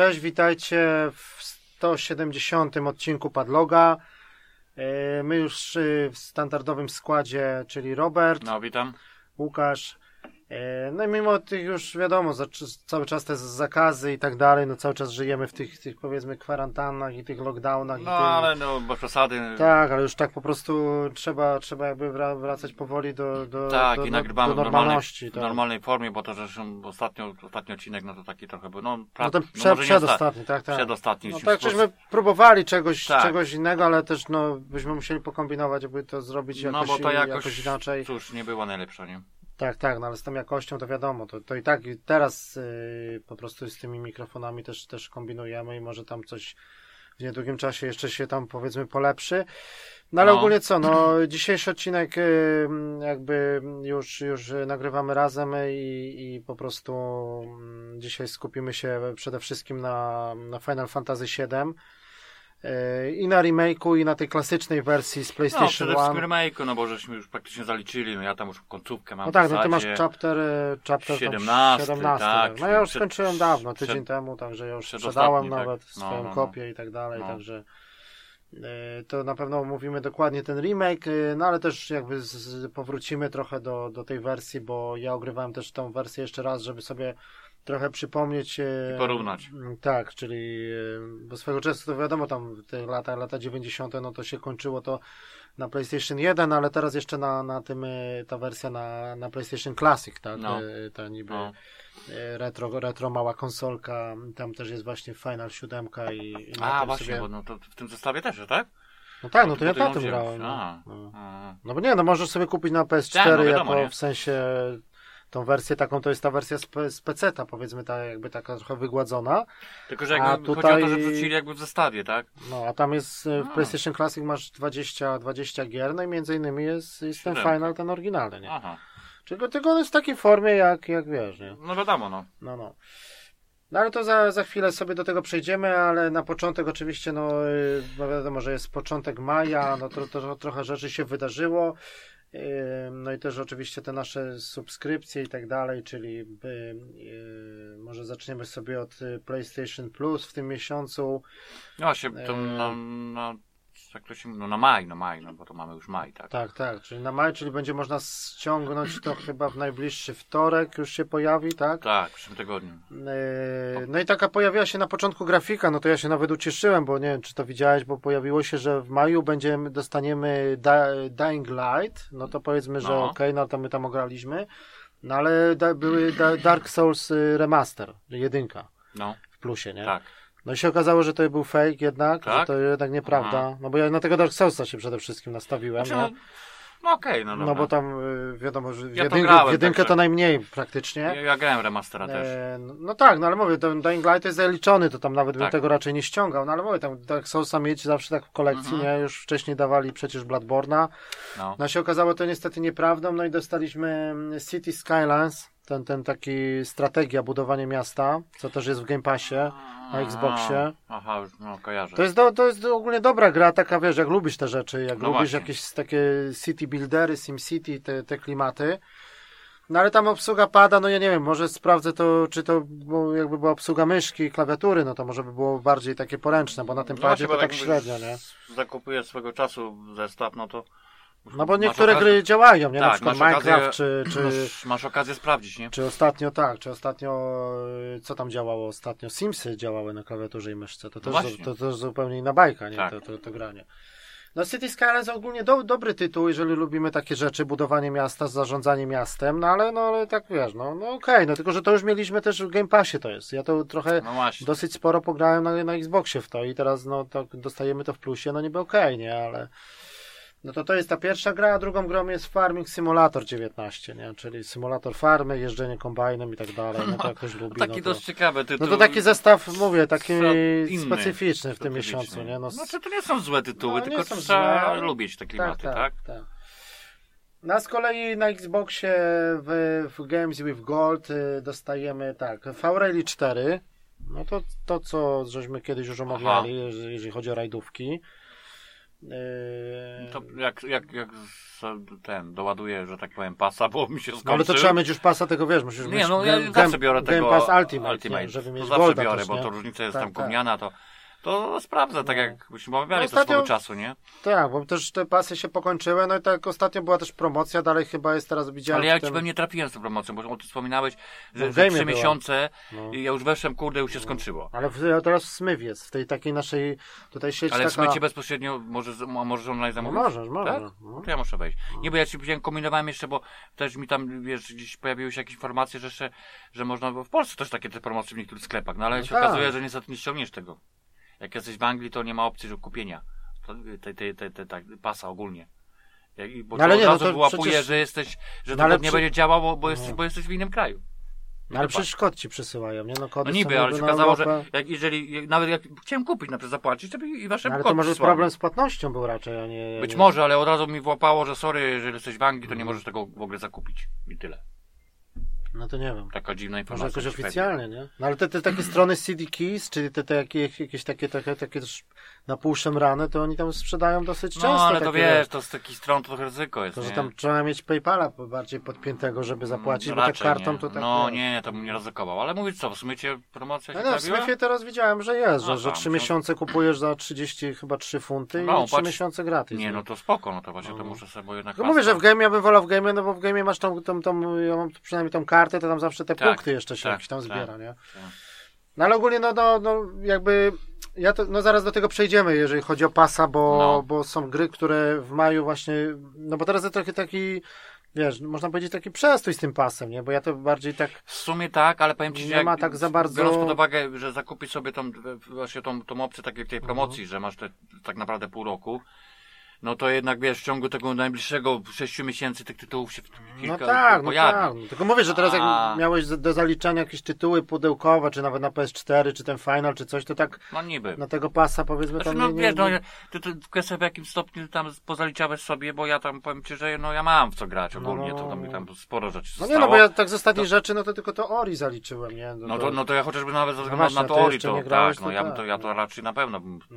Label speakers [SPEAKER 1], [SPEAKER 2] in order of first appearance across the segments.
[SPEAKER 1] cześć, witajcie w 170 odcinku Padloga. E, My już e, w standardowym składzie, czyli Robert,
[SPEAKER 2] No, witam.
[SPEAKER 1] Łukasz. E, No i mimo tych już wiadomo, cały czas te zakazy i tak dalej, no cały czas żyjemy w tych, tych powiedzmy kwarantannach i tych lockdownach. i
[SPEAKER 2] No, ale no, bez przesady.
[SPEAKER 1] Tak, ale już tak po prostu trzeba, trzeba jakby wra- wracać powoli do, do,
[SPEAKER 2] Tak,
[SPEAKER 1] do,
[SPEAKER 2] i
[SPEAKER 1] do,
[SPEAKER 2] nagrywamy
[SPEAKER 1] do
[SPEAKER 2] w normalnej,
[SPEAKER 1] normalności.
[SPEAKER 2] w
[SPEAKER 1] tak.
[SPEAKER 2] normalnej formie, bo to zresztą ostatnio, ostatni odcinek, no to taki trochę był, no, pra,
[SPEAKER 1] No ten
[SPEAKER 2] no
[SPEAKER 1] prze,
[SPEAKER 2] osta-
[SPEAKER 1] przedostatni, tak, tak.
[SPEAKER 2] przedostatni.
[SPEAKER 1] No tak, żeśmy próbowali czegoś,
[SPEAKER 2] Tak.
[SPEAKER 1] czegoś innego, ale też no, byśmy musieli pokombinować, żeby to zrobić
[SPEAKER 2] No
[SPEAKER 1] jakoś,
[SPEAKER 2] bo to jakoś,
[SPEAKER 1] jakoś inaczej.
[SPEAKER 2] cóż, nie było najlepsze, nie?
[SPEAKER 1] Tak, tak, no ale z tą jakością to wiadomo, to, to i tak teraz yy, po prostu z tymi mikrofonami też, też kombinujemy i może tam coś w niedługim czasie jeszcze się tam powiedzmy polepszy. No ale
[SPEAKER 2] No.
[SPEAKER 1] ogólnie co, no dzisiejszy odcinek yy, jakby już, już nagrywamy razem i, i po prostu mm, dzisiaj skupimy się przede wszystkim na, na Final Fantasy VII. Yy, I na remake'u, i na tej klasycznej wersji z
[SPEAKER 2] No,
[SPEAKER 1] PlayStation
[SPEAKER 2] przede wszystkim
[SPEAKER 1] 1.
[SPEAKER 2] remake'u, no bo żeśmy już praktycznie zaliczyli, no ja tam już końcówkę mam
[SPEAKER 1] No tak, no ty masz chapter, e, chapter
[SPEAKER 2] 17,
[SPEAKER 1] 17
[SPEAKER 2] tak,
[SPEAKER 1] No ja już
[SPEAKER 2] przed-
[SPEAKER 1] skończyłem dawno, tydzień
[SPEAKER 2] przed-
[SPEAKER 1] temu, także ja już sprzedałem
[SPEAKER 2] tak.
[SPEAKER 1] nawet
[SPEAKER 2] No,
[SPEAKER 1] swoją
[SPEAKER 2] no, no.
[SPEAKER 1] kopię i tak dalej,
[SPEAKER 2] No.
[SPEAKER 1] także e, to na pewno omówimy dokładnie ten remake, e, no ale też jakby z, powrócimy trochę do, do tej wersji, bo ja ogrywałem też tą wersję jeszcze raz, żeby sobie trochę przypomnieć. e,
[SPEAKER 2] I porównać.
[SPEAKER 1] Tak, czyli e, bo swego czasu to wiadomo, tam te lata, lata 90. no to się kończyło to na PlayStation 1, ale teraz jeszcze na, na tym e, ta wersja na, na PlayStation Classic, tak?
[SPEAKER 2] No.
[SPEAKER 1] Ta niby
[SPEAKER 2] No.
[SPEAKER 1] retro, retro mała konsolka, tam też jest właśnie Final 7 i, i
[SPEAKER 2] A, właśnie,
[SPEAKER 1] sobie...
[SPEAKER 2] bo no to w tym zestawie też, tak?
[SPEAKER 1] No tak, no
[SPEAKER 2] to
[SPEAKER 1] to ja na tym grałem. No. No bo nie, no możesz sobie kupić na PS4
[SPEAKER 2] Tak, no wiadomo,
[SPEAKER 1] jako
[SPEAKER 2] nie?
[SPEAKER 1] w sensie tą wersję taką, to jest ta wersja z, z PC-ta, powiedzmy ta jakby taka trochę wygładzona,
[SPEAKER 2] Tylko, że
[SPEAKER 1] A
[SPEAKER 2] jakby chodzi
[SPEAKER 1] tutaj-
[SPEAKER 2] o to, że wrzucili jakby w zestawie, tak?
[SPEAKER 1] no a tam jest e, w
[SPEAKER 2] A.
[SPEAKER 1] PlayStation Classic masz 20, 20 gier, no i między innymi jest, jest ten. Final, ten oryginalny, nie?
[SPEAKER 2] Aha.
[SPEAKER 1] Tylko, tylko on jest w takiej formie jak, jak wiesz, nie?
[SPEAKER 2] No wiadomo, no.
[SPEAKER 1] No, no. No ale to za, za chwilę sobie do tego przejdziemy, ale na początek oczywiście, no, y, no wiadomo, że jest początek maja, no to, to, trochę rzeczy się wydarzyło. No i też oczywiście te nasze subskrypcje i tak dalej, czyli y, może zaczniemy sobie od y, PlayStation Plus w tym miesiącu.
[SPEAKER 2] No właśnie, to
[SPEAKER 1] Eee.
[SPEAKER 2] na, na, się, no na maj, no maj, no bo to mamy już maj, tak?
[SPEAKER 1] Tak, tak, czyli na maj, czyli będzie można ściągnąć to chyba w najbliższy wtorek już się pojawi, tak?
[SPEAKER 2] Tak, w przyszłym tygodniu.
[SPEAKER 1] Yy, No i taka pojawiła się na początku grafika, no to ja się nawet ucieszyłem, bo nie wiem, czy to widziałeś, bo pojawiło się, że w maju będziemy, dostaniemy Dying Light, no to powiedzmy, że
[SPEAKER 2] No.
[SPEAKER 1] okej, no to my tam ograliśmy, no ale da, były da, Dark Souls y, Remaster, jedynka
[SPEAKER 2] No,
[SPEAKER 1] w plusie, nie?
[SPEAKER 2] tak.
[SPEAKER 1] No i się okazało, że to był fake jednak, że
[SPEAKER 2] Tak?
[SPEAKER 1] to jednak nieprawda,
[SPEAKER 2] Aha.
[SPEAKER 1] no bo ja na tego Dark Soulsa się przede wszystkim nastawiłem,
[SPEAKER 2] Znaczy, no,
[SPEAKER 1] nie?
[SPEAKER 2] no okej, no dobra.
[SPEAKER 1] No bo tam y, wiadomo, że w
[SPEAKER 2] Ja
[SPEAKER 1] jedynkę,
[SPEAKER 2] grałem,
[SPEAKER 1] w jedynkę to najmniej praktycznie.
[SPEAKER 2] Ja, ja grałem remastera też.
[SPEAKER 1] E, no, no tak, no ale mówię, ten Dying Light jest zaliczony, to tam nawet bym
[SPEAKER 2] Tak.
[SPEAKER 1] tego raczej nie ściągał, no ale mówię, tam Dark Soulsa mieć zawsze tak w kolekcji,
[SPEAKER 2] Mhm.
[SPEAKER 1] nie? Już wcześniej dawali przecież Bloodborne'a.
[SPEAKER 2] No.
[SPEAKER 1] No się okazało to niestety nieprawdą, no i dostaliśmy mm, City Skylines, ten, ten taki strategia, budowanie miasta, co też jest w Game Passie. na Xboxie.
[SPEAKER 2] Aha, już no, kojarzę.
[SPEAKER 1] To jest, do, to jest ogólnie dobra gra, taka wiesz, jak lubisz te rzeczy, jak
[SPEAKER 2] No
[SPEAKER 1] lubisz
[SPEAKER 2] właśnie.
[SPEAKER 1] jakieś takie city buildery, SimCity, te, te klimaty. No ale tam obsługa pada, no ja nie wiem, może sprawdzę to, czy to jakby była obsługa myszki i klawiatury, no to może by było bardziej takie poręczne, bo na tym
[SPEAKER 2] No
[SPEAKER 1] padzie to tak średnio, nie?
[SPEAKER 2] Zakupuję swego czasu zestaw, no to...
[SPEAKER 1] No bo niektóre
[SPEAKER 2] okazję-
[SPEAKER 1] gry działają, nie? na
[SPEAKER 2] Tak,
[SPEAKER 1] przykład
[SPEAKER 2] masz
[SPEAKER 1] Minecraft,
[SPEAKER 2] okazję-
[SPEAKER 1] czy, czy,
[SPEAKER 2] Masz, masz okazję sprawdzić, nie?
[SPEAKER 1] czy ostatnio tak, czy ostatnio, y, co tam działało ostatnio? Simsy działały na klawiaturze i myszce, to też,
[SPEAKER 2] No właśnie.
[SPEAKER 1] to, to też zupełnie inna bajka, nie?
[SPEAKER 2] Tak.
[SPEAKER 1] To, to, to granie. No City Skylines ogólnie do, dobry tytuł, jeżeli lubimy takie rzeczy, budowanie miasta, zarządzanie miastem, no ale, no ale tak wiesz, no, no okej, no tylko, że to już mieliśmy też w Game Passie to jest. Ja to trochę
[SPEAKER 2] No
[SPEAKER 1] dosyć sporo pograłem na, na Xboxie w to i teraz no to dostajemy to w plusie, no niby okej, nie, ale no to to jest ta pierwsza gra, a drugą grą jest Farming Simulator 19, nie, czyli symulator farmy, jeżdżenie kombajnem i tak dalej, no to jak ktoś lubi,
[SPEAKER 2] Taki
[SPEAKER 1] no to...
[SPEAKER 2] dość ciekawy tytuł.
[SPEAKER 1] No to taki zestaw, mówię, taki
[SPEAKER 2] Inny.
[SPEAKER 1] specyficzny w tym miesiącu, nie? No,
[SPEAKER 2] Znaczy to nie są złe tytuły,
[SPEAKER 1] No,
[SPEAKER 2] tylko trzeba
[SPEAKER 1] złe.
[SPEAKER 2] lubić te klimaty, tak?
[SPEAKER 1] tak. No a z kolei na Xboxie w, w Games with Gold y, dostajemy tak, V-Rally 4, no to, to co żeśmy kiedyś już omawiali, jeżeli chodzi o rajdówki. Yy,
[SPEAKER 2] To jak, jak, jak ten doładuję, że tak powiem, pasa, bo mi się skończy.
[SPEAKER 1] No ale to trzeba mieć już pasa tego, wiesz, musisz
[SPEAKER 2] Nie,
[SPEAKER 1] mieć
[SPEAKER 2] no ja
[SPEAKER 1] Game-
[SPEAKER 2] zawsze biorę
[SPEAKER 1] Game
[SPEAKER 2] tego
[SPEAKER 1] Pass Ultimate, Nie, żeby
[SPEAKER 2] to
[SPEAKER 1] mieć
[SPEAKER 2] zawsze
[SPEAKER 1] Golda
[SPEAKER 2] biorę,
[SPEAKER 1] też,
[SPEAKER 2] bo to różnica jest
[SPEAKER 1] Tak,
[SPEAKER 2] tam
[SPEAKER 1] tak.
[SPEAKER 2] gówniana, to, to sprawdzę, tak
[SPEAKER 1] No.
[SPEAKER 2] jak byśmy omawiali
[SPEAKER 1] No
[SPEAKER 2] to swego
[SPEAKER 1] ostatnio-
[SPEAKER 2] czasu, nie?
[SPEAKER 1] Tak, bo też te pasy się pokończyły, no i tak ostatnio była też promocja, dalej chyba jest teraz, widziałem
[SPEAKER 2] Ale ja
[SPEAKER 1] w
[SPEAKER 2] ci pewnie trafiłem z tą promocją, bo o tym wspominałeś,
[SPEAKER 1] No
[SPEAKER 2] że,
[SPEAKER 1] w
[SPEAKER 2] że
[SPEAKER 1] game'ie
[SPEAKER 2] trzy
[SPEAKER 1] była.
[SPEAKER 2] miesiące
[SPEAKER 1] No.
[SPEAKER 2] i ja już weszłem, kurde, już się skończyło.
[SPEAKER 1] Ale w, teraz w Smyw jest, w tej takiej naszej tutaj sieć
[SPEAKER 2] Ale w
[SPEAKER 1] taka...
[SPEAKER 2] smycie bezpośrednio możesz, możesz online
[SPEAKER 1] No
[SPEAKER 2] zamówić?
[SPEAKER 1] możesz, możesz.
[SPEAKER 2] Tak?
[SPEAKER 1] No.
[SPEAKER 2] No to ja muszę wejść. Nie, bo ja ci powiedziałem, kombinowałem jeszcze, bo też mi tam, wiesz, gdzieś pojawiły się jakieś informacje, że jeszcze, że można, bo w Polsce też takie te promocje w niektórych sklepach, no ale
[SPEAKER 1] No
[SPEAKER 2] się
[SPEAKER 1] tak.
[SPEAKER 2] okazuje, że niestety nie ściągniesz tego. Jak jesteś w Anglii, to nie ma opcji do kupienia to- tej, tej, tej, tej, tej pasa ogólnie. I- bo
[SPEAKER 1] No ale nie,
[SPEAKER 2] od
[SPEAKER 1] no
[SPEAKER 2] razu
[SPEAKER 1] to
[SPEAKER 2] wyłapuje,
[SPEAKER 1] przecież-
[SPEAKER 2] że jesteś, że
[SPEAKER 1] No
[SPEAKER 2] to
[SPEAKER 1] ale
[SPEAKER 2] nie
[SPEAKER 1] przy-
[SPEAKER 2] będzie działało, bo jesteś,
[SPEAKER 1] No.
[SPEAKER 2] bo jesteś w innym kraju.
[SPEAKER 1] No ale przecież kod ci przysyłają, nie? No, kody
[SPEAKER 2] No niby, ale się okazało, że jak, jeżeli, jak, nawet jak chciałem kupić, na przykład zapłacić, to by i wasze
[SPEAKER 1] No, ale to może problem z płatnością był raczej, a nie...
[SPEAKER 2] Być
[SPEAKER 1] nie...
[SPEAKER 2] może, ale od razu mi włapało, że sorry, jeżeli jesteś w Anglii, to nie możesz tego w ogóle zakupić. I tyle.
[SPEAKER 1] No to nie wiem.
[SPEAKER 2] Taka dziwna
[SPEAKER 1] Może
[SPEAKER 2] informacja.
[SPEAKER 1] jakoś
[SPEAKER 2] ci pewnie.
[SPEAKER 1] oficjalnie, nie? No ale te, te takie strony CD Keys, czyli te, te jakieś, jakieś takie, takie, takie też na pół szemrane, to oni tam sprzedają dosyć często.
[SPEAKER 2] No, ale to wiesz, to z takich stron to trochę ryzyko jest,
[SPEAKER 1] To, że tam trzeba mieć PayPala bardziej podpiętego, żeby zapłacić,
[SPEAKER 2] No,
[SPEAKER 1] bo tak kartą
[SPEAKER 2] nie.
[SPEAKER 1] to tak.
[SPEAKER 2] No
[SPEAKER 1] nie.
[SPEAKER 2] nie, to bym nie ryzykował. Ale mówić co, w sumie cię promocja się
[SPEAKER 1] No, no, w? Smyfie teraz widziałem, że jest, że, że 3
[SPEAKER 2] myślałem-
[SPEAKER 1] miesiące kupujesz za 30 chyba 3 funty
[SPEAKER 2] No,
[SPEAKER 1] i 3
[SPEAKER 2] patrz.
[SPEAKER 1] miesiące gratis.
[SPEAKER 2] Nie, no to spoko, no to właśnie to
[SPEAKER 1] No.
[SPEAKER 2] muszę sobie, jednak...
[SPEAKER 1] Tylko mówię, że w game ja bym wolał w game, no bo w game masz tą, tą, tą, ja mam przynajmniej tą kartę, to tam zawsze te
[SPEAKER 2] Tak,
[SPEAKER 1] punkty jeszcze się
[SPEAKER 2] tak,
[SPEAKER 1] jakieś tam
[SPEAKER 2] tak,
[SPEAKER 1] zbiera, nie?
[SPEAKER 2] tak.
[SPEAKER 1] No ale ogólnie no, no, no jakby ja to, no zaraz do tego przejdziemy, jeżeli chodzi o pasa, bo,
[SPEAKER 2] No.
[SPEAKER 1] bo są gry, które w maju właśnie, no bo teraz jest trochę taki, wiesz, można powiedzieć taki przestój z tym pasem, nie? Bo ja to bardziej tak,
[SPEAKER 2] W sumie tak, ale powiem ci,
[SPEAKER 1] Nie
[SPEAKER 2] że jak,
[SPEAKER 1] ma tak za bardzo-
[SPEAKER 2] biorąc pod uwagę, że zakupić sobie tą, właśnie tą, tą opcję takiej tej promocji,
[SPEAKER 1] Mhm.
[SPEAKER 2] że masz te, tak naprawdę pół roku, no to jednak wiesz, w ciągu tego najbliższego sześciu miesięcy tych tytułów się kilka
[SPEAKER 1] no tak, no tak. No, tylko mówię, że teraz jak
[SPEAKER 2] A.
[SPEAKER 1] miałeś do zaliczania jakieś tytuły pudełkowe, czy nawet na PS4, czy ten Final, czy coś, to tak
[SPEAKER 2] No niby.
[SPEAKER 1] na tego pasa powiedzmy
[SPEAKER 2] Znaczy,
[SPEAKER 1] tam
[SPEAKER 2] no
[SPEAKER 1] nie, nie,
[SPEAKER 2] wiesz, no,
[SPEAKER 1] nie,
[SPEAKER 2] ty, ty kwestia w jakim stopniu tam pozaliczałeś sobie, bo ja tam powiem ci, że no ja mam w co grać
[SPEAKER 1] No,
[SPEAKER 2] ogólnie,
[SPEAKER 1] no,
[SPEAKER 2] to
[SPEAKER 1] no,
[SPEAKER 2] tam,
[SPEAKER 1] no.
[SPEAKER 2] tam sporo rzeczy
[SPEAKER 1] No
[SPEAKER 2] zostało.
[SPEAKER 1] nie, no bo ja tak z ostatnich
[SPEAKER 2] to-
[SPEAKER 1] rzeczy, no to tylko to Ori zaliczyłem, nie?
[SPEAKER 2] No to, no to ja chociażby nawet ze względu na
[SPEAKER 1] ty
[SPEAKER 2] to Ori, to tak, no ja, bym
[SPEAKER 1] tak,
[SPEAKER 2] to, ja to
[SPEAKER 1] no.
[SPEAKER 2] raczej na pewno bym,
[SPEAKER 1] No.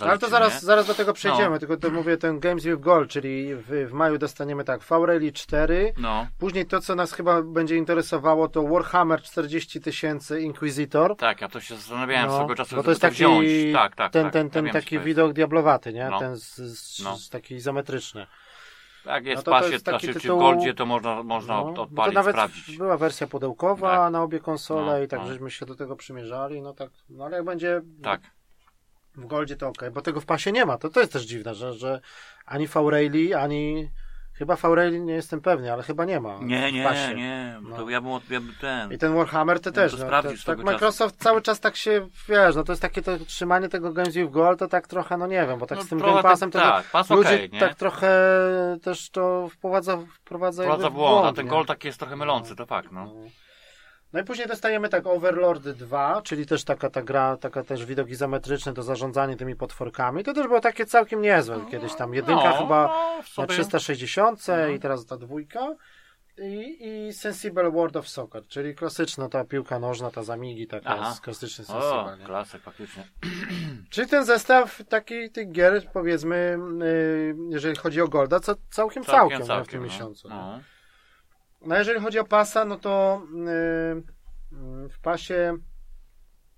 [SPEAKER 1] Ale to zaraz, zaraz do tego przejdziemy,
[SPEAKER 2] No.
[SPEAKER 1] tylko to mówię, ten Games with Gold, czyli w, w maju dostaniemy tak, V-Rally 4,
[SPEAKER 2] No,
[SPEAKER 1] później to, co nas chyba będzie interesowało, to Warhammer 40 tysięcy Inquisitor.
[SPEAKER 2] tak, ja to się zastanawiałem
[SPEAKER 1] No,
[SPEAKER 2] swego czasu,
[SPEAKER 1] bo to jest taki,
[SPEAKER 2] wziąć. Tak, tak,
[SPEAKER 1] ten,
[SPEAKER 2] tak,
[SPEAKER 1] ten, ten taki widok diablowaty, nie?
[SPEAKER 2] No.
[SPEAKER 1] Ten z, z,
[SPEAKER 2] No.
[SPEAKER 1] z taki izometryczny.
[SPEAKER 2] Jak jest
[SPEAKER 1] No
[SPEAKER 2] pasie,
[SPEAKER 1] jest taki
[SPEAKER 2] znaczy,
[SPEAKER 1] tytuł-
[SPEAKER 2] Goldzie, to można, można
[SPEAKER 1] No,
[SPEAKER 2] od-
[SPEAKER 1] bo to
[SPEAKER 2] odpalić,
[SPEAKER 1] nawet
[SPEAKER 2] sprawdzić.
[SPEAKER 1] była wersja pudełkowa
[SPEAKER 2] Tak.
[SPEAKER 1] na obie konsole
[SPEAKER 2] No,
[SPEAKER 1] i tak
[SPEAKER 2] no.
[SPEAKER 1] żeśmy się do tego przymierzali, no tak, no ale jak będzie
[SPEAKER 2] Tak,
[SPEAKER 1] w Goldzie to ok, bo tego w pasie nie ma. To, to jest też dziwne, że, że ani V-Rally, ani chyba V-Rally nie jestem pewny, ale chyba nie ma
[SPEAKER 2] nie,
[SPEAKER 1] w
[SPEAKER 2] nie,
[SPEAKER 1] pasie.
[SPEAKER 2] nie,
[SPEAKER 1] No.
[SPEAKER 2] to ja bym, od- ja bym ten...
[SPEAKER 1] I ten Warhammer to
[SPEAKER 2] No
[SPEAKER 1] też,
[SPEAKER 2] to
[SPEAKER 1] no, to, tak
[SPEAKER 2] swego czasu.
[SPEAKER 1] Microsoft cały czas tak się, wiesz, no to jest takie to trzymanie tego Games with Gold, to tak trochę, no nie wiem, bo tak
[SPEAKER 2] No
[SPEAKER 1] z tym Game Passem
[SPEAKER 2] tak,
[SPEAKER 1] to
[SPEAKER 2] tak, pas
[SPEAKER 1] ludzie
[SPEAKER 2] nie?
[SPEAKER 1] tak trochę też to wprowadza, wprowadza,
[SPEAKER 2] Wprowadza
[SPEAKER 1] w
[SPEAKER 2] błąd, a
[SPEAKER 1] błąd,
[SPEAKER 2] ten
[SPEAKER 1] nie?
[SPEAKER 2] Gold taki jest trochę mylący, to fakt, no.
[SPEAKER 1] No i później dostajemy tak Overlord 2, czyli też taka ta gra, taka też widok izometryczny, to zarządzanie tymi potworkami. To też było takie całkiem niezłe. Kiedyś tam jedynka
[SPEAKER 2] no,
[SPEAKER 1] chyba
[SPEAKER 2] no,
[SPEAKER 1] na
[SPEAKER 2] sobie-
[SPEAKER 1] 360
[SPEAKER 2] No.
[SPEAKER 1] i teraz ta dwójka. I, I Sensible World of Soccer, czyli klasyczna ta piłka nożna, ta zamigi, taka
[SPEAKER 2] Aha.
[SPEAKER 1] jest klasyczny
[SPEAKER 2] O,
[SPEAKER 1] Sensible. Nie?
[SPEAKER 2] klasyk, faktycznie.
[SPEAKER 1] Czyli ten zestaw taki tych gier, powiedzmy, y, jeżeli chodzi o Golda, co całkiem całkiem, nie, w tym
[SPEAKER 2] no.
[SPEAKER 1] miesiącu.
[SPEAKER 2] No.
[SPEAKER 1] No jeżeli chodzi o pasa, no to yy, w pasie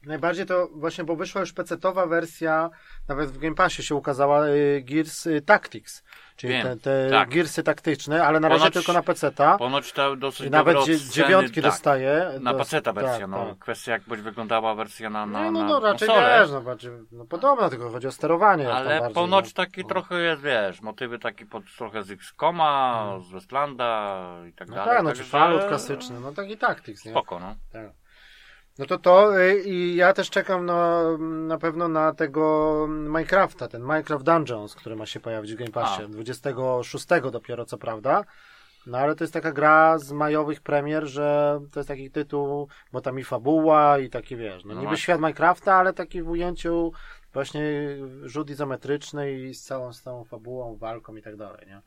[SPEAKER 1] najbardziej to właśnie, bo wyszła już PC-towa wersja, nawet w Game Passie się ukazała yy, Gears yy, Tactics, czyli
[SPEAKER 2] Wiem,
[SPEAKER 1] te, te
[SPEAKER 2] tak.
[SPEAKER 1] Gearsy taktyczne, ale na razie
[SPEAKER 2] Ponoć-
[SPEAKER 1] tylko na PC-ta.
[SPEAKER 2] Ponoć to dosyć
[SPEAKER 1] I nawet
[SPEAKER 2] oceny,
[SPEAKER 1] dziewiątki
[SPEAKER 2] tak,
[SPEAKER 1] dostaje.
[SPEAKER 2] Na paceta wersja,
[SPEAKER 1] tak,
[SPEAKER 2] no.
[SPEAKER 1] tak.
[SPEAKER 2] Kwestia jak będzie wyglądała wersja na, na,
[SPEAKER 1] No, no, no raczej
[SPEAKER 2] konsolę.
[SPEAKER 1] wiesz, no bardziej, no podobno, tylko chodzi o sterowanie.
[SPEAKER 2] Ale
[SPEAKER 1] bardziej,
[SPEAKER 2] ponoć
[SPEAKER 1] no.
[SPEAKER 2] taki
[SPEAKER 1] No.
[SPEAKER 2] trochę jest, wiesz, motywy takie pod, trochę z XCOMa, z Westlanda i tak
[SPEAKER 1] No
[SPEAKER 2] dalej.
[SPEAKER 1] tak, no czy Fallout klasyczny, no taki Tactics, nie?
[SPEAKER 2] Spoko, no.
[SPEAKER 1] Tak. No to to y, i ja też czekam na, na pewno na tego Minecrafta, ten Minecraft Dungeons, który ma się pojawić w Game Passie.
[SPEAKER 2] A.
[SPEAKER 1] 26 dopiero, co prawda. No ale to jest taka gra z majowych premier, że to jest taki tytuł, bo tam i fabuła i taki wiesz, no
[SPEAKER 2] No
[SPEAKER 1] niby
[SPEAKER 2] właśnie.
[SPEAKER 1] świat Minecrafta, ale taki w ujęciu właśnie rzut izometryczny i z całą, z całą fabułą, walką i tak dalej, nie?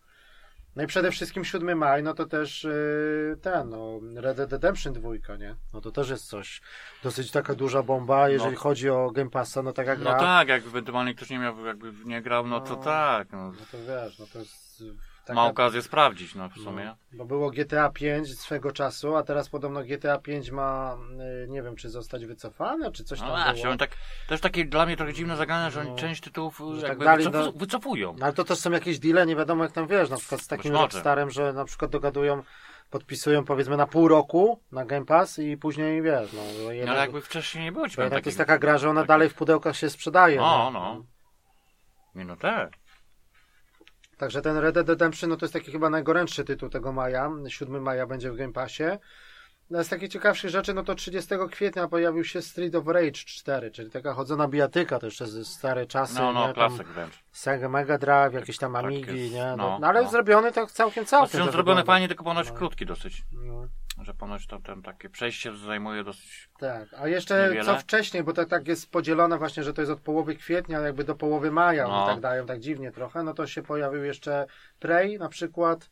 [SPEAKER 1] No i przede wszystkim 7 maj, no to też yy, ten, no, Red Dead Redemption 2, nie? No to też jest coś, dosyć taka duża bomba, jeżeli
[SPEAKER 2] No.
[SPEAKER 1] chodzi o Game Passa, no taka gra.
[SPEAKER 2] No tak, jak ewentualnie ktoś nie miał, jakby nie grał, no to
[SPEAKER 1] No.
[SPEAKER 2] tak. No,
[SPEAKER 1] No to wiesz, no to jest taka...
[SPEAKER 2] ma okazję sprawdzić, no w sumie.
[SPEAKER 1] No, bo było GTA 5 swego czasu, a teraz podobno GTA 5 ma, y, nie wiem, czy zostać wycofane, czy coś
[SPEAKER 2] No
[SPEAKER 1] tam
[SPEAKER 2] właśnie,
[SPEAKER 1] było.
[SPEAKER 2] oni tak, też takie dla mnie trochę dziwne zagrania, że oni
[SPEAKER 1] No.
[SPEAKER 2] część tytułów
[SPEAKER 1] tak dali
[SPEAKER 2] wycofu-
[SPEAKER 1] do-
[SPEAKER 2] wycofują.
[SPEAKER 1] No ale to też są jakieś deale, nie wiadomo jak tam wiesz, na przykład z takim. Rockstarem, że na przykład dogadują, podpisują powiedzmy na pół roku na Game Pass i później wiesz, no,
[SPEAKER 2] No,
[SPEAKER 1] jednak,
[SPEAKER 2] ale jakby wcześniej nie było ci
[SPEAKER 1] to jest taka gra, że ona
[SPEAKER 2] takich-
[SPEAKER 1] dalej w pudełkach się sprzedaje.
[SPEAKER 2] No,
[SPEAKER 1] nie?
[SPEAKER 2] no. Nie, no tak.
[SPEAKER 1] Także ten Red Dead Redemption no to jest taki chyba najgorętszy tytuł tego maja. 7 maja będzie w Game Passie. No z takich ciekawszych rzeczy, no to 30 kwietnia pojawił się Street of Rage 4, czyli taka chodzona bijatyka, to jeszcze ze stare czasy,
[SPEAKER 2] No, no,
[SPEAKER 1] nie?
[SPEAKER 2] Klasyk wręcz.
[SPEAKER 1] Sega Mega Drive, jakieś tam
[SPEAKER 2] Tak
[SPEAKER 1] Amigi,
[SPEAKER 2] jest,
[SPEAKER 1] nie? No,
[SPEAKER 2] no,
[SPEAKER 1] no ale
[SPEAKER 2] no.
[SPEAKER 1] zrobiony tak całkiem całkiem.
[SPEAKER 2] zrobione
[SPEAKER 1] wygląda.
[SPEAKER 2] fajnie, tylko ponoć
[SPEAKER 1] No.
[SPEAKER 2] krótki dosyć.
[SPEAKER 1] No,
[SPEAKER 2] Że ponoć to ten takie przejście zajmuje dosyć.
[SPEAKER 1] tak, a jeszcze
[SPEAKER 2] Niewiele.
[SPEAKER 1] co wcześniej, bo tak, tak jest podzielone właśnie, że to jest od połowy kwietnia jakby do połowy maja,
[SPEAKER 2] No.
[SPEAKER 1] tak dają tak dziwnie trochę, no to się pojawił jeszcze Prey na przykład,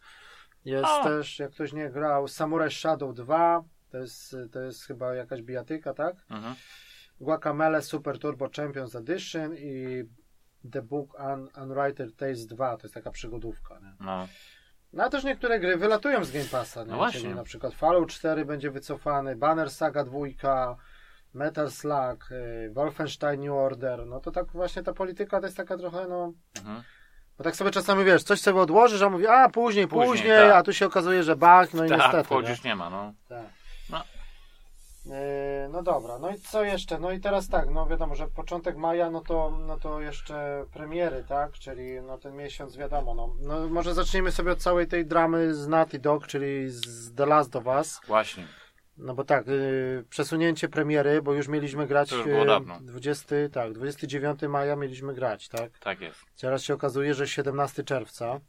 [SPEAKER 1] jest
[SPEAKER 2] O.
[SPEAKER 1] też, jak ktoś nie grał, Samurai Shadow 2, to jest, to jest chyba jakaś bijatyka, tak?
[SPEAKER 2] Mhm.
[SPEAKER 1] Guacamele Super Turbo Champions Edition i The Book Un Unwritten Tales 2, to jest taka przygodówka, nie?
[SPEAKER 2] No.
[SPEAKER 1] No a też niektóre gry wylatują z Game Passa, nie?
[SPEAKER 2] No właśnie.
[SPEAKER 1] Czyli na przykład Fallout 4 będzie wycofany, Banner Saga 2, Metal Slug, y, Wolfenstein New Order, no to tak właśnie ta polityka to jest taka trochę, no...
[SPEAKER 2] Mhm.
[SPEAKER 1] Bo tak sobie czasami, wiesz, coś sobie odłożysz, a mówi, a później, później,
[SPEAKER 2] Później, tak.
[SPEAKER 1] a tu się okazuje, że bug, no i
[SPEAKER 2] Tak,
[SPEAKER 1] niestety, nie?
[SPEAKER 2] wchodzisz nie ma, no.
[SPEAKER 1] Tak.
[SPEAKER 2] No.
[SPEAKER 1] Yy, No dobra, no i co jeszcze? No i teraz tak, no wiadomo, że początek maja, no to, no to jeszcze premiery, tak? Czyli no ten miesiąc wiadomo, no, no może zacznijmy sobie od całej tej dramy z Naughty Dog, czyli z The Last of Us.
[SPEAKER 2] Właśnie.
[SPEAKER 1] No bo tak, yy, przesunięcie premiery, bo już mieliśmy grać
[SPEAKER 2] To już było
[SPEAKER 1] yy,
[SPEAKER 2] dawno.
[SPEAKER 1] 20, tak, 29 maja mieliśmy grać, tak?
[SPEAKER 2] Tak jest.
[SPEAKER 1] Teraz się okazuje, że 17 czerwca.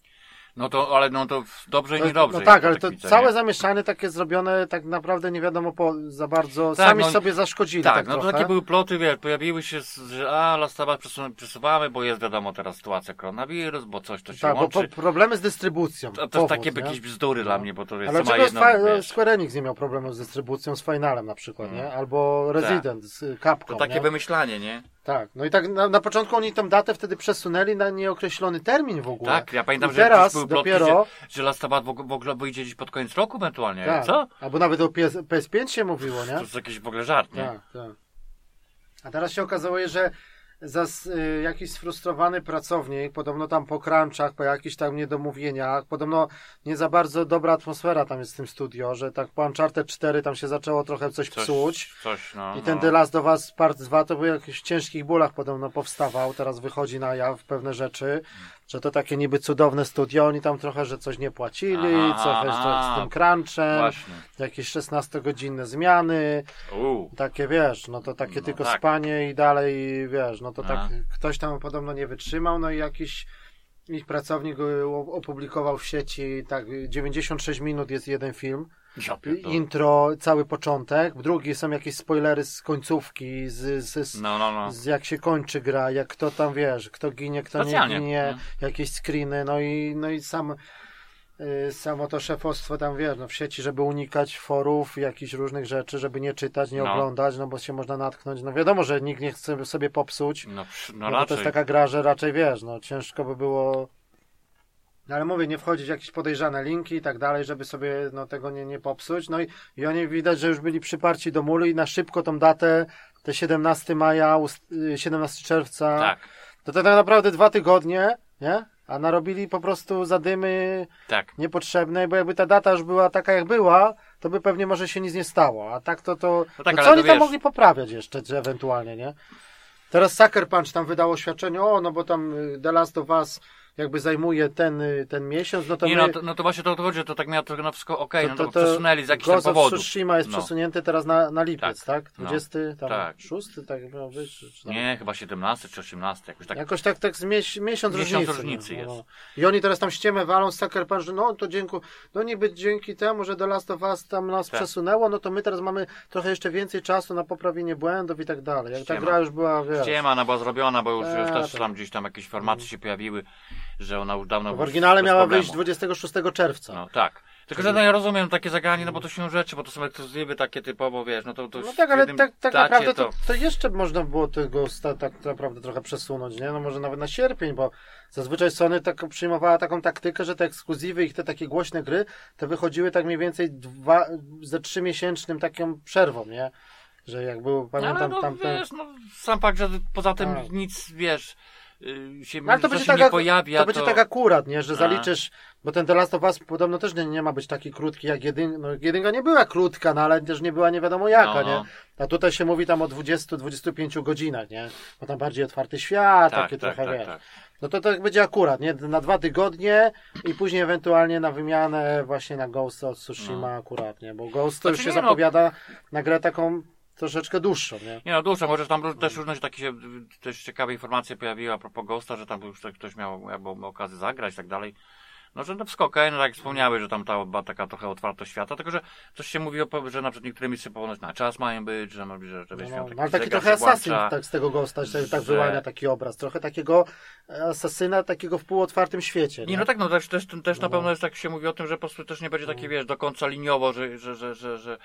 [SPEAKER 2] No to, ale no to dobrze i
[SPEAKER 1] To-
[SPEAKER 2] niedobrze.
[SPEAKER 1] No tak, ale to
[SPEAKER 2] widzę,
[SPEAKER 1] całe
[SPEAKER 2] nie?
[SPEAKER 1] zamieszanie takie zrobione tak naprawdę nie wiadomo po, za bardzo,
[SPEAKER 2] Tak,
[SPEAKER 1] sami
[SPEAKER 2] no-
[SPEAKER 1] sobie zaszkodzili
[SPEAKER 2] Tak,
[SPEAKER 1] tak,
[SPEAKER 2] no to
[SPEAKER 1] trochę.
[SPEAKER 2] takie były ploty, wiesz, pojawiły się, że a, Lastawa przesu- przesuwamy, bo jest wiadomo teraz sytuacja koronawirus, bo coś to się
[SPEAKER 1] Tak, bo
[SPEAKER 2] łączy.
[SPEAKER 1] po, problemy z dystrybucją.
[SPEAKER 2] To, to jest
[SPEAKER 1] powód,
[SPEAKER 2] takie
[SPEAKER 1] nie?
[SPEAKER 2] jakieś bzdury dla
[SPEAKER 1] No.
[SPEAKER 2] mnie, bo to jest
[SPEAKER 1] Ale
[SPEAKER 2] sama jedno, wiesz,
[SPEAKER 1] Square Enix nie miał problemu z dystrybucją z Finalem na przykład,
[SPEAKER 2] Mm.
[SPEAKER 1] nie? Albo Resident z Capcom,
[SPEAKER 2] to takie
[SPEAKER 1] nie?
[SPEAKER 2] wymyślanie, nie?
[SPEAKER 1] Tak, no i tak na, na początku oni tą datę wtedy przesunęli na nieokreślony termin w ogóle.
[SPEAKER 2] Tak, ja pamiętam,
[SPEAKER 1] I
[SPEAKER 2] że
[SPEAKER 1] teraz
[SPEAKER 2] plotki,
[SPEAKER 1] dopiero,
[SPEAKER 2] że, że Lastawa w ogóle- w ogóle wyjdzie gdzieś pod koniec roku ewentualnie,
[SPEAKER 1] tak,
[SPEAKER 2] co?
[SPEAKER 1] albo nawet o PS, PS5 się mówiło, nie?
[SPEAKER 2] To jest jakiś w ogóle żart, nie?
[SPEAKER 1] Tak, tak. A teraz się okazuje, że zas, y, jakiś sfrustrowany pracownik, podobno tam po crunchach, po jakichś tam niedomówieniach, podobno nie za bardzo dobra atmosfera tam jest w tym studio, że tak po Uncharted 4 tam się zaczęło trochę coś,
[SPEAKER 2] Coś,
[SPEAKER 1] psuć.
[SPEAKER 2] coś, no.
[SPEAKER 1] I ten
[SPEAKER 2] no.
[SPEAKER 1] The Last of Us Part 2 to był w jakichś ciężkich bólach podobno powstawał, teraz wychodzi na jaw pewne rzeczy, że to takie niby cudowne studio, oni tam trochę, że coś nie płacili,
[SPEAKER 2] Aha,
[SPEAKER 1] trochę
[SPEAKER 2] aha.
[SPEAKER 1] z tym crunchem,
[SPEAKER 2] Właśnie.
[SPEAKER 1] jakieś 16-godzinne zmiany,
[SPEAKER 2] Uuu.
[SPEAKER 1] takie wiesz, no to takie
[SPEAKER 2] No
[SPEAKER 1] tylko
[SPEAKER 2] tak.
[SPEAKER 1] spanie i dalej, wiesz, no to tak
[SPEAKER 2] A.
[SPEAKER 1] ktoś tam podobno nie wytrzymał, no i jakiś ich pracownik y, opublikował w sieci, tak, y, 96 minut jest jeden film. Intro, cały początek, drugi są jakieś spoilery z końcówki, z, z, z,
[SPEAKER 2] No, no, no.
[SPEAKER 1] z jak się kończy gra, jak kto tam, wiesz, kto ginie, kto nie
[SPEAKER 2] Specjalnie,
[SPEAKER 1] ginie,
[SPEAKER 2] nie?
[SPEAKER 1] jakieś screeny, no i, no i sam y, samo to szefostwo tam, wiesz, no w sieci, żeby unikać forów, jakichś różnych rzeczy, żeby nie czytać, nie
[SPEAKER 2] No.
[SPEAKER 1] oglądać, no bo się można natknąć, no wiadomo, że nikt nie chce sobie popsuć,
[SPEAKER 2] No, no
[SPEAKER 1] no, bo to
[SPEAKER 2] raczej.
[SPEAKER 1] jest taka gra, że raczej, wiesz, no ciężko by było no ale mówię, nie wchodzić w jakieś podejrzane linki i tak dalej, żeby sobie no, tego nie, nie popsuć. No i, i oni widać, że już byli przyparci do mulu i na szybko tą datę, te 17 maja, ust- y, 17 czerwca,
[SPEAKER 2] Tak,
[SPEAKER 1] to tak naprawdę dwa tygodnie, nie? A narobili po prostu zadymy
[SPEAKER 2] tak.
[SPEAKER 1] niepotrzebne, bo jakby ta data już była taka jak była, to by pewnie może się nic nie stało. A tak to to.
[SPEAKER 2] No tak,
[SPEAKER 1] no co oni tam
[SPEAKER 2] wiesz-
[SPEAKER 1] mogli poprawiać jeszcze, czy ewentualnie, nie? Teraz Sucker Punch tam wydało oświadczenie, o, no bo tam y, The Last of Us jakby zajmuje ten, y, ten miesiąc, no to
[SPEAKER 2] Nie,
[SPEAKER 1] my,
[SPEAKER 2] no to, no to właśnie to chodzi, że to tak miało trochę na wszystko okej, no to,
[SPEAKER 1] to, to
[SPEAKER 2] przesunęli z jakichś tam
[SPEAKER 1] Ghost of
[SPEAKER 2] powodów.
[SPEAKER 1] Tsushima jest
[SPEAKER 2] No.
[SPEAKER 1] przesunięty teraz na, na lipiec, tak?
[SPEAKER 2] No.
[SPEAKER 1] 20, tam,
[SPEAKER 2] Tak.
[SPEAKER 1] 6, tak miał być? Czy, tam?
[SPEAKER 2] Nie, chyba 17 czy 18, jakoś tak.
[SPEAKER 1] Jakoś tak, tak z mies miesiąc,
[SPEAKER 2] Miesiąc
[SPEAKER 1] różnicy.
[SPEAKER 2] różnicy
[SPEAKER 1] no,
[SPEAKER 2] jest.
[SPEAKER 1] no. I oni teraz tam ściemę walą z Sucker Punch, że no to dziękuję, no niby dzięki temu, że The Last of Us tam nas
[SPEAKER 2] Tak.
[SPEAKER 1] przesunęło, no to my teraz mamy trochę jeszcze więcej czasu na poprawienie błędów i tak dalej. Jak ta
[SPEAKER 2] Ściema.
[SPEAKER 1] gra już była, wiesz,
[SPEAKER 2] Ściema, no była zrobiona, bo już, już
[SPEAKER 1] Tak,
[SPEAKER 2] też
[SPEAKER 1] tak.
[SPEAKER 2] tam gdzieś tam jakieś informacje się pojawiły, że ona już dawno...
[SPEAKER 1] W oryginale miała
[SPEAKER 2] problemu.
[SPEAKER 1] wyjść 26 czerwca.
[SPEAKER 2] No tak. Tylko, że no ja rozumiem takie zagranie, no bo to są rzeczy, bo to są ekskluzywy takie typowo, wiesz, no to... to
[SPEAKER 1] No tak, ale tak, tak naprawdę to, to jeszcze można było tego sta, tak naprawdę trochę przesunąć, nie? No może nawet na sierpień, bo zazwyczaj Sony tak przyjmowała taką taktykę, że te ekskluzywy i te takie głośne gry, te wychodziły tak mniej więcej dwa, ze trzymiesięcznym taką przerwą, nie? Że jak był, pamiętam,
[SPEAKER 2] no,
[SPEAKER 1] ten...
[SPEAKER 2] wiesz, no, sam fakt, że poza tym
[SPEAKER 1] Tak.
[SPEAKER 2] nic, wiesz, się,
[SPEAKER 1] No, ale to będzie, tak,
[SPEAKER 2] nie pojawia,
[SPEAKER 1] to będzie tak akurat, nie? Że
[SPEAKER 2] A.
[SPEAKER 1] zaliczysz, bo ten The Last of Us podobno też nie, nie ma być taki krótki jak jedynka. No, jedynka nie była krótka, no ale też nie była nie wiadomo jaka,
[SPEAKER 2] No,
[SPEAKER 1] nie?
[SPEAKER 2] no.
[SPEAKER 1] A tutaj się mówi tam o 20-25 godzinach, nie? Bo tam bardziej otwarty świat,
[SPEAKER 2] tak,
[SPEAKER 1] takie
[SPEAKER 2] tak,
[SPEAKER 1] trochę,
[SPEAKER 2] tak,
[SPEAKER 1] wiesz.
[SPEAKER 2] tak.
[SPEAKER 1] No to tak będzie akurat, nie? Na dwa tygodnie i później ewentualnie na wymianę właśnie na Ghost of Tsushima akurat, nie? Bo Ghost to
[SPEAKER 2] No. Znaczy
[SPEAKER 1] już się
[SPEAKER 2] no.
[SPEAKER 1] zapowiada na grę taką troszeczkę dłuższą, nie?
[SPEAKER 2] Nie no, dłuższe, może tam też różne takie też ciekawe informacje pojawiły a propos Ghosta, że tam już ktoś miał jakby okazję zagrać i tak dalej. No, że to wszystko okej, no tak wspomniałeś, że tam ta była taka trochę otwartość świata, tylko że coś się mówi, o, że na przykład niektóre misje ponoć na czas mają być, że, no, że, że wiesz,
[SPEAKER 1] No, no,
[SPEAKER 2] taki
[SPEAKER 1] ale taki
[SPEAKER 2] zegar
[SPEAKER 1] trochę asasyn tak z tego Ghosta się tak
[SPEAKER 2] że-
[SPEAKER 1] wyłania taki obraz. Trochę takiego asasyna takiego w półotwartym świecie.
[SPEAKER 2] Nie, no tak, no też, też, też na
[SPEAKER 1] No.
[SPEAKER 2] pewno jest tak się mówi o tym, że po prostu też nie będzie takie, wiesz, do końca liniowo, że, że, że, że, że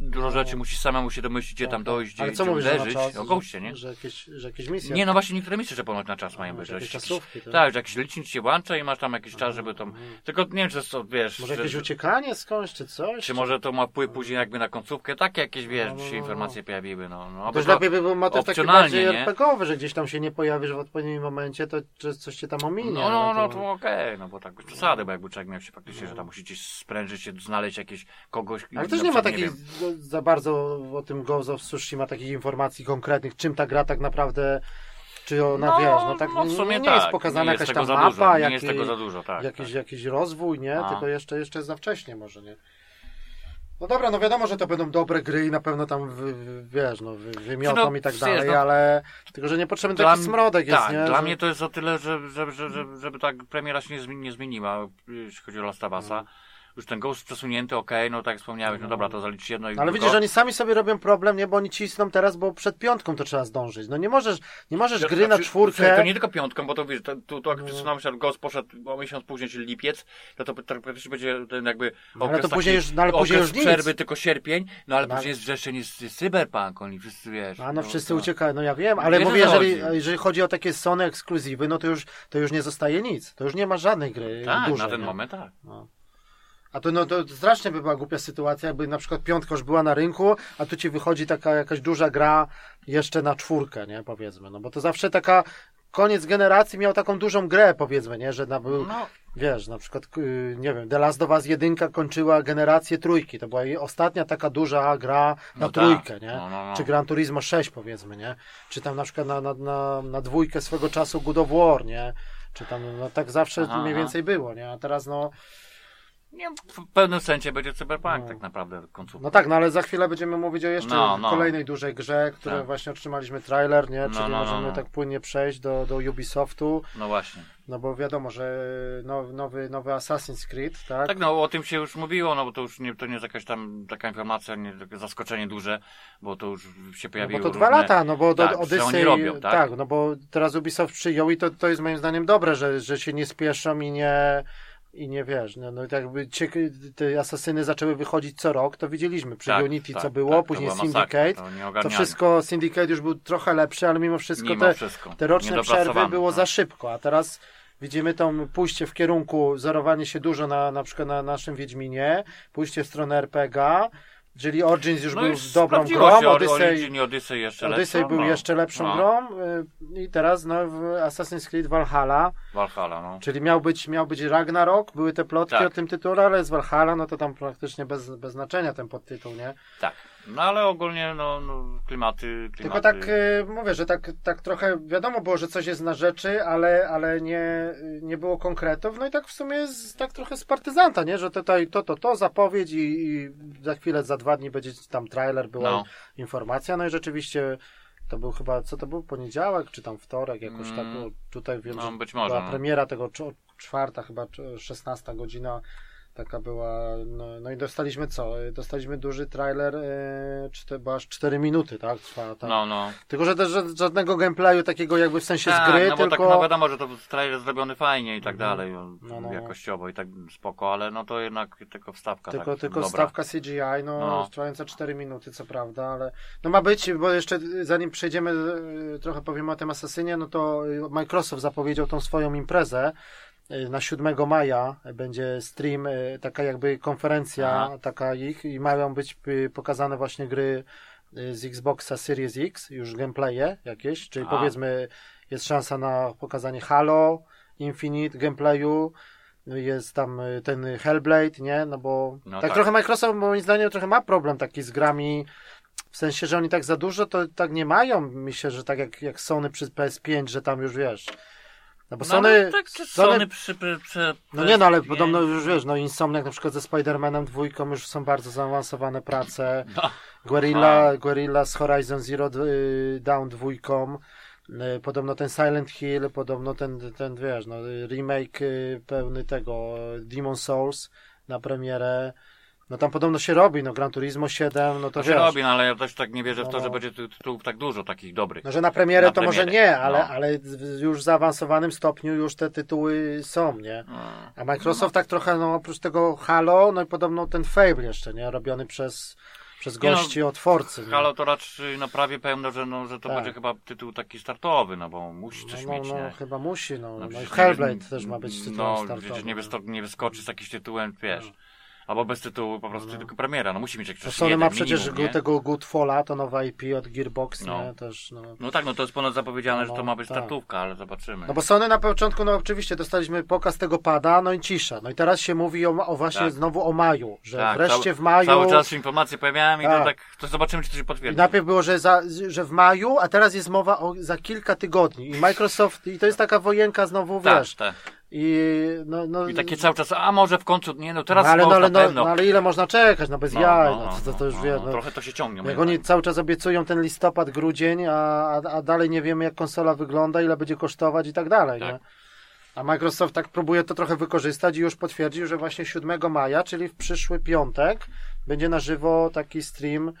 [SPEAKER 2] dużo
[SPEAKER 1] No.
[SPEAKER 2] rzeczy musisz samemu się domyślić, gdzie tam dojść,
[SPEAKER 1] Ale
[SPEAKER 2] gdzie,
[SPEAKER 1] co
[SPEAKER 2] gdzie
[SPEAKER 1] mówisz, na
[SPEAKER 2] uderzyć,
[SPEAKER 1] czas?
[SPEAKER 2] o nie?
[SPEAKER 1] Że, jakieś, że jakieś misje.
[SPEAKER 2] Nie, no właśnie niektóre misje, że ponoć na czas mają
[SPEAKER 1] No,
[SPEAKER 2] być.
[SPEAKER 1] że czasówki, tak.
[SPEAKER 2] Tak, że jakiś licznik się włącza i masz tam jakiś czas, żeby tam... Tylko nie wiem, czy to wiesz...
[SPEAKER 1] Może
[SPEAKER 2] że-
[SPEAKER 1] jakieś uciekanie skądś, czy coś?
[SPEAKER 2] Czy może to ma wpływ później jakby na końcówkę? Takie jakieś, wiesz,
[SPEAKER 1] No, no, no, no.
[SPEAKER 2] informacje pojawiły, no. no
[SPEAKER 1] To lepiej by był motyw taki bardziej
[SPEAKER 2] nie?
[SPEAKER 1] RPGowy, że gdzieś tam się nie pojawisz w odpowiednim momencie, to że coś cię tam ominie.
[SPEAKER 2] No, no, no,
[SPEAKER 1] to-
[SPEAKER 2] to okej, no bo tak bez przesady, bo jakby człowiek miał się faktycznie, że tam musi gdzieś sprężyć się, znaleźć jakieś kogoś...
[SPEAKER 1] Ale też nie ma takich za bardzo o tym Ghost of Tsushima takich informacji konkretnych, czym ta gra tak naprawdę, czy ona
[SPEAKER 2] No,
[SPEAKER 1] wiesz, no tak
[SPEAKER 2] no w sumie
[SPEAKER 1] nie, nie
[SPEAKER 2] tak.
[SPEAKER 1] jest pokazana
[SPEAKER 2] nie jest
[SPEAKER 1] jakaś tam mapa,
[SPEAKER 2] dużo, nie jest dużo, tak.
[SPEAKER 1] jakiś,
[SPEAKER 2] tak.
[SPEAKER 1] jakiś rozwój, nie?
[SPEAKER 2] A.
[SPEAKER 1] Tylko jeszcze, jeszcze za wcześnie może, nie? No dobra, no wiadomo, że to będą dobre gry i na pewno tam, wy, wiesz, no, wy, wymiotą
[SPEAKER 2] no,
[SPEAKER 1] i tak dalej,
[SPEAKER 2] no-
[SPEAKER 1] ale tylko, że niepotrzebny
[SPEAKER 2] Dla
[SPEAKER 1] taki smrodek jest,
[SPEAKER 2] tak,
[SPEAKER 1] nie?
[SPEAKER 2] dla
[SPEAKER 1] że...
[SPEAKER 2] mnie to jest o tyle, że, że, że, że, żeby tak premiera się nie, zmi- nie zmieniła, jeśli chodzi o Last of Usa. Już ten Ghost przesunięty, okej, no tak wspomniałeś, no dobra, to zalicz jedno i
[SPEAKER 1] No, ale
[SPEAKER 2] tylko-
[SPEAKER 1] widzisz, że oni sami sobie robią problem, nie? Bo oni cisną teraz, bo przed piątką to trzeba zdążyć. No nie możesz, nie możesz gry na
[SPEAKER 2] znaczy,
[SPEAKER 1] czwórkę...
[SPEAKER 2] słuchaj, To nie tylko piątką, bo to wiesz, to, to, to jak
[SPEAKER 1] No.
[SPEAKER 2] przesunąłem się, Ghost poszedł o miesiąc później, czyli lipiec, to to tak praktycznie będzie ten jakby
[SPEAKER 1] No, ale
[SPEAKER 2] okres
[SPEAKER 1] to
[SPEAKER 2] taki,
[SPEAKER 1] później już- no, ale później
[SPEAKER 2] okres
[SPEAKER 1] już nic.
[SPEAKER 2] przerwy, tylko sierpień, no ale
[SPEAKER 1] No,
[SPEAKER 2] później jest wrzesień, jest, jest cyberpunk, oni wszyscy wiesz.
[SPEAKER 1] A no wszyscy uciekają, no ja wiem, ale mówię, jeżeli,
[SPEAKER 2] chodzi.
[SPEAKER 1] jeżeli chodzi o takie Sony ekskluzywy, no to już, to już nie zostaje nic. To już nie ma żadnej gry
[SPEAKER 2] Tak,
[SPEAKER 1] dużej.
[SPEAKER 2] na ten
[SPEAKER 1] nie?
[SPEAKER 2] moment tak.
[SPEAKER 1] A to, no, to strasznie by była głupia sytuacja, jakby na przykład piątka już była na rynku, a tu ci wychodzi taka jakaś duża gra jeszcze na czwórkę, nie, powiedzmy. No bo to zawsze taka, koniec generacji miał taką dużą grę, powiedzmy, nie, że na, był,
[SPEAKER 2] No,
[SPEAKER 1] wiesz, na przykład, y, nie wiem, The Last of Us 1 kończyła generację trójki, to była jej ostatnia taka duża gra na
[SPEAKER 2] No tak.
[SPEAKER 1] trójkę, nie?
[SPEAKER 2] No, no, no.
[SPEAKER 1] Czy Gran Turismo 6 powiedzmy, nie? Czy tam na przykład na, na, na, na dwójkę swego czasu God of War, nie? Czy tam, no tak zawsze
[SPEAKER 2] Aha,
[SPEAKER 1] mniej
[SPEAKER 2] aha.
[SPEAKER 1] więcej było, nie? A teraz no,
[SPEAKER 2] nie, w pewnym sensie będzie cyberpunk
[SPEAKER 1] No.
[SPEAKER 2] tak naprawdę końcówka.
[SPEAKER 1] no tak, no ale za chwilę będziemy mówić o jeszcze
[SPEAKER 2] No, no.
[SPEAKER 1] kolejnej dużej grze, której
[SPEAKER 2] Tak.
[SPEAKER 1] właśnie otrzymaliśmy trailer, nie?
[SPEAKER 2] No,
[SPEAKER 1] Czyli
[SPEAKER 2] no, no,
[SPEAKER 1] możemy
[SPEAKER 2] no.
[SPEAKER 1] tak płynnie przejść do, do Ubisoftu,
[SPEAKER 2] No właśnie.
[SPEAKER 1] no bo wiadomo, że nowy, nowy, nowy Assassin's Creed, tak?
[SPEAKER 2] Tak, no o tym się już mówiło, no bo to już nie, to nie jest jakaś tam taka informacja, nie zaskoczenie duże, bo to już się
[SPEAKER 1] No
[SPEAKER 2] pojawiło.
[SPEAKER 1] bo to dwa
[SPEAKER 2] różne-
[SPEAKER 1] lata, no bo
[SPEAKER 2] tak,
[SPEAKER 1] Odyssey,
[SPEAKER 2] robią, tak?
[SPEAKER 1] no bo teraz Ubisoft przyjął i to, to jest moim zdaniem dobre, że, że się nie spieszą i nie i nie wiesz, no, no jakby ciek- te asasyny zaczęły wychodzić co rok, to widzieliśmy przy
[SPEAKER 2] Tak,
[SPEAKER 1] Unity
[SPEAKER 2] tak,
[SPEAKER 1] co było,
[SPEAKER 2] tak,
[SPEAKER 1] później Syndicate,
[SPEAKER 2] to,
[SPEAKER 1] to wszystko, Syndicate już był trochę lepszy, ale mimo wszystko
[SPEAKER 2] Mimo
[SPEAKER 1] te,
[SPEAKER 2] wszystko.
[SPEAKER 1] te roczne przerwy było
[SPEAKER 2] no.
[SPEAKER 1] za szybko, a teraz widzimy to pójście w kierunku, zorowanie się dużo na, na przykład na naszym Wiedźminie, pójście w stronę RPG, czyli Origins już
[SPEAKER 2] No
[SPEAKER 1] był dobrą grą,
[SPEAKER 2] się,
[SPEAKER 1] Odyssey,
[SPEAKER 2] Odyssey jeszcze
[SPEAKER 1] Odyssey
[SPEAKER 2] lepszą,
[SPEAKER 1] był
[SPEAKER 2] no.
[SPEAKER 1] jeszcze lepszą
[SPEAKER 2] no.
[SPEAKER 1] grą y, i teraz no, w Assassin's Creed Valhalla,
[SPEAKER 2] Valhalla, no.
[SPEAKER 1] czyli miał być, miał być Ragnarok, były te plotki
[SPEAKER 2] Tak.
[SPEAKER 1] o tym tytule, ale z Valhalla no to tam praktycznie bez, bez znaczenia ten podtytuł, nie?
[SPEAKER 2] Tak. No ale ogólnie, no, no klimaty, klimaty.
[SPEAKER 1] Tylko tak y, mówię, że tak, tak trochę wiadomo było, że coś jest na rzeczy, ale, ale nie, nie było konkretów. No i tak w sumie z, tak trochę z partyzanta, nie? Że tutaj to, to, to zapowiedź i, i za chwilę, za dwa dni będzie tam trailer, była
[SPEAKER 2] No.
[SPEAKER 1] informacja. No i rzeczywiście to był chyba, co to był, poniedziałek czy tam wtorek, jakoś tak
[SPEAKER 2] Mm.
[SPEAKER 1] było. Tutaj wiem,
[SPEAKER 2] No,
[SPEAKER 1] że
[SPEAKER 2] być może,
[SPEAKER 1] była
[SPEAKER 2] no.
[SPEAKER 1] premiera tego czwarta, chyba cz- 16 godzina Taka była, no, no i dostaliśmy co? Dostaliśmy duży trailer, e, czte, bo aż 4 minuty, tak? Trwa, tak?
[SPEAKER 2] No, no.
[SPEAKER 1] Tylko, że też ża- żadnego gameplayu takiego jakby w sensie
[SPEAKER 2] Tak,
[SPEAKER 1] z gry,
[SPEAKER 2] no bo
[SPEAKER 1] tylko...
[SPEAKER 2] tak no wiadomo, że to trailer zrobiony fajnie i tak dalej,
[SPEAKER 1] No, no.
[SPEAKER 2] jakościowo i tak spoko, ale no to jednak tylko wstawka.
[SPEAKER 1] Tylko,
[SPEAKER 2] tak,
[SPEAKER 1] tylko
[SPEAKER 2] dobra.
[SPEAKER 1] stawka CGI, no,
[SPEAKER 2] No.
[SPEAKER 1] trwająca 4 minuty, co prawda, ale no ma być, bo jeszcze zanim przejdziemy, e, trochę powiemy o tym Asasynie, no to Microsoft zapowiedział tą swoją imprezę na 7 maja będzie stream, e, taka jakby konferencja,
[SPEAKER 2] Aha.
[SPEAKER 1] taka ich i mają być e, pokazane właśnie gry z Xboxa Series X, już gameplaye jakieś, czyli
[SPEAKER 2] A.
[SPEAKER 1] powiedzmy jest szansa na pokazanie Halo, Infinite gameplayu, jest tam y, ten Hellblade, nie? No bo
[SPEAKER 2] No
[SPEAKER 1] tak,
[SPEAKER 2] tak.
[SPEAKER 1] trochę Microsoft moim zdaniem trochę ma problem taki z grami, w sensie, że oni tak za dużo to tak nie mają. Myślę, że tak jak, jak Sony przy PS5, że tam już wiesz. No bo
[SPEAKER 2] No,
[SPEAKER 1] Sony,
[SPEAKER 2] no, tak,
[SPEAKER 1] Sony,
[SPEAKER 2] Sony przy, przy, przy,
[SPEAKER 1] no nie no, ale
[SPEAKER 2] PS5.
[SPEAKER 1] podobno już wiesz, no Insomniac na przykład ze Spider-Manem dwójką już są bardzo zaawansowane prace.
[SPEAKER 2] No.
[SPEAKER 1] Guerrilla, Guerrilla z Horizon Zero y, Dawn dwójką. Y, Podobno ten Silent Hill, podobno ten, ten wiesz, no, remake y, pełny tego Demon Souls na premierę. No tam podobno się robi, no Gran Turismo 7, no to
[SPEAKER 2] To się
[SPEAKER 1] wiesz.
[SPEAKER 2] robi, no ale ja też tak nie wierzę w
[SPEAKER 1] No,
[SPEAKER 2] to,
[SPEAKER 1] no.
[SPEAKER 2] że będzie ty- tytułów tak dużo takich dobrych.
[SPEAKER 1] No, że na premierę
[SPEAKER 2] Na
[SPEAKER 1] to może
[SPEAKER 2] premierę,
[SPEAKER 1] nie, ale,
[SPEAKER 2] no.
[SPEAKER 1] ale w- już w zaawansowanym stopniu już te tytuły są, nie?
[SPEAKER 2] No.
[SPEAKER 1] A Microsoft tak trochę, no oprócz tego Halo, no i podobno ten Fable jeszcze, nie? Robiony przez, przez
[SPEAKER 2] Nie no,
[SPEAKER 1] gości od Forcy.
[SPEAKER 2] Halo to raczej na prawie pewno, że, no, że to
[SPEAKER 1] Tak.
[SPEAKER 2] będzie chyba tytuł taki startowy, no bo musi coś
[SPEAKER 1] no, no,
[SPEAKER 2] mieć,
[SPEAKER 1] no,
[SPEAKER 2] nie?
[SPEAKER 1] chyba musi, no.
[SPEAKER 2] No
[SPEAKER 1] no i Hellblade
[SPEAKER 2] nie
[SPEAKER 1] też ma być tytułem
[SPEAKER 2] No,
[SPEAKER 1] startowym.
[SPEAKER 2] przecież nie, wysto- nie wyskoczy z jakimś tytułem, wiesz.
[SPEAKER 1] No.
[SPEAKER 2] Albo bez tytułu, po prostu tylko premiera, no musi mieć jakiś
[SPEAKER 1] To Sony ma przecież
[SPEAKER 2] minimum, nie?
[SPEAKER 1] tego Goodfalla, to nowa IP od Gearbox,
[SPEAKER 2] No.
[SPEAKER 1] nie? Też, no.
[SPEAKER 2] No tak, no to jest ponad zapowiedziane, że
[SPEAKER 1] No,
[SPEAKER 2] to ma być
[SPEAKER 1] tak.
[SPEAKER 2] startówka, ale zobaczymy.
[SPEAKER 1] No bo Sony na początku, no oczywiście dostaliśmy pokaz tego pada, no i cisza. No i teraz się mówi o, o właśnie
[SPEAKER 2] Tak.
[SPEAKER 1] znowu o maju, że
[SPEAKER 2] Tak,
[SPEAKER 1] wreszcie
[SPEAKER 2] cały-
[SPEAKER 1] w maju.
[SPEAKER 2] Cały czas się informacje pojawiają i
[SPEAKER 1] Tak.
[SPEAKER 2] to tak, to zobaczymy, czy to się
[SPEAKER 1] I
[SPEAKER 2] potwierdzi.
[SPEAKER 1] najpierw było, że, za, że w maju, a teraz jest mowa o za kilka tygodni. I Microsoft, i to jest taka wojenka znowu,
[SPEAKER 2] tak,
[SPEAKER 1] wiesz.
[SPEAKER 2] tak.
[SPEAKER 1] I, no, no,
[SPEAKER 2] I takie cały czas, a może w końcu, nie no, teraz
[SPEAKER 1] no, ale, no, ale, no,
[SPEAKER 2] pewno.
[SPEAKER 1] no, ale ile można czekać, no bez
[SPEAKER 2] No,
[SPEAKER 1] jaj,
[SPEAKER 2] no,
[SPEAKER 1] no, to, to, to już
[SPEAKER 2] no,
[SPEAKER 1] wie,
[SPEAKER 2] no,
[SPEAKER 1] no,
[SPEAKER 2] Trochę to się ciągnie.
[SPEAKER 1] Jak oni cały czas obiecują ten listopad, grudzień, a, a, a dalej nie wiemy jak konsola wygląda, ile będzie kosztować i tak dalej,
[SPEAKER 2] Tak.
[SPEAKER 1] nie? A Microsoft tak próbuje to trochę wykorzystać i już potwierdził, że właśnie 7 maja, czyli w przyszły piątek, będzie na żywo taki stream.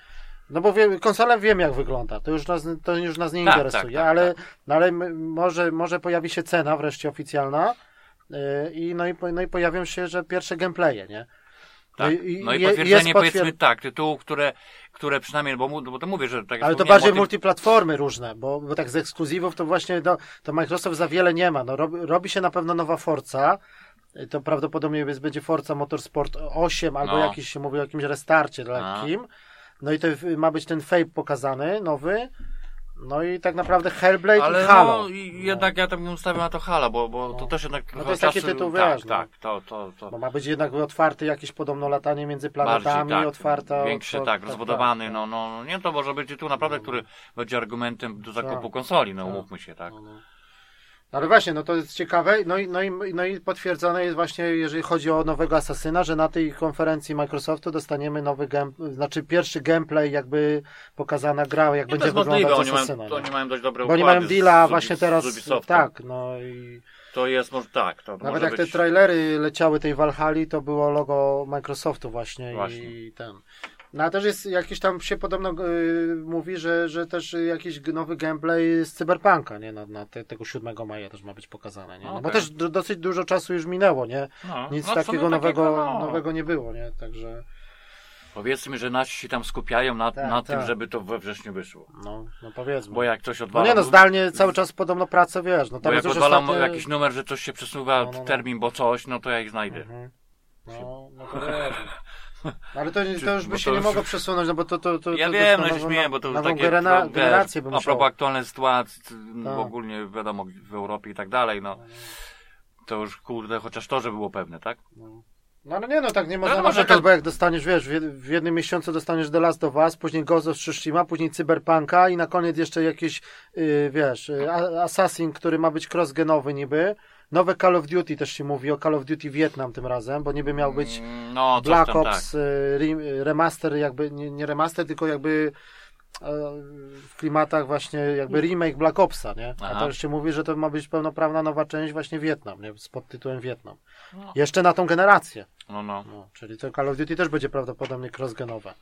[SPEAKER 1] No bo wie, konsola wiem jak wygląda, to już nas, to już nas nie
[SPEAKER 2] Tak,
[SPEAKER 1] interesuje,
[SPEAKER 2] tak, tak,
[SPEAKER 1] ale, No, ale może, może pojawi się cena wreszcie oficjalna i, no, i, no i pojawią się, że pierwsze gameplaye, nie?
[SPEAKER 2] Tak.
[SPEAKER 1] i-
[SPEAKER 2] No i potwierdzenie,
[SPEAKER 1] jest
[SPEAKER 2] powiedzmy
[SPEAKER 1] potwier-
[SPEAKER 2] tak, tytułów, które, które przynajmniej, bo, mu- bo to mówię, że tak
[SPEAKER 1] Ale to bardziej
[SPEAKER 2] tym-
[SPEAKER 1] multiplatformy różne, bo, bo tak z ekskluzywów to właśnie no, to Microsoft za wiele nie ma. No, robi, robi się na pewno nowa Forza. To prawdopodobnie jest, będzie Forza Motorsport 8 albo
[SPEAKER 2] No.
[SPEAKER 1] jakiś się mówi o jakimś restarcie lekkim. No i to ma być ten Fable pokazany, nowy. No i tak naprawdę Hellblade
[SPEAKER 2] Ale
[SPEAKER 1] i Halo.
[SPEAKER 2] no, i jednak ja tam ustawił na to Halo, bo, bo to
[SPEAKER 1] No.
[SPEAKER 2] też jednak
[SPEAKER 1] No to jest taki tytuł,
[SPEAKER 2] tak,
[SPEAKER 1] no.
[SPEAKER 2] Tak, to, to, to.
[SPEAKER 1] Bo ma być jednak otwarty jakieś podobno latanie między planetami,
[SPEAKER 2] Bardziej, tak,
[SPEAKER 1] otwarta.
[SPEAKER 2] Większy,
[SPEAKER 1] otwar-
[SPEAKER 2] tak, rozbudowany,
[SPEAKER 1] tak.
[SPEAKER 2] no, no, nie, to może być tytuł naprawdę, który będzie argumentem do zakupu
[SPEAKER 1] Tak.
[SPEAKER 2] konsoli, no
[SPEAKER 1] Tak.
[SPEAKER 2] umówmy się, tak.
[SPEAKER 1] No, no. Ale właśnie, no to jest ciekawe. No i, no, i, no i potwierdzone jest właśnie, jeżeli chodzi o nowego Asasyna, że na tej konferencji Microsoftu dostaniemy nowy game, znaczy pierwszy gameplay, jakby pokazana gra, jak
[SPEAKER 2] Nie, to
[SPEAKER 1] będzie wyglądać
[SPEAKER 2] oni mają,
[SPEAKER 1] Asasyna. nie?
[SPEAKER 2] oni mają dość dobre
[SPEAKER 1] Bo oni mają deala
[SPEAKER 2] z
[SPEAKER 1] właśnie teraz. Tak, no i
[SPEAKER 2] To jest, może tak, to
[SPEAKER 1] nawet jak te
[SPEAKER 2] być...
[SPEAKER 1] trailery leciały tej Valhalla, to było logo Microsoftu właśnie,
[SPEAKER 2] Właśnie.
[SPEAKER 1] i ten. No a też jest jakiś tam się podobno y, mówi, że, że też jakiś nowy gameplay z Cyberpunka, nie? Na, na te, tego 7 maja też ma być pokazane, nie? No bo
[SPEAKER 2] Okej.
[SPEAKER 1] też do, dosyć dużo czasu już minęło, nie?
[SPEAKER 2] no,
[SPEAKER 1] Nic
[SPEAKER 2] no, w sumie
[SPEAKER 1] takiego nowego,
[SPEAKER 2] no.
[SPEAKER 1] nowego nie było, nie? Także,
[SPEAKER 2] Powiedzmy, że nasi się tam skupiają na,
[SPEAKER 1] Tak,
[SPEAKER 2] na tym,
[SPEAKER 1] tak.
[SPEAKER 2] żeby to we wrześniu wyszło.
[SPEAKER 1] no, no powiedzmy.
[SPEAKER 2] Bo jak coś
[SPEAKER 1] no
[SPEAKER 2] odwala...
[SPEAKER 1] nie no, zdalnie cały czas podobno pracę, wiesz, no
[SPEAKER 2] Bo
[SPEAKER 1] tam
[SPEAKER 2] jak
[SPEAKER 1] jest już
[SPEAKER 2] odwalam
[SPEAKER 1] ostatnie...
[SPEAKER 2] jakiś numer, że coś się przesuwa,
[SPEAKER 1] No, no, no.
[SPEAKER 2] termin, bo coś, no to ja ich znajdę.
[SPEAKER 1] Mhm. No, no to. Ale to, to już by się nie mogło przesunąć, no bo to... to, to
[SPEAKER 2] Ja
[SPEAKER 1] to,
[SPEAKER 2] wiem, no się śmieję, bo to już takie
[SPEAKER 1] genera- by
[SPEAKER 2] A propos aktualnej sytuacji, w
[SPEAKER 1] Tak.
[SPEAKER 2] ogólnie wiadomo, w Europie i tak dalej, no. To już kurde, chociaż to, że było pewne, tak?
[SPEAKER 1] No. No ale nie, no tak nie można
[SPEAKER 2] no,
[SPEAKER 1] narzekać,
[SPEAKER 2] może to-
[SPEAKER 1] bo jak dostaniesz, wiesz, w, jed- w jednym miesiącu dostaniesz The Last of Us, później Ghost of Tsushima, później Cyberpunka i na koniec jeszcze jakiś, yy, wiesz, yy, Assassin, który ma być cross-genowy niby. Nowe Call of Duty też się mówi o Call of Duty Vietnam tym razem, bo niby miał być
[SPEAKER 2] Mm, No,
[SPEAKER 1] Black
[SPEAKER 2] tam,
[SPEAKER 1] Ops yy, re- remaster, jakby, nie, nie remaster, tylko jakby w klimatach właśnie jakby remake Black Opsa, nie? A
[SPEAKER 2] Aha.
[SPEAKER 1] to już się mówi, że to ma być pełnoprawna nowa część właśnie Wietnam, nie? Z podtytułem Wietnam.
[SPEAKER 2] No.
[SPEAKER 1] Jeszcze na tą generację.
[SPEAKER 2] No, no.
[SPEAKER 1] No, czyli to Call of Duty też będzie prawdopodobnie crossgenowe.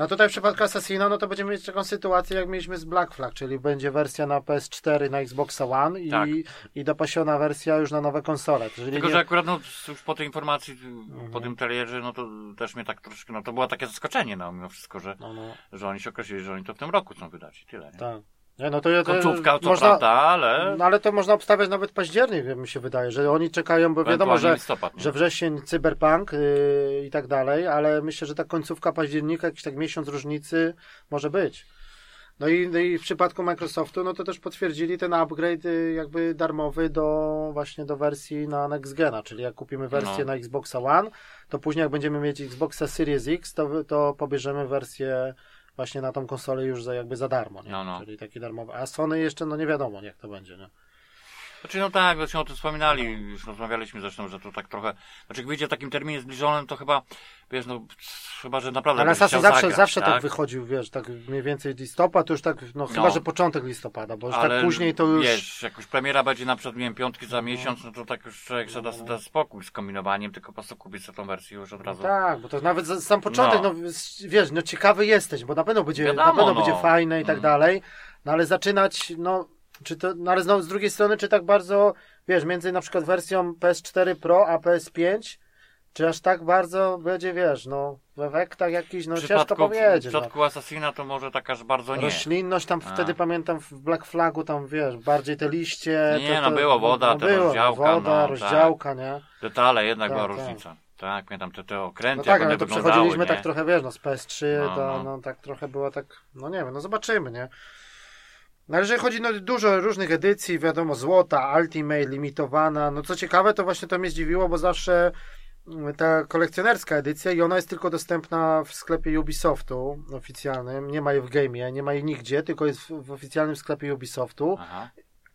[SPEAKER 1] No tutaj w przypadku Assassina, no to będziemy mieć taką sytuację, jak mieliśmy z Black Flag, czyli będzie wersja na PS4, na Xboxa One i,
[SPEAKER 2] Tak.
[SPEAKER 1] i dopasiona wersja już na nowe konsole. Czyli
[SPEAKER 2] Tylko,
[SPEAKER 1] nie-
[SPEAKER 2] że akurat no, już po tej informacji,
[SPEAKER 1] Mhm.
[SPEAKER 2] po tym trailerze, no to też mnie tak troszkę, no to było takie zaskoczenie, no mimo wszystko, że,
[SPEAKER 1] No, no,
[SPEAKER 2] że oni się określili, że oni to w tym roku chcą wydać i tyle, nie?
[SPEAKER 1] tak. Nie, no to, to
[SPEAKER 2] Końcówka, co
[SPEAKER 1] można,
[SPEAKER 2] prawda, ale
[SPEAKER 1] No ale to można obstawiać nawet październik, mi się wydaje, że oni czekają, bo wiadomo, że,
[SPEAKER 2] listopad, nie?
[SPEAKER 1] że wrzesień, cyberpunk yy, i tak dalej, ale myślę, że ta końcówka października, jakiś tak miesiąc różnicy może być. No i, no i w przypadku Microsoftu, no to też potwierdzili ten upgrade y, jakby darmowy do właśnie do wersji na Next Gena, czyli jak kupimy wersję
[SPEAKER 2] No.
[SPEAKER 1] na Xboxa One, to później jak będziemy mieć Xboxa Series X, to, to pobierzemy wersję właśnie na tą konsolę już za jakby za darmo, nie?
[SPEAKER 2] No, no.
[SPEAKER 1] Czyli taki darmowy. A Sony jeszcze no nie wiadomo jak to będzie, nie?
[SPEAKER 2] Znaczy no tak, zresztą o tym wspominali, już rozmawialiśmy zresztą, że to tak trochę, znaczy jak wyjdzie w takim terminie zbliżonym, to chyba, wiesz, no, chyba, że naprawdę
[SPEAKER 1] Ale
[SPEAKER 2] chciał
[SPEAKER 1] zawsze,
[SPEAKER 2] zagrać,
[SPEAKER 1] zawsze tak?
[SPEAKER 2] tak
[SPEAKER 1] wychodził, wiesz, tak mniej więcej listopad, to już tak, no chyba,
[SPEAKER 2] No.
[SPEAKER 1] że początek listopada, bo już
[SPEAKER 2] Ale
[SPEAKER 1] tak później to już...
[SPEAKER 2] Wiesz, jak już premiera będzie na przykład, nie wiem, piątki za miesiąc, no to tak już człowiek sobie da, da spokój z kombinowaniem, tylko po prostu kupić sobie tą wersję już od razu.
[SPEAKER 1] Tak, bo to nawet za- sam początek, no.
[SPEAKER 2] No.
[SPEAKER 1] wiesz, no ciekawy jesteś, bo na pewno będzie,
[SPEAKER 2] Wiadomo,
[SPEAKER 1] na pewno
[SPEAKER 2] no.
[SPEAKER 1] będzie fajne i tak
[SPEAKER 2] Mm.
[SPEAKER 1] dalej, no ale zaczynać, no, czy to, no ale znowu z drugiej strony, czy tak bardzo, wiesz, między na przykład wersją PS4 Pro a PS5, czy aż tak bardzo będzie, wiesz, no, w efektach jakiś, no ciężko
[SPEAKER 2] przypadku, w
[SPEAKER 1] powiedzieć, no.
[SPEAKER 2] przypadku Assassina to może tak aż bardzo nie.
[SPEAKER 1] Roślinność tam
[SPEAKER 2] A.
[SPEAKER 1] wtedy pamiętam w Black Flagu tam wiesz, bardziej te liście.
[SPEAKER 2] Nie,
[SPEAKER 1] to,
[SPEAKER 2] no
[SPEAKER 1] to,
[SPEAKER 2] było woda, te
[SPEAKER 1] było,
[SPEAKER 2] rozdziałka,
[SPEAKER 1] Woda,
[SPEAKER 2] no,
[SPEAKER 1] rozdziałka, nie?
[SPEAKER 2] Detale jednak
[SPEAKER 1] Tak,
[SPEAKER 2] była
[SPEAKER 1] tak.
[SPEAKER 2] różnica. Tak, pamiętam te, te okręty,
[SPEAKER 1] No tak, ale to przechodziliśmy
[SPEAKER 2] nie?
[SPEAKER 1] tak trochę, wiesz, no z PS3
[SPEAKER 2] No,
[SPEAKER 1] to
[SPEAKER 2] no.
[SPEAKER 1] no tak trochę było tak, no nie wiem, no zobaczymy, nie? No ale jeżeli chodzi, no dużo różnych edycji, wiadomo, złota, Ultimate, limitowana, no co ciekawe, to właśnie to mnie zdziwiło, bo zawsze mm, ta kolekcjonerska edycja i ona jest tylko dostępna w sklepie Ubisoftu oficjalnym, nie ma jej w game'ie, nie ma jej nigdzie, tylko jest w, w oficjalnym sklepie Ubisoftu.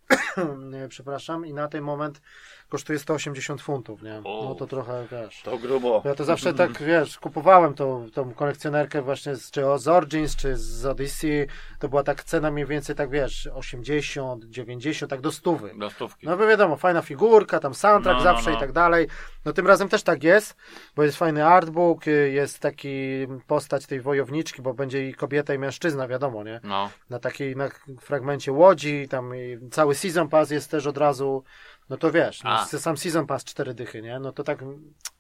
[SPEAKER 1] Przepraszam, i na ten moment kosztuje 180 funtów, nie?
[SPEAKER 2] O.
[SPEAKER 1] No to trochę, wiesz.
[SPEAKER 2] To grubo.
[SPEAKER 1] Ja to zawsze tak, wiesz, kupowałem tą, tą kolekcjonerkę właśnie z, czy z Origins, czy z Odyssey, to była tak cena mniej więcej, tak wiesz, 80, 90, tak do stówy.
[SPEAKER 2] Do stówki.
[SPEAKER 1] No bo wiadomo, fajna figurka, tam soundtrack
[SPEAKER 2] No, no,
[SPEAKER 1] zawsze
[SPEAKER 2] no.
[SPEAKER 1] i tak dalej. No tym razem też tak jest, bo jest fajny artbook, jest taki postać tej wojowniczki, bo będzie i kobieta i mężczyzna, wiadomo, nie?
[SPEAKER 2] No.
[SPEAKER 1] na takiej na fragmencie łodzi, tam i cały season pass jest też od razu, no to wiesz, no, sam season pass cztery dychy, nie? No to tak,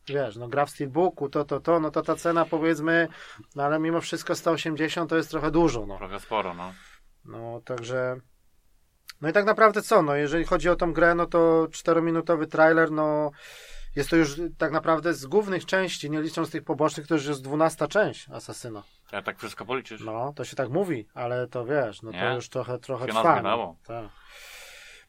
[SPEAKER 1] wiesz, no gra w steelbooku, to, to, to, no to ta cena powiedzmy, no ale mimo wszystko 180 to jest trochę dużo, no.
[SPEAKER 2] Trochę sporo, no.
[SPEAKER 1] No, także... No i tak naprawdę co, no jeżeli chodzi o tą grę, no to czterominutowy trailer, no jest to już tak naprawdę z głównych części, nie licząc tych pobocznych, to już jest dwunasta część Asasyna.
[SPEAKER 2] Ja tak wszystko policzysz.
[SPEAKER 1] No, to się tak mówi, ale to wiesz, no to
[SPEAKER 2] Nie?
[SPEAKER 1] już trochę, trochę trwa. No, tak.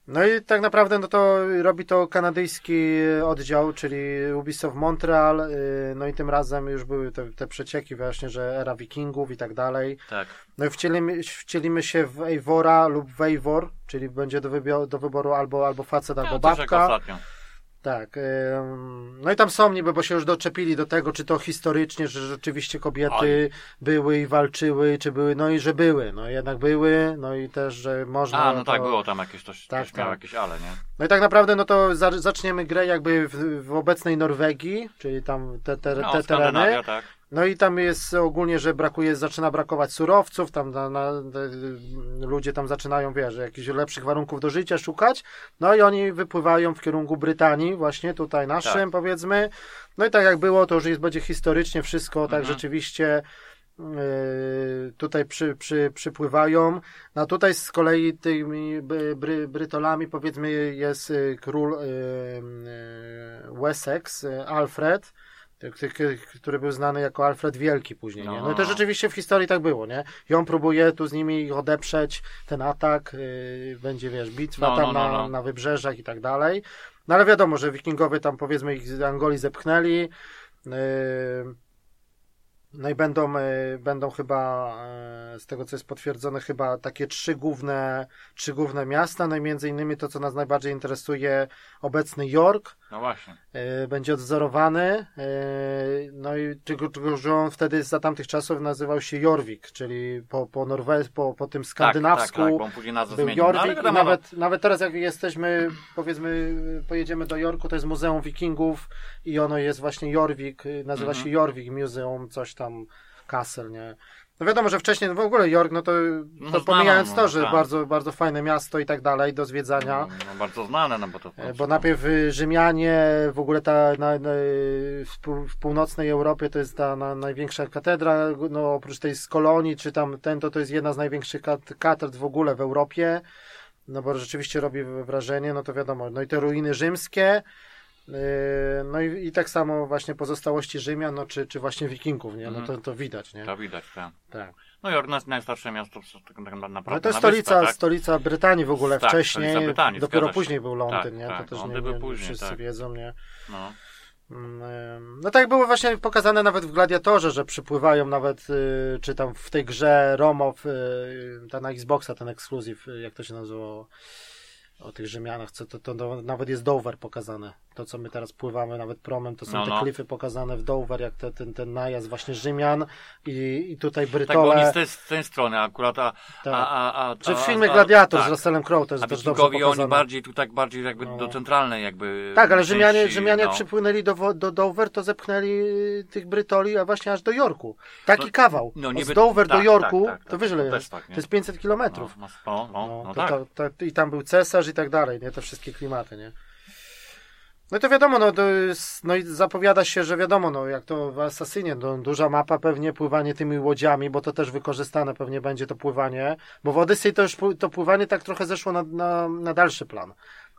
[SPEAKER 1] No i tak naprawdę no to robi to kanadyjski oddział, czyli Ubisoft Montreal, y, no i tym razem już były te, te przecieki właśnie, że era wikingów i tak dalej.
[SPEAKER 2] Tak.
[SPEAKER 1] No i wcielimy, wcielimy się w Eivora lub w Eivor, czyli będzie do, wybio- do wyboru albo, albo facet, albo
[SPEAKER 2] Ja jak
[SPEAKER 1] babka. Tak. No i tam są niby, bo się już doczepili do tego, czy to historycznie, że rzeczywiście kobiety były i walczyły, czy były, no i że były, no jednak były, no i też, że można.
[SPEAKER 2] A, no tak,
[SPEAKER 1] to...
[SPEAKER 2] było tam jakieś, coś,
[SPEAKER 1] Tak, tak.
[SPEAKER 2] jakieś ale, nie?
[SPEAKER 1] No i tak naprawdę, no to za, zaczniemy grę jakby w, w obecnej Norwegii, czyli tam te, te,
[SPEAKER 2] No,
[SPEAKER 1] te tereny.
[SPEAKER 2] Skandynawia, tak.
[SPEAKER 1] No i tam jest ogólnie, że brakuje, zaczyna brakować surowców, tam na, na, ludzie tam zaczynają, wiesz, jakichś lepszych warunków do życia szukać, no i oni wypływają w kierunku Brytanii, właśnie tutaj naszym,
[SPEAKER 2] Tak.
[SPEAKER 1] powiedzmy. No i tak jak było, to już jest, będzie historycznie wszystko, tak
[SPEAKER 2] Mhm.
[SPEAKER 1] rzeczywiście yy, tutaj przy, przy, przypływają. No tutaj z kolei tymi bry, Brytolami, powiedzmy, jest y, król y, y, Wessex, Alfred, który był znany jako Alfred Wielki później. Nie? No i to
[SPEAKER 2] No.
[SPEAKER 1] rzeczywiście w historii tak było, nie? I on próbuje tu z nimi ich odeprzeć, ten atak, yy, będzie, wiesz, bitwa
[SPEAKER 2] No,
[SPEAKER 1] tam
[SPEAKER 2] no, no,
[SPEAKER 1] na,
[SPEAKER 2] no.
[SPEAKER 1] na wybrzeżach i tak dalej. No ale wiadomo, że wikingowie tam powiedzmy ich z Angolii zepchnęli. Yy, No i będą, y, będą chyba, y, z tego co jest potwierdzone, chyba takie trzy główne, trzy główne miasta. No i między innymi to, co nas najbardziej interesuje, obecny York.
[SPEAKER 2] No właśnie.
[SPEAKER 1] y, Będzie odzorowany. y, No i tylko, tylko że on wtedy za tamtych czasów nazywał się Jorvik, czyli po, po Norwez, po, po tym skandynawsku.
[SPEAKER 2] Tak, tak, tak, bo on później nazwę
[SPEAKER 1] Był
[SPEAKER 2] zmienił. No,
[SPEAKER 1] Jorvik i
[SPEAKER 2] wiadomo,
[SPEAKER 1] nawet, nawet teraz jak jesteśmy, powiedzmy, pojedziemy do Jorku, to jest Muzeum Wikingów i ono jest właśnie Jorvik, nazywa
[SPEAKER 2] Mhm.
[SPEAKER 1] się Jorvik Museum, coś tam, Castle, nie? No wiadomo, że wcześniej no w ogóle York, no to, to
[SPEAKER 2] No
[SPEAKER 1] pomijając
[SPEAKER 2] znano,
[SPEAKER 1] to,
[SPEAKER 2] no,
[SPEAKER 1] że
[SPEAKER 2] tak.
[SPEAKER 1] bardzo, bardzo fajne miasto i tak dalej do zwiedzania.
[SPEAKER 2] No, no, bardzo znane, no bo to...
[SPEAKER 1] E, Bo najpierw y, Rzymianie, w ogóle ta na, na, w, pół- w północnej Europie to jest ta na, największa katedra, no oprócz tej z Kolonii, czy tam ten, to to jest jedna z największych kat- katedr w ogóle w Europie, no bo rzeczywiście robi wrażenie, no to wiadomo, no i te ruiny rzymskie, no i, i tak samo właśnie pozostałości Rzymian, no czy, czy właśnie Wikingów, nie, no to,
[SPEAKER 2] Mhm.
[SPEAKER 1] to widać, nie,
[SPEAKER 2] To widać, tak.
[SPEAKER 1] tak.
[SPEAKER 2] No Jork, naj- najstarsze miasto tak naprawdę
[SPEAKER 1] No to jest stolica,
[SPEAKER 2] wyspach, tak?
[SPEAKER 1] stolica Brytanii w ogóle
[SPEAKER 2] Tak,
[SPEAKER 1] wcześniej,
[SPEAKER 2] Brytanii,
[SPEAKER 1] dopiero później był Londyn,
[SPEAKER 2] Tak,
[SPEAKER 1] nie,
[SPEAKER 2] tak,
[SPEAKER 1] to też
[SPEAKER 2] Londyn
[SPEAKER 1] nie, nie
[SPEAKER 2] później,
[SPEAKER 1] wszyscy
[SPEAKER 2] tak.
[SPEAKER 1] wiedzą, nie.
[SPEAKER 2] No.
[SPEAKER 1] Mm, No tak było właśnie pokazane nawet w Gladiatorze, że przypływają nawet, y, czy tam w tej grze Romow, y, ta na Xboxa, ten ekskluzyw, y, jak to się nazywało, o tych Rzymianach, co to, to, to nawet jest Dover pokazane. To, co my teraz pływamy nawet promem, to są
[SPEAKER 2] No,
[SPEAKER 1] te
[SPEAKER 2] no.
[SPEAKER 1] klify pokazane w Dover, jak te, ten, ten najazd właśnie Rzymian i, i tutaj
[SPEAKER 2] Tak, bo
[SPEAKER 1] Brytole.
[SPEAKER 2] oni z tej, z tej strony akurat, a...
[SPEAKER 1] Tak.
[SPEAKER 2] a, a, a
[SPEAKER 1] Czy w filmie Gladiator
[SPEAKER 2] tak.
[SPEAKER 1] z Russellem Crowe to jest
[SPEAKER 2] A
[SPEAKER 1] też dobrze
[SPEAKER 2] Wikingowie oni
[SPEAKER 1] pokazane.
[SPEAKER 2] bardziej tu tak bardziej jakby
[SPEAKER 1] No.
[SPEAKER 2] do centralnej jakby
[SPEAKER 1] Tak, ale Rzymianie,
[SPEAKER 2] części,
[SPEAKER 1] Rzymianie
[SPEAKER 2] no.
[SPEAKER 1] przypłynęli do, do Dover, to zepchnęli y, tych Brytoli, a właśnie aż do Jorku. Taki
[SPEAKER 2] No,
[SPEAKER 1] kawał.
[SPEAKER 2] no niby-
[SPEAKER 1] Dover do
[SPEAKER 2] tak,
[SPEAKER 1] Jorku,
[SPEAKER 2] tak, tak,
[SPEAKER 1] to
[SPEAKER 2] też
[SPEAKER 1] jest? to jest 500 kilometrów.
[SPEAKER 2] No, no, no,
[SPEAKER 1] No,
[SPEAKER 2] no, tak.
[SPEAKER 1] I tam był cesarz i tak dalej, nie? Te wszystkie klimaty, nie? No i to wiadomo, no, to jest, no i zapowiada się, że wiadomo, no jak to w Assassinie, no, duża mapa pewnie, pływanie tymi łodziami, bo to też wykorzystane pewnie będzie to pływanie, bo w Odyssey to już to pływanie tak trochę zeszło na, na, na dalszy plan.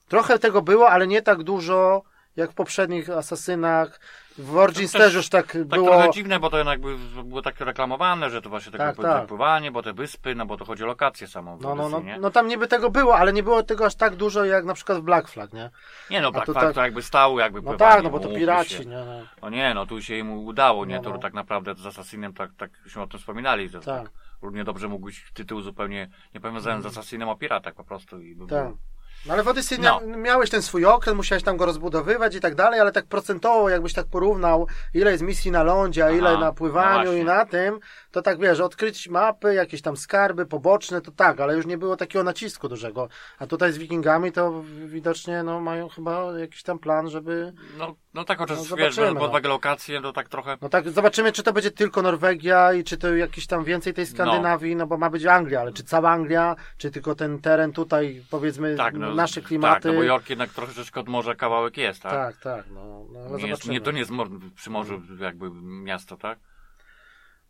[SPEAKER 1] Trochę tego było, ale nie tak dużo jak w poprzednich Asasynach. W Origins
[SPEAKER 2] też
[SPEAKER 1] też już tak,
[SPEAKER 2] Tak
[SPEAKER 1] było.
[SPEAKER 2] trochę dziwne, bo to jednak by- było tak reklamowane, że to właśnie
[SPEAKER 1] Tak,
[SPEAKER 2] takie
[SPEAKER 1] tak.
[SPEAKER 2] pływanie, bo te wyspy, no bo to chodzi o lokację samą
[SPEAKER 1] No, no, no,
[SPEAKER 2] nie?
[SPEAKER 1] no tam niby tego było, ale nie było tego aż tak dużo jak na przykład w Black Flag, nie?
[SPEAKER 2] Nie no, Black Flag
[SPEAKER 1] tak-
[SPEAKER 2] to jakby stał, jakby
[SPEAKER 1] No
[SPEAKER 2] pływanie,
[SPEAKER 1] tak, no bo to piraci,
[SPEAKER 2] się.
[SPEAKER 1] nie? No.
[SPEAKER 2] No nie, no tu się im udało, nie?
[SPEAKER 1] No,
[SPEAKER 2] To
[SPEAKER 1] no.
[SPEAKER 2] tak naprawdę z Assassinem tak, takśmy o tym wspominali, że
[SPEAKER 1] Tak.
[SPEAKER 2] tak. równie dobrze mógł być tytuł zupełnie nie powiązany z Assassinem o piratach po prostu i by
[SPEAKER 1] Mhm. Tak.
[SPEAKER 2] był-
[SPEAKER 1] No ale w Odyssey
[SPEAKER 2] No.
[SPEAKER 1] mia- miałeś ten swój okres, musiałeś tam go rozbudowywać i tak dalej, ale tak procentowo, jakbyś tak porównał, ile jest misji na lądzie, a
[SPEAKER 2] Aha,
[SPEAKER 1] ile na
[SPEAKER 2] no
[SPEAKER 1] pływaniu
[SPEAKER 2] właśnie.
[SPEAKER 1] i na tym, to tak wiesz, odkryć mapy, jakieś tam skarby poboczne, to tak, ale już nie było takiego nacisku dużego. A tutaj z Wikingami to widocznie no, mają chyba jakiś tam plan, żeby.
[SPEAKER 2] No, no tak, chociaż
[SPEAKER 1] No,
[SPEAKER 2] wiesz, biorąc
[SPEAKER 1] no.
[SPEAKER 2] pod uwagę lokacje, to tak trochę...
[SPEAKER 1] No tak, zobaczymy, czy to będzie tylko Norwegia i czy to jakiś tam więcej tej Skandynawii, no, bo ma być Anglia, ale czy cała Anglia, czy tylko ten teren tutaj, powiedzmy,
[SPEAKER 2] Tak, no,
[SPEAKER 1] nasze
[SPEAKER 2] Tak,
[SPEAKER 1] klimaty.
[SPEAKER 2] no bo York jednak troszeczkę od morza kawałek jest, tak?
[SPEAKER 1] tak, tak, no, no ale
[SPEAKER 2] nie, jest,
[SPEAKER 1] zobaczymy.
[SPEAKER 2] nie, to nie jest mor- przy morzu jakby miasto, tak?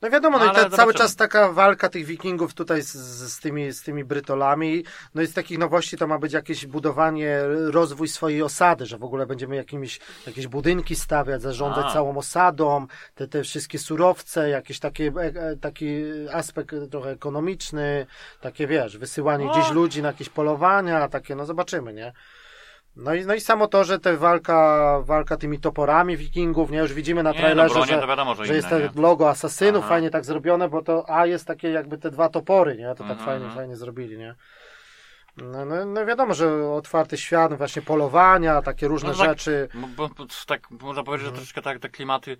[SPEAKER 1] No wiadomo, no,
[SPEAKER 2] No,
[SPEAKER 1] i
[SPEAKER 2] ale
[SPEAKER 1] cały czas taka walka tych wikingów tutaj z, z, tymi, z tymi Brytolami. No i z takich nowości to ma być jakieś budowanie, rozwój swojej osady, że w ogóle będziemy jakimiś, jakieś budynki stawiać, zarządzać
[SPEAKER 2] A.
[SPEAKER 1] całą osadą, te, te wszystkie surowce, jakiś taki, e, e, taki aspekt trochę ekonomiczny, takie wiesz, wysyłanie
[SPEAKER 2] No.
[SPEAKER 1] gdzieś ludzi na jakieś polowania, takie, no zobaczymy, nie? No i, no i samo to, że te walka, walka tymi toporami wikingów, nie? Już widzimy na
[SPEAKER 2] Nie, no
[SPEAKER 1] trailerze,
[SPEAKER 2] bronie
[SPEAKER 1] że,
[SPEAKER 2] to wiadomo, że
[SPEAKER 1] że jest
[SPEAKER 2] inne,
[SPEAKER 1] to
[SPEAKER 2] nie?
[SPEAKER 1] logo asasynów,
[SPEAKER 2] Aha.
[SPEAKER 1] fajnie tak zrobione, bo to A jest takie jakby te dwa topory, nie? To tak
[SPEAKER 2] Mhm,
[SPEAKER 1] fajnie,
[SPEAKER 2] mhm.
[SPEAKER 1] fajnie zrobili, nie? No, no, no wiadomo, że otwarty świat, właśnie polowania, takie różne
[SPEAKER 2] No tak,
[SPEAKER 1] rzeczy.
[SPEAKER 2] Bo, bo, tak można powiedzieć,
[SPEAKER 1] Mhm.
[SPEAKER 2] że troszeczkę tak te klimaty,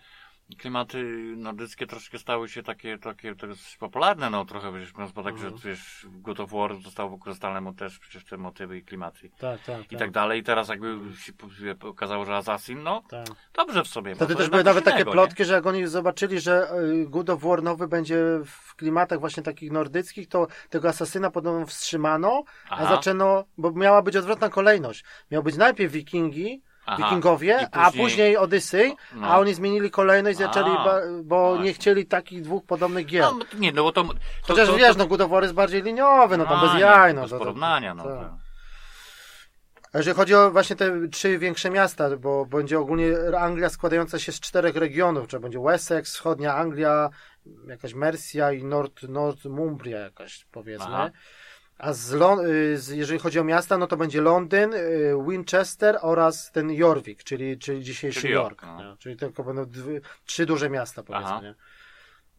[SPEAKER 2] klimaty nordyckie troszkę stały się takie, takie dość popularne, no trochę wiesz, biorąc pod
[SPEAKER 1] Mhm.
[SPEAKER 2] że wiesz, w God of War zostało wykorzystane mo- też przecież te motywy i klimaty
[SPEAKER 1] Tak, tak,
[SPEAKER 2] i tak dalej. I teraz jakby się okazało, że Assassin, no
[SPEAKER 1] tak.
[SPEAKER 2] dobrze w sobie.
[SPEAKER 1] Wtedy
[SPEAKER 2] to
[SPEAKER 1] też były nawet
[SPEAKER 2] coś
[SPEAKER 1] takie
[SPEAKER 2] innego,
[SPEAKER 1] plotki, że jak oni zobaczyli, że y, God of War nowy będzie w klimatach właśnie takich nordyckich, to tego asasyna podobno wstrzymano, a
[SPEAKER 2] Aha.
[SPEAKER 1] zaczęno, bo miała być odwrotna kolejność. Miał być najpierw wikingi. Wikingowie, a
[SPEAKER 2] później-
[SPEAKER 1] później Odyssey,
[SPEAKER 2] No.
[SPEAKER 1] a oni zmienili kolejność zaczęli, ba, bo nie chcieli takich dwóch podobnych gier.
[SPEAKER 2] No, nie, no bo to... to
[SPEAKER 1] Chociaż
[SPEAKER 2] to,
[SPEAKER 1] wiesz,
[SPEAKER 2] to,
[SPEAKER 1] no God jest bardziej liniowy, no tam bez jaj, no.
[SPEAKER 2] Bez porównania, no.
[SPEAKER 1] tak. A jeżeli chodzi o właśnie te trzy większe miasta, bo będzie ogólnie Anglia składająca się z czterech regionów, czy będzie Wessex, wschodnia Anglia, jakaś Mercia i Nord, Northumbria jakaś powiedzmy.
[SPEAKER 2] Aha.
[SPEAKER 1] A z, Lon- y, z, jeżeli chodzi o miasta, no to będzie Londyn, y, Winchester oraz ten Jorvik, czyli, czyli dzisiejszy
[SPEAKER 2] Czyli
[SPEAKER 1] York.
[SPEAKER 2] York, no.
[SPEAKER 1] Czyli tylko będą dwie, trzy duże miasta powiedzmy.
[SPEAKER 2] Aha.
[SPEAKER 1] Nie?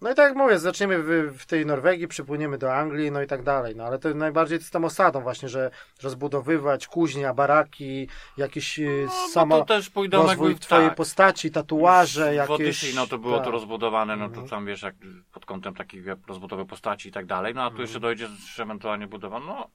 [SPEAKER 1] No i tak jak mówię, zaczniemy w, w tej Norwegii, przypłyniemy do Anglii, no i tak dalej. No ale to najbardziej z tą osadą właśnie, że rozbudowywać kuźnia, baraki, jakieś no,
[SPEAKER 2] samo no to też pójdą
[SPEAKER 1] rozwój
[SPEAKER 2] jakby,
[SPEAKER 1] twojej
[SPEAKER 2] tak.
[SPEAKER 1] postaci, tatuaże,
[SPEAKER 2] w
[SPEAKER 1] jakieś...
[SPEAKER 2] Odyssey, no to było
[SPEAKER 1] tak.
[SPEAKER 2] to rozbudowane, no to
[SPEAKER 1] Mhm.
[SPEAKER 2] tam wiesz, jak pod kątem takich rozbudowy postaci i tak dalej, no a tu jeszcze dojdzie że ewentualnie budowa, no
[SPEAKER 1] Mhm.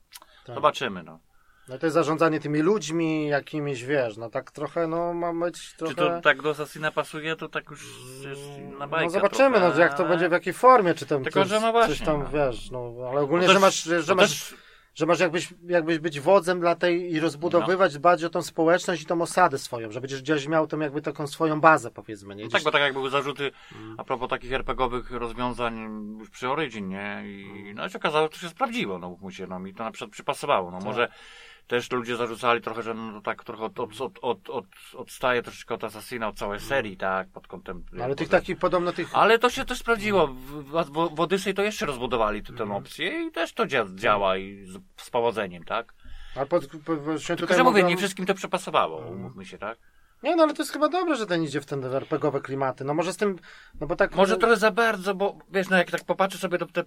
[SPEAKER 1] Tak.
[SPEAKER 2] zobaczymy, no.
[SPEAKER 1] No to jest zarządzanie tymi ludźmi, jakimiś, wiesz, no tak trochę, no ma być trochę...
[SPEAKER 2] Czy to tak do Assassina pasuje, to tak już jest na bajkę
[SPEAKER 1] No zobaczymy,
[SPEAKER 2] trochę,
[SPEAKER 1] no jak to będzie, w jakiej formie, czy tam
[SPEAKER 2] Tylko,
[SPEAKER 1] coś,
[SPEAKER 2] że no
[SPEAKER 1] coś
[SPEAKER 2] właśnie,
[SPEAKER 1] tam,
[SPEAKER 2] no.
[SPEAKER 1] wiesz, no ale ogólnie,
[SPEAKER 2] No
[SPEAKER 1] że
[SPEAKER 2] też-
[SPEAKER 1] masz, że, że
[SPEAKER 2] no
[SPEAKER 1] masz,
[SPEAKER 2] też-
[SPEAKER 1] że masz jakbyś, jakbyś być wodzem dla tej i rozbudowywać, dbać o tą społeczność i tą osadę swoją, że będziesz gdzieś miał tą jakby taką swoją bazę, powiedzmy, nie?
[SPEAKER 2] No
[SPEAKER 1] Gdzieś...
[SPEAKER 2] tak, bo tak jak były zarzuty
[SPEAKER 1] Mm.
[SPEAKER 2] a propos takich RPGowych rozwiązań już przy Origin, nie? I no i się okazało, że to się sprawdziło, no mówmy się, no mi to na przykład przypasowało, no
[SPEAKER 1] Tak.
[SPEAKER 2] może też ludzie zarzucali trochę, że no tak trochę od, od, od, od, od, odstaje troszeczkę od Assassina, od całej serii, tak, pod kątem...
[SPEAKER 1] Ale tych takich, podobno tych...
[SPEAKER 2] Ale to się też sprawdziło. W, w, w Odyssey to jeszcze rozbudowali tę
[SPEAKER 1] Mhm.
[SPEAKER 2] tę opcję i też to dzia, działa i z, z powodzeniem, tak?
[SPEAKER 1] Ale pod, po, po, się
[SPEAKER 2] Tylko, że mówię,
[SPEAKER 1] mówią-
[SPEAKER 2] nie wszystkim to przepasowało,
[SPEAKER 1] Mhm.
[SPEAKER 2] umówmy się, tak?
[SPEAKER 1] Nie, no ale to jest chyba dobrze, że ten idzie w ten RPGowe klimaty, no może z tym, no bo tak...
[SPEAKER 2] Może trochę za bardzo, bo wiesz, no jak tak popatrzę sobie to te,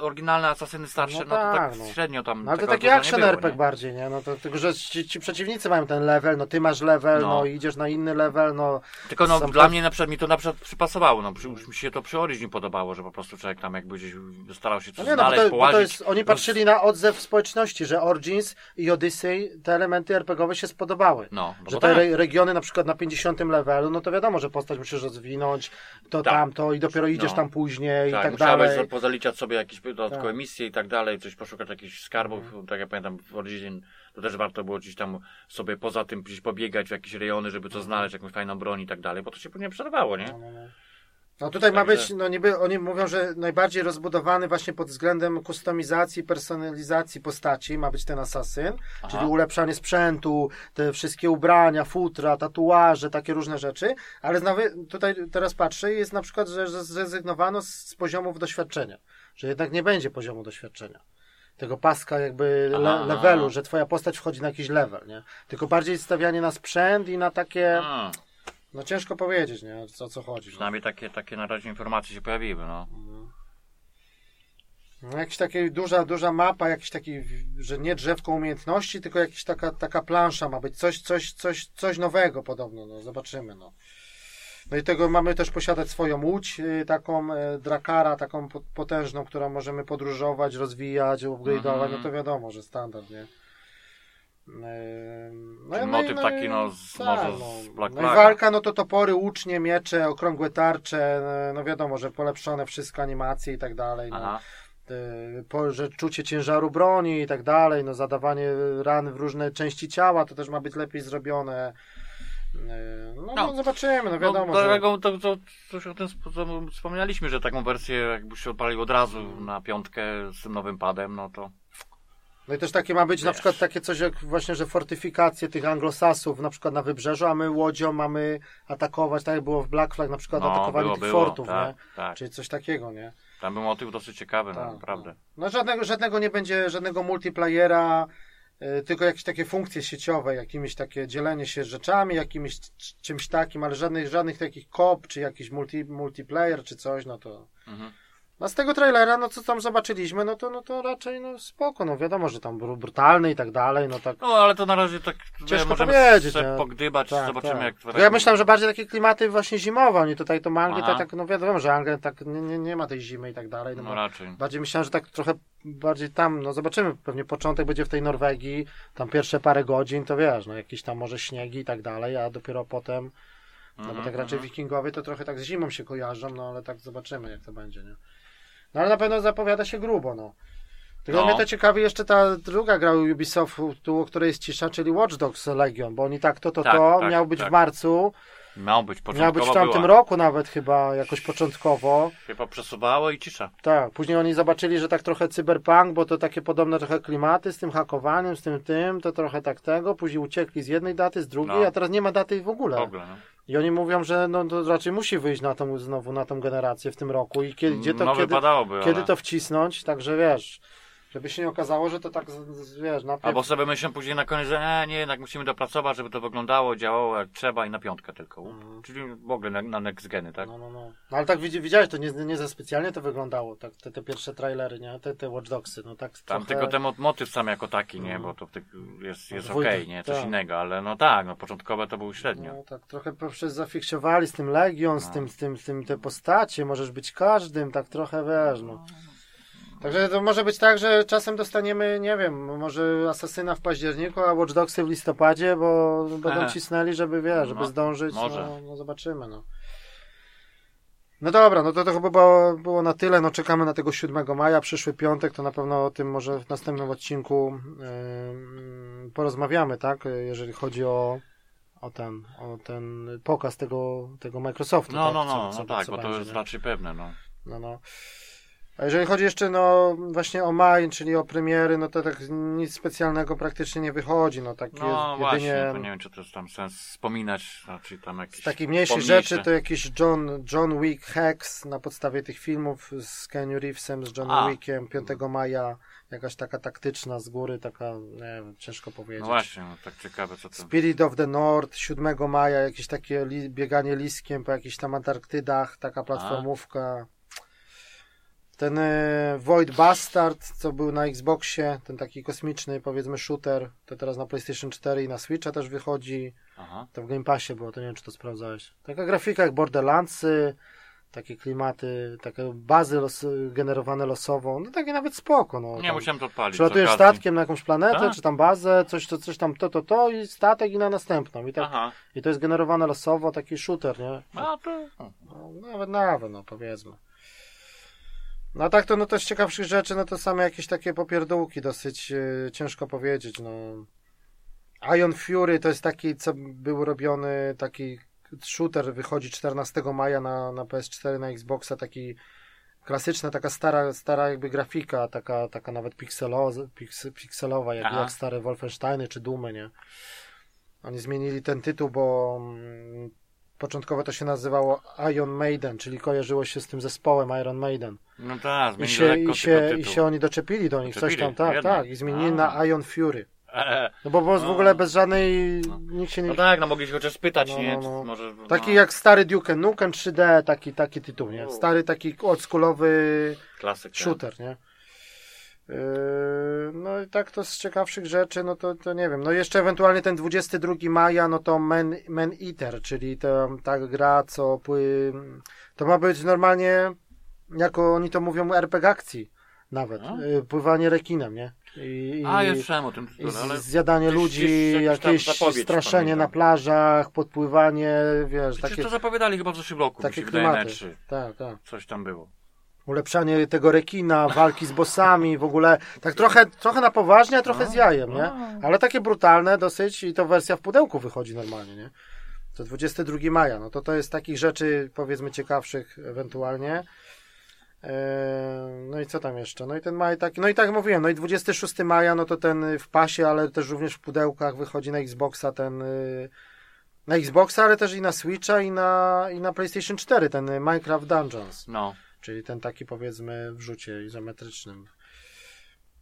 [SPEAKER 2] oryginalne asasyny starsze,
[SPEAKER 1] No
[SPEAKER 2] no, to tak
[SPEAKER 1] tak, no.
[SPEAKER 2] średnio tam
[SPEAKER 1] No ale to taki
[SPEAKER 2] nie
[SPEAKER 1] action
[SPEAKER 2] było,
[SPEAKER 1] RPG
[SPEAKER 2] nie?
[SPEAKER 1] bardziej, nie? No to tylko, że ci, ci przeciwnicy mają ten level, no ty masz level, no,
[SPEAKER 2] No.
[SPEAKER 1] idziesz na inny level, no...
[SPEAKER 2] Tylko no, dla
[SPEAKER 1] tak-
[SPEAKER 2] mnie na przykład mi to na przykład przypasowało, no już mi się to przy Origin podobało, że po prostu człowiek tam jakby gdzieś starał się
[SPEAKER 1] No
[SPEAKER 2] coś
[SPEAKER 1] nie, no bo
[SPEAKER 2] znaleźć,
[SPEAKER 1] to, bo
[SPEAKER 2] połazić.
[SPEAKER 1] to jest, oni patrzyli na odzew społeczności, że Origins i Odyssey, te elementy RPGowe się spodobały.
[SPEAKER 2] No, no
[SPEAKER 1] Że te
[SPEAKER 2] tak.
[SPEAKER 1] re regiony na przykład na 50 levelu, no to wiadomo, że postać musisz rozwinąć, to
[SPEAKER 2] Tak.
[SPEAKER 1] tamto i dopiero idziesz
[SPEAKER 2] No.
[SPEAKER 1] tam później i
[SPEAKER 2] Tak,
[SPEAKER 1] tak
[SPEAKER 2] musiałeś
[SPEAKER 1] dalej.
[SPEAKER 2] za- pozaliczać sobie jakieś dodatkowe
[SPEAKER 1] Tak.
[SPEAKER 2] misje i tak dalej, coś poszukać jakichś skarbów,
[SPEAKER 1] Mhm.
[SPEAKER 2] tak jak pamiętam w Origin, to też warto było gdzieś tam sobie poza tym gdzieś pobiegać w jakieś rejony, żeby
[SPEAKER 1] Mhm.
[SPEAKER 2] coś znaleźć, jakąś fajną broń i tak dalej, bo to się później przerwało, nie?
[SPEAKER 1] No, no, no. Tutaj ma
[SPEAKER 2] Także-
[SPEAKER 1] być, no niby oni mówią, że najbardziej rozbudowany właśnie pod względem kustomizacji, personalizacji postaci ma być ten asasyn,
[SPEAKER 2] Aha.
[SPEAKER 1] czyli ulepszanie sprzętu, te wszystkie ubrania, futra, tatuaże, takie różne rzeczy, ale znowu tutaj teraz patrzę i jest na przykład, że zrezygnowano z, z poziomów doświadczenia, że jednak nie będzie poziomu doświadczenia. Tego paska jakby le, levelu, że twoja postać wchodzi na jakiś level, nie? Tylko bardziej stawianie na sprzęt i na takie,
[SPEAKER 2] A,
[SPEAKER 1] no ciężko powiedzieć, nie? O co chodzi. No.
[SPEAKER 2] przynajmniej takie, takie na razie informacje się pojawiły, no.
[SPEAKER 1] No, jakaś taka duża, duża mapa, jakiś taki, że nie drzewko umiejętności, tylko jakaś taka, taka plansza ma być, coś, coś, coś, coś nowego podobno, no zobaczymy, no. No i tego mamy też posiadać swoją łódź, y, taką e, Drakara, taką po- potężną, którą możemy podróżować, rozwijać, upgrade'ować,
[SPEAKER 2] Mhm.
[SPEAKER 1] no to wiadomo, że standard, nie?
[SPEAKER 2] Czyli motyw taki, no, z- może z Black
[SPEAKER 1] no walka, no to topory, łucznie, miecze, okrągłe tarcze, e, no wiadomo, że polepszone wszystko animacje i tak dalej, no po, że czucie ciężaru broni i tak dalej, no zadawanie ran w różne części ciała, to też ma być lepiej zrobione. No, no,
[SPEAKER 2] No.
[SPEAKER 1] zobaczymy, no wiadomo,
[SPEAKER 2] no,
[SPEAKER 1] że...
[SPEAKER 2] dlatego to, to, coś o tym wspomnieliśmy, że taką wersję jakby się odpalił od razu na piątkę z tym nowym padem, no to
[SPEAKER 1] No i też takie ma być na
[SPEAKER 2] Wiesz.
[SPEAKER 1] przykład takie coś jak właśnie, że fortyfikacje tych anglosasów na przykład na wybrzeżu, a my łodzią mamy atakować, tak jak było w Black Flag, na przykład
[SPEAKER 2] no,
[SPEAKER 1] atakowanie
[SPEAKER 2] było,
[SPEAKER 1] tych
[SPEAKER 2] było,
[SPEAKER 1] fortów,
[SPEAKER 2] tak,
[SPEAKER 1] nie?
[SPEAKER 2] tak.
[SPEAKER 1] Czyli coś takiego, nie?
[SPEAKER 2] Tam był motyw dosyć ciekawy,
[SPEAKER 1] Tak,
[SPEAKER 2] no, naprawdę.
[SPEAKER 1] No żadnego, żadnego nie będzie, żadnego multiplayera, y, tylko jakieś takie funkcje sieciowe, jakimiś takie dzielenie się rzeczami, jakimś c- czymś takim, ale żadnych, żadnych takich kop, czy jakiś multi, multiplayer, czy coś, no to...
[SPEAKER 2] Mhm.
[SPEAKER 1] No z tego trailera, no co tam zobaczyliśmy, no to, no to raczej no spoko, no wiadomo, że tam bru- brutalny i tak dalej, no tak...
[SPEAKER 2] No ale to na razie tak
[SPEAKER 1] Ciężko
[SPEAKER 2] możemy
[SPEAKER 1] powiedzieć, nie?
[SPEAKER 2] pogdybać,
[SPEAKER 1] Tak,
[SPEAKER 2] zobaczymy
[SPEAKER 1] tak.
[SPEAKER 2] jak
[SPEAKER 1] Bo Ja myślałem, że bardziej takie klimaty właśnie zimowe, oni tutaj to Anglię, to tak, no wiadomo, że Anglia tak nie, nie, nie ma tej zimy i tak dalej, no,
[SPEAKER 2] No raczej.
[SPEAKER 1] Bardziej myślałem, że tak trochę bardziej tam, no zobaczymy, pewnie początek będzie w tej Norwegii, tam pierwsze parę godzin, to wiesz, no jakieś tam może śniegi i tak dalej, a dopiero potem, no bo
[SPEAKER 2] Mhm,
[SPEAKER 1] tak raczej
[SPEAKER 2] mhm.
[SPEAKER 1] wikingowie to trochę tak z zimą się kojarzą, no ale tak zobaczymy jak to będzie, nie? No ale na pewno zapowiada się grubo, no. Tylko
[SPEAKER 2] No.
[SPEAKER 1] mnie to ciekawi jeszcze ta druga gra Ubisoftu, tu, o której jest cisza, czyli Watch Dogs Legion, bo oni tak to, to,
[SPEAKER 2] Tak,
[SPEAKER 1] to,
[SPEAKER 2] tak,
[SPEAKER 1] miał być
[SPEAKER 2] tak.
[SPEAKER 1] w marcu,
[SPEAKER 2] Miał być początkowo
[SPEAKER 1] miał być w tamtym
[SPEAKER 2] była.
[SPEAKER 1] roku nawet chyba, jakoś początkowo.
[SPEAKER 2] Chyba przesuwało i cisza.
[SPEAKER 1] Tak, później oni zobaczyli, że tak trochę cyberpunk, bo to takie podobne trochę klimaty z tym hakowaniem, z tym tym, to trochę tak tego, później uciekli z jednej daty, z drugiej,
[SPEAKER 2] No.
[SPEAKER 1] a teraz nie ma daty w ogóle.
[SPEAKER 2] W ogóle, no.
[SPEAKER 1] I oni mówią, że no, to raczej musi wyjść na tą, znowu na tą generację w tym roku i kiedy, gdzie to,
[SPEAKER 2] no
[SPEAKER 1] kiedy, kiedy
[SPEAKER 2] ale...
[SPEAKER 1] to wcisnąć, także wiesz, Żeby się nie okazało, że to tak, wiesz, najpierw...
[SPEAKER 2] Albo sobie myślę później na koniec, że nie, nie, jednak musimy dopracować, żeby to wyglądało, działało jak trzeba i na piątkę tylko.
[SPEAKER 1] Mhm.
[SPEAKER 2] Czyli w ogóle na, na next geny, tak?
[SPEAKER 1] No, no, no. No ale tak widzi- widziałeś, to nie, nie za specjalnie to wyglądało, tak, te, te pierwsze trailery, nie? Te, te Watch Dogsy, no tak
[SPEAKER 2] Tam
[SPEAKER 1] trochę...
[SPEAKER 2] tylko ten mo- motyw sam jako taki, nie?
[SPEAKER 1] Mhm.
[SPEAKER 2] Bo to tych jest, jest okej, nie? Coś
[SPEAKER 1] tak.
[SPEAKER 2] innego, ale no tak, no początkowe to był średnio.
[SPEAKER 1] No tak trochę poprzez zafiksowali z tym Legion, z
[SPEAKER 2] No.
[SPEAKER 1] tym, z tym, z tym te postacie, możesz być każdym, tak trochę wiesz, no. Także to może być tak, że czasem dostaniemy, nie wiem, może Asasyna w październiku, a Watch Dogsy w listopadzie, bo będą
[SPEAKER 2] Aha.
[SPEAKER 1] cisnęli, żeby, wiesz, żeby
[SPEAKER 2] No,
[SPEAKER 1] zdążyć,
[SPEAKER 2] może.
[SPEAKER 1] No, no zobaczymy, no. No dobra, no to, to chyba było, było na tyle, no czekamy na tego 7 maja, przyszły piątek, to na pewno o tym może w następnym odcinku ym, porozmawiamy, tak, jeżeli chodzi o, o ten, o ten pokaz tego, tego Microsoftu.
[SPEAKER 2] No,
[SPEAKER 1] tak?
[SPEAKER 2] no,
[SPEAKER 1] Co-
[SPEAKER 2] no,
[SPEAKER 1] co-
[SPEAKER 2] no tak,
[SPEAKER 1] co
[SPEAKER 2] bo to
[SPEAKER 1] będzie,
[SPEAKER 2] jest
[SPEAKER 1] nie?
[SPEAKER 2] raczej pewne, no.
[SPEAKER 1] No, no. A jeżeli chodzi jeszcze no właśnie o maj, czyli o premiery, no to tak nic specjalnego praktycznie nie wychodzi, no tak
[SPEAKER 2] No właśnie,
[SPEAKER 1] jedynie
[SPEAKER 2] to nie wiem, czy to jest tam sens wspominać, raczej tam jakieś
[SPEAKER 1] mniejszych
[SPEAKER 2] pomniejsze.
[SPEAKER 1] rzeczy to jakiś John, John Wick Hex na podstawie tych filmów z Keanu Reevesem, z Johnem
[SPEAKER 2] A.
[SPEAKER 1] Wickiem 5 maja, jakaś taka taktyczna z góry, taka, nie wiem, ciężko powiedzieć.
[SPEAKER 2] No właśnie, no tak ciekawe co to...
[SPEAKER 1] Spirit of the North 7 maja, jakieś takie li, bieganie liskiem po jakichś tam Antarktydach, taka platformówka. Ten e, Void Bastard, co był na Xboxie, ten taki kosmiczny, powiedzmy, shooter, to teraz na PlayStation 4 i na Switcha też wychodzi.
[SPEAKER 2] Aha.
[SPEAKER 1] To w Game Passie było, to nie wiem, czy to sprawdzałeś. Taka grafika jak Borderlandsy, takie klimaty, takie bazy los, generowane losowo, no takie nawet spoko. No,
[SPEAKER 2] Nie,
[SPEAKER 1] tam
[SPEAKER 2] musiałem to odpalić.
[SPEAKER 1] Przylatujesz
[SPEAKER 2] z okazji.
[SPEAKER 1] statkiem na jakąś planetę,
[SPEAKER 2] Tak.
[SPEAKER 1] czy tam bazę, coś, to, coś tam to, to, to i statek i na następną. I, tak,
[SPEAKER 2] Aha.
[SPEAKER 1] I to jest generowane losowo, taki shooter, nie?
[SPEAKER 2] A to...
[SPEAKER 1] No, nawet, nawet, no powiedzmy. No a tak to, no to z ciekawszych rzeczy, no to same jakieś takie popierdółki, dosyć e, ciężko powiedzieć, no. Ion Fury to jest taki, co był robiony, taki shooter, wychodzi 14 maja na, na PS4, na Xboxa, taki klasyczna, taka stara, stara jakby grafika, taka, taka nawet pikselo, piks, pikselowa, jak,
[SPEAKER 2] Aha.
[SPEAKER 1] jak stare Wolfensteiny czy Dumy, nie? Oni zmienili ten tytuł, bo mm, początkowo to się nazywało Iron Maiden, czyli kojarzyło się z tym zespołem Iron Maiden.
[SPEAKER 2] No tak,
[SPEAKER 1] I się, i, się, I się oni doczepili do nich, coś
[SPEAKER 2] Doczepili,
[SPEAKER 1] tam, tak,
[SPEAKER 2] jednak.
[SPEAKER 1] tak, i zmienili
[SPEAKER 2] A.
[SPEAKER 1] na Ion Fury.
[SPEAKER 2] E,
[SPEAKER 1] No bo, bo w
[SPEAKER 2] No.
[SPEAKER 1] ogóle bez żadnej, nikt się nie...
[SPEAKER 2] no tak, no mogli się chociaż spytać,
[SPEAKER 1] No,
[SPEAKER 2] nie?
[SPEAKER 1] no, no.
[SPEAKER 2] Może,
[SPEAKER 1] Taki
[SPEAKER 2] no,
[SPEAKER 1] jak stary Duke Nukem 3D, taki, taki tytuł, nie? Stary taki oldschoolowy
[SPEAKER 2] Klasyk. tak.
[SPEAKER 1] shooter, nie? Yy, No i tak to z ciekawszych rzeczy, no to, to nie wiem. No jeszcze ewentualnie ten 22 maja, no to Man, Man Eater, czyli to, ta gra, co pły... to ma być normalnie, jako oni to mówią, RPG akcji nawet. Yy, Pływanie rekinem, nie? I,
[SPEAKER 2] A, ja słyszałem o tym tytule, ale...
[SPEAKER 1] zjadanie
[SPEAKER 2] gdzieś-
[SPEAKER 1] ludzi,
[SPEAKER 2] gdzieś
[SPEAKER 1] jakieś straszenie
[SPEAKER 2] pamiętam.
[SPEAKER 1] na plażach, podpływanie, wiesz,
[SPEAKER 2] Przecież
[SPEAKER 1] takie,
[SPEAKER 2] to zapowiadali chyba w zeszłym roku, mi
[SPEAKER 1] takie
[SPEAKER 2] się
[SPEAKER 1] klimaty.
[SPEAKER 2] E3.
[SPEAKER 1] Tak, tak.
[SPEAKER 2] Coś tam było.
[SPEAKER 1] Ulepszanie tego rekina, walki z bossami, w ogóle tak trochę, trochę na poważnie, a trochę z jajem, nie? Ale takie brutalne dosyć i to wersja w pudełku wychodzi normalnie, nie? To 22 maja, no to to jest takich rzeczy powiedzmy ciekawszych ewentualnie. Eee, No i co tam jeszcze? No i ten maj taki, no i tak jak mówiłem, no i 26 maja, no to ten w pasie, ale też również w pudełkach wychodzi na Xboxa ten y, na Xboxa, ale też i na Switcha i na, i na PlayStation 4, ten Minecraft Dungeons.
[SPEAKER 2] No.
[SPEAKER 1] Czyli ten taki powiedzmy w rzucie izometrycznym.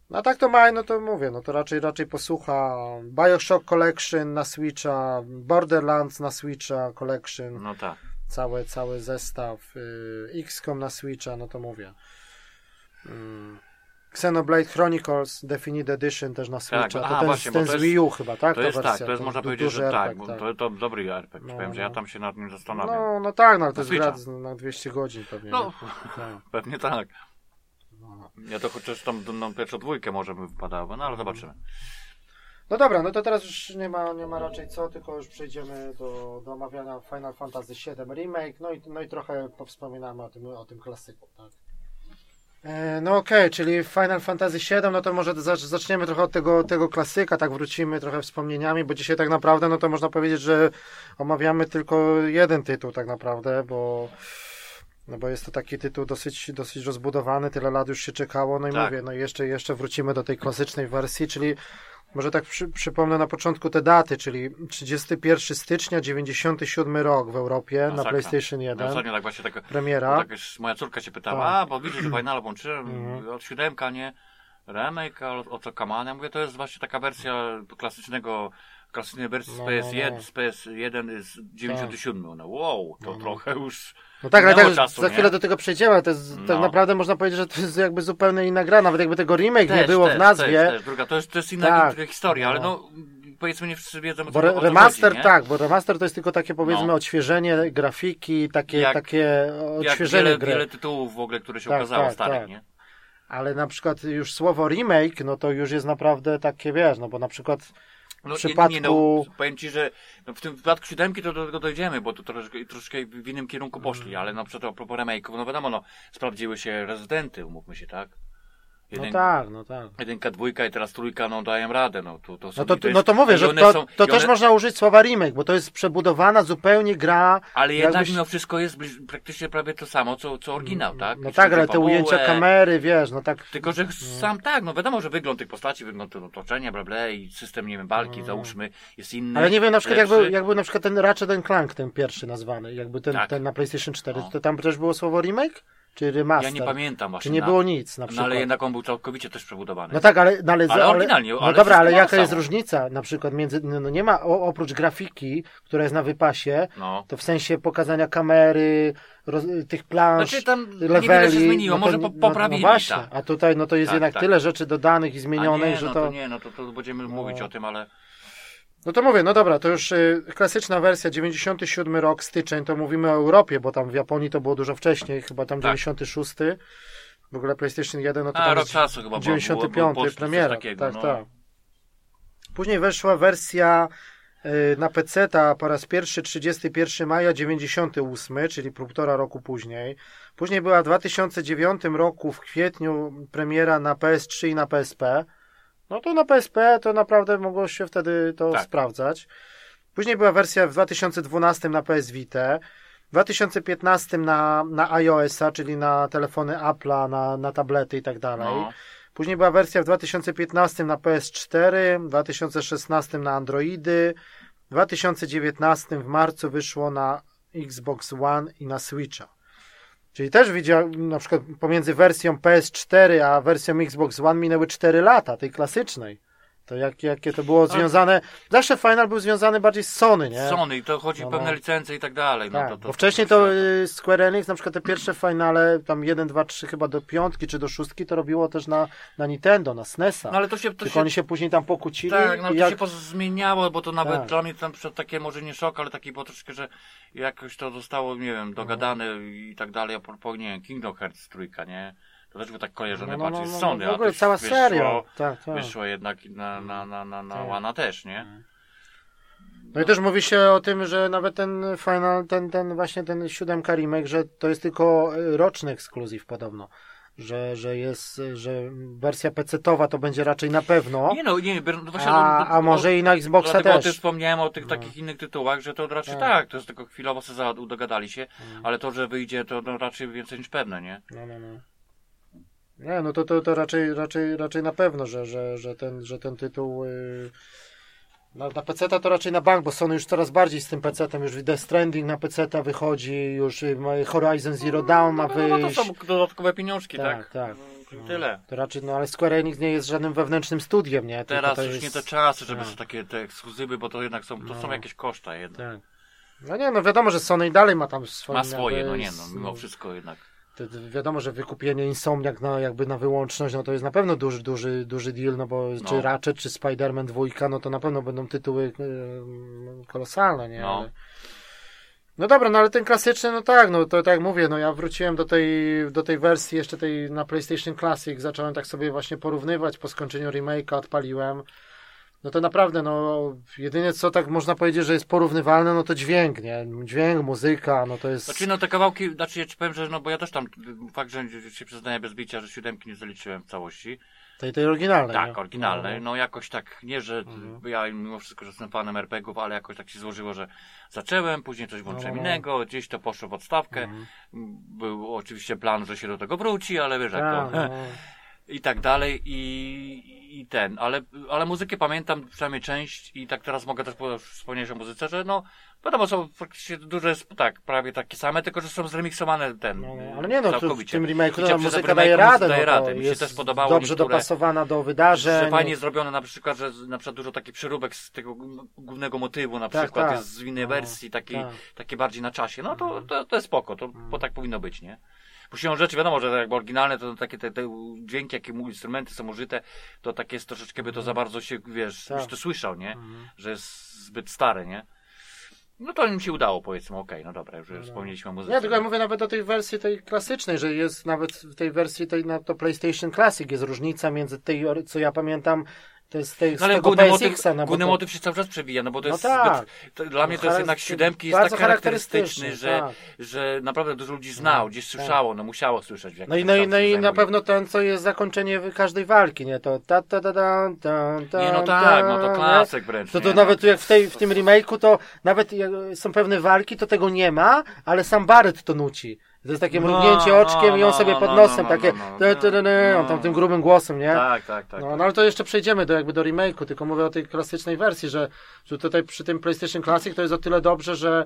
[SPEAKER 1] No a tak to maj, no to mówię, no to raczej raczej posłucha Bioshock Collection na Switcha, Borderlands na Switcha Collection,
[SPEAKER 2] No tak.
[SPEAKER 1] cały, cały zestaw, y, XCOM na Switcha, no to mówię. Mm. Xenoblade Chronicles Definite Edition też na Switcha.
[SPEAKER 2] aha,
[SPEAKER 1] to ten,
[SPEAKER 2] właśnie,
[SPEAKER 1] ten
[SPEAKER 2] to
[SPEAKER 1] z
[SPEAKER 2] jest-
[SPEAKER 1] Wii U chyba, tak?
[SPEAKER 2] To
[SPEAKER 1] Ta
[SPEAKER 2] jest tak,
[SPEAKER 1] wersja,
[SPEAKER 2] to jest można powiedzieć, że tak,
[SPEAKER 1] RPG,
[SPEAKER 2] bo to, to dobry RPG.
[SPEAKER 1] No,
[SPEAKER 2] Powiem, że
[SPEAKER 1] no.
[SPEAKER 2] ja tam się nad nim zastanawiam.
[SPEAKER 1] No, no tak, no ale to jest gra z- na 200 godzin pewnie.
[SPEAKER 2] No.
[SPEAKER 1] Tak.
[SPEAKER 2] Pewnie tak.
[SPEAKER 1] No.
[SPEAKER 2] Ja to chociaż tam na pierwszą dwójkę może by wypadało, no ale zobaczymy.
[SPEAKER 1] No dobra, no to teraz już nie ma, nie ma raczej co, tylko już przejdziemy do, do omawiania Final Fantasy VII Remake, no i, no i trochę powspominamy o tym, o tym klasyku, tak? E, No okej, czyli Final Fantasy VII, no to może zacz- zaczniemy trochę od tego, tego klasyka, tak wrócimy trochę wspomnieniami, bo dzisiaj tak naprawdę, no to można powiedzieć, że omawiamy tylko jeden tytuł tak naprawdę, bo no bo jest to taki tytuł dosyć, dosyć rozbudowany, tyle lat już się czekało, no i
[SPEAKER 2] Tak.
[SPEAKER 1] mówię, no i jeszcze, jeszcze wrócimy do tej klasycznej wersji, czyli może tak przy, przypomnę na początku te daty, czyli 31 stycznia 97 rok w Europie na. PlayStation
[SPEAKER 2] No
[SPEAKER 1] 1,
[SPEAKER 2] ostatnio tak właśnie tak,
[SPEAKER 1] premiera.
[SPEAKER 2] tak już moja córka się pytała,
[SPEAKER 1] Tak.
[SPEAKER 2] a bo widzisz, że Final włączyłem,
[SPEAKER 1] Mhm.
[SPEAKER 2] od siódemka, nie? Remake, o, o co Kaman? Ja mówię, to jest właśnie taka wersja klasycznego, klasycznej wersji z
[SPEAKER 1] No,
[SPEAKER 2] PS1,
[SPEAKER 1] no, no.
[SPEAKER 2] z PS1 z 97. No wow, to
[SPEAKER 1] No, no.
[SPEAKER 2] trochę już
[SPEAKER 1] No tak, ale tak,
[SPEAKER 2] czasu,
[SPEAKER 1] za
[SPEAKER 2] nie?
[SPEAKER 1] chwilę do tego przejdziemy, to jest, tak
[SPEAKER 2] No.
[SPEAKER 1] naprawdę można powiedzieć, że to jest jakby zupełnie inna gra, nawet jakby tego remake nie
[SPEAKER 2] Też,
[SPEAKER 1] było
[SPEAKER 2] też,
[SPEAKER 1] w nazwie,
[SPEAKER 2] Też, też, druga, to jest, to jest inna
[SPEAKER 1] Tak.
[SPEAKER 2] historia, ale
[SPEAKER 1] No.
[SPEAKER 2] no powiedzmy nie wszyscy wiedzą
[SPEAKER 1] bo
[SPEAKER 2] co
[SPEAKER 1] remaster,
[SPEAKER 2] chodzi, nie?
[SPEAKER 1] tak, bo remaster to jest tylko takie powiedzmy
[SPEAKER 2] No.
[SPEAKER 1] odświeżenie grafiki, takie,
[SPEAKER 2] Jak-
[SPEAKER 1] takie
[SPEAKER 2] Jak
[SPEAKER 1] odświeżenie
[SPEAKER 2] wiele,
[SPEAKER 1] gry.
[SPEAKER 2] wiele tytułów w ogóle, które się
[SPEAKER 1] Tak,
[SPEAKER 2] ukazało
[SPEAKER 1] tak,
[SPEAKER 2] starych,
[SPEAKER 1] tak.
[SPEAKER 2] nie?
[SPEAKER 1] Ale na przykład już słowo remake, no to już jest naprawdę takie, wiesz, no bo na przykład
[SPEAKER 2] No,
[SPEAKER 1] przypadku-
[SPEAKER 2] Nie, no, powiem ci, że no, w tym wypadku siódemki to do tego dojdziemy, bo tu troszkę, troszkę w innym kierunku poszli,
[SPEAKER 1] Mm.
[SPEAKER 2] ale na przykład a propos remake'ów, no wiadomo, no, sprawdziły się rezydenty, umówmy się, tak?
[SPEAKER 1] No
[SPEAKER 2] Jeden,
[SPEAKER 1] tak, no tak.
[SPEAKER 2] Jedynka, dwójka i teraz trójka, no dają radę, no to, to są
[SPEAKER 1] No to,
[SPEAKER 2] i jest-
[SPEAKER 1] no to mówię, że
[SPEAKER 2] one
[SPEAKER 1] to,
[SPEAKER 2] są-
[SPEAKER 1] to
[SPEAKER 2] i
[SPEAKER 1] też
[SPEAKER 2] one-
[SPEAKER 1] można użyć słowa remake, bo to jest przebudowana zupełnie gra.
[SPEAKER 2] Ale jednak
[SPEAKER 1] jakbyś-
[SPEAKER 2] mimo wszystko jest praktycznie prawie to samo, co, co oryginał, tak?
[SPEAKER 1] No
[SPEAKER 2] Jeśli
[SPEAKER 1] tak, ale te ujęcia kamery, wiesz, no tak.
[SPEAKER 2] Tylko, że sam tak, no wiadomo, że wygląd tych postaci, wygląd otoczenia, bla, bla i system, nie wiem, walki, załóżmy, jest inny.
[SPEAKER 1] Ale nie wiem, na przykład jak
[SPEAKER 2] lepszy.
[SPEAKER 1] był, jak był na przykład ten Ratchet Clank, ten pierwszy nazwany, jakby ten,
[SPEAKER 2] Tak.
[SPEAKER 1] ten na PlayStation 4,
[SPEAKER 2] No.
[SPEAKER 1] to tam też było słowo remake? Czy remaster?
[SPEAKER 2] Ja nie pamiętam właśnie.
[SPEAKER 1] Czy nie było nic na
[SPEAKER 2] No
[SPEAKER 1] przykład?
[SPEAKER 2] ale jednak on był całkowicie też przebudowany.
[SPEAKER 1] No tak, ale, no, ale,
[SPEAKER 2] Ale oryginalnie,
[SPEAKER 1] No
[SPEAKER 2] ale
[SPEAKER 1] dobra, ale jaka jest różnica na przykład między, no, no nie ma oprócz grafiki, która jest na wypasie,
[SPEAKER 2] No.
[SPEAKER 1] to w sensie pokazania kamery, roz, tych planż,
[SPEAKER 2] Znaczy tam
[SPEAKER 1] leveli.
[SPEAKER 2] niewiele się zmieniło,
[SPEAKER 1] no to
[SPEAKER 2] może po,
[SPEAKER 1] no, no
[SPEAKER 2] poprawili,
[SPEAKER 1] właśnie,
[SPEAKER 2] tak.
[SPEAKER 1] a tutaj no to jest
[SPEAKER 2] Tak,
[SPEAKER 1] jednak
[SPEAKER 2] tak.
[SPEAKER 1] tyle rzeczy dodanych i zmienionych,
[SPEAKER 2] nie,
[SPEAKER 1] że
[SPEAKER 2] no
[SPEAKER 1] to...
[SPEAKER 2] to nie, no to, to będziemy mówić o tym, ale
[SPEAKER 1] No to mówię, no dobra, to już y, klasyczna wersja, 97 rok, styczeń, to mówimy o Europie, bo tam w Japonii to było dużo wcześniej, chyba tam
[SPEAKER 2] Tak.
[SPEAKER 1] 96. W ogóle PlayStation 1, no to
[SPEAKER 2] A,
[SPEAKER 1] tam
[SPEAKER 2] rok czasu chyba było,
[SPEAKER 1] 95,
[SPEAKER 2] było, było
[SPEAKER 1] premiera.
[SPEAKER 2] takiego,
[SPEAKER 1] tak,
[SPEAKER 2] no.
[SPEAKER 1] tak. Później weszła wersja y, na PC po raz pierwszy 31 maja 98, czyli półtora roku później. Później była w 2009 roku w kwietniu premiera na PS3 i na PSP. No to na PSP to naprawdę mogło się wtedy to
[SPEAKER 2] Tak.
[SPEAKER 1] sprawdzać. Później była wersja w 2012 na PS Vita. W 2015 na, na iOS-a, czyli na telefony Apple'a, na, na tablety i tak dalej.
[SPEAKER 2] No.
[SPEAKER 1] Później była wersja w 2015 na PS4, w 2016 na Androidy, w 2019 w marcu wyszło na Xbox One i na Switcha. Czyli też widziałem, na przykład pomiędzy wersją PS4 a wersją Xbox One minęły 4 lata, tej klasycznej. To jak, jakie to było związane. Zawsze Final był związany bardziej z Sony, nie?
[SPEAKER 2] Sony, i to chodzi
[SPEAKER 1] No,
[SPEAKER 2] o pewne
[SPEAKER 1] no.
[SPEAKER 2] licencje i tak dalej.
[SPEAKER 1] Tak,
[SPEAKER 2] no, to, to,
[SPEAKER 1] bo wcześniej to y, Square Enix, na przykład te pierwsze finale, tam 1, 2, 3 chyba do piątki czy do szóstki, to robiło też na, na Nintendo, na SNESa.
[SPEAKER 2] No ale to się, to
[SPEAKER 1] Tylko
[SPEAKER 2] się
[SPEAKER 1] oni się później tam pokłócili
[SPEAKER 2] Tak, no to
[SPEAKER 1] jak...
[SPEAKER 2] się pozmieniało, bo to nawet
[SPEAKER 1] Tak.
[SPEAKER 2] dla mnie tam takie może nie szok, ale taki było troszkę, że jakoś to zostało, nie wiem, dogadane i tak dalej, a propos, nie wiem, Kingdom Hearts trójka, nie? To też było tak kojarzone
[SPEAKER 1] no, no,
[SPEAKER 2] bardziej
[SPEAKER 1] no,
[SPEAKER 2] z
[SPEAKER 1] no,
[SPEAKER 2] Sony,
[SPEAKER 1] w
[SPEAKER 2] a
[SPEAKER 1] ogóle
[SPEAKER 2] to
[SPEAKER 1] cała
[SPEAKER 2] wyszło,
[SPEAKER 1] seria. Tak, tak.
[SPEAKER 2] wyszło jednak na, na, na, na, na
[SPEAKER 1] Tak.
[SPEAKER 2] Łana też, nie?
[SPEAKER 1] No i też mówi się o tym, że nawet ten final, ten, ten właśnie ten 7 remake, że to jest tylko y, roczny ekskluzyw podobno. Że, że jest, że wersja PC-towa to będzie raczej na pewno,
[SPEAKER 2] Nie no, nie, no właśnie,
[SPEAKER 1] a,
[SPEAKER 2] no,
[SPEAKER 1] a może i na Xboxa
[SPEAKER 2] Dlatego o tym
[SPEAKER 1] też.
[SPEAKER 2] wspomniałem o tych
[SPEAKER 1] No.
[SPEAKER 2] takich innych tytułach, że to raczej
[SPEAKER 1] Tak.
[SPEAKER 2] tak, to jest tylko chwilowo se dogadali się,
[SPEAKER 1] Mm.
[SPEAKER 2] ale to, że wyjdzie, to no, raczej więcej niż pewne, nie?
[SPEAKER 1] No, no, no. Nie, no to, to, to raczej, raczej, raczej na pewno, że, że, że, ten, że ten tytuł yy, na, na PC to raczej na bank, bo Sony już coraz bardziej z tym PC-tem, już Death Stranding na PC wychodzi, już y, Horizon Zero Dawn ma
[SPEAKER 2] No, no, no to
[SPEAKER 1] wyjść.
[SPEAKER 2] są dodatkowe pieniążki, tak?
[SPEAKER 1] Tak, tak.
[SPEAKER 2] No, Tyle.
[SPEAKER 1] To raczej, no ale Square Enix nie jest żadnym wewnętrznym studiem, nie? Tylko
[SPEAKER 2] Teraz już
[SPEAKER 1] jest...
[SPEAKER 2] nie te czasy, żeby
[SPEAKER 1] tak.
[SPEAKER 2] są takie te ekskluzywy, bo to jednak są, to są
[SPEAKER 1] No.
[SPEAKER 2] jakieś koszta jednak.
[SPEAKER 1] Tak. No nie, no wiadomo, że Sony dalej ma tam swoje.
[SPEAKER 2] Ma swoje,
[SPEAKER 1] jakby
[SPEAKER 2] no nie no, mimo wszystko jednak.
[SPEAKER 1] Wiadomo, że wykupienie Insomniak na, jakby na wyłączność, no to jest na pewno duży, duży, duży deal, no bo
[SPEAKER 2] No.
[SPEAKER 1] czy Ratchet, czy Spider-Man 2, no to na pewno będą tytuły e, kolosalne, nie?
[SPEAKER 2] No.
[SPEAKER 1] Ale... No dobra, no ale ten klasyczny, no tak, no to tak jak mówię, no ja wróciłem do tej, do tej wersji jeszcze tej na PlayStation Classic, zacząłem tak sobie właśnie porównywać, po skończeniu remake'a odpaliłem. No to naprawdę, no jedynie co tak można powiedzieć, że jest porównywalne, no to dźwięk, nie? Dźwięk, muzyka, no to jest...
[SPEAKER 2] Znaczy no te kawałki, znaczy ja ci powiem, że no bo ja też tam, fakt, że się przyznaję bez bicia, że siódemki nie zaliczyłem w całości.
[SPEAKER 1] Tej, tej oryginalnej,
[SPEAKER 2] Tak,
[SPEAKER 1] nie?
[SPEAKER 2] oryginalnej. No jakoś tak, nie, że
[SPEAKER 1] Mhm.
[SPEAKER 2] ja mimo wszystko, że jestem fanem RPGów, ale jakoś tak się złożyło, że zacząłem, później coś włączyłem
[SPEAKER 1] No.
[SPEAKER 2] innego, gdzieś to poszło w odstawkę.
[SPEAKER 1] Mhm.
[SPEAKER 2] Był oczywiście plan, że się do tego wróci, ale wiesz jak
[SPEAKER 1] Tak,
[SPEAKER 2] to...
[SPEAKER 1] no.
[SPEAKER 2] I tak dalej i, i ten, ale, ale muzykę pamiętam przynajmniej część i tak teraz mogę też po- wspomnieć o muzyce, że no Wiadomo, są praktycznie duże, tak, prawie takie same, tylko że są zremiksowane ten.
[SPEAKER 1] No, no, ale nie no, tu w tym remake'u ta muzyka daje radę,
[SPEAKER 2] daje
[SPEAKER 1] no,
[SPEAKER 2] radę. Mi się też podobało
[SPEAKER 1] dobrze
[SPEAKER 2] niektóre-
[SPEAKER 1] dopasowana do wydarzeń.
[SPEAKER 2] Że fajnie zrobione na przykład, że na przykład dużo takich przeróbek z tego głównego motywu na
[SPEAKER 1] Tak,
[SPEAKER 2] przykład
[SPEAKER 1] tak.
[SPEAKER 2] jest z innej
[SPEAKER 1] No,
[SPEAKER 2] wersji, takiej,
[SPEAKER 1] tak.
[SPEAKER 2] takie bardziej na czasie. No to, to, to jest spoko, to, bo tak powinno być, nie? Siłą rzeczy wiadomo, że jakby oryginalne to takie te, te dźwięki, jakie mu instrumenty są użyte, to takie jest troszeczkę by to za bardzo się, wiesz,
[SPEAKER 1] Tak.
[SPEAKER 2] już to słyszał, nie?
[SPEAKER 1] Mhm.
[SPEAKER 2] Że jest zbyt stare, nie? No to im się udało, powiedzmy, okej, no dobra, już
[SPEAKER 1] No, no.
[SPEAKER 2] wspomnieliśmy o muzyce.
[SPEAKER 1] Nie, tylko ja mówię nawet o tej wersji tej klasycznej, że jest nawet w tej wersji tej na to PlayStation Classic jest różnica między tej, co ja pamiętam, to jest tej, z
[SPEAKER 2] No ale
[SPEAKER 1] tego
[SPEAKER 2] główny motyw,
[SPEAKER 1] no
[SPEAKER 2] główny
[SPEAKER 1] to-
[SPEAKER 2] motyw się cały czas przewija, no bo to
[SPEAKER 1] No
[SPEAKER 2] jest
[SPEAKER 1] tak.
[SPEAKER 2] zbyt, to, dla mnie to jest jednak siódemki jest tak charakterystyczny, że,
[SPEAKER 1] tak.
[SPEAKER 2] że naprawdę dużo ludzi znał, gdzieś
[SPEAKER 1] tak.
[SPEAKER 2] słyszało, no musiało słyszeć w
[SPEAKER 1] No i, no i, no i na pewno ten, co jest zakończenie każdej walki, nie? To ta ta ta ta ta ta
[SPEAKER 2] Nie, no
[SPEAKER 1] ta,
[SPEAKER 2] tak, no to klasyk wręcz.
[SPEAKER 1] To, to
[SPEAKER 2] nie?
[SPEAKER 1] nawet
[SPEAKER 2] No,
[SPEAKER 1] jak w, tej, w tym remake'u, to nawet jak są pewne walki, to tego nie ma, ale sam Barrett to nuci. To jest takie
[SPEAKER 2] No,
[SPEAKER 1] mrugnięcie
[SPEAKER 2] no,
[SPEAKER 1] oczkiem i on sobie pod
[SPEAKER 2] no,
[SPEAKER 1] nosem
[SPEAKER 2] no,
[SPEAKER 1] takie on tam tym grubym głosem, nie?
[SPEAKER 2] Tak, tak, tak.
[SPEAKER 1] No, no ale to jeszcze przejdziemy do jakby do remake'u, tylko mówię o tej klasycznej wersji, że, że tutaj przy tym PlayStation Classic to jest o tyle dobrze, że,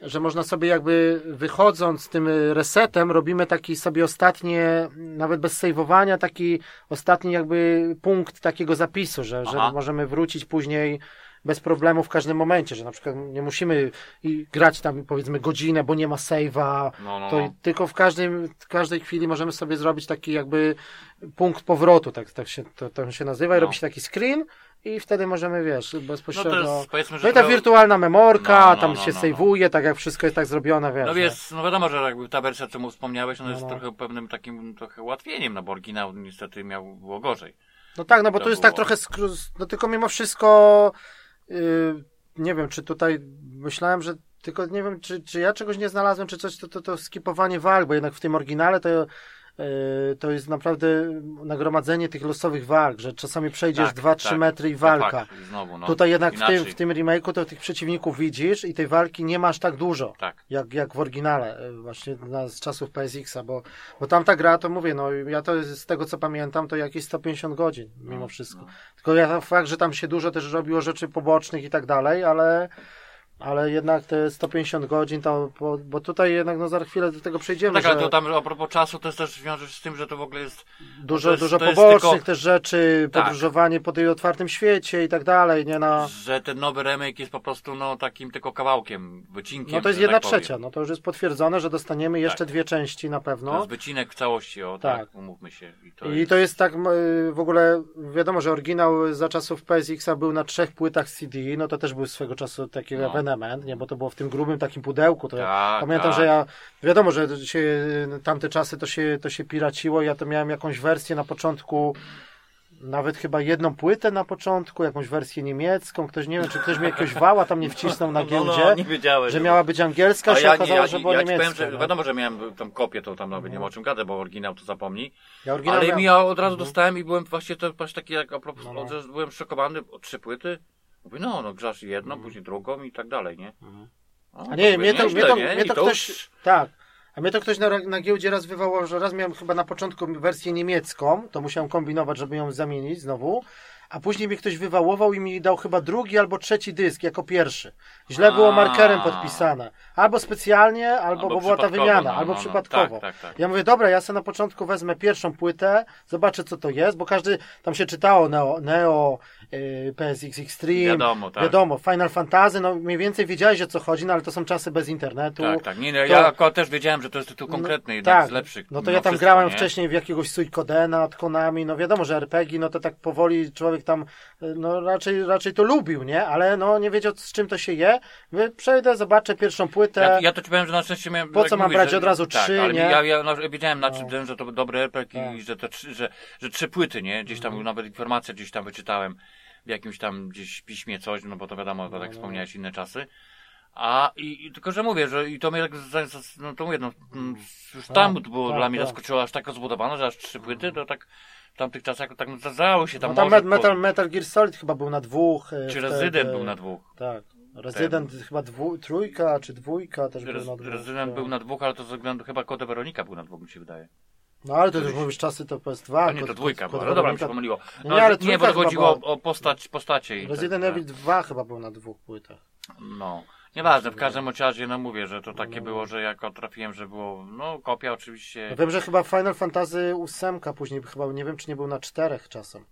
[SPEAKER 1] że można sobie jakby wychodząc z tym resetem, robimy taki sobie ostatnie, nawet bez sejwowania, taki ostatni jakby punkt takiego zapisu, że, że możemy wrócić później bez problemu w każdym momencie, że na przykład nie musimy grać tam powiedzmy godzinę, bo nie ma save'a,
[SPEAKER 2] No, no,
[SPEAKER 1] to
[SPEAKER 2] no.
[SPEAKER 1] tylko w każdym, w każdej chwili możemy sobie zrobić taki jakby punkt powrotu, tak, tak się, to, to się nazywa, i
[SPEAKER 2] No.
[SPEAKER 1] robi się taki screen i wtedy możemy, wiesz,
[SPEAKER 2] No
[SPEAKER 1] bezpośrednio...
[SPEAKER 2] to
[SPEAKER 1] No,
[SPEAKER 2] jest, powiedzmy, że
[SPEAKER 1] i ta
[SPEAKER 2] to-
[SPEAKER 1] wirtualna memorka,
[SPEAKER 2] No, no,
[SPEAKER 1] tam
[SPEAKER 2] no,
[SPEAKER 1] się
[SPEAKER 2] no, no.
[SPEAKER 1] sejwuje, tak jak wszystko jest tak zrobione, wiesz.
[SPEAKER 2] No wiesz, no wiadomo, że jakby ta wersja, co mu wspomniałeś, no,
[SPEAKER 1] No,
[SPEAKER 2] jest
[SPEAKER 1] no.
[SPEAKER 2] trochę pewnym takim trochę ułatwieniem, no bo oryginał niestety miał, było gorzej.
[SPEAKER 1] No tak, no bo
[SPEAKER 2] to
[SPEAKER 1] tu jest
[SPEAKER 2] było.
[SPEAKER 1] tak trochę, skru- no tylko mimo wszystko, yy, nie wiem, czy tutaj myślałem, że tylko nie wiem, czy, czy ja czegoś nie znalazłem, czy coś, to, to, to skipowanie walk, bo jednak w tym oryginale to, to jest naprawdę nagromadzenie tych losowych walk, że czasami przejdziesz
[SPEAKER 2] Tak,
[SPEAKER 1] 2-3
[SPEAKER 2] tak.
[SPEAKER 1] metry i
[SPEAKER 2] No
[SPEAKER 1] walka.
[SPEAKER 2] tak, i znowu, no.
[SPEAKER 1] Tutaj jednak w tym, w tym remake'u to tych przeciwników widzisz i tej walki nie masz tak dużo.
[SPEAKER 2] Tak.
[SPEAKER 1] Jak, jak w oryginale, y, właśnie na, z czasów PSX-a, bo, bo tamta gra, to mówię, no ja to z tego co pamiętam, to jakieś 150 godzin, mimo
[SPEAKER 2] No,
[SPEAKER 1] wszystko.
[SPEAKER 2] no.
[SPEAKER 1] Tylko ja fakt, że tam się dużo też robiło rzeczy pobocznych i tak dalej, ale, ale jednak te 150 godzin, to, bo, bo tutaj jednak, no za chwilę do tego przejdziemy,
[SPEAKER 2] Tak,
[SPEAKER 1] że
[SPEAKER 2] ale to tam a propos czasu to jest też wiąże się z tym, że to w ogóle jest
[SPEAKER 1] dużo,
[SPEAKER 2] jest-
[SPEAKER 1] dużo pobocznych
[SPEAKER 2] tylko-
[SPEAKER 1] też rzeczy,
[SPEAKER 2] Tak.
[SPEAKER 1] podróżowanie po tej otwartym świecie i tak dalej, nie na...
[SPEAKER 2] że ten nowy remake jest po prostu no takim tylko kawałkiem, wycinkiem.
[SPEAKER 1] No to jest
[SPEAKER 2] że
[SPEAKER 1] jedna
[SPEAKER 2] tak powiem.
[SPEAKER 1] trzecia, no to już jest potwierdzone, że dostaniemy jeszcze
[SPEAKER 2] Tak.
[SPEAKER 1] dwie części na pewno.
[SPEAKER 2] To jest wycinek w całości, o tak,
[SPEAKER 1] Tak.
[SPEAKER 2] umówmy się. I to
[SPEAKER 1] I
[SPEAKER 2] jest...
[SPEAKER 1] to jest tak, w ogóle wiadomo, że oryginał za czasów PSX-a był na trzech płytach CD, no to też był swego czasu taki
[SPEAKER 2] No.
[SPEAKER 1] Ewenement, nie, bo to było w tym grubym takim pudełku, to
[SPEAKER 2] Tak,
[SPEAKER 1] pamiętam,
[SPEAKER 2] tak.
[SPEAKER 1] że ja, wiadomo, że się, tamte czasy to się, to się piraciło, ja to miałem jakąś wersję na początku, nawet chyba jedną płytę na początku, jakąś wersję niemiecką, ktoś, nie wiem, czy ktoś mi jakiegoś wała tam nie wcisnął na
[SPEAKER 2] No,
[SPEAKER 1] giełdzie,
[SPEAKER 2] no, nie wiedziałeś.
[SPEAKER 1] że miała być angielska,
[SPEAKER 2] A
[SPEAKER 1] się
[SPEAKER 2] ja,
[SPEAKER 1] okazało,
[SPEAKER 2] ja,
[SPEAKER 1] że była
[SPEAKER 2] ja ci powiem,
[SPEAKER 1] niemiecka.
[SPEAKER 2] że
[SPEAKER 1] no.
[SPEAKER 2] wiadomo, że miałem tam kopię, to tam nawet nie ma o czym gadać, bo oryginał to zapomnij.
[SPEAKER 1] Ja oryginał
[SPEAKER 2] Ale
[SPEAKER 1] miałem-
[SPEAKER 2] mi ja od razu dostałem i byłem właśnie to właśnie taki jak a propos,
[SPEAKER 1] No, no.
[SPEAKER 2] byłem szokowany o trzy płyty. Mówię, no, no grasz jedną, później drugą i tak dalej, nie?
[SPEAKER 1] Mhm.
[SPEAKER 2] No,
[SPEAKER 1] A nie,
[SPEAKER 2] mówię,
[SPEAKER 1] mnie to,
[SPEAKER 2] nieźle,
[SPEAKER 1] mnie to,
[SPEAKER 2] nie?
[SPEAKER 1] mnie to
[SPEAKER 2] to
[SPEAKER 1] ktoś.
[SPEAKER 2] już-
[SPEAKER 1] Tak. A mnie to ktoś na, na giełdzie raz wywołał, że raz miałem chyba na początku wersję niemiecką, to musiałem kombinować, żeby ją zamienić znowu. A później mnie ktoś wywałował i mi dał chyba drugi albo trzeci dysk jako pierwszy. Źle było markerem podpisane. Albo specjalnie, albo, bo była ta wymiana,
[SPEAKER 2] no,
[SPEAKER 1] albo
[SPEAKER 2] no, no.
[SPEAKER 1] przypadkowo.
[SPEAKER 2] Tak, tak, tak.
[SPEAKER 1] Ja mówię, dobra, ja sobie na początku wezmę pierwszą płytę, zobaczę co to jest, bo każdy, tam się czytało Neo, Neo PSX Extreme,
[SPEAKER 2] Wiadomo, tak.
[SPEAKER 1] wiadomo, Final Fantasy, no mniej więcej wiedziałeś o co chodzi, no ale to są czasy bez internetu.
[SPEAKER 2] Tak, tak. Nie,
[SPEAKER 1] to-
[SPEAKER 2] ja akurat też wiedziałem, że to jest tytuł konkretny,
[SPEAKER 1] no,
[SPEAKER 2] jeden
[SPEAKER 1] tak.
[SPEAKER 2] z lepszych.
[SPEAKER 1] No to ja tam
[SPEAKER 2] wszystko,
[SPEAKER 1] grałem
[SPEAKER 2] nie?
[SPEAKER 1] wcześniej w jakiegoś Suikodena od Konami, no wiadomo, że RPG, no to tak powoli człowiek tam, no raczej, raczej to lubił, nie? Ale no nie wiedział z czym to się je. Przejdę, zobaczę pierwszą płytę.
[SPEAKER 2] Ja, ja to ci powiem, że na szczęście miałem.
[SPEAKER 1] Po co mam
[SPEAKER 2] mówisz,
[SPEAKER 1] brać
[SPEAKER 2] że-
[SPEAKER 1] od razu
[SPEAKER 2] tak,
[SPEAKER 1] trzy,
[SPEAKER 2] ale
[SPEAKER 1] nie?
[SPEAKER 2] Ja, ja no, wiedziałem na
[SPEAKER 1] No.
[SPEAKER 2] czym, że to dobry RPG
[SPEAKER 1] Tak.
[SPEAKER 2] i że, to, trzy- że, że trzy płyty, nie? Gdzieś
[SPEAKER 1] Mhm.
[SPEAKER 2] tam nawet informacja gdzieś tam wyczytałem w jakimś tam gdzieś piśmie coś, no bo to wiadomo, to
[SPEAKER 1] No,
[SPEAKER 2] tak
[SPEAKER 1] no.
[SPEAKER 2] wspomniałeś inne czasy. A i, i tylko, że mówię, że i to mnie tak, no to mówię, no, mm, już tam
[SPEAKER 1] Tak,
[SPEAKER 2] było
[SPEAKER 1] tak,
[SPEAKER 2] dla mnie
[SPEAKER 1] tak.
[SPEAKER 2] zaskoczyło aż tak rozbudowane, że aż trzy płyty, to tak w tamtych czasach tak no, zdarzało się tam
[SPEAKER 1] no tam
[SPEAKER 2] może
[SPEAKER 1] Met- Metal,
[SPEAKER 2] po-
[SPEAKER 1] Metal Gear Solid chyba był na dwóch. e,
[SPEAKER 2] Czy. Rezydent był na dwóch.
[SPEAKER 1] Tak. Rezydent chyba dwu, trójka czy dwójka też był
[SPEAKER 2] Rez,
[SPEAKER 1] na dwóch.
[SPEAKER 2] Rezydent
[SPEAKER 1] tak.
[SPEAKER 2] był na dwóch, ale to ze względu chyba Kode Weronika był na dwóch, mi się wydaje.
[SPEAKER 1] No ale to już mówisz czasy to PS2.
[SPEAKER 2] A nie, to dwójka była. No dobra, mi się pomyliło.
[SPEAKER 1] Nie,
[SPEAKER 2] No,
[SPEAKER 1] ale
[SPEAKER 2] nie, bo chodziło
[SPEAKER 1] była.
[SPEAKER 2] o postać, postacie.
[SPEAKER 1] Resident
[SPEAKER 2] tak,
[SPEAKER 1] Evil 2 chyba był na dwóch płytach.
[SPEAKER 2] No. Nieważne, w każdym razie, no mówię, że to takie było, że jak trafiłem, że było, no kopia oczywiście.
[SPEAKER 1] No wiem, że chyba Final Fantasy 8 później chyba, nie wiem czy nie był na czterech czasem.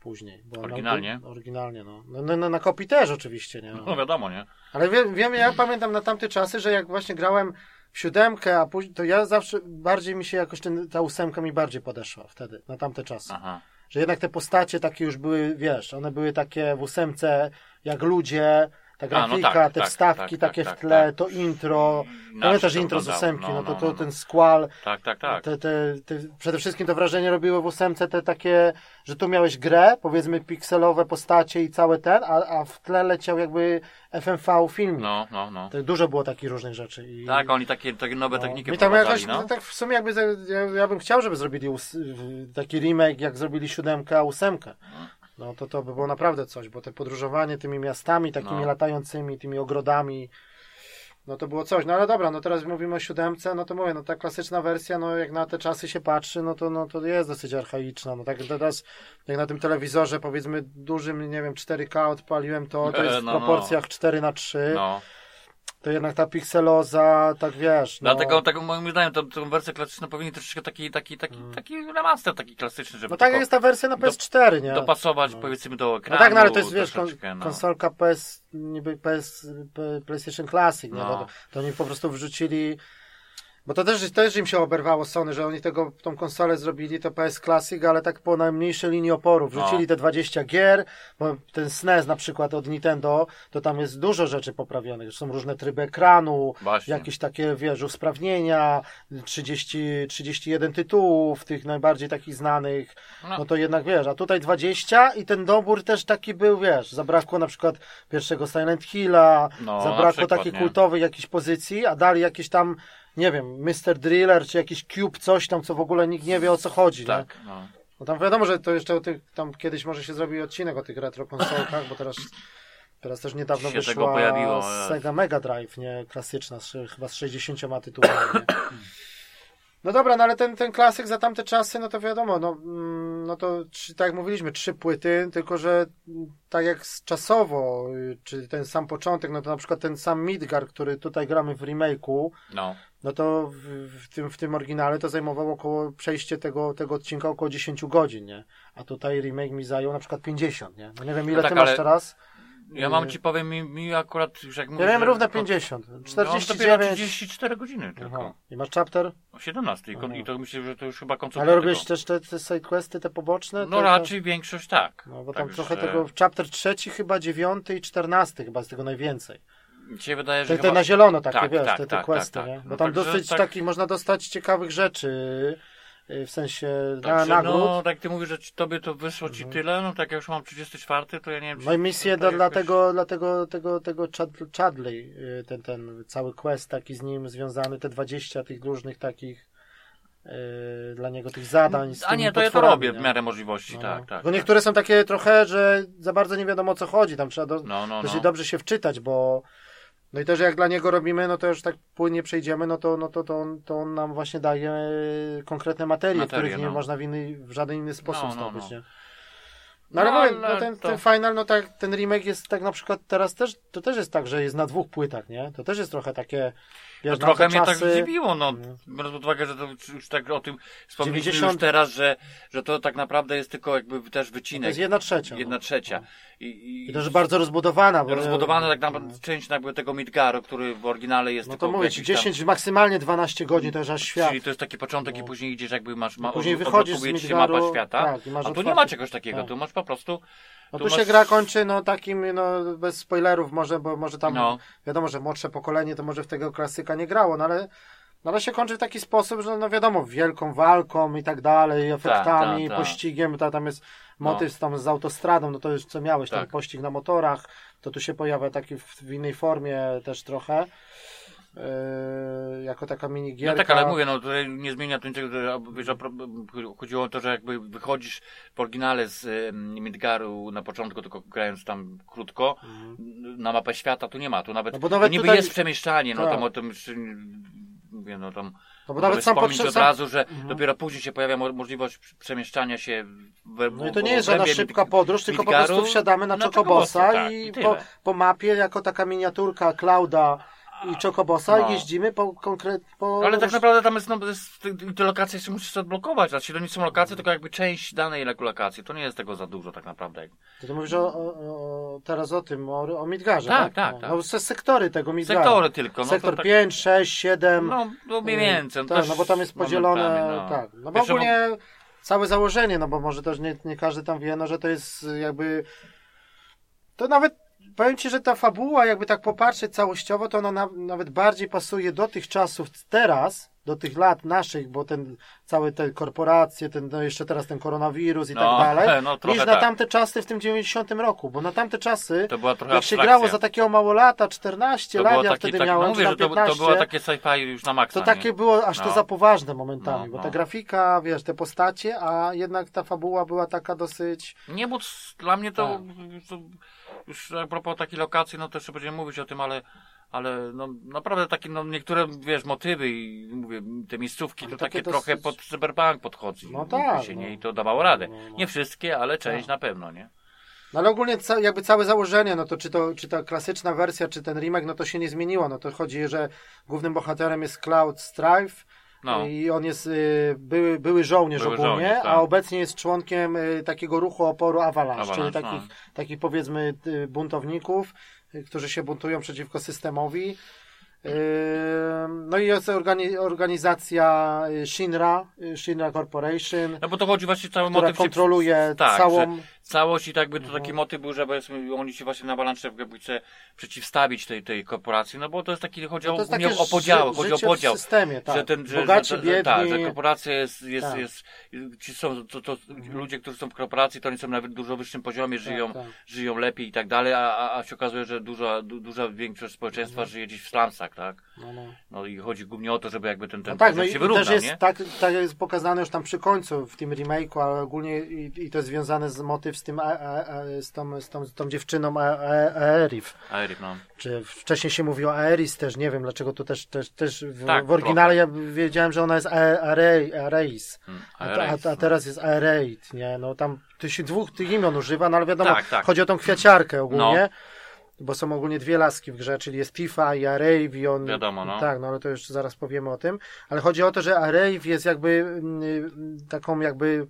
[SPEAKER 1] Później.
[SPEAKER 2] Oryginalnie?
[SPEAKER 1] Na, oryginalnie, no. No, no, no. Na kopii też oczywiście, nie?
[SPEAKER 2] No wiadomo, nie?
[SPEAKER 1] Ale wiem, wiem, ja pamiętam na tamte czasy, że jak właśnie grałem siódemkę, a później, to ja zawsze bardziej mi się jakoś ten, ta ósemka mi bardziej podeszła wtedy, na tamte czasy.
[SPEAKER 2] Aha.
[SPEAKER 1] Że jednak te postacie takie już były, wiesz, one były takie w ósemce jak ludzie, ta
[SPEAKER 2] no
[SPEAKER 1] grafika,
[SPEAKER 2] tak,
[SPEAKER 1] te
[SPEAKER 2] tak,
[SPEAKER 1] wstawki
[SPEAKER 2] tak,
[SPEAKER 1] takie
[SPEAKER 2] tak,
[SPEAKER 1] w tle,
[SPEAKER 2] tak.
[SPEAKER 1] to intro.
[SPEAKER 2] Inaczej
[SPEAKER 1] Pamiętasz
[SPEAKER 2] to
[SPEAKER 1] intro z ósemki, no, to,
[SPEAKER 2] no,
[SPEAKER 1] to
[SPEAKER 2] no.
[SPEAKER 1] ten squall,
[SPEAKER 2] Tak, tak, tak.
[SPEAKER 1] te, te, te, przede wszystkim to wrażenie robiło w ósemce te takie, że tu miałeś grę, powiedzmy pikselowe postacie i całe ten, a, a w tle leciał jakby FMV filmik.
[SPEAKER 2] No, no, no.
[SPEAKER 1] To dużo było takich różnych rzeczy. I,
[SPEAKER 2] Tak, oni takie, takie nowe
[SPEAKER 1] no.
[SPEAKER 2] techniki
[SPEAKER 1] Mi tam jakoś,
[SPEAKER 2] no.
[SPEAKER 1] no. tak w sumie jakby, ja, ja bym chciał, żeby zrobili taki remake, jak zrobili siódemkę, a ósemkę. No to to by było naprawdę coś, bo te podróżowanie tymi miastami takimi
[SPEAKER 2] No.
[SPEAKER 1] latającymi, tymi ogrodami, no to było coś. No ale dobra, no teraz mówimy o siódemce, no to mówię, no ta klasyczna wersja, no jak na te czasy się patrzy, no to, no to jest dosyć archaiczna. No tak teraz, jak na tym telewizorze powiedzmy dużym, nie wiem, 4K odpaliłem to, to
[SPEAKER 2] E,
[SPEAKER 1] jest w
[SPEAKER 2] no, no.
[SPEAKER 1] proporcjach 4 na 3
[SPEAKER 2] No.
[SPEAKER 1] To jednak ta pikseloza, tak wiesz. No,
[SPEAKER 2] Dlatego, tak, moim zdaniem, tą, tą wersję klasyczną powinni troszeczkę taki, taki, taki, taki remaster taki klasyczny, żeby
[SPEAKER 1] no tak jest ta wersja na PS4, nie?
[SPEAKER 2] dopasować
[SPEAKER 1] No.
[SPEAKER 2] powiedzmy do
[SPEAKER 1] No
[SPEAKER 2] ekranu.
[SPEAKER 1] tak, no ale to jest, wiesz, kon,
[SPEAKER 2] no.
[SPEAKER 1] konsolka PS, niby PS, PlayStation Classic, nie?
[SPEAKER 2] No.
[SPEAKER 1] To, to oni po prostu wrzucili, bo to też, też im się oberwało Sony, że oni tego, tą konsolę zrobili, to PS Classic, ale tak po najmniejszej linii oporu. Wrzucili
[SPEAKER 2] No.
[SPEAKER 1] te 20 gier, bo ten SNES na przykład od Nintendo, to tam jest dużo rzeczy poprawionych. Są różne tryby ekranu,
[SPEAKER 2] Właśnie.
[SPEAKER 1] jakieś takie, wiesz, usprawnienia, 30, 31 tytułów, tych najbardziej takich znanych,
[SPEAKER 2] No.
[SPEAKER 1] no to jednak wiesz, a tutaj 20 i ten dobór też taki był, wiesz, zabrakło na przykład pierwszego Silent Hilla,
[SPEAKER 2] No,
[SPEAKER 1] zabrakło
[SPEAKER 2] przykład,
[SPEAKER 1] takiej
[SPEAKER 2] nie?
[SPEAKER 1] kultowej jakiejś pozycji, a dali jakieś tam, nie wiem, Mr. Driller, czy jakiś Cube, coś tam, co w ogóle nikt nie wie o co chodzi?
[SPEAKER 2] Tak, no.
[SPEAKER 1] No tam wiadomo, że to jeszcze o tych, tam kiedyś może się zrobi odcinek o tych retro konsolkach, bo teraz, teraz też niedawno
[SPEAKER 2] Się
[SPEAKER 1] wyszła
[SPEAKER 2] pojawiło,
[SPEAKER 1] Sega Mega Drive, nie? Klasyczna, z, chyba z 60 tytułami, nie? No dobra, no ale ten, ten klasyk za tamte czasy, no to wiadomo, no, mm, no to trzy, tak jak mówiliśmy, trzy płyty, tylko że mm, tak jak z czasowo, y, czy ten sam początek, no to na przykład ten sam Midgar, który tutaj gramy w remake'u,
[SPEAKER 2] no.
[SPEAKER 1] No to w, w, tym, w tym oryginale to zajmowało około przejście tego, tego odcinka około 10 godzin, nie? A tutaj remake mi zajął na przykład 50, nie? No nie wiem, ile
[SPEAKER 2] tak,
[SPEAKER 1] ty masz
[SPEAKER 2] ale-
[SPEAKER 1] teraz?
[SPEAKER 2] Ja mam ci powiem, mi, mi akurat już jak
[SPEAKER 1] Ja
[SPEAKER 2] mówisz,
[SPEAKER 1] miałem równe 50.
[SPEAKER 2] No, dopiero
[SPEAKER 1] 49.
[SPEAKER 2] 34 godziny tylko.
[SPEAKER 1] Aha. I masz chapter?
[SPEAKER 2] O 17 i, kon-
[SPEAKER 1] Aha.
[SPEAKER 2] i to myślę, że to już chyba końcówka
[SPEAKER 1] Ale robisz też te, te sidequesty, te poboczne?
[SPEAKER 2] No
[SPEAKER 1] te,
[SPEAKER 2] raczej większość tak.
[SPEAKER 1] No bo tam
[SPEAKER 2] Także
[SPEAKER 1] trochę tego, chapter trzeci chyba, dziewiąty i czternasty chyba z tego najwięcej.
[SPEAKER 2] Mi się wydaje, że
[SPEAKER 1] Te, te
[SPEAKER 2] chyba...
[SPEAKER 1] na zielono takie,
[SPEAKER 2] Tak,
[SPEAKER 1] wiesz,
[SPEAKER 2] tak,
[SPEAKER 1] te, te
[SPEAKER 2] tak,
[SPEAKER 1] questy,
[SPEAKER 2] tak,
[SPEAKER 1] nie?
[SPEAKER 2] tak.
[SPEAKER 1] Bo
[SPEAKER 2] No
[SPEAKER 1] tam
[SPEAKER 2] także
[SPEAKER 1] dosyć
[SPEAKER 2] tak-
[SPEAKER 1] takich można dostać ciekawych rzeczy, y, w sensie na,
[SPEAKER 2] Także,
[SPEAKER 1] nagród.
[SPEAKER 2] no, tak ty mówisz, że ci- tobie to wyszło ci tyle, no tak jak już mam 34, to ja nie wiem, czy...
[SPEAKER 1] No i misję dla
[SPEAKER 2] jakoś-
[SPEAKER 1] tego, dla tego, tego, tego Chad- Chadley, y, ten, ten cały quest taki z nim związany, te 20 tych różnych takich y, dla niego tych zadań. Z
[SPEAKER 2] A nie, to ja to robię w
[SPEAKER 1] nie?
[SPEAKER 2] miarę możliwości,
[SPEAKER 1] No.
[SPEAKER 2] tak, tak.
[SPEAKER 1] Bo
[SPEAKER 2] tak.
[SPEAKER 1] niektóre są takie trochę, że za bardzo nie wiadomo o co chodzi, tam trzeba do,
[SPEAKER 2] No, no,
[SPEAKER 1] dosyć
[SPEAKER 2] no.
[SPEAKER 1] dobrze się wczytać, bo no i też jak dla niego robimy, no to już tak płynnie przejdziemy, no to, no to, to, on, to on nam właśnie daje konkretne materie,
[SPEAKER 2] Materie,
[SPEAKER 1] których nie
[SPEAKER 2] no.
[SPEAKER 1] można w, inny, w żaden inny sposób
[SPEAKER 2] No, no,
[SPEAKER 1] zdobyć,
[SPEAKER 2] no.
[SPEAKER 1] nie? No ale,
[SPEAKER 2] No, ale
[SPEAKER 1] no ten,
[SPEAKER 2] to-
[SPEAKER 1] ten final, no tak, ten remake jest tak na przykład teraz też, to też jest tak, że jest na dwóch płytach, nie? To też jest trochę takie, wiesz, na
[SPEAKER 2] trochę mnie tak
[SPEAKER 1] czasy-
[SPEAKER 2] zdziwiło, no,
[SPEAKER 1] No.
[SPEAKER 2] biorąc pod uwagę, że to już- tak o tym wspomnieliśmy
[SPEAKER 1] 90
[SPEAKER 2] już teraz, że, że to tak naprawdę jest tylko jakby też
[SPEAKER 1] To
[SPEAKER 2] wycinek,
[SPEAKER 1] jest jedna trzecia.
[SPEAKER 2] jedna
[SPEAKER 1] no.
[SPEAKER 2] trzecia.
[SPEAKER 1] No.
[SPEAKER 2] I, i,
[SPEAKER 1] I też bardzo rozbudowana. Bo
[SPEAKER 2] rozbudowana tak
[SPEAKER 1] no.
[SPEAKER 2] naprawdę część jakby tego Midgaru, który w oryginale jest
[SPEAKER 1] No
[SPEAKER 2] tylko
[SPEAKER 1] to mówię ci,
[SPEAKER 2] jakiś tam-
[SPEAKER 1] 10, maksymalnie 12 godzin to już aż świat.
[SPEAKER 2] Czyli to jest taki początek i
[SPEAKER 1] No.
[SPEAKER 2] później idziesz jakby masz ma,
[SPEAKER 1] później
[SPEAKER 2] od-
[SPEAKER 1] wychodzisz z
[SPEAKER 2] ci się
[SPEAKER 1] Midgaru,
[SPEAKER 2] mapa świata.
[SPEAKER 1] tak, i
[SPEAKER 2] a tu nie ma czegoś takiego,
[SPEAKER 1] tak.
[SPEAKER 2] tu masz po prostu
[SPEAKER 1] No
[SPEAKER 2] tu
[SPEAKER 1] tu się
[SPEAKER 2] masz-
[SPEAKER 1] gra kończy no takim, no bez spoilerów może, bo może tam,
[SPEAKER 2] No.
[SPEAKER 1] wiadomo, że młodsze pokolenie to może w tego klasyka nie grało, no ale, no ale się kończy w taki sposób, że no wiadomo, wielką walką i tak dalej, efektami,
[SPEAKER 2] tak, tak.
[SPEAKER 1] pościgiem, to tam jest motyw tam z autostradą, no to już co miałeś, ten
[SPEAKER 2] Tak.
[SPEAKER 1] pościg na motorach, to tu się pojawia taki w, w innej formie też trochę. Yy, jako taka
[SPEAKER 2] No
[SPEAKER 1] minigierka.
[SPEAKER 2] tak, ale mówię, no tutaj nie zmienia to niczego, że, wiesz, chodziło o to, że jakby wychodzisz w oryginale z Midgaru na początku, tylko grając tam krótko, na mapę świata tu nie ma, tu nawet,
[SPEAKER 1] No bo nawet
[SPEAKER 2] niby
[SPEAKER 1] tutaj-
[SPEAKER 2] jest przemieszczanie, no
[SPEAKER 1] Tak.
[SPEAKER 2] tam o tym, mówię, no tam
[SPEAKER 1] No bo nawet sam
[SPEAKER 2] wspomnieć
[SPEAKER 1] potrze-
[SPEAKER 2] od razu, że
[SPEAKER 1] Mhm.
[SPEAKER 2] dopiero później się pojawia mo- możliwość przemieszczania się w,
[SPEAKER 1] No i to nie jest żadna szybka podróż, tylko po
[SPEAKER 2] Midgaru
[SPEAKER 1] prostu wsiadamy na
[SPEAKER 2] na
[SPEAKER 1] Chocobosa
[SPEAKER 2] Chocobosa, tak,
[SPEAKER 1] i
[SPEAKER 2] i
[SPEAKER 1] po, po mapie jako taka miniaturka Clouda i Chocobosa
[SPEAKER 2] No.
[SPEAKER 1] jeździmy po konkret... Po
[SPEAKER 2] Ale tak naprawdę tam jest, no, jest te- lokacje jeszcze musisz odblokować. Znaczy to nie są lokacje, tylko jakby część danej lokacji. To nie jest tego za dużo tak naprawdę.
[SPEAKER 1] To ty mówisz o, o, teraz o tym, o, o Midgarze,
[SPEAKER 2] Tak,
[SPEAKER 1] tak?
[SPEAKER 2] tak,
[SPEAKER 1] no,
[SPEAKER 2] tak.
[SPEAKER 1] No se- sektory tego Midgaru.
[SPEAKER 2] Sektory tylko. No,
[SPEAKER 1] Sektor
[SPEAKER 2] to tak,
[SPEAKER 1] 5, 6, 7.
[SPEAKER 2] No, no mniej więcej.
[SPEAKER 1] tak,
[SPEAKER 2] też
[SPEAKER 1] no bo tam jest podzielone,
[SPEAKER 2] no.
[SPEAKER 1] tak. No bo
[SPEAKER 2] Wiesz,
[SPEAKER 1] ogólnie całe założenie, no bo może też nie, nie każdy tam wie, no że to jest jakby... To nawet, powiem Ci, że ta fabuła, jakby tak popatrzeć całościowo, to ona na, nawet bardziej pasuje do tych czasów teraz, do tych lat naszych, bo ten, całe te korporacje, ten, no jeszcze teraz ten koronawirus i
[SPEAKER 2] No,
[SPEAKER 1] tak dalej,
[SPEAKER 2] no,
[SPEAKER 1] niż na
[SPEAKER 2] tak.
[SPEAKER 1] tamte czasy w tym 90 roku, bo na tamte czasy
[SPEAKER 2] To
[SPEAKER 1] jak się
[SPEAKER 2] abstrakcja.
[SPEAKER 1] grało za takiego małolata, 14
[SPEAKER 2] to
[SPEAKER 1] lat, ja wtedy
[SPEAKER 2] tak,
[SPEAKER 1] miałem,
[SPEAKER 2] no mówię, że
[SPEAKER 1] tam
[SPEAKER 2] to,
[SPEAKER 1] 15,
[SPEAKER 2] to było takie sci-fi już na maksa.
[SPEAKER 1] to takie
[SPEAKER 2] nie?
[SPEAKER 1] było aż to
[SPEAKER 2] No.
[SPEAKER 1] za poważne momentami,
[SPEAKER 2] No,
[SPEAKER 1] bo
[SPEAKER 2] no.
[SPEAKER 1] ta grafika, wiesz, te postacie, a jednak ta fabuła była taka dosyć...
[SPEAKER 2] Nie, bo dla mnie to,
[SPEAKER 1] Tak.
[SPEAKER 2] to już a propos takiej lokacji, no to jeszcze będziemy mówić o tym, ale, ale no, naprawdę takie, no niektóre, wiesz, motywy i mówię, te miejscówki
[SPEAKER 1] Ale
[SPEAKER 2] to
[SPEAKER 1] takie
[SPEAKER 2] takie
[SPEAKER 1] dosyć-
[SPEAKER 2] trochę pod cyberpunk podchodzi.
[SPEAKER 1] No tak,
[SPEAKER 2] Się,
[SPEAKER 1] no.
[SPEAKER 2] nie? I to dawało radę.
[SPEAKER 1] No, no.
[SPEAKER 2] Nie wszystkie, ale część
[SPEAKER 1] Tak.
[SPEAKER 2] na pewno, nie?
[SPEAKER 1] No ale ogólnie ca, jakby całe założenie, no to czy, to czy ta klasyczna wersja, czy ten remake, no to się nie zmieniło, no to chodzi, że głównym bohaterem jest Cloud Strife
[SPEAKER 2] No.
[SPEAKER 1] i on jest y, były, były żołnierz
[SPEAKER 2] Były
[SPEAKER 1] ogólnie,
[SPEAKER 2] żołnierz, tak.
[SPEAKER 1] a obecnie jest członkiem y, takiego ruchu oporu Avalanche, czyli takich,
[SPEAKER 2] no.
[SPEAKER 1] takich powiedzmy y, buntowników, y, którzy się buntują przeciwko systemowi. Yy, No i jest organi- organizacja y, Shinra, y, Shinra Corporation,
[SPEAKER 2] No bo to chodzi właśnie cały motyw
[SPEAKER 1] kontroluje
[SPEAKER 2] tak,
[SPEAKER 1] całą...
[SPEAKER 2] że całość i tak by to
[SPEAKER 1] Mhm.
[SPEAKER 2] taki motyw był, że oni się właśnie na balansze jakby chce przeciwstawić tej, tej korporacji, no bo to jest taki, chodzi
[SPEAKER 1] No
[SPEAKER 2] o, o podziały,
[SPEAKER 1] ży-
[SPEAKER 2] chodzi o podział.
[SPEAKER 1] w systemie, tak.
[SPEAKER 2] Że ten, że,
[SPEAKER 1] Bogaci,
[SPEAKER 2] że,
[SPEAKER 1] biedni.
[SPEAKER 2] Tak, że korporacja jest, jest,
[SPEAKER 1] Tak.
[SPEAKER 2] jest ci są, to, to ludzie, którzy są w korporacji, to oni są na dużo wyższym poziomie, żyją,
[SPEAKER 1] tak.
[SPEAKER 2] żyją lepiej i tak dalej, a, a, a się okazuje, że duża, du, duża większość społeczeństwa
[SPEAKER 1] Mhm.
[SPEAKER 2] żyje gdzieś w slumsach, tak?
[SPEAKER 1] No, no.
[SPEAKER 2] No i chodzi głównie o to, żeby jakby ten, ten
[SPEAKER 1] No tak, no i,
[SPEAKER 2] się wyrównał,
[SPEAKER 1] też jest
[SPEAKER 2] nie?
[SPEAKER 1] tak, tak jest pokazane już tam przy końcu w tym remake'u, ale ogólnie i, i to jest związane z motyw z tym, a, a, a, z, tą, z, tą, z tą dziewczyną A- A- Aerith.
[SPEAKER 2] Aerith, no.
[SPEAKER 1] Czy wcześniej się mówiło Aeris też, nie wiem dlaczego tu też, też, też w,
[SPEAKER 2] Tak,
[SPEAKER 1] w oryginale ja wiedziałem, że ona jest A- Are- Aeris,
[SPEAKER 2] Mm,
[SPEAKER 1] a, a, a
[SPEAKER 2] no.
[SPEAKER 1] teraz jest Aerith, nie, no tam ty się dwóch tych imion używa, no ale wiadomo,
[SPEAKER 2] Tak, tak.
[SPEAKER 1] chodzi o tą kwiaciarkę ogólnie.
[SPEAKER 2] No.
[SPEAKER 1] Bo są ogólnie dwie laski w grze, czyli jest Tifa i Arave i on...
[SPEAKER 2] Wiadomo, no.
[SPEAKER 1] Tak, no ale to jeszcze zaraz powiemy o tym. Ale chodzi o to, że Arave jest jakby mm, taką jakby...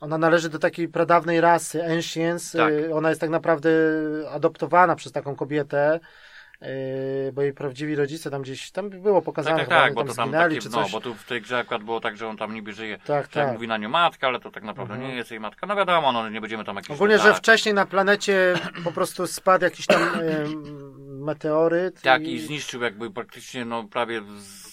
[SPEAKER 1] Ona należy do takiej pradawnej rasy, Ancients.
[SPEAKER 2] Tak.
[SPEAKER 1] Y, Ona jest tak naprawdę adoptowana przez taką kobietę, y, bo jej prawdziwi rodzice tam gdzieś, tam było pokazane,
[SPEAKER 2] Tak, tak, tak, bo
[SPEAKER 1] tam
[SPEAKER 2] to tam
[SPEAKER 1] zginęli
[SPEAKER 2] takie,
[SPEAKER 1] czy
[SPEAKER 2] no,
[SPEAKER 1] coś.
[SPEAKER 2] bo tu w tej grze akurat było tak, że on tam niby żyje,
[SPEAKER 1] Tak,
[SPEAKER 2] jak
[SPEAKER 1] tak.
[SPEAKER 2] mówi na nią matka, ale to tak naprawdę
[SPEAKER 1] Mhm.
[SPEAKER 2] nie jest jej matka. No wiadomo, no nie będziemy tam jakichś
[SPEAKER 1] Ogólnie, że wcześniej na planecie po prostu spadł jakiś tam meteoryt.
[SPEAKER 2] Tak,
[SPEAKER 1] i,
[SPEAKER 2] i zniszczył jakby praktycznie, no prawie z...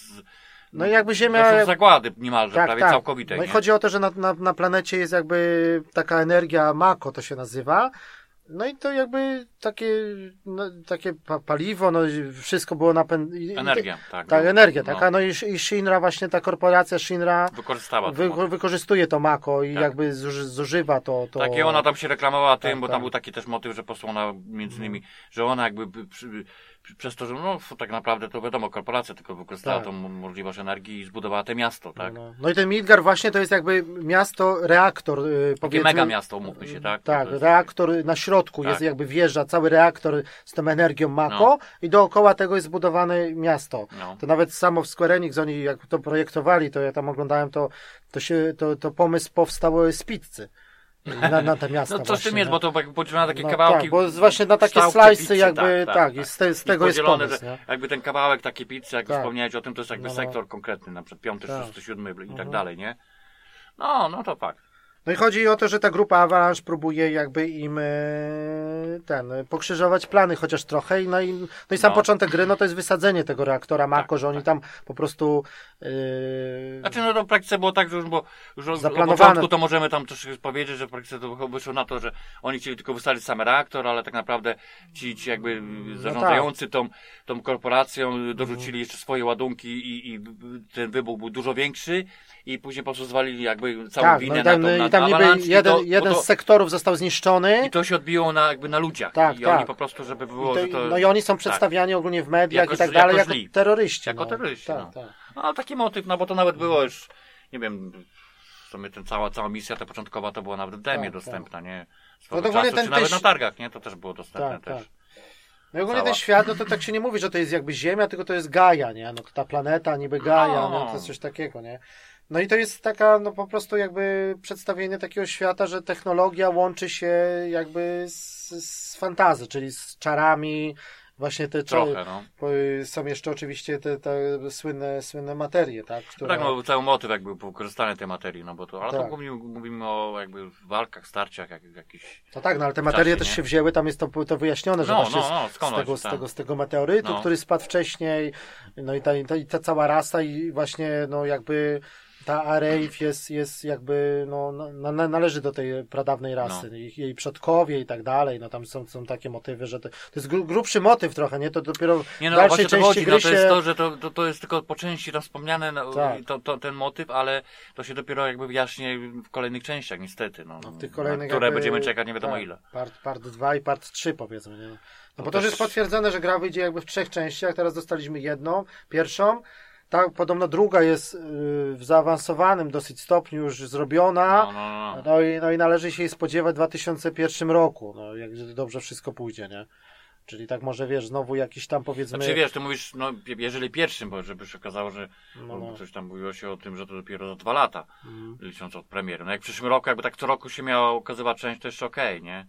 [SPEAKER 1] No jakby Ziemia...
[SPEAKER 2] To są zagłady niemalże, prawie całkowite,
[SPEAKER 1] No i
[SPEAKER 2] nie?
[SPEAKER 1] chodzi o to, że na, na, na planecie jest jakby taka energia Mako, to się nazywa. No i to jakby takie, no, takie pa, paliwo, no wszystko było napędzone.
[SPEAKER 2] Energia, tak.
[SPEAKER 1] Tak,
[SPEAKER 2] no.
[SPEAKER 1] energia
[SPEAKER 2] No,
[SPEAKER 1] taka. No i, i Shinra, właśnie ta korporacja Shinra
[SPEAKER 2] Wykorzystała
[SPEAKER 1] wy,
[SPEAKER 2] to.
[SPEAKER 1] wykorzystuje to Mako i
[SPEAKER 2] Tak.
[SPEAKER 1] jakby zuży, zużywa to. to...
[SPEAKER 2] Tak, i ona tam się reklamowała tym,
[SPEAKER 1] Tak,
[SPEAKER 2] bo
[SPEAKER 1] tak.
[SPEAKER 2] tam był taki też motyw, że posłała ona między innymi, że ona jakby przez to, że no tak naprawdę to wiadomo, korporacja tylko wykorzystała
[SPEAKER 1] Tak.
[SPEAKER 2] tą możliwość energii i zbudowała te miasto, tak?
[SPEAKER 1] No, no i ten Midgar właśnie to jest jakby miasto, reaktor, yy,
[SPEAKER 2] Takie
[SPEAKER 1] powiedzmy.
[SPEAKER 2] mega miasto, umówmy się, tak?
[SPEAKER 1] Tak,
[SPEAKER 2] jest-
[SPEAKER 1] reaktor na środku
[SPEAKER 2] Tak.
[SPEAKER 1] jest jakby wieża, cały reaktor z tą energią Mako i dookoła tego jest zbudowane miasto.
[SPEAKER 2] No.
[SPEAKER 1] To nawet samo w Square Enix, oni jak to projektowali, to ja tam oglądałem, to, to, się, to, to pomysł powstał z pizzy. Na, na te miasta
[SPEAKER 2] No coś w tym
[SPEAKER 1] właśnie,
[SPEAKER 2] jest,
[SPEAKER 1] nie?
[SPEAKER 2] bo to podzielone na takie
[SPEAKER 1] No
[SPEAKER 2] kawałki.
[SPEAKER 1] Tak, bo właśnie na takie
[SPEAKER 2] pizzy,
[SPEAKER 1] jakby, tak, i z, te, z tego jest pomysł, nie?
[SPEAKER 2] jakby ten kawałek takiej pizzy, jak
[SPEAKER 1] Tak.
[SPEAKER 2] wspomniałeś o tym, to jest jakby
[SPEAKER 1] No, no.
[SPEAKER 2] sektor konkretny, na przykład piąty,
[SPEAKER 1] Tak.
[SPEAKER 2] szósty, siódmy i tak
[SPEAKER 1] Mhm.
[SPEAKER 2] dalej, nie? No, no to fakt.
[SPEAKER 1] No i chodzi o to, że ta grupa Avalanche próbuje jakby im e, ten, pokrzyżować plany chociaż trochę no i, no i sam
[SPEAKER 2] No.
[SPEAKER 1] początek gry, no to jest wysadzenie tego reaktora Mako,
[SPEAKER 2] Tak,
[SPEAKER 1] że oni
[SPEAKER 2] tak.
[SPEAKER 1] tam po prostu e,
[SPEAKER 2] Znaczy, no to w praktyce było tak, że już, bo, już od- początku to możemy tam też powiedzieć, że w praktyce to wyszło na to, że oni chcieli tylko wysadzić sam reaktor, ale tak naprawdę ci, ci jakby zarządzający tą, tą korporacją dorzucili jeszcze swoje ładunki i, i ten wybuch był dużo większy i później po prostu zwalili jakby całą
[SPEAKER 1] tak,
[SPEAKER 2] winę
[SPEAKER 1] no
[SPEAKER 2] na tą, na
[SPEAKER 1] tam niby jeden,
[SPEAKER 2] to-
[SPEAKER 1] jeden
[SPEAKER 2] to-
[SPEAKER 1] z sektorów został zniszczony.
[SPEAKER 2] I to się odbiło na, jakby na ludziach.
[SPEAKER 1] Tak,
[SPEAKER 2] I
[SPEAKER 1] tak.
[SPEAKER 2] oni po prostu, żeby było,
[SPEAKER 1] I to,
[SPEAKER 2] to...
[SPEAKER 1] no i oni są przedstawiani ogólnie w mediach
[SPEAKER 2] Jako-
[SPEAKER 1] i tak
[SPEAKER 2] jako
[SPEAKER 1] dalej jako
[SPEAKER 2] źli.
[SPEAKER 1] terroryści.
[SPEAKER 2] Jako
[SPEAKER 1] no.
[SPEAKER 2] terroryści,
[SPEAKER 1] Tak,
[SPEAKER 2] no.
[SPEAKER 1] tak.
[SPEAKER 2] No taki motyw, no bo to nawet było już, nie wiem, w sumie ten cała, cała misja ta początkowa to była nawet w demie
[SPEAKER 1] Tak,
[SPEAKER 2] dostępna, nie?
[SPEAKER 1] No
[SPEAKER 2] Swego
[SPEAKER 1] ogólnie
[SPEAKER 2] czasu,
[SPEAKER 1] ten
[SPEAKER 2] czy nawet na targach, nie? To też było dostępne
[SPEAKER 1] Tak,
[SPEAKER 2] też.
[SPEAKER 1] tak. No i ogólnie
[SPEAKER 2] Cała.
[SPEAKER 1] ten świat, no to tak się nie mówi, że to jest jakby Ziemia, tylko to jest Gaia, nie? No to ta planeta niby Gaia,
[SPEAKER 2] No.
[SPEAKER 1] no. to jest coś takiego, nie? No i to jest taka, no po prostu jakby przedstawienie takiego świata, że technologia łączy się jakby z, z fantazy, czyli z czarami, właśnie te czary.
[SPEAKER 2] Trochę, no.
[SPEAKER 1] Są jeszcze oczywiście te, te słynne, słynne materie, tak?
[SPEAKER 2] No
[SPEAKER 1] Które...
[SPEAKER 2] tak, no cały motyw jakby wykorzystany tej materii, no bo to, ale to
[SPEAKER 1] Tak.
[SPEAKER 2] mówimy, mówimy o jakby walkach, starciach, jak, jakichś...
[SPEAKER 1] No tak, no ale te materie
[SPEAKER 2] czasie,
[SPEAKER 1] też
[SPEAKER 2] nie?
[SPEAKER 1] się wzięły, tam jest to, to wyjaśnione, że
[SPEAKER 2] No,
[SPEAKER 1] właśnie
[SPEAKER 2] no, no,
[SPEAKER 1] z,
[SPEAKER 2] skąd
[SPEAKER 1] z, tego, z, tego, z tego meteorytu,
[SPEAKER 2] No.
[SPEAKER 1] który spadł wcześniej, no i ta, i ta, i ta cała rasa i właśnie no jakby ta Arave jest, jest jakby, no, na, na, należy do tej pradawnej rasy,
[SPEAKER 2] No.
[SPEAKER 1] jej przodkowie i tak dalej, no tam są, są takie motywy, że to, to jest gru, grubszy motyw trochę, nie? To dopiero
[SPEAKER 2] Nie
[SPEAKER 1] w
[SPEAKER 2] no,
[SPEAKER 1] dalszej
[SPEAKER 2] właśnie to
[SPEAKER 1] części
[SPEAKER 2] chodzi, no to jest
[SPEAKER 1] się...
[SPEAKER 2] to, że to, to, to jest tylko po części tam wspomniane, no,
[SPEAKER 1] Tak.
[SPEAKER 2] to, to, ten motyw, ale to się dopiero jakby wyjaśni w kolejnych częściach, niestety, no.
[SPEAKER 1] No, w tych kolejnych
[SPEAKER 2] które
[SPEAKER 1] jakby-
[SPEAKER 2] będziemy czekać nie wiadomo
[SPEAKER 1] tak,
[SPEAKER 2] ile.
[SPEAKER 1] Part, part 2 i part 3 powiedzmy, nie? No bo to
[SPEAKER 2] też-
[SPEAKER 1] już jest potwierdzone, że gra wyjdzie jakby w trzech częściach, teraz dostaliśmy jedną, pierwszą, tak, podobno druga jest yy, w zaawansowanym dosyć stopniu już zrobiona,
[SPEAKER 2] No, no, no.
[SPEAKER 1] no, i, no i należy się jej spodziewać w 2001 roku, no jak dobrze wszystko pójdzie, nie? Czyli tak może wiesz, znowu jakiś tam powiedzmy...
[SPEAKER 2] Znaczy wiesz, ty mówisz, no jeżeli pierwszym, bo żeby się okazało, że
[SPEAKER 1] No, no.
[SPEAKER 2] coś tam mówiło się o tym, że to dopiero za dwa lata,
[SPEAKER 1] Mhm.
[SPEAKER 2] licząc od premiery. No jak w przyszłym roku, jakby tak co roku się miała ukazywać część, to jeszcze okej, nie?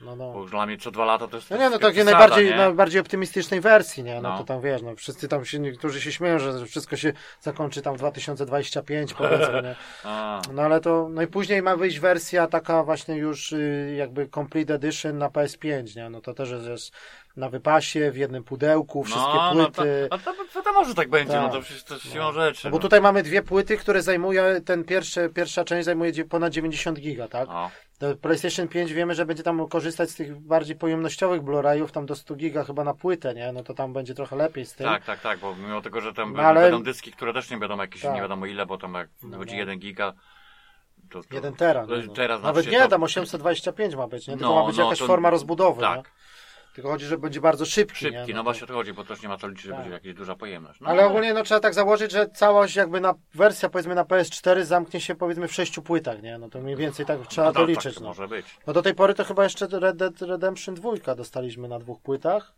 [SPEAKER 1] No, no.
[SPEAKER 2] Bo już dla mnie co dwa lata to jest
[SPEAKER 1] No nie, no
[SPEAKER 2] to
[SPEAKER 1] takiej najbardziej,
[SPEAKER 2] nie?
[SPEAKER 1] najbardziej optymistycznej wersji, nie? No,
[SPEAKER 2] No.
[SPEAKER 1] to tam wiesz, no wszyscy tam się, niektórzy się śmieją, że wszystko się zakończy tam w 2025 powiedzmy, nie? No ale to, no i później ma wyjść wersja taka właśnie już y, jakby complete edition na PS5, nie? No to też jest, jest na wypasie, w jednym pudełku, wszystkie
[SPEAKER 2] no, no, to,
[SPEAKER 1] płyty.
[SPEAKER 2] no to, to, to może tak będzie,
[SPEAKER 1] Tak.
[SPEAKER 2] no to przecież to siłą rzeczy.
[SPEAKER 1] No bo
[SPEAKER 2] no.
[SPEAKER 1] tutaj mamy dwie płyty, które zajmuje, ten pierwszy, pierwsza część zajmuje ponad 90 giga, tak?
[SPEAKER 2] No.
[SPEAKER 1] Do PlayStation 5 wiemy, że będzie tam korzystać z tych bardziej pojemnościowych Blu-rayów, tam do 100 giga chyba na płytę, nie? No to tam będzie trochę lepiej z tym.
[SPEAKER 2] Tak, tak, tak, bo mimo tego, że tam
[SPEAKER 1] No, ale-
[SPEAKER 2] będą dyski, które też nie wiadomo jakieś,
[SPEAKER 1] Tak.
[SPEAKER 2] nie wiadomo ile, bo tam jak
[SPEAKER 1] No,
[SPEAKER 2] będzie
[SPEAKER 1] no.
[SPEAKER 2] 1 giga, to, to
[SPEAKER 1] 1 tera.
[SPEAKER 2] to
[SPEAKER 1] No, no.
[SPEAKER 2] teraz
[SPEAKER 1] Nawet nie,
[SPEAKER 2] to-
[SPEAKER 1] tam 825 ma być, nie? Tylko
[SPEAKER 2] No,
[SPEAKER 1] ma być
[SPEAKER 2] no,
[SPEAKER 1] jakaś
[SPEAKER 2] to-
[SPEAKER 1] forma rozbudowy, nie?
[SPEAKER 2] Tak,
[SPEAKER 1] Tylko chodzi, że będzie bardzo szybki,
[SPEAKER 2] szybki,
[SPEAKER 1] nie?
[SPEAKER 2] no właśnie o to chodzi, bo też nie ma co liczyć, że
[SPEAKER 1] Tak.
[SPEAKER 2] będzie jakaś duża pojemność. No,
[SPEAKER 1] Ale ogólnie no, trzeba tak założyć, że całość jakby na wersja powiedzmy na PS4 zamknie się powiedzmy w sześciu płytach, nie? No to mniej więcej tak trzeba
[SPEAKER 2] no,
[SPEAKER 1] to
[SPEAKER 2] tak,
[SPEAKER 1] liczyć.
[SPEAKER 2] Tak,
[SPEAKER 1] No.
[SPEAKER 2] może być.
[SPEAKER 1] no do tej pory to chyba jeszcze Red Dead Redemption 2 dostaliśmy na dwóch płytach.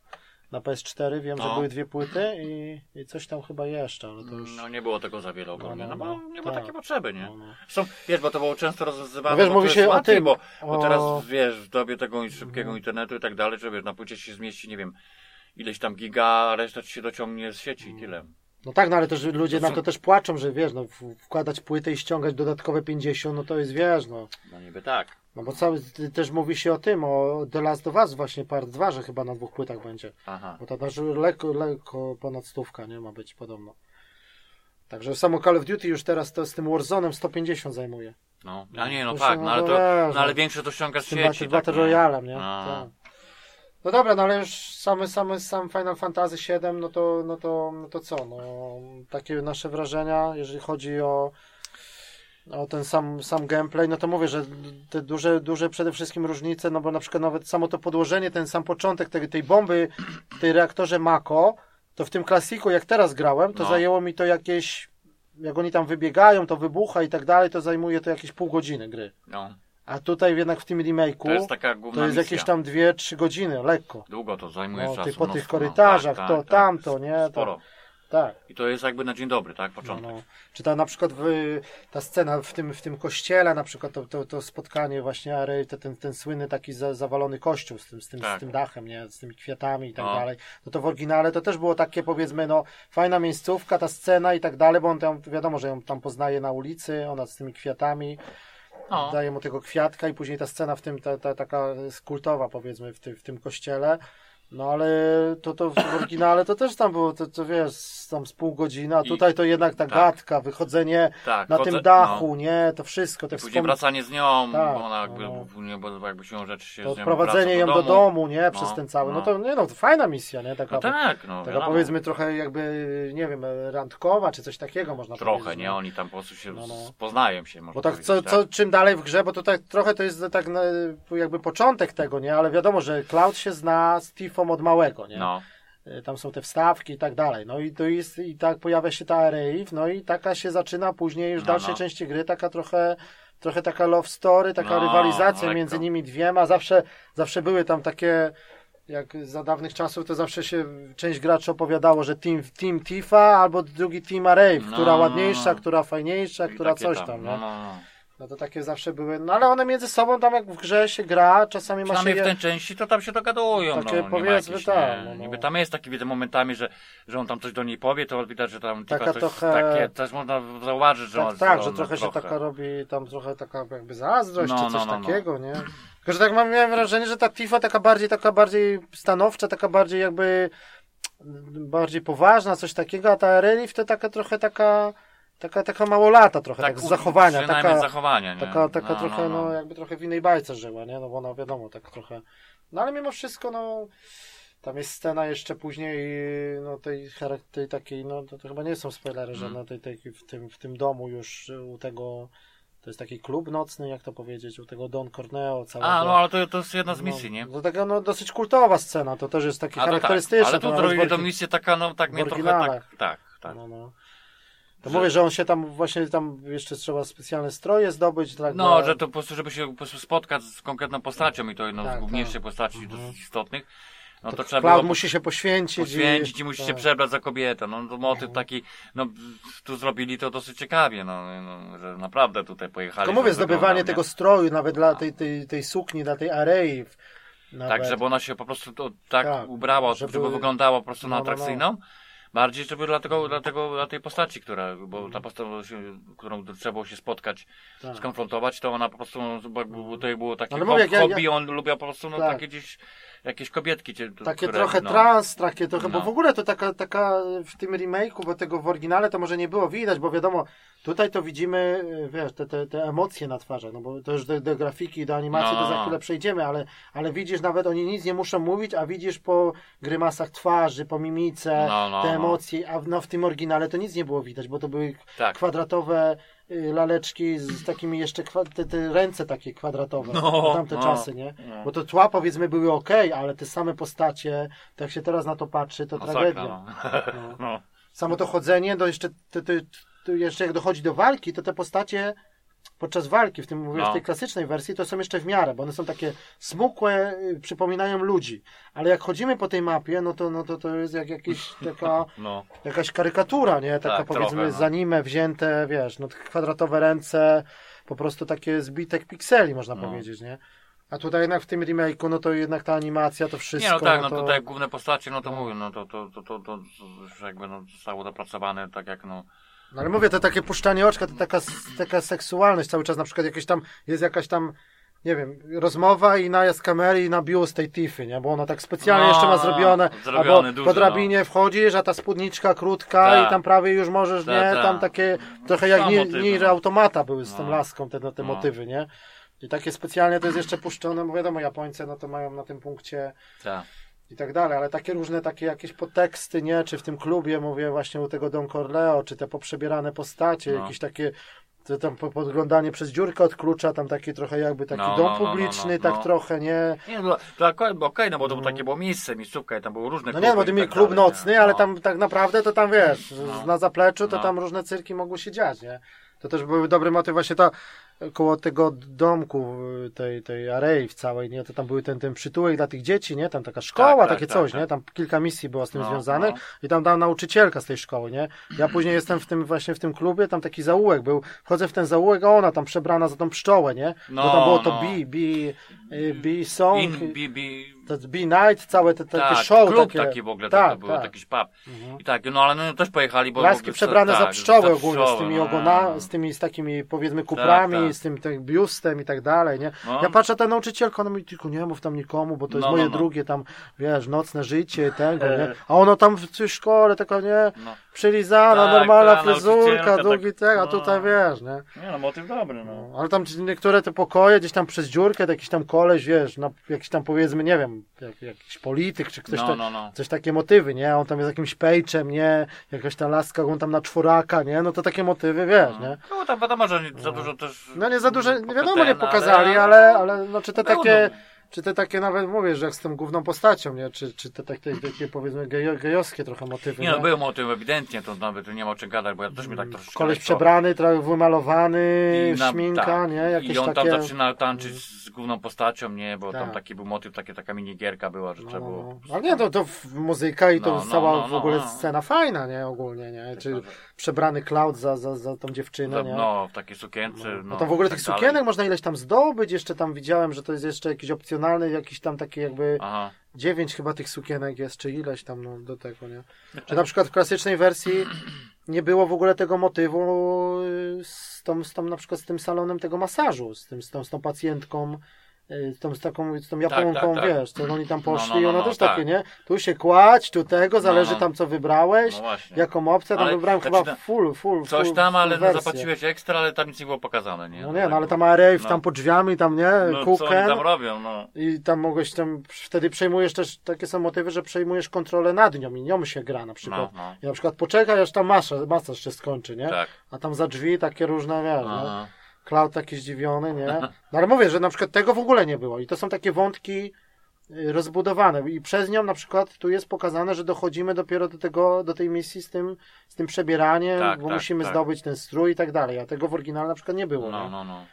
[SPEAKER 1] Na PS4 wiem, że
[SPEAKER 2] No.
[SPEAKER 1] były dwie płyty i, i coś tam chyba jeszcze, ale to już...
[SPEAKER 2] No nie było tego za wiele ogólnie,
[SPEAKER 1] No,
[SPEAKER 2] no,
[SPEAKER 1] no,
[SPEAKER 2] bo
[SPEAKER 1] no.
[SPEAKER 2] nie ma
[SPEAKER 1] Tak.
[SPEAKER 2] takiej potrzeby, nie?
[SPEAKER 1] No, no.
[SPEAKER 2] Są, wiesz, bo to było często rozwiązywane,
[SPEAKER 1] No wiesz, mówi się o tym,
[SPEAKER 2] bo, bo
[SPEAKER 1] o-
[SPEAKER 2] teraz, wiesz, w dobie tego szybkiego internetu i tak dalej, że wiesz, na płycie się zmieści, nie wiem, ileś tam giga, a reszta ci się dociągnie z sieci i tyle.
[SPEAKER 1] No tak, no ale też ludzie
[SPEAKER 2] To
[SPEAKER 1] na
[SPEAKER 2] są-
[SPEAKER 1] to też płaczą, że wiesz, no wkładać płytę i ściągać dodatkowe 50, no to jest wiesz, no.
[SPEAKER 2] No niby tak.
[SPEAKER 1] No bo cały, też mówi się o tym, o The Last of Us właśnie part 2, że chyba na dwóch płytach będzie.
[SPEAKER 2] Aha.
[SPEAKER 1] Bo to też lekko, lekko ponad stówka, nie ma być podobno. Także samo Call of Duty już teraz to z tym Warzone'em 150 zajmuje.
[SPEAKER 2] No, a nie, no
[SPEAKER 1] To
[SPEAKER 2] tak, no ale
[SPEAKER 1] no
[SPEAKER 2] to, no ale
[SPEAKER 1] no.
[SPEAKER 2] większe to ściąga z
[SPEAKER 1] Z
[SPEAKER 2] sieci.
[SPEAKER 1] Battle, Battle
[SPEAKER 2] tak, nie?
[SPEAKER 1] Royale, nie?
[SPEAKER 2] A.
[SPEAKER 1] Tak. No dobra, no ale już same, same, sam Final Fantasy VII, no to, no to, no to co, no takie nasze wrażenia, jeżeli chodzi o, o ten sam, sam gameplay, no to mówię, że te duże, duże przede wszystkim różnice, no bo na przykład nawet samo to podłożenie, ten sam początek tej, tej bomby w tej reaktorze Mako, to w tym klasiku, jak teraz grałem, to
[SPEAKER 2] No.
[SPEAKER 1] zajęło mi to jakieś, jak oni tam wybiegają, to wybucha i tak dalej, to zajmuje to jakieś pół godziny gry.
[SPEAKER 2] No,
[SPEAKER 1] A tutaj jednak w tym remake'u
[SPEAKER 2] to jest taka
[SPEAKER 1] to jest jakieś tam 2-3 godziny, lekko.
[SPEAKER 2] Długo to zajmuje
[SPEAKER 1] No,
[SPEAKER 2] czasu.
[SPEAKER 1] ty, po tych
[SPEAKER 2] mnóstwo, no.
[SPEAKER 1] korytarzach,
[SPEAKER 2] Tak,
[SPEAKER 1] to,
[SPEAKER 2] tak, tak.
[SPEAKER 1] tamto, nie? To,
[SPEAKER 2] Sporo.
[SPEAKER 1] tak.
[SPEAKER 2] I to jest jakby na dzień dobry, tak?
[SPEAKER 1] No,
[SPEAKER 2] Początek.
[SPEAKER 1] no. Czy ta na przykład w, ta scena w tym, w tym kościele, na przykład to, to, to spotkanie właśnie to ten, ten słynny taki za, zawalony kościół z tym, z, tym,
[SPEAKER 2] Tak.
[SPEAKER 1] z tym dachem, nie? Z tymi kwiatami i tak
[SPEAKER 2] No.
[SPEAKER 1] dalej. No to w oryginale to też było takie powiedzmy, no fajna miejscówka, ta scena i tak dalej, bo on tam, wiadomo, że ją tam poznaje na ulicy, ona z tymi kwiatami.
[SPEAKER 2] No.
[SPEAKER 1] daje mu tego kwiatka i później ta scena w tym, ta, ta taka kultowa powiedzmy w, tym w tym kościele. No ale to, to w oryginale to też tam było, to, to wiesz, tam z pół godziny, a tutaj to jednak ta
[SPEAKER 2] tak.
[SPEAKER 1] gadka, wychodzenie
[SPEAKER 2] Tak,
[SPEAKER 1] na tym dachu, nie, to wszystko, te
[SPEAKER 2] No. Później
[SPEAKER 1] wspomnienia.
[SPEAKER 2] wracanie z nią,
[SPEAKER 1] Tak,
[SPEAKER 2] bo ona jakby,
[SPEAKER 1] no.
[SPEAKER 2] bo jakby siłą rzeczy się
[SPEAKER 1] To odprowadzenie ją do domu, nie,
[SPEAKER 2] No,
[SPEAKER 1] przez ten cały, no
[SPEAKER 2] no.
[SPEAKER 1] to nie no, to fajna misja, nie, taka,
[SPEAKER 2] No tak, no
[SPEAKER 1] taka
[SPEAKER 2] wiadomo.
[SPEAKER 1] powiedzmy trochę jakby, nie wiem, randkowa, czy coś takiego można
[SPEAKER 2] Trochę,
[SPEAKER 1] powiedzieć.
[SPEAKER 2] nie?
[SPEAKER 1] no.
[SPEAKER 2] Oni tam po prostu się
[SPEAKER 1] No, no.
[SPEAKER 2] poznają się, można
[SPEAKER 1] Bo tak, co, co, czym dalej w grze, bo tutaj trochę to jest tak jakby początek tego, nie, ale wiadomo, że Cloud się zna z Od małego, nie,
[SPEAKER 2] No,
[SPEAKER 1] Y, tam są te wstawki i tak dalej. No i to jest, i tak pojawia się ta Arave, no i taka się zaczyna później już w
[SPEAKER 2] No,
[SPEAKER 1] dalszej
[SPEAKER 2] no.
[SPEAKER 1] części gry, taka trochę, trochę taka love story, taka
[SPEAKER 2] No,
[SPEAKER 1] rywalizacja
[SPEAKER 2] lekko.
[SPEAKER 1] między nimi dwiema. Zawsze, zawsze były tam takie, jak za dawnych czasów, to zawsze się część graczy opowiadało, że team, team Tifa albo drugi team Arave,
[SPEAKER 2] No,
[SPEAKER 1] która
[SPEAKER 2] no,
[SPEAKER 1] ładniejsza,
[SPEAKER 2] no.
[SPEAKER 1] która fajniejsza, która coś tam,
[SPEAKER 2] no,
[SPEAKER 1] nie?
[SPEAKER 2] No,
[SPEAKER 1] to takie zawsze były, no ale one między sobą tam jak w grze się gra, czasami ma się
[SPEAKER 2] w tej części to tam się dogadują.
[SPEAKER 1] Takie
[SPEAKER 2] no,
[SPEAKER 1] powiedzmy
[SPEAKER 2] jakichś,
[SPEAKER 1] tak,
[SPEAKER 2] nie,
[SPEAKER 1] no, no.
[SPEAKER 2] Niby tam jest taki widzę momentami, że, że on tam coś do niej powie, to widać, że tam
[SPEAKER 1] Taka
[SPEAKER 2] coś,
[SPEAKER 1] trochę-
[SPEAKER 2] takie, też można zauważyć, że
[SPEAKER 1] Tak,
[SPEAKER 2] on
[SPEAKER 1] tak, że
[SPEAKER 2] ona
[SPEAKER 1] trochę się taka robi, tam trochę taka jakby zazdrość,
[SPEAKER 2] No,
[SPEAKER 1] czy
[SPEAKER 2] no,
[SPEAKER 1] coś
[SPEAKER 2] no, no.
[SPEAKER 1] takiego, nie? Tylko, że tak mam, miałem wrażenie, że ta Tifa taka bardziej, taka bardziej stanowcza, taka bardziej jakby bardziej poważna, coś takiego, a ta Relief to taka trochę taka, taka, taka małolata trochę, tak, z
[SPEAKER 2] u-
[SPEAKER 1] zachowania, taka,
[SPEAKER 2] z zachowania, nie?
[SPEAKER 1] taka, taka
[SPEAKER 2] No,
[SPEAKER 1] trochę,
[SPEAKER 2] no,
[SPEAKER 1] no,
[SPEAKER 2] no.
[SPEAKER 1] jakby trochę w innej bajce żyła, nie? No bo ona wiadomo, tak trochę, no ale mimo wszystko, no, tam jest scena jeszcze później, no tej, tej takiej, no to, to chyba nie są spoilery, że
[SPEAKER 2] Mm.
[SPEAKER 1] no tej, tej, w, tym, w tym domu już u tego, to jest taki klub nocny, jak to powiedzieć, u tego Don Corneo całego.
[SPEAKER 2] A, no ale to, to jest jedna z misji,
[SPEAKER 1] no,
[SPEAKER 2] nie?
[SPEAKER 1] To taka no, dosyć kultowa scena, to też jest takie
[SPEAKER 2] A to tak, ale
[SPEAKER 1] to
[SPEAKER 2] tu tą
[SPEAKER 1] bardziej-
[SPEAKER 2] misję taka, no tak mnie trochę tak, tak, tak.
[SPEAKER 1] No, no. To
[SPEAKER 2] Że-
[SPEAKER 1] mówię, że on się tam właśnie tam jeszcze trzeba specjalne stroje zdobyć. Tak,
[SPEAKER 2] No, że to po prostu, żeby się po prostu spotkać z konkretną postacią i to jedną
[SPEAKER 1] Tak,
[SPEAKER 2] z główniejszych
[SPEAKER 1] tak.
[SPEAKER 2] postaci
[SPEAKER 1] Mhm.
[SPEAKER 2] dosyć istotnych, no to,
[SPEAKER 1] to
[SPEAKER 2] trzeba było
[SPEAKER 1] musi się poświęcić.
[SPEAKER 2] poświęcić i musi się
[SPEAKER 1] tak.
[SPEAKER 2] przebrać za kobietę. No to motyw
[SPEAKER 1] Mhm.
[SPEAKER 2] taki, no tu zrobili to dosyć ciekawie, no, no że naprawdę tutaj pojechali.
[SPEAKER 1] Tylko mówię, zdobywanie tego stroju, nawet dla tej, tej, tej sukni, dla tej arei. Nawet.
[SPEAKER 2] Tak, żeby ona się po prostu to, tak,
[SPEAKER 1] Tak,
[SPEAKER 2] ubrała,
[SPEAKER 1] żeby-
[SPEAKER 2] żeby, wyglądała po prostu na
[SPEAKER 1] No, no, no.
[SPEAKER 2] Bardziej, żeby dla, tego, dla, tego, dla tej postaci, która, bo ta postać, się, którą trzeba było się spotkać,
[SPEAKER 1] Tak.
[SPEAKER 2] skonfrontować, to ona po prostu, no, to jej było takie
[SPEAKER 1] mówię, jak ja-
[SPEAKER 2] hobby, on lubiał po prostu no,
[SPEAKER 1] Tak.
[SPEAKER 2] takie gdzieś, jakieś kobietki.
[SPEAKER 1] Takie
[SPEAKER 2] które,
[SPEAKER 1] trochę
[SPEAKER 2] no,
[SPEAKER 1] trans, takie trochę, bo
[SPEAKER 2] No.
[SPEAKER 1] w ogóle to taka, taka w tym remake'u, bo tego w oryginale to może nie było widać, bo wiadomo, tutaj to widzimy, y, wiesz, te, te, te emocje na twarzach, no bo to już do, do grafiki, do animacji
[SPEAKER 2] No,
[SPEAKER 1] to za
[SPEAKER 2] no.
[SPEAKER 1] chwilę przejdziemy, ale, ale widzisz nawet, oni nic nie muszą mówić, a widzisz po grymasach twarzy, po mimice,
[SPEAKER 2] No, no,
[SPEAKER 1] te emocje, a w, no, w tym oryginale to nic nie było widać, bo to były
[SPEAKER 2] Tak.
[SPEAKER 1] kwadratowe laleczki z, takimi jeszcze, te, te ręce takie kwadratowe,
[SPEAKER 2] No,
[SPEAKER 1] tamte
[SPEAKER 2] no,
[SPEAKER 1] czasy, nie?
[SPEAKER 2] no.
[SPEAKER 1] Bo to tła powiedzmy były ok, ale te same postacie, to jak się teraz na to patrzy, to
[SPEAKER 2] Masakra,
[SPEAKER 1] tragedia.
[SPEAKER 2] no.
[SPEAKER 1] No.
[SPEAKER 2] no.
[SPEAKER 1] Samo to chodzenie, to jeszcze, to jeszcze jak dochodzi do walki, to te postacie podczas walki, w tym mówię, w
[SPEAKER 2] No.
[SPEAKER 1] tej klasycznej wersji, to są jeszcze w miarę, bo one są takie smukłe, y, przypominają ludzi. Ale jak chodzimy po tej mapie, no to, no to, to jest jak jakiś, taka,
[SPEAKER 2] no.
[SPEAKER 1] jakaś karykatura, nie? Taka
[SPEAKER 2] Tak,
[SPEAKER 1] powiedzmy
[SPEAKER 2] trochę, no.
[SPEAKER 1] z anime wzięte, wiesz, no kwadratowe ręce, po prostu takie zbitek pikseli, można
[SPEAKER 2] No.
[SPEAKER 1] powiedzieć, nie? A tutaj jednak w tym remake'u, no to jednak ta animacja, to wszystko.
[SPEAKER 2] Nie no tak, no
[SPEAKER 1] to...
[SPEAKER 2] to tak jak główne postacie, no to
[SPEAKER 1] No.
[SPEAKER 2] mówię, no to, to, to, to, to już jakby no, zostało dopracowane tak jak no.
[SPEAKER 1] No ale mówię, to takie puszczanie oczka, to taka, taka seksualność cały czas, na przykład jakieś tam, jest jakaś tam, nie wiem, rozmowa i najazd kamery i na biust tej Tiffy, nie? Bo ona tak specjalnie
[SPEAKER 2] No,
[SPEAKER 1] jeszcze ma zrobione,
[SPEAKER 2] zrobione
[SPEAKER 1] albo po drabinie wchodzisz, a ta spódniczka krótka
[SPEAKER 2] Tak.
[SPEAKER 1] i tam prawie już możesz,
[SPEAKER 2] Tak,
[SPEAKER 1] nie?
[SPEAKER 2] tak.
[SPEAKER 1] Tam takie, trochę jak
[SPEAKER 2] motywy,
[SPEAKER 1] nie
[SPEAKER 2] no.
[SPEAKER 1] automata były z tą
[SPEAKER 2] No.
[SPEAKER 1] laską, te, no, te
[SPEAKER 2] No.
[SPEAKER 1] motywy, nie? I takie specjalnie to jest jeszcze puszczone, bo wiadomo, Japońcy no to mają na tym punkcie
[SPEAKER 2] Tak.
[SPEAKER 1] I tak dalej, ale takie różne takie jakieś podteksty, nie? Czy w tym klubie, mówię właśnie u tego Don Corleo, czy te poprzebierane postacie,
[SPEAKER 2] No.
[SPEAKER 1] jakieś takie to tam po- podglądanie przez dziurkę od klucza, tam taki trochę jakby taki
[SPEAKER 2] No,
[SPEAKER 1] dom
[SPEAKER 2] no, no, no,
[SPEAKER 1] publiczny,
[SPEAKER 2] no,
[SPEAKER 1] tak
[SPEAKER 2] no.
[SPEAKER 1] trochę, nie?
[SPEAKER 2] Nie, no, to okej, okej, no bo to
[SPEAKER 1] No.
[SPEAKER 2] takie było miejsce, miejscówka i tam były różne
[SPEAKER 1] No nie, bo mieli
[SPEAKER 2] tak
[SPEAKER 1] klub
[SPEAKER 2] dalej,
[SPEAKER 1] nocny,
[SPEAKER 2] nie?
[SPEAKER 1] ale
[SPEAKER 2] No.
[SPEAKER 1] tam tak naprawdę to tam wiesz,
[SPEAKER 2] No.
[SPEAKER 1] na zapleczu to
[SPEAKER 2] No.
[SPEAKER 1] tam różne cyrki mogły się dziać, nie? To też były dobry motyw właśnie ta koło tego domku y, tej, tej arei w całej, nie? To tam były ten, ten przytułek dla tych dzieci, nie? Tam taka szkoła,
[SPEAKER 2] Tak, tak,
[SPEAKER 1] takie
[SPEAKER 2] tak,
[SPEAKER 1] coś,
[SPEAKER 2] tak.
[SPEAKER 1] nie? Tam kilka misji było z tym
[SPEAKER 2] No,
[SPEAKER 1] związanych
[SPEAKER 2] no.
[SPEAKER 1] i tam dała nauczycielka z tej szkoły, nie? Ja później jestem w tym właśnie w tym klubie, tam taki zaułek był, wchodzę w ten zaułek, a ona tam przebrana za tą pszczołę, nie? Bo
[SPEAKER 2] No,
[SPEAKER 1] tam było to
[SPEAKER 2] no.
[SPEAKER 1] bi, bi, y, bi song.
[SPEAKER 2] In, bi, bi,
[SPEAKER 1] to B-Night, całe te takie
[SPEAKER 2] tak,
[SPEAKER 1] show
[SPEAKER 2] klub
[SPEAKER 1] takie.
[SPEAKER 2] taki w ogóle,
[SPEAKER 1] tak,
[SPEAKER 2] to, to był
[SPEAKER 1] tak.
[SPEAKER 2] jakiś pub.
[SPEAKER 1] Mhm.
[SPEAKER 2] I tak, no ale no, też pojechali, bo...
[SPEAKER 1] Laski przebrane za
[SPEAKER 2] tak,
[SPEAKER 1] pszczoły
[SPEAKER 2] za
[SPEAKER 1] ogólnie, z
[SPEAKER 2] pszczoły,
[SPEAKER 1] tymi
[SPEAKER 2] no,
[SPEAKER 1] ogona,
[SPEAKER 2] no.
[SPEAKER 1] z tymi, z takimi powiedzmy kuprami,
[SPEAKER 2] tak.
[SPEAKER 1] z tym, tym biustem i tak dalej, nie?
[SPEAKER 2] No.
[SPEAKER 1] Ja patrzę, ta nauczycielka, ona mi tylko nie mów tam nikomu, bo to jest
[SPEAKER 2] No,
[SPEAKER 1] moje
[SPEAKER 2] no,
[SPEAKER 1] drugie tam, wiesz, nocne życie tego, nie? A ono tam w tej szkole, taka, nie? Przylizana,
[SPEAKER 2] Tak,
[SPEAKER 1] normalna
[SPEAKER 2] ta
[SPEAKER 1] fryzurka, długi
[SPEAKER 2] tak,
[SPEAKER 1] tak, a tutaj wiesz, nie?
[SPEAKER 2] Nie no, motyw dobry, no.
[SPEAKER 1] Ale tam niektóre te pokoje, gdzieś tam przez dziurkę, jakiś tam koleś, wiesz, jakiś tam powiedzmy, nie wiem, jak, jakiś polityk, czy ktoś
[SPEAKER 2] No,
[SPEAKER 1] tam,
[SPEAKER 2] no, no.
[SPEAKER 1] coś takie motywy, nie? On tam jest jakimś pejczem, nie? Jakaś ta laska, on tam na czworaka, nie? No to takie motywy, wiesz, nie?
[SPEAKER 2] No tam wiadomo, że nie, za dużo też...
[SPEAKER 1] No nie za dużo, nie wiadomo, nie pokazali, ale, ale no czy te takie, czy te takie nawet mówię, że jak z tą główną postacią, nie? Czy, czy te takie, takie powiedzmy gejo, gejowskie trochę motywy,
[SPEAKER 2] Nie no, był motyw ewidentnie, to nawet nie ma o czym gadać, bo ja też mi tak troszeczkę...
[SPEAKER 1] Koleś
[SPEAKER 2] lekko-
[SPEAKER 1] przebrany, trochę wymalowany,
[SPEAKER 2] I na-
[SPEAKER 1] szminka,
[SPEAKER 2] tak.
[SPEAKER 1] nie? Jakieś
[SPEAKER 2] I on
[SPEAKER 1] takie...
[SPEAKER 2] tam zaczyna tańczyć z główną postacią, nie? Bo tam
[SPEAKER 1] Tak.
[SPEAKER 2] taki był motyw, takie, taka minigierka była, że
[SPEAKER 1] No,
[SPEAKER 2] trzeba
[SPEAKER 1] no,
[SPEAKER 2] było...
[SPEAKER 1] no. Ale nie, to, to muzyka i to
[SPEAKER 2] No, no,
[SPEAKER 1] cała
[SPEAKER 2] no,
[SPEAKER 1] w
[SPEAKER 2] no,
[SPEAKER 1] ogóle
[SPEAKER 2] no.
[SPEAKER 1] scena fajna, nie? Ogólnie, nie? Czy przebrany Cloud za, za, za tą dziewczynę, nie?
[SPEAKER 2] No, w takiej sukience, no,
[SPEAKER 1] No to w ogóle
[SPEAKER 2] tak
[SPEAKER 1] tych
[SPEAKER 2] dalej.
[SPEAKER 1] sukienek można ileś tam zdobyć, jeszcze tam widziałem, że to jest jeszcze jakiś opcjonalny, jakiś tam taki jakby
[SPEAKER 2] Aha.
[SPEAKER 1] dziewięć chyba tych sukienek jest, czy ileś tam no, do tego, nie? Czy na przykład w klasycznej wersji nie było w ogóle tego motywu y, z tą, z tą na przykład z tym salonem tego masażu, z, tym, z, tą, z tą pacjentką, z tą, z taką, z tą Japonką,
[SPEAKER 2] tak, tak.
[SPEAKER 1] wiesz, co oni tam
[SPEAKER 2] No,
[SPEAKER 1] poszli
[SPEAKER 2] no, no,
[SPEAKER 1] i ona
[SPEAKER 2] no,
[SPEAKER 1] też
[SPEAKER 2] tak.
[SPEAKER 1] takie, nie? Tu się kładź, tu tego, zależy
[SPEAKER 2] no.
[SPEAKER 1] tam co wybrałeś,
[SPEAKER 2] No
[SPEAKER 1] jaką opcję, tam
[SPEAKER 2] Ale
[SPEAKER 1] wybrałem chyba
[SPEAKER 2] tam
[SPEAKER 1] full, full,
[SPEAKER 2] Coś
[SPEAKER 1] full,
[SPEAKER 2] tam, ale no,
[SPEAKER 1] wersję.
[SPEAKER 2] zapłaciłeś ekstra, ale tam nic nie było pokazane, nie?
[SPEAKER 1] No nie, no ale tam Arave
[SPEAKER 2] No.
[SPEAKER 1] tam pod drzwiami, tam nie,
[SPEAKER 2] No,
[SPEAKER 1] kuchen.
[SPEAKER 2] tam robią, no.
[SPEAKER 1] I tam mogłeś tam, wtedy przejmujesz też, takie są motywy, że przejmujesz kontrolę nad nią i nią się gra na przykład.
[SPEAKER 2] No, no.
[SPEAKER 1] I na przykład poczekaj, aż tam masaż, masaż się skończy, nie?
[SPEAKER 2] Tak.
[SPEAKER 1] A tam za drzwi takie różne, wiesz, no. Cloud taki zdziwiony, nie? No ale mówię, że na przykład tego w ogóle nie było. I to są takie wątki y, rozbudowane. I przez nią na przykład tu jest pokazane, że dochodzimy dopiero do tego, do tej misji z tym, z tym przebieraniem,
[SPEAKER 2] Tak,
[SPEAKER 1] bo
[SPEAKER 2] tak,
[SPEAKER 1] musimy
[SPEAKER 2] tak.
[SPEAKER 1] zdobyć ten strój i tak dalej. A tego w oryginale na przykład nie było.
[SPEAKER 2] No,
[SPEAKER 1] nie?
[SPEAKER 2] no, no.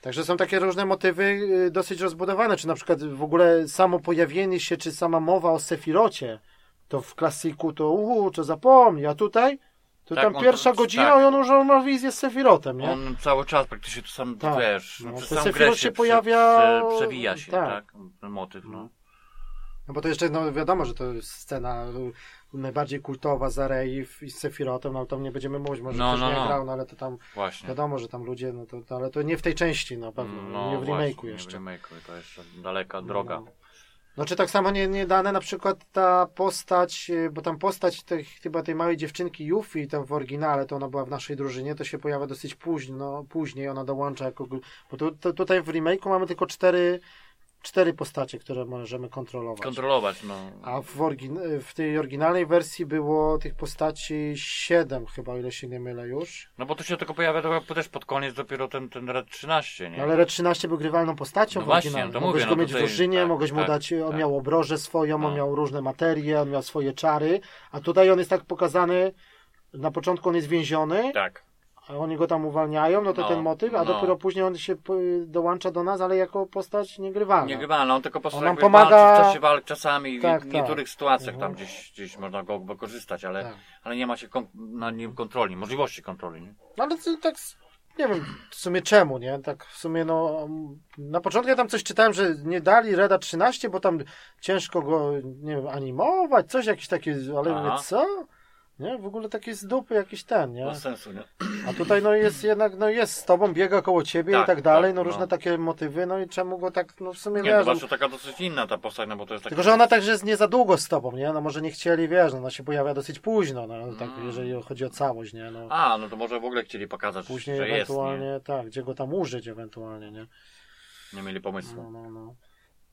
[SPEAKER 1] Także są takie różne motywy y, dosyć rozbudowane, czy na przykład w ogóle samo pojawienie się, czy sama mowa o Sefirocie, to w klasyku to uuu, to zapomnij, a tutaj, to
[SPEAKER 2] Tak,
[SPEAKER 1] tam
[SPEAKER 2] on-
[SPEAKER 1] pierwsza godzina
[SPEAKER 2] tak.
[SPEAKER 1] i on już ma wizję z Sefirotem, nie?
[SPEAKER 2] On cały czas praktycznie to sam,
[SPEAKER 1] Tak.
[SPEAKER 2] wiesz,
[SPEAKER 1] No,
[SPEAKER 2] przez
[SPEAKER 1] to
[SPEAKER 2] sam grę
[SPEAKER 1] się
[SPEAKER 2] się
[SPEAKER 1] pojawia-
[SPEAKER 2] Prze, przewija się,
[SPEAKER 1] tak.
[SPEAKER 2] tak. Ten motyw, no.
[SPEAKER 1] No bo to jeszcze, no wiadomo, że to jest scena najbardziej kultowa za Rey i z Sefirotem, no tam nie będziemy mówić, może
[SPEAKER 2] No,
[SPEAKER 1] ktoś
[SPEAKER 2] no,
[SPEAKER 1] nie
[SPEAKER 2] no.
[SPEAKER 1] grał, no ale to tam
[SPEAKER 2] Właśnie.
[SPEAKER 1] wiadomo, że tam ludzie, no to, to ale to nie w tej części na pewno,
[SPEAKER 2] No,
[SPEAKER 1] nie w
[SPEAKER 2] właśnie,
[SPEAKER 1] remake'u
[SPEAKER 2] nie
[SPEAKER 1] jeszcze.
[SPEAKER 2] w remake'u, to jeszcze daleka droga.
[SPEAKER 1] No. Czy tak samo nie, nie dane na przykład ta postać, y, bo tam postać tej, chyba tej małej dziewczynki Yuffie tam w oryginale, to ona była w naszej drużynie, to się pojawia dosyć późno, później, ona dołącza jako, bo tu, to, tutaj w remake'u mamy tylko cztery, cztery postacie, które możemy kontrolować.
[SPEAKER 2] Kontrolować, no.
[SPEAKER 1] A w, orygin- w tej oryginalnej wersji było tych postaci siedem chyba, o ile się nie mylę już.
[SPEAKER 2] No bo to się tylko pojawia to też pod koniec dopiero ten, ten Red 13, nie?
[SPEAKER 1] No, ale Red 13 był grywalną postacią
[SPEAKER 2] No
[SPEAKER 1] w
[SPEAKER 2] właśnie, to
[SPEAKER 1] mogłeś
[SPEAKER 2] mówię,
[SPEAKER 1] go
[SPEAKER 2] no
[SPEAKER 1] mieć w
[SPEAKER 2] tutaj-
[SPEAKER 1] drużynie,
[SPEAKER 2] tak,
[SPEAKER 1] mogłeś mu
[SPEAKER 2] tak,
[SPEAKER 1] dać, on
[SPEAKER 2] tak.
[SPEAKER 1] miał obrożę swoją, on
[SPEAKER 2] No.
[SPEAKER 1] miał różne materie, on miał swoje czary, a tutaj on jest tak pokazany, na początku on jest więziony,
[SPEAKER 2] Tak.
[SPEAKER 1] A oni go tam uwalniają, no to
[SPEAKER 2] No,
[SPEAKER 1] ten motyw, a
[SPEAKER 2] no.
[SPEAKER 1] dopiero później on się dołącza do nas, ale jako postać niegrywalna.
[SPEAKER 2] Nie grywalny, on tylko po prostu
[SPEAKER 1] On nam pomaga-
[SPEAKER 2] w czasie walk czasami
[SPEAKER 1] Tak,
[SPEAKER 2] w niektórych
[SPEAKER 1] tak.
[SPEAKER 2] sytuacjach
[SPEAKER 1] Mhm.
[SPEAKER 2] tam gdzieś, gdzieś można go wykorzystać, ale,
[SPEAKER 1] Tak.
[SPEAKER 2] ale nie ma się kon- na nim kontroli, możliwości kontroli, nie?
[SPEAKER 1] No ale to, tak, nie wiem w sumie czemu, nie? Tak w sumie no, na początku ja tam coś czytałem, że nie dali Reda 13, bo tam ciężko go, nie wiem, animować, coś jakieś takie, ale
[SPEAKER 2] Aha.
[SPEAKER 1] mówię, co? Nie, w ogóle takie z dupy jakiś ten, nie?
[SPEAKER 2] Bez sensu, nie?
[SPEAKER 1] A tutaj no jest jednak, no jest z tobą, biega koło ciebie
[SPEAKER 2] Tak,
[SPEAKER 1] i tak dalej,
[SPEAKER 2] tak,
[SPEAKER 1] no
[SPEAKER 2] no.
[SPEAKER 1] różne takie motywy, no i czemu go tak, no w sumie
[SPEAKER 2] Nie,
[SPEAKER 1] wiesz,
[SPEAKER 2] to
[SPEAKER 1] no,
[SPEAKER 2] zawsze taka dosyć inna ta postać, no bo to jest taki...
[SPEAKER 1] tylko, że ona także jest nie za długo z tobą, nie? No może nie chcieli, wiesz, no ona się pojawia dosyć późno, no tak,
[SPEAKER 2] Mm.
[SPEAKER 1] jeżeli chodzi o całość, nie? No.
[SPEAKER 2] A, no to może w ogóle chcieli pokazać,
[SPEAKER 1] Później
[SPEAKER 2] że jest,
[SPEAKER 1] ewentualnie,
[SPEAKER 2] nie?
[SPEAKER 1] tak, gdzie go tam użyć ewentualnie, nie?
[SPEAKER 2] Nie mieli pomysłu.
[SPEAKER 1] No, no, no.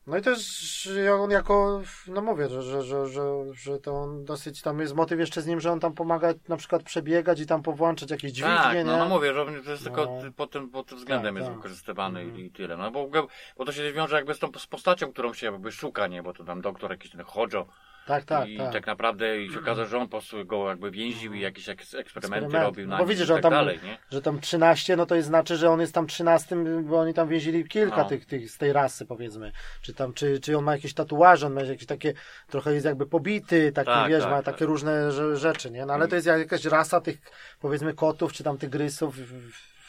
[SPEAKER 1] No i też on jako, no mówię, że, że, że, że, że to on dosyć tam jest motyw jeszcze z nim, że on tam pomaga na przykład przebiegać i tam powłączać jakieś dźwignie,
[SPEAKER 2] tak, no, no mówię, że to jest tylko
[SPEAKER 1] No.
[SPEAKER 2] ty- pod tym, pod tym względem
[SPEAKER 1] Tak,
[SPEAKER 2] jest
[SPEAKER 1] tak.
[SPEAKER 2] wykorzystywany
[SPEAKER 1] Mhm.
[SPEAKER 2] i, i tyle. No bo, bo to się wiąże jakby z tą z postacią, którą się jakby szuka, nie? Bo to tam doktor jakiś ten Hojo
[SPEAKER 1] tak, tak,
[SPEAKER 2] i
[SPEAKER 1] tak.
[SPEAKER 2] tak naprawdę i się okaże, że on po prostu go jakby więził i jakieś eks- eksperymenty
[SPEAKER 1] Eksperymenty.
[SPEAKER 2] robił
[SPEAKER 1] No
[SPEAKER 2] na
[SPEAKER 1] bo
[SPEAKER 2] nim
[SPEAKER 1] widzisz, że
[SPEAKER 2] tak
[SPEAKER 1] tam-
[SPEAKER 2] dalej, nie?
[SPEAKER 1] Że tam 13, no to jest znaczy, że on jest tam 13, bo oni tam więzili kilka
[SPEAKER 2] No.
[SPEAKER 1] tych, tych z tej rasy, powiedzmy. Czy tam, czy, czy on ma jakieś tatuaże, on ma jakieś takie, trochę jest jakby pobity, taki,
[SPEAKER 2] Tak,
[SPEAKER 1] wiesz,
[SPEAKER 2] tak,
[SPEAKER 1] ma
[SPEAKER 2] tak.
[SPEAKER 1] takie różne rze- rzeczy, nie? No ale to jest jakaś rasa tych, powiedzmy, kotów, czy tam tygrysów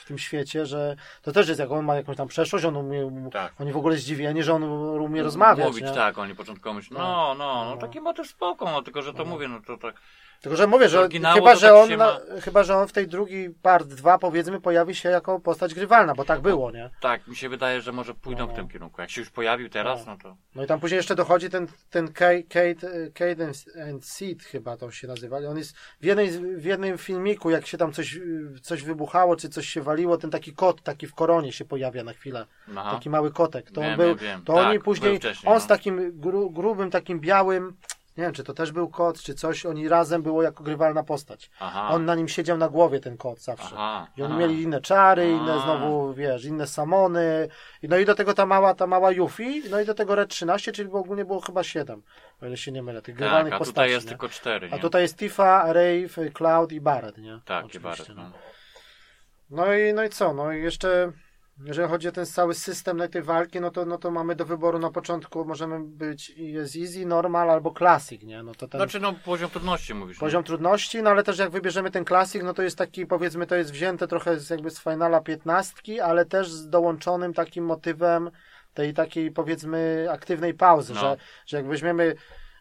[SPEAKER 1] tym świecie, że to też jest, jak on ma jakąś tam przeszłość, on umie,
[SPEAKER 2] Tak.
[SPEAKER 1] oni w ogóle zdziwieni, że on umie rozmawiać,
[SPEAKER 2] Mówić,
[SPEAKER 1] nie?
[SPEAKER 2] tak, oni początkowo myślą, no, no, no, taki motyw spoko, no, tylko, że to mówię, no to tak,
[SPEAKER 1] Tylko, że mówię, że chyba, że
[SPEAKER 2] tak
[SPEAKER 1] on,
[SPEAKER 2] ma-
[SPEAKER 1] chyba, że on w tej drugiej part 2 powiedzmy pojawi się jako postać grywalna, bo tak było, nie?
[SPEAKER 2] tak, mi się wydaje, że może pójdą
[SPEAKER 1] No.
[SPEAKER 2] w tym kierunku. Jak się już pojawił teraz, no to,
[SPEAKER 1] No i tam później jeszcze dochodzi ten, ten Kate, Kate, Kate and, Seed chyba to się nazywali. On jest w, jednej, w jednym filmiku, jak się tam coś, coś wybuchało, czy coś się waliło, ten taki kot, taki w koronie się pojawia na chwilę.
[SPEAKER 2] aha,
[SPEAKER 1] Taki mały kotek. To
[SPEAKER 2] Wiem,
[SPEAKER 1] on był,
[SPEAKER 2] wiem,
[SPEAKER 1] to
[SPEAKER 2] Tak,
[SPEAKER 1] oni później, on
[SPEAKER 2] no.
[SPEAKER 1] z takim gru, grubym, takim białym, nie wiem, czy to też był kot, czy coś, oni razem było jako grywalna postać.
[SPEAKER 2] aha,
[SPEAKER 1] On na nim siedział na głowie, ten kot zawsze.
[SPEAKER 2] aha,
[SPEAKER 1] I oni
[SPEAKER 2] aha.
[SPEAKER 1] mieli inne czary, inne
[SPEAKER 2] A.
[SPEAKER 1] znowu, wiesz, inne samony. No i do tego ta mała, ta mała Yuffie, no i do tego Red 13, czyli ogólnie było chyba 7, o ile się nie mylę, tych
[SPEAKER 2] tak,
[SPEAKER 1] grywalnych
[SPEAKER 2] a
[SPEAKER 1] postaci.
[SPEAKER 2] tutaj jest
[SPEAKER 1] nie?
[SPEAKER 2] tylko cztery,
[SPEAKER 1] A
[SPEAKER 2] nie?
[SPEAKER 1] tutaj jest Tifa, Rave, Cloud i Barret, nie?
[SPEAKER 2] tak,
[SPEAKER 1] Oczywiście,
[SPEAKER 2] i Barret,
[SPEAKER 1] no.
[SPEAKER 2] no.
[SPEAKER 1] No i, no i co, no i jeszcze, jeżeli chodzi o ten cały system na tej walki, no to, no to mamy do wyboru na początku, możemy być, jest easy, normal albo classic, nie? No to ten
[SPEAKER 2] Znaczy, no, poziom trudności mówisz,
[SPEAKER 1] poziom trudności, no ale też jak wybierzemy ten classic, no to jest taki, powiedzmy, to jest wzięte trochę z, jakby z finala 15, ale też z dołączonym takim motywem tej takiej, powiedzmy, aktywnej pauzy,
[SPEAKER 2] No.
[SPEAKER 1] że, że jak weźmiemy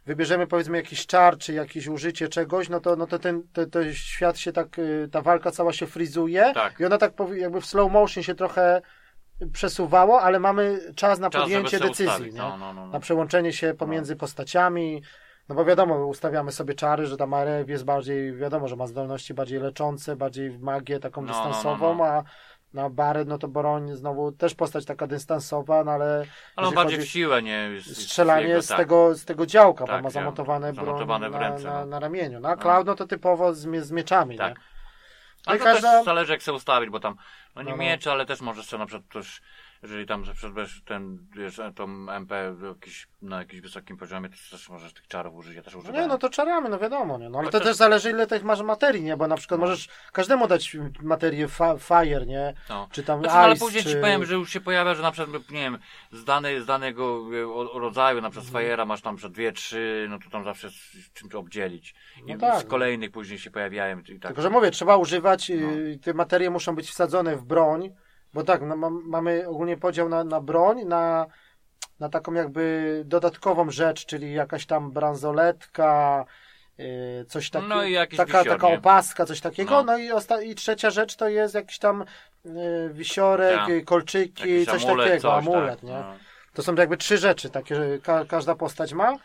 [SPEAKER 1] wybierzemy powiedzmy jakiś czar, czy jakieś użycie czegoś, no to, no to ten to, to świat się tak, y, ta walka cała się frizuje
[SPEAKER 2] Tak.
[SPEAKER 1] i ona tak jakby w slow motion się trochę przesuwało, ale mamy czas na
[SPEAKER 2] Czas,
[SPEAKER 1] podjęcie decyzji,
[SPEAKER 2] ustawić,
[SPEAKER 1] nie?
[SPEAKER 2] no, no, no, no.
[SPEAKER 1] na przełączenie się pomiędzy postaciami. No bo wiadomo, ustawiamy sobie czary, że ta Marew jest bardziej, wiadomo, że ma zdolności bardziej leczące, bardziej w magię taką
[SPEAKER 2] No, no, no,
[SPEAKER 1] dystansową,
[SPEAKER 2] no.
[SPEAKER 1] a na Barret, no to broń znowu też postać taka dystansowa, no ale
[SPEAKER 2] Ale on bardziej w siłę, nie? Jest
[SPEAKER 1] strzelanie
[SPEAKER 2] jego,
[SPEAKER 1] z,
[SPEAKER 2] tak.
[SPEAKER 1] tego, z tego działka,
[SPEAKER 2] Tak,
[SPEAKER 1] bo ma
[SPEAKER 2] dział-
[SPEAKER 1] zamontowane broń
[SPEAKER 2] zamontowane w
[SPEAKER 1] na,
[SPEAKER 2] ręce,
[SPEAKER 1] na,
[SPEAKER 2] no.
[SPEAKER 1] na ramieniu. No a Cloud, no to typowo z, z mieczami,
[SPEAKER 2] Tak.
[SPEAKER 1] nie? No
[SPEAKER 2] Ale to
[SPEAKER 1] każda...
[SPEAKER 2] też zależy jak sobie ustawić, bo tam, no nie
[SPEAKER 1] No, no.
[SPEAKER 2] miecze, ale też możesz na przykład też, jeżeli tam przeszedłeś ten, wiesz, tą MP jakiś, na jakimś wysokim poziomie, to też możesz tych czarów użyć, ja też używam.
[SPEAKER 1] Nie, no to czaramy, no wiadomo, nie? No, ale to też zależy ile tych masz materii, nie? Bo na przykład
[SPEAKER 2] No.
[SPEAKER 1] możesz każdemu dać materię fa- fire, nie?
[SPEAKER 2] No.
[SPEAKER 1] Czy tam
[SPEAKER 2] Znaczy, no, ale
[SPEAKER 1] ice,
[SPEAKER 2] później
[SPEAKER 1] czy...
[SPEAKER 2] ci powiem, że już się pojawia, że na przykład, nie wiem, z, danej, z danego e, rodzaju, na przykład z Fajera masz tam przed dwie, trzy, no to tam zawsze z czymś obdzielić. I
[SPEAKER 1] No tak.
[SPEAKER 2] z kolejnych później się pojawiają i tak.
[SPEAKER 1] Tylko, że mówię, trzeba używać,
[SPEAKER 2] No.
[SPEAKER 1] yy, te materie muszą być wsadzone w broń, bo tak, no, mam, mamy ogólnie podział na, na broń, na, na taką jakby dodatkową rzecz, czyli jakaś tam bransoletka, yy, coś takiego,
[SPEAKER 2] No
[SPEAKER 1] taka, taka opaska, coś takiego,
[SPEAKER 2] No.
[SPEAKER 1] no, i, osta- i trzecia rzecz to jest jakiś tam yy, wisiorek,
[SPEAKER 2] Tak.
[SPEAKER 1] kolczyki,
[SPEAKER 2] Jakiś
[SPEAKER 1] coś
[SPEAKER 2] amulet,
[SPEAKER 1] takiego,
[SPEAKER 2] coś,
[SPEAKER 1] amulet,
[SPEAKER 2] tak,
[SPEAKER 1] nie?
[SPEAKER 2] no.
[SPEAKER 1] To są jakby trzy rzeczy takie, że ka każda postać ma.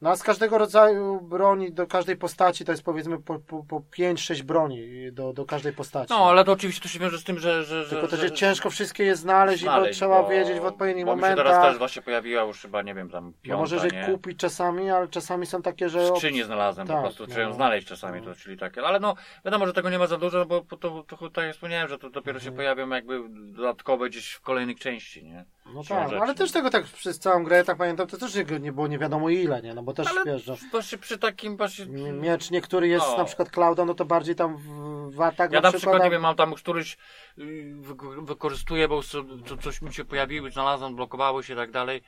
[SPEAKER 1] No a z każdego rodzaju broni, do każdej postaci to jest powiedzmy po, po, po 5-6 broni do, do każdej postaci.
[SPEAKER 2] No, ale to oczywiście to się wiąże z tym, że... że, że
[SPEAKER 1] Tylko to,
[SPEAKER 2] że,
[SPEAKER 1] że ciężko wszystkie je znaleźć, i bo trzeba
[SPEAKER 2] bo-
[SPEAKER 1] wiedzieć w odpowiednich
[SPEAKER 2] bo mi się teraz
[SPEAKER 1] momentach.
[SPEAKER 2] też właśnie pojawiła już chyba, nie wiem, tam
[SPEAKER 1] No
[SPEAKER 2] piąta,
[SPEAKER 1] może, że
[SPEAKER 2] nie?
[SPEAKER 1] kupić czasami, ale czasami są takie, że...
[SPEAKER 2] W skrzyni znalazłem,
[SPEAKER 1] Tak,
[SPEAKER 2] po prostu
[SPEAKER 1] no.
[SPEAKER 2] trzeba ją znaleźć czasami, to, czyli takie. Ale no, wiadomo, że tego nie ma za dużo, bo bo to, to, to tak jak wspomniałem, że to dopiero się
[SPEAKER 1] Mhm.
[SPEAKER 2] pojawią jakby dodatkowe gdzieś w kolejnych części, nie?
[SPEAKER 1] No tak,
[SPEAKER 2] rzeczy.
[SPEAKER 1] ale też tego tak przez całą grę, tak pamiętam, to też nie- było nie wiadomo ile, nie? No bo też
[SPEAKER 2] Ale
[SPEAKER 1] wiesz, że
[SPEAKER 2] właśnie przy takim właśnie...
[SPEAKER 1] miecz niektóry jest
[SPEAKER 2] No.
[SPEAKER 1] na przykład Clouda, no to bardziej tam w, w atak
[SPEAKER 2] Ja
[SPEAKER 1] na
[SPEAKER 2] przykład,
[SPEAKER 1] a-
[SPEAKER 2] nie wiem, mam tam któryś wy- wykorzystuję, bo co, coś mi się pojawiły, znalazłem, blokowały się i tak dalej.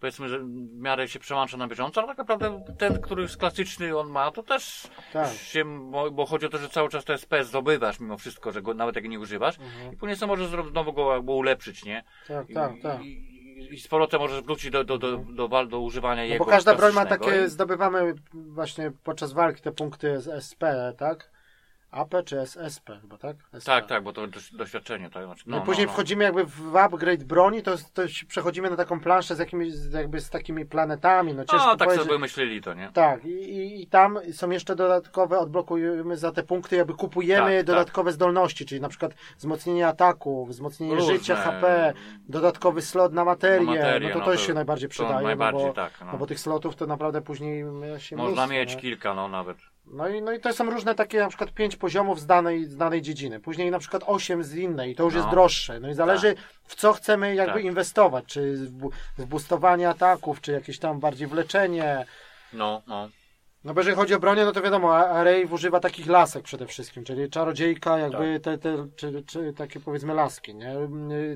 [SPEAKER 2] Powiedzmy, że w miarę się przełącza na bieżąco, ale tak naprawdę ten, który jest klasyczny, on ma, to też
[SPEAKER 1] Tak.
[SPEAKER 2] się, bo, chodzi o to, że cały czas to SPS zdobywasz mimo wszystko, że go nawet jak nie używasz
[SPEAKER 1] Mhm.
[SPEAKER 2] i później sobie możesz znowu go jakby ulepszyć, nie?
[SPEAKER 1] Tak,
[SPEAKER 2] I,
[SPEAKER 1] tak, tak.
[SPEAKER 2] I, i z powrotem możesz wrócić do, do, do, do, wal- do używania
[SPEAKER 1] No
[SPEAKER 2] jego
[SPEAKER 1] bo każda broń ma takie,
[SPEAKER 2] i-
[SPEAKER 1] zdobywamy właśnie podczas walki te punkty z SP, tak? AP czy SSP chyba, tak? SP.
[SPEAKER 2] Tak, tak, bo to doś- doświadczenie, tak? Znaczy,
[SPEAKER 1] No,
[SPEAKER 2] no,
[SPEAKER 1] później
[SPEAKER 2] no, no.
[SPEAKER 1] wchodzimy jakby w upgrade broni, to, to przechodzimy na taką planszę z jakimiś, jakby z takimi planetami, no ciężko
[SPEAKER 2] No, tak
[SPEAKER 1] powiedzieć.
[SPEAKER 2] sobie myśleli to, nie?
[SPEAKER 1] Tak, i, i, tam są jeszcze dodatkowe, odblokujemy za te punkty, jakby kupujemy
[SPEAKER 2] Tak,
[SPEAKER 1] dodatkowe zdolności, czyli na przykład wzmocnienie ataku, wzmocnienie
[SPEAKER 2] Różne.
[SPEAKER 1] życia, HP, dodatkowy slot na materię,
[SPEAKER 2] Na materię,
[SPEAKER 1] no to
[SPEAKER 2] no
[SPEAKER 1] to
[SPEAKER 2] to-
[SPEAKER 1] się najbardziej przydaje, no
[SPEAKER 2] najbardziej
[SPEAKER 1] bo,
[SPEAKER 2] tak. No.
[SPEAKER 1] no bo tych slotów to naprawdę później się
[SPEAKER 2] Można
[SPEAKER 1] mnóstwo,
[SPEAKER 2] mieć
[SPEAKER 1] nie?
[SPEAKER 2] kilka, no nawet.
[SPEAKER 1] No i, no i to są różne takie na przykład pięć poziomów z danej, z danej dziedziny. Później na przykład osiem z innej, to już
[SPEAKER 2] No.
[SPEAKER 1] jest droższe. No i zależy w co chcemy jakby
[SPEAKER 2] Tak.
[SPEAKER 1] inwestować, czy w, bu- w boostowanie ataków, czy jakieś tam bardziej w leczenie.
[SPEAKER 2] No, no.
[SPEAKER 1] No bo jeżeli chodzi o bronię, no to wiadomo, A- Array używa takich lasek przede wszystkim, czyli czarodziejka, jakby te, te czy, czy takie powiedzmy laski, nie?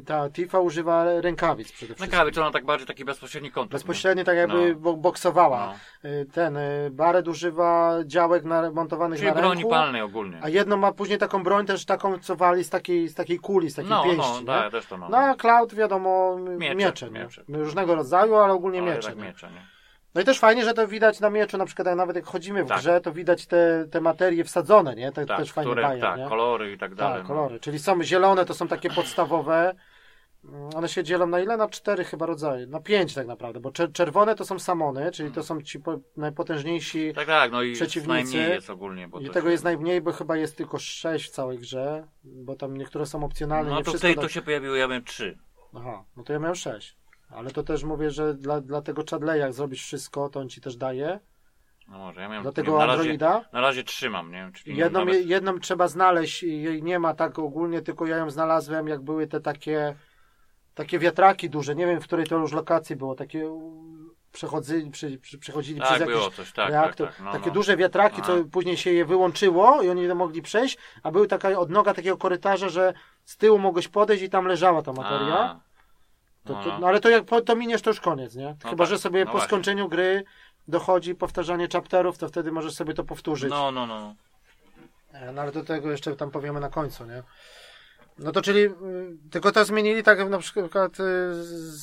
[SPEAKER 1] Ta Tifa używa rękawic przede wszystkim.
[SPEAKER 2] czy ona tak bardziej taki bezpośredni kontakt.
[SPEAKER 1] Bezpośrednio tak jakby
[SPEAKER 2] No.
[SPEAKER 1] bo- boksowała. Y, Ten, y, Barret używa działek na, montowanych
[SPEAKER 2] Czyli
[SPEAKER 1] na
[SPEAKER 2] broni
[SPEAKER 1] ręku,
[SPEAKER 2] palnej ogólnie.
[SPEAKER 1] a jedną ma później taką broń też taką, co wali z takiej, z takiej kuli, z takiej
[SPEAKER 2] No,
[SPEAKER 1] pięści,
[SPEAKER 2] no, tak, też to mam.
[SPEAKER 1] No a Cloud wiadomo, miecze,
[SPEAKER 2] Miecze,
[SPEAKER 1] miecze, różnego rodzaju, ale ogólnie
[SPEAKER 2] Ale
[SPEAKER 1] miecze.
[SPEAKER 2] tak miecze, nie?
[SPEAKER 1] No i też fajnie, że to widać na mieczu, na przykład jak nawet jak chodzimy w
[SPEAKER 2] Tak.
[SPEAKER 1] grze, to widać te, te materie wsadzone, nie? To
[SPEAKER 2] Tak,
[SPEAKER 1] też fajnie
[SPEAKER 2] które,
[SPEAKER 1] daje,
[SPEAKER 2] tak,
[SPEAKER 1] nie?
[SPEAKER 2] kolory i tak dalej.
[SPEAKER 1] tak,
[SPEAKER 2] no.
[SPEAKER 1] kolory. Czyli są zielone, to są takie podstawowe. Mm, One się dzielą na ile? Na cztery chyba rodzaje. Na pięć tak naprawdę, bo czer- czerwone to są samony, czyli to są ci po- najpotężniejsi
[SPEAKER 2] Tak, tak, no i
[SPEAKER 1] Przeciwnicy.
[SPEAKER 2] najmniej jest ogólnie.
[SPEAKER 1] I tego jest najmniej, bo chyba jest tylko sześć w całej grze, bo tam niektóre są opcjonalne.
[SPEAKER 2] No to w tej to się pojawiło, ja miałem trzy.
[SPEAKER 1] Aha, no to ja miałem sześć. Ale to też mówię, że dla, dla tego Chadleya, jak zrobisz wszystko, to on ci też daje.
[SPEAKER 2] No może, ja miałem
[SPEAKER 1] Dla
[SPEAKER 2] nie
[SPEAKER 1] tego
[SPEAKER 2] wiem, na razie,
[SPEAKER 1] Androida.
[SPEAKER 2] na razie trzymam, nie wiem, czyli
[SPEAKER 1] Jedną,
[SPEAKER 2] nawet...
[SPEAKER 1] jedną trzeba znaleźć i jej nie ma tak ogólnie, tylko ja ją znalazłem, jak były te takie takie wiatraki duże, nie wiem w której to już lokacji było, takie przechodzili, przy, przy, przechodzili
[SPEAKER 2] Tak,
[SPEAKER 1] przez jakiś
[SPEAKER 2] było coś, tak,
[SPEAKER 1] reaktor,
[SPEAKER 2] tak, tak, no,
[SPEAKER 1] takie
[SPEAKER 2] no.
[SPEAKER 1] duże wiatraki,
[SPEAKER 2] Aha.
[SPEAKER 1] co później się je wyłączyło i oni nie mogli przejść, a były taka odnoga takiego korytarza, że z tyłu mogłeś podejść i tam leżała ta materia.
[SPEAKER 2] A,
[SPEAKER 1] To,
[SPEAKER 2] no,
[SPEAKER 1] to,
[SPEAKER 2] no.
[SPEAKER 1] no ale to jak to miniesz, to już koniec, nie?
[SPEAKER 2] No
[SPEAKER 1] Chyba,
[SPEAKER 2] tak,
[SPEAKER 1] że sobie
[SPEAKER 2] no
[SPEAKER 1] po
[SPEAKER 2] właśnie.
[SPEAKER 1] skończeniu gry dochodzi powtarzanie chapterów, to wtedy możesz sobie to powtórzyć.
[SPEAKER 2] No, no, no.
[SPEAKER 1] E, No ale do tego jeszcze tam powiemy na końcu, nie? No to czyli, y, tylko to zmienili tak jak na przykład y,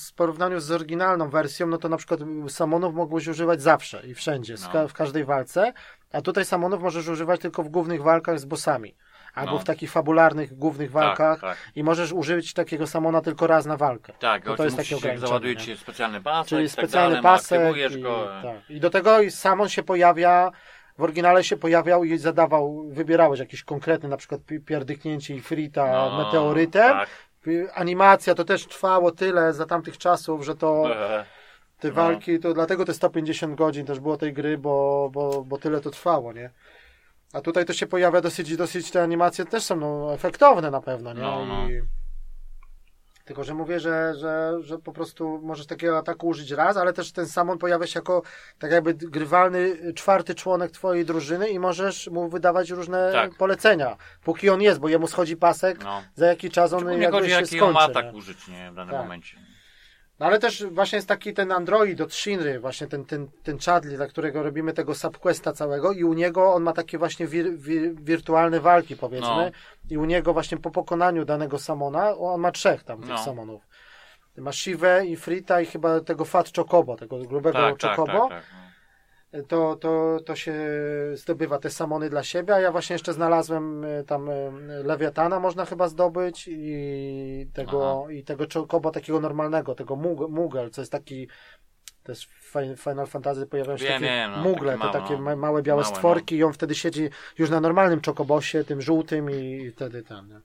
[SPEAKER 1] w porównaniu z oryginalną wersją, no to na przykład samonów mogłeś używać zawsze i wszędzie,
[SPEAKER 2] No.
[SPEAKER 1] w każdej walce, a tutaj samonów możesz używać tylko w głównych walkach z bossami, albo
[SPEAKER 2] No.
[SPEAKER 1] w takich fabularnych, głównych walkach
[SPEAKER 2] Tak, tak.
[SPEAKER 1] i możesz użyć takiego samona tylko raz na walkę.
[SPEAKER 2] Tak,
[SPEAKER 1] No
[SPEAKER 2] to
[SPEAKER 1] jest takie ograniczenie,
[SPEAKER 2] załaduje ci specjalny pasek,
[SPEAKER 1] Czyli
[SPEAKER 2] tak
[SPEAKER 1] specjalny
[SPEAKER 2] no,
[SPEAKER 1] pasek i,
[SPEAKER 2] go.
[SPEAKER 1] tak. I do tego samon się pojawia, w oryginale się pojawiał i zadawał, wybierałeś jakiś konkretny, na przykład pi- pierdyknięcie Ifrita
[SPEAKER 2] No,
[SPEAKER 1] meteorytem.
[SPEAKER 2] Tak.
[SPEAKER 1] Animacja to też trwało tyle za tamtych czasów, że to te
[SPEAKER 2] no.
[SPEAKER 1] walki, to dlatego te 150 godzin też było tej gry, bo, bo, bo tyle to trwało, nie? A tutaj to się pojawia dosyć, dosyć te animacje też są no, efektowne na pewno, nie?
[SPEAKER 2] No, no.
[SPEAKER 1] I... Tylko, że mówię, że, że, że po prostu możesz takiego ataku użyć raz, ale też ten samon pojawia się jako tak jakby grywalny czwarty członek twojej drużyny i możesz mu wydawać różne
[SPEAKER 2] Tak.
[SPEAKER 1] polecenia, póki on jest, bo jemu schodzi pasek,
[SPEAKER 2] No.
[SPEAKER 1] za jaki czas on
[SPEAKER 2] Szczególnie
[SPEAKER 1] jakby
[SPEAKER 2] chodzi,
[SPEAKER 1] się
[SPEAKER 2] jaki
[SPEAKER 1] skończy.
[SPEAKER 2] ma atak
[SPEAKER 1] nie?
[SPEAKER 2] użyć, nie, w danym
[SPEAKER 1] Tak.
[SPEAKER 2] momencie.
[SPEAKER 1] No ale też właśnie jest taki ten Android od Shinry, właśnie ten, ten, ten Chadley, dla którego robimy tego subquesta całego i u niego on ma takie właśnie wir, wir, wirtualne walki powiedzmy
[SPEAKER 2] No.
[SPEAKER 1] i u niego właśnie po pokonaniu danego samona, on ma trzech tam tych
[SPEAKER 2] No.
[SPEAKER 1] samonów. Ma Shivę i Frita i chyba tego Fat Chocobo, tego grubego
[SPEAKER 2] Tak, tak,
[SPEAKER 1] Chocobo.
[SPEAKER 2] tak, tak. no.
[SPEAKER 1] To, to, to się zdobywa te samony dla siebie, a ja właśnie jeszcze znalazłem e, tam e, Lewiatana można chyba zdobyć i tego, i tego Chocobo takiego normalnego, tego Mug- Mugel, co jest taki też w Fi- Final Fantasy pojawiają się
[SPEAKER 2] Wiem,
[SPEAKER 1] takie
[SPEAKER 2] wiem, no,
[SPEAKER 1] mugle,
[SPEAKER 2] takie
[SPEAKER 1] to takie
[SPEAKER 2] no.
[SPEAKER 1] ma- małe białe
[SPEAKER 2] Małe,
[SPEAKER 1] stworki i on wtedy siedzi już na normalnym Chocobosie, tym żółtym i wtedy ten. nie?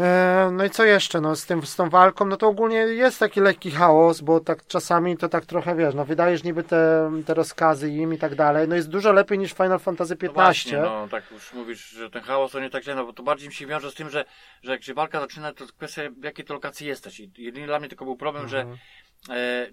[SPEAKER 1] E, No i co jeszcze, no z, tym, z tą walką, no to ogólnie jest taki lekki chaos, bo tak czasami to tak trochę, wiesz, no wydajesz niby te, te rozkazy im i tak dalej, no jest dużo lepiej niż Final Fantasy
[SPEAKER 2] No
[SPEAKER 1] 15.
[SPEAKER 2] właśnie, no tak już mówisz, że ten chaos to nie tak źle, no bo to bardziej mi się wiąże z tym, że, że jak się walka zaczyna, to kwestia w jakiej to lokacji jesteś. I jedynie dla mnie tylko był problem,
[SPEAKER 1] Mhm.
[SPEAKER 2] że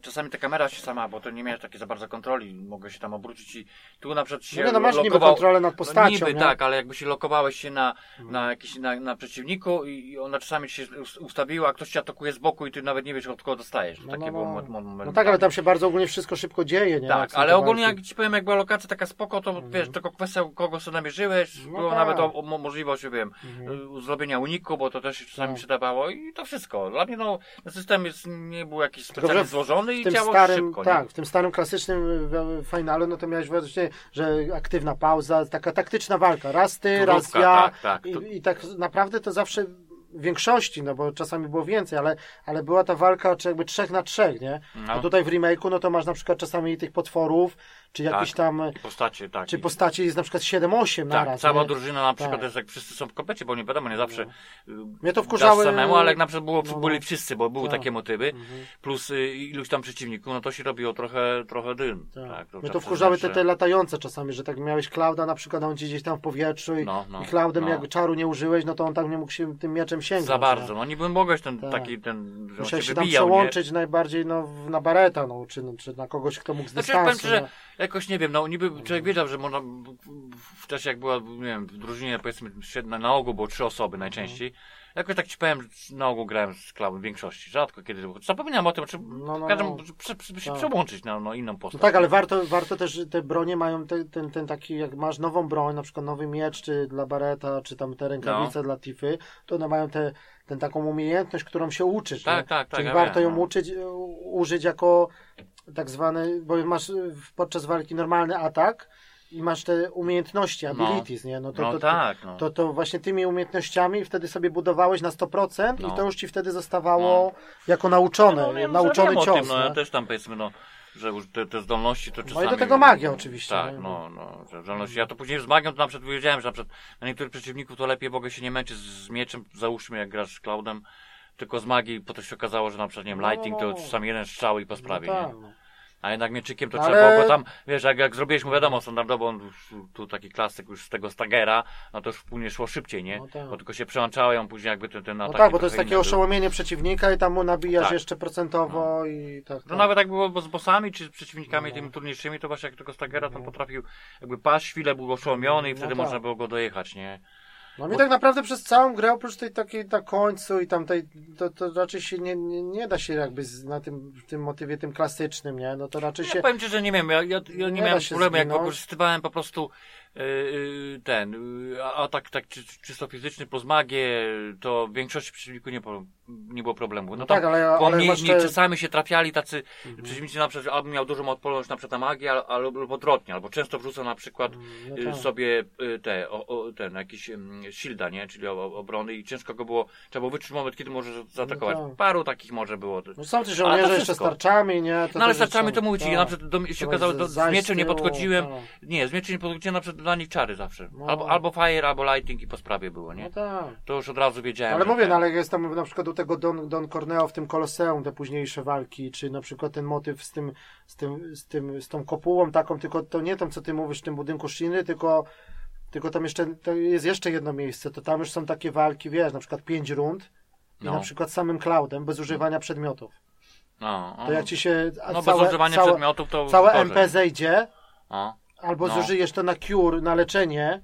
[SPEAKER 2] czasami ta kamera się sama, bo to nie miałeś takiej za bardzo kontroli, mogę się tam obrócić i tu na przykład się
[SPEAKER 1] No, nie, no masz niby
[SPEAKER 2] lokował,
[SPEAKER 1] kontrolę nad postacią,
[SPEAKER 2] no niby
[SPEAKER 1] nie?
[SPEAKER 2] tak, ale jakby się lokowałeś się na, na jakiś, na, na przeciwniku i, ona czasami się us- ustawiła, a ktoś cię atakuje z boku i ty nawet nie wiesz od kogo dostajesz.
[SPEAKER 1] No,
[SPEAKER 2] Takie
[SPEAKER 1] no,
[SPEAKER 2] było
[SPEAKER 1] no.
[SPEAKER 2] moment.
[SPEAKER 1] No tak, ale tam się bardzo ogólnie wszystko szybko dzieje, nie?
[SPEAKER 2] Tak, ale ogólnie jak ci powiem, jak była lokacja taka spoko, to wiesz, tylko kwestia kogo sobie namierzyłeś,
[SPEAKER 1] No
[SPEAKER 2] było
[SPEAKER 1] tak.
[SPEAKER 2] nawet o, o mo- możliwość, wiem,
[SPEAKER 1] Mhm.
[SPEAKER 2] y, zrobienia uniku, bo to też się czasami przydawało i to wszystko. Dla mnie no, system jest, nie był jakiś
[SPEAKER 1] Tylko,
[SPEAKER 2] specjalnie
[SPEAKER 1] że
[SPEAKER 2] złożony i
[SPEAKER 1] tym
[SPEAKER 2] działał
[SPEAKER 1] starym,
[SPEAKER 2] szybko.
[SPEAKER 1] tak,
[SPEAKER 2] nie?
[SPEAKER 1] w tym starym klasycznym w- w finalu, no to miałeś właśnie, że aktywna pauza, taka taktyczna walka, raz ty, raz
[SPEAKER 2] Turówka,
[SPEAKER 1] ja
[SPEAKER 2] tak, tak.
[SPEAKER 1] I, i tak naprawdę to zawsze w większości, no bo czasami było więcej, ale, ale była ta walka czy jakby trzech na trzech, nie?
[SPEAKER 2] No.
[SPEAKER 1] A tutaj w remake'u, no to masz na przykład czasami tych potworów, czy jakieś
[SPEAKER 2] Tak.
[SPEAKER 1] tam,
[SPEAKER 2] postacie, tak.
[SPEAKER 1] czy
[SPEAKER 2] i-
[SPEAKER 1] postaci jest na przykład 7-8
[SPEAKER 2] tak,
[SPEAKER 1] naraz,
[SPEAKER 2] cała
[SPEAKER 1] nie?
[SPEAKER 2] drużyna na przykład
[SPEAKER 1] Tak.
[SPEAKER 2] jest jak wszyscy są w komplecie, bo nie wiadomo, nie zawsze y,
[SPEAKER 1] Mnie to
[SPEAKER 2] dasz
[SPEAKER 1] wkurzały-
[SPEAKER 2] samemu, ale jak na przykład było,
[SPEAKER 1] No, no.
[SPEAKER 2] byli wszyscy, bo były
[SPEAKER 1] Tak.
[SPEAKER 2] takie motywy,
[SPEAKER 1] Mhm.
[SPEAKER 2] plus y, iluś tam przeciwników, no to się robiło trochę, trochę dym.
[SPEAKER 1] Tak.
[SPEAKER 2] Tak,
[SPEAKER 1] Mnie
[SPEAKER 2] trzeba
[SPEAKER 1] to wkurzały te, te latające czasami, że tak miałeś Klauda na przykład, on ci gdzieś tam w powietrzu i,
[SPEAKER 2] No, no,
[SPEAKER 1] i Cloudem
[SPEAKER 2] no.
[SPEAKER 1] jak czaru nie użyłeś, no to on tak nie mógł się tym mieczem sięgnąć.
[SPEAKER 2] Za bardzo, no niby mogłeś ten
[SPEAKER 1] Tak.
[SPEAKER 2] taki, ten,
[SPEAKER 1] Musiałeś
[SPEAKER 2] się
[SPEAKER 1] się tam
[SPEAKER 2] wybijał, nie?
[SPEAKER 1] przełączyć najbardziej no, na Bareta, no, czy, czy na kogoś, kto mógł z
[SPEAKER 2] Znaczy,
[SPEAKER 1] dystansu. no.
[SPEAKER 2] Jakoś nie wiem, no niby człowiek wiedział, że można w- czasie jak była, nie wiem, w drużynie powiedzmy świetna, na ogół było trzy osoby najczęściej. Jakoś tak ci powiem, że na ogół grałem z klawem w większości, rzadko kiedy, zapominam o tym, czy
[SPEAKER 1] No, no, no.
[SPEAKER 2] prze, prze, się
[SPEAKER 1] Tak.
[SPEAKER 2] przełączyć na no, inną
[SPEAKER 1] No
[SPEAKER 2] postać.
[SPEAKER 1] tak, ale warto, warto też, te bronie mają te, ten, ten taki, jak masz nową broń, na przykład nowy miecz, czy dla Bareta, czy tam te rękawice
[SPEAKER 2] No.
[SPEAKER 1] dla Tify, to one mają te, ten taką umiejętność, którą się uczysz.
[SPEAKER 2] Tak,
[SPEAKER 1] nie?
[SPEAKER 2] tak, tak,
[SPEAKER 1] Czyli
[SPEAKER 2] ja
[SPEAKER 1] warto
[SPEAKER 2] wiem,
[SPEAKER 1] ją
[SPEAKER 2] no.
[SPEAKER 1] uczyć, użyć jako tak zwany, bo masz w- podczas walki normalny atak i masz te umiejętności,
[SPEAKER 2] No.
[SPEAKER 1] abilities, nie? No to,
[SPEAKER 2] no
[SPEAKER 1] to,
[SPEAKER 2] tak, no.
[SPEAKER 1] to, to właśnie tymi umiejętnościami wtedy sobie budowałeś na 100%
[SPEAKER 2] No.
[SPEAKER 1] i to już ci wtedy zostawało jako nauczone,
[SPEAKER 2] no, no,
[SPEAKER 1] nauczony cios.
[SPEAKER 2] Tym, no, ja też tam powiedzmy, no, że już te, te zdolności to czasami...
[SPEAKER 1] No do tego magia oczywiście,
[SPEAKER 2] Tak, no, no, że zdolności. Ja to później z magią to na przykład wiedziałem, że na przykład na niektórych przeciwników to lepiej ogóle się nie męczyć z mieczem, załóżmy jak grasz z Cloudem, tylko z magii, potem się okazało, że na przykład, nie wiem,
[SPEAKER 1] No,
[SPEAKER 2] lighting to czasami jeden strzał i po sprawie,
[SPEAKER 1] no
[SPEAKER 2] nie?
[SPEAKER 1] No.
[SPEAKER 2] A jednak mieczykiem to
[SPEAKER 1] Ale-
[SPEAKER 2] trzeba było, bo tam, wiesz, jak, jak zrobiłeś mu wiadomo standardowo, tu taki klasyk już z tego Stagera, no to już później szło szybciej, nie?
[SPEAKER 1] No tak.
[SPEAKER 2] Bo tylko się przełączało ją później jakby ten, ten
[SPEAKER 1] No
[SPEAKER 2] atak.
[SPEAKER 1] tak, bo to jest takie oszołomienie przeciwnika i tam mu nabijasz
[SPEAKER 2] Tak.
[SPEAKER 1] jeszcze procentowo i tak.
[SPEAKER 2] No
[SPEAKER 1] tak.
[SPEAKER 2] nawet jak było z bossami czy z przeciwnikami
[SPEAKER 1] No.
[SPEAKER 2] tymi trudniejszymi, to właśnie jak tego Stagera to potrafił jakby paść chwilę, był oszołomiony i
[SPEAKER 1] No
[SPEAKER 2] wtedy
[SPEAKER 1] tak.
[SPEAKER 2] można było go dojechać, nie?
[SPEAKER 1] No mi tak naprawdę przez całą grę, oprócz tej takiej na końcu i tamtej, to, to raczej się nie, nie, nie da się jakby z, na tym, tym motywie tym klasycznym, nie? No to raczej
[SPEAKER 2] Ja
[SPEAKER 1] się...
[SPEAKER 2] powiem Ci, że nie wiem, ja, ja, ja nie,
[SPEAKER 1] Nie
[SPEAKER 2] miałem problemu, jak wykorzystywałem po prostu ten yy, atak tak czy, czysto fizyczny plus magię, to w większości przeciwników nie, po- nie było problemu. No,
[SPEAKER 1] No tak, ale, ale
[SPEAKER 2] mnie
[SPEAKER 1] te...
[SPEAKER 2] czasami się trafiali tacy
[SPEAKER 1] Mhm.
[SPEAKER 2] przeciwnicy na przykład, albo miał dużą odporność na przykład na magię, al- albo lub odwrotnie, albo często wrzucał na przykład
[SPEAKER 1] No
[SPEAKER 2] y,
[SPEAKER 1] tak.
[SPEAKER 2] sobie y, te, o, o, ten, jakiś ym, shielda, nie? Czyli obrony i ciężko go było, trzeba było wyczuć moment, kiedy może zaatakować.
[SPEAKER 1] No tak.
[SPEAKER 2] Paru takich może było.
[SPEAKER 1] No są też żołnierze jeszcze z tarczami, nie? To
[SPEAKER 2] No ale z tarczami to mówię ci,
[SPEAKER 1] tak.
[SPEAKER 2] na przykład do, się okazało,
[SPEAKER 1] z-
[SPEAKER 2] do, z
[SPEAKER 1] zajść
[SPEAKER 2] mieczem nie podchodziłem,
[SPEAKER 1] tak.
[SPEAKER 2] nie, z mieczem nie podchodziłem na przykład dla nich czary zawsze.
[SPEAKER 1] No.
[SPEAKER 2] Albo, albo fire, albo lighting i po sprawie było, nie?
[SPEAKER 1] No tak.
[SPEAKER 2] To już od razu wiedziałem.
[SPEAKER 1] Ale mówię, no ale jest tam na przykład u tego Don, Don Corneo w tym Koloseum, te późniejsze walki, czy na przykład ten motyw z tym, z tym, z tym, z tą kopułą taką, tylko to nie tam, co ty mówisz w tym budynku Shiny, tylko, tylko tam jeszcze, jest jeszcze jedno miejsce, to tam już są takie walki, wiesz, na przykład pięć rund i
[SPEAKER 2] No.
[SPEAKER 1] na przykład samym Cloudem, bez używania przedmiotów.
[SPEAKER 2] No,
[SPEAKER 1] To jak ci się
[SPEAKER 2] no bez
[SPEAKER 1] całe,
[SPEAKER 2] używania
[SPEAKER 1] całe,
[SPEAKER 2] przedmiotów to
[SPEAKER 1] całe
[SPEAKER 2] gorzej.
[SPEAKER 1] MP zejdzie,
[SPEAKER 2] O.
[SPEAKER 1] albo
[SPEAKER 2] No.
[SPEAKER 1] zużyjesz to na cure, na leczenie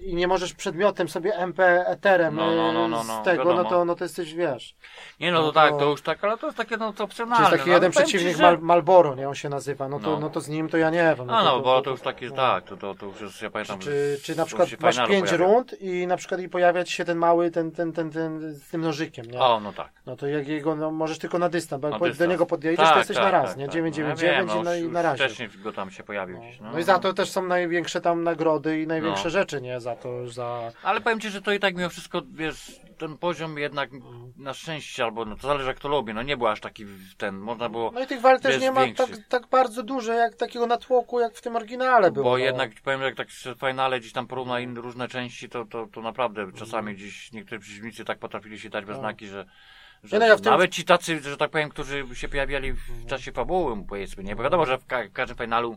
[SPEAKER 1] i nie możesz przedmiotem sobie MP eterem
[SPEAKER 2] No, no, no, no,
[SPEAKER 1] y,
[SPEAKER 2] no,
[SPEAKER 1] z tego, no to, no to jesteś, wiesz.
[SPEAKER 2] Nie no,
[SPEAKER 1] No
[SPEAKER 2] to tak, to już tak, ale to jest takie no to opcjonalne.
[SPEAKER 1] jest taki
[SPEAKER 2] no,
[SPEAKER 1] jeden przeciwnik Mal, Malboro, nie on się nazywa, no to,
[SPEAKER 2] No.
[SPEAKER 1] no. to z nim to ja nie wiem.
[SPEAKER 2] A no, bo to już
[SPEAKER 1] no.
[SPEAKER 2] tak, to, to, to już jest, ja pamiętam,
[SPEAKER 1] Czy, czy na przykład masz pięć rund i na przykład i pojawia ci się ten mały, ten, ten, ten, ten z tym nożykiem, nie?
[SPEAKER 2] O, no tak.
[SPEAKER 1] No to jak jego, no możesz tylko na dystans, bo jak do niego podjedziesz, to jesteś na raz, nie?
[SPEAKER 2] No, ja
[SPEAKER 1] 999
[SPEAKER 2] wiem,
[SPEAKER 1] i, na, razie.
[SPEAKER 2] Wcześniej go tam się pojawił gdzieś.
[SPEAKER 1] No. no i za to też są największe tam nagrody i największe
[SPEAKER 2] No.
[SPEAKER 1] rzeczy, nie? Za to, za...
[SPEAKER 2] Ale powiem ci, że to i tak mimo wszystko, wiesz, ten poziom jednak na szczęście, albo no to zależy jak to lubi, no nie był aż taki w- ten, można było,
[SPEAKER 1] No i tych walk też nie ma tak, tak bardzo dużo, jak takiego natłoku, jak w tym oryginale było.
[SPEAKER 2] bo
[SPEAKER 1] no.
[SPEAKER 2] jednak powiem, że jak tak się w finale gdzieś tam porówna inne różne części, to, to, to naprawdę czasami gdzieś niektórzy przeciwnicy tak potrafili się dać we
[SPEAKER 1] Tak.
[SPEAKER 2] znaki, że, że
[SPEAKER 1] no ja w tym-
[SPEAKER 2] nawet ci tacy, że tak powiem, którzy się pojawiali w czasie fabuły, powiedzmy, nie, bo wiadomo, że w ka- każdym finalu,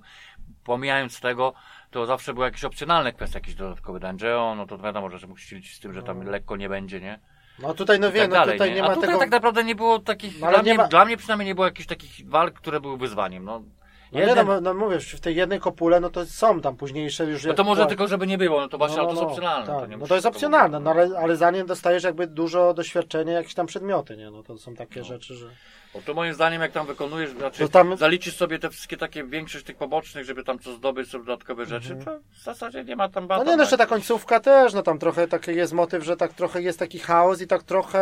[SPEAKER 2] pomijając tego, to zawsze były jakieś opcjonalne kwestie, jakiś dodatkowy dungeon, no to wiadomo, że musisz liczyć z tym, że tam
[SPEAKER 1] No.
[SPEAKER 2] lekko nie będzie, nie?
[SPEAKER 1] No tutaj, no
[SPEAKER 2] I
[SPEAKER 1] wiem,
[SPEAKER 2] tak
[SPEAKER 1] no
[SPEAKER 2] dalej,
[SPEAKER 1] tutaj nie, ma
[SPEAKER 2] A tutaj
[SPEAKER 1] tego...
[SPEAKER 2] tak naprawdę nie było takich,
[SPEAKER 1] No
[SPEAKER 2] dla,
[SPEAKER 1] nie
[SPEAKER 2] mnie,
[SPEAKER 1] ma-
[SPEAKER 2] dla mnie przynajmniej nie było jakichś takich walk, które były wyzwaniem, no.
[SPEAKER 1] No nie,
[SPEAKER 2] Jeden-
[SPEAKER 1] no, no mówisz, w tej jednej kopule, no to są tam późniejsze już...
[SPEAKER 2] no to może
[SPEAKER 1] to-
[SPEAKER 2] tylko, żeby nie było, no to właśnie,
[SPEAKER 1] No,
[SPEAKER 2] ale to
[SPEAKER 1] no,
[SPEAKER 2] jest opcjonalne.
[SPEAKER 1] Tak.
[SPEAKER 2] To nie
[SPEAKER 1] no to jest opcjonalne, no ale, ale za nie dostajesz jakby dużo doświadczenia, jakieś tam przedmioty, nie? No to są takie
[SPEAKER 2] No.
[SPEAKER 1] rzeczy, że...
[SPEAKER 2] Bo to moim zdaniem, jak tam wykonujesz, znaczy
[SPEAKER 1] To tam-
[SPEAKER 2] zaliczysz sobie te wszystkie takie, większość tych pobocznych, żeby tam co zdobyć, sobie dodatkowe rzeczy, to w zasadzie nie ma tam
[SPEAKER 1] No
[SPEAKER 2] bata.
[SPEAKER 1] nie, no jeszcze ta końcówka też, no tam trochę taki jest motyw, że tak trochę jest taki chaos i tak trochę,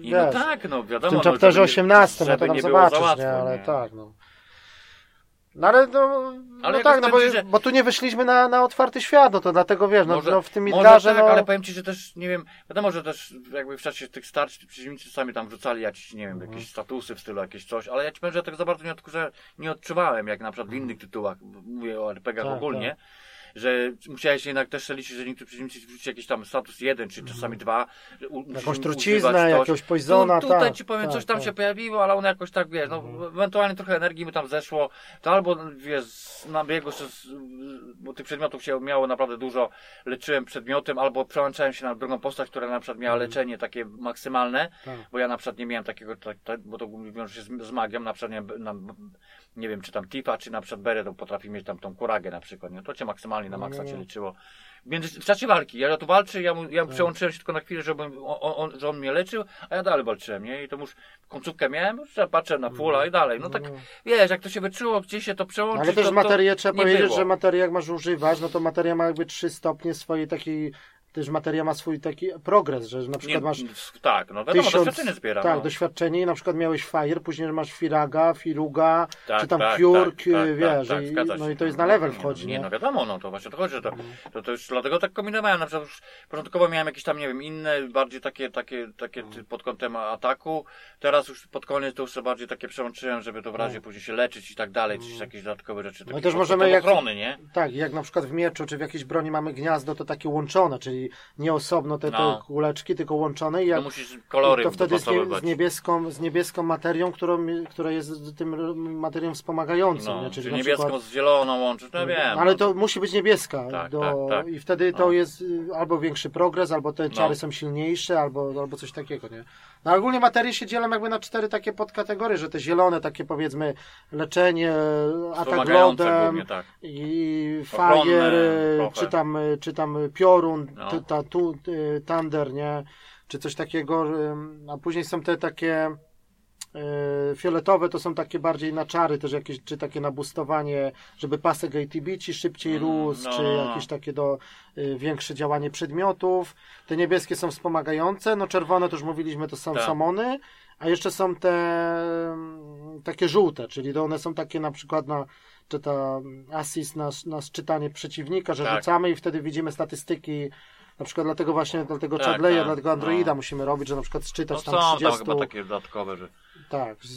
[SPEAKER 2] I no
[SPEAKER 1] wiesz,
[SPEAKER 2] tak, no
[SPEAKER 1] w
[SPEAKER 2] wiadomo.
[SPEAKER 1] tym
[SPEAKER 2] no,
[SPEAKER 1] chapterze
[SPEAKER 2] żeby nie-
[SPEAKER 1] 18, no to
[SPEAKER 2] żeby
[SPEAKER 1] tam
[SPEAKER 2] nie
[SPEAKER 1] zobaczysz, nie? Ale
[SPEAKER 2] nie?
[SPEAKER 1] tak, no. No ale no,
[SPEAKER 2] Ale
[SPEAKER 1] no tak, no bo,
[SPEAKER 2] ci, że-
[SPEAKER 1] bo tu nie wyszliśmy na, na otwarty świat, no to dlatego wiesz, no,
[SPEAKER 2] Może-
[SPEAKER 1] no w tym
[SPEAKER 2] Może
[SPEAKER 1] Midgarze,
[SPEAKER 2] tak,
[SPEAKER 1] no...
[SPEAKER 2] ale powiem ci, że też, nie wiem, wiadomo, że też jakby w czasie tych starć ci przeciwnicy sami tam wrzucali jakieś, nie wiem,
[SPEAKER 1] Mhm.
[SPEAKER 2] jakieś statusy w stylu jakieś coś, ale ja ci powiem, że ja tego za bardzo nie, odkurza, nie odczuwałem, jak na przykład w innych tytułach, mówię o RPG-ach
[SPEAKER 1] Tak,
[SPEAKER 2] ogólnie, że musiałeś jednak też liczyć, że niektórzy przeciwnicy wrzucili jakiś tam status jeden, czy czasami dwa.
[SPEAKER 1] Mhm. Jakąś
[SPEAKER 2] im
[SPEAKER 1] truciznę, jakiegoś poisona,
[SPEAKER 2] tu, Tutaj
[SPEAKER 1] tak,
[SPEAKER 2] ci powiem,
[SPEAKER 1] tak,
[SPEAKER 2] coś tam
[SPEAKER 1] tak.
[SPEAKER 2] się pojawiło, ale one jakoś tak, wiesz, no, ewentualnie trochę energii mi tam zeszło, to albo, wiesz, na biegu, bo tych przedmiotów się miało naprawdę dużo, leczyłem przedmiotem, albo przełączałem się na drugą postać, która na przykład miała leczenie takie maksymalne,
[SPEAKER 1] Tak.
[SPEAKER 2] bo ja na przykład nie miałem takiego, tak, tak, bo to wiąże się z, z magią, na przykład nie, na, nie wiem, czy tam Tifa, czy na przykład Bere, to potrafi mieć tam tą kuragę na przykład, nie? To cię maksymalnie na
[SPEAKER 1] No,
[SPEAKER 2] maksa
[SPEAKER 1] no,
[SPEAKER 2] cię
[SPEAKER 1] no.
[SPEAKER 2] liczyło. Więc w czasie walki, ja tu walczę, ja, mu, ja
[SPEAKER 1] Tak.
[SPEAKER 2] przełączyłem się tylko na chwilę, żeby on, on, że on mnie leczył, a ja dalej walczyłem, nie? I to już końcówkę miałem, już patrzę na fulla i dalej. No tak, wiesz, jak to się wyczuło, gdzie się to przełączy,
[SPEAKER 1] Ale też
[SPEAKER 2] to,
[SPEAKER 1] materię
[SPEAKER 2] to
[SPEAKER 1] trzeba powiedzieć,
[SPEAKER 2] było.
[SPEAKER 1] że materię jak masz używać, no to materia ma jakby trzy stopnie swojej takiej, też materia ma swój taki progres, że na przykład
[SPEAKER 2] Nie,
[SPEAKER 1] masz
[SPEAKER 2] tak, no wiadomo,
[SPEAKER 1] tysiąc,
[SPEAKER 2] doświadczenie zbieram.
[SPEAKER 1] tak,
[SPEAKER 2] no.
[SPEAKER 1] doświadczenie i na przykład miałeś Fire, później masz Firaga, Firuga,
[SPEAKER 2] Tak,
[SPEAKER 1] czy tam
[SPEAKER 2] tak,
[SPEAKER 1] Cure,
[SPEAKER 2] tak, tak,
[SPEAKER 1] wiesz,
[SPEAKER 2] tak, tak,
[SPEAKER 1] i, no i to jest na level wchodzi,
[SPEAKER 2] Nie,
[SPEAKER 1] nie?
[SPEAKER 2] no wiadomo, no to właśnie to chodzi, że to, to, to już dlatego tak kombinowałem, na przykład już początkowo miałem jakieś tam, nie wiem, inne, bardziej takie, takie, takie ty- pod kątem ataku, teraz już pod koniec to już sobie bardziej takie przełączyłem, żeby to w razie później się leczyć i tak dalej, czy jakieś dodatkowe rzeczy.
[SPEAKER 1] No też możemy jak-
[SPEAKER 2] ochrony, nie?
[SPEAKER 1] Tak, jak na przykład w mieczu, czy w jakiejś broni mamy gniazdo, to takie łączone, czyli nie osobno te,
[SPEAKER 2] No.
[SPEAKER 1] te kuleczki, tylko łączone i
[SPEAKER 2] To
[SPEAKER 1] jak
[SPEAKER 2] musisz kolory
[SPEAKER 1] to wtedy z, nie, z, niebieską, z niebieską materią, którą, która jest tym materią wspomagającą,
[SPEAKER 2] No,
[SPEAKER 1] nie?
[SPEAKER 2] czyli
[SPEAKER 1] na
[SPEAKER 2] niebieską
[SPEAKER 1] przykład-
[SPEAKER 2] z zieloną łączysz, no wiem.
[SPEAKER 1] Ale
[SPEAKER 2] no.
[SPEAKER 1] to musi być niebieska.
[SPEAKER 2] Tak,
[SPEAKER 1] do,
[SPEAKER 2] tak, tak.
[SPEAKER 1] I wtedy to
[SPEAKER 2] No.
[SPEAKER 1] jest y, albo większy progres, albo te czary
[SPEAKER 2] No.
[SPEAKER 1] są silniejsze, albo, albo coś takiego, nie? No ogólnie materie się dzielą jakby na cztery takie podkategorie, że te zielone takie powiedzmy leczenie, atak lodem
[SPEAKER 2] tak.
[SPEAKER 1] i fire, y, czy tam, y, czy tam piorun,
[SPEAKER 2] No.
[SPEAKER 1] t- ta, tu, y, thunder, nie? Czy coś takiego, a później są te takie fioletowe to są takie bardziej na czary też jakieś, czy takie na boostowanie, żeby pasek ATB ci szybciej
[SPEAKER 2] Mm,
[SPEAKER 1] rósł,
[SPEAKER 2] no,
[SPEAKER 1] czy jakieś takie do y, większe działanie przedmiotów. Te niebieskie są wspomagające, no czerwone to już mówiliśmy, to są
[SPEAKER 2] Tak.
[SPEAKER 1] samony, a jeszcze są te mm, takie żółte, czyli to one są takie na przykład na czy ta assist na, na czytanie przeciwnika, że
[SPEAKER 2] Tak.
[SPEAKER 1] rzucamy i wtedy widzimy statystyki na przykład dlatego właśnie, dlatego
[SPEAKER 2] Tak,
[SPEAKER 1] Chadleya,
[SPEAKER 2] tak,
[SPEAKER 1] dlatego Androida
[SPEAKER 2] no.
[SPEAKER 1] musimy robić, że na przykład
[SPEAKER 2] No
[SPEAKER 1] czytać
[SPEAKER 2] są
[SPEAKER 1] tam
[SPEAKER 2] tam
[SPEAKER 1] 30
[SPEAKER 2] chyba takie dodatkowe, że
[SPEAKER 1] tak, z,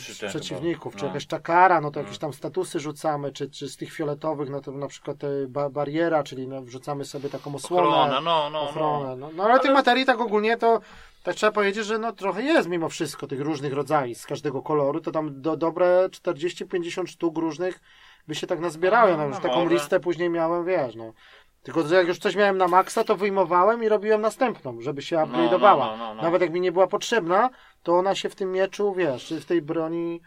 [SPEAKER 1] z
[SPEAKER 2] te
[SPEAKER 1] przeciwników, czy
[SPEAKER 2] no.
[SPEAKER 1] jakaś czakara, no to
[SPEAKER 2] No.
[SPEAKER 1] jakieś tam statusy rzucamy, czy, czy z tych fioletowych, no to na przykład te ba bariera, czyli no, wrzucamy sobie taką osłonę,
[SPEAKER 2] ochrona, no, no,
[SPEAKER 1] ochronę.
[SPEAKER 2] no.
[SPEAKER 1] No, no ale tych materii tak ogólnie to tak trzeba powiedzieć, że no trochę jest mimo wszystko tych różnych rodzajów z każdego koloru, to tam do, dobre 40-50 sztuk różnych by się tak nazbierały, no,
[SPEAKER 2] No,
[SPEAKER 1] już
[SPEAKER 2] no
[SPEAKER 1] taką
[SPEAKER 2] może.
[SPEAKER 1] listę później miałem, wiesz, no. Tylko, że jak już coś miałem na maksa, to wyjmowałem i robiłem następną, żeby się upgrade'owała.
[SPEAKER 2] no, no, no.
[SPEAKER 1] Nawet jak mi nie była potrzebna, to ona się w tym mieczu, wiesz, czy w tej broni...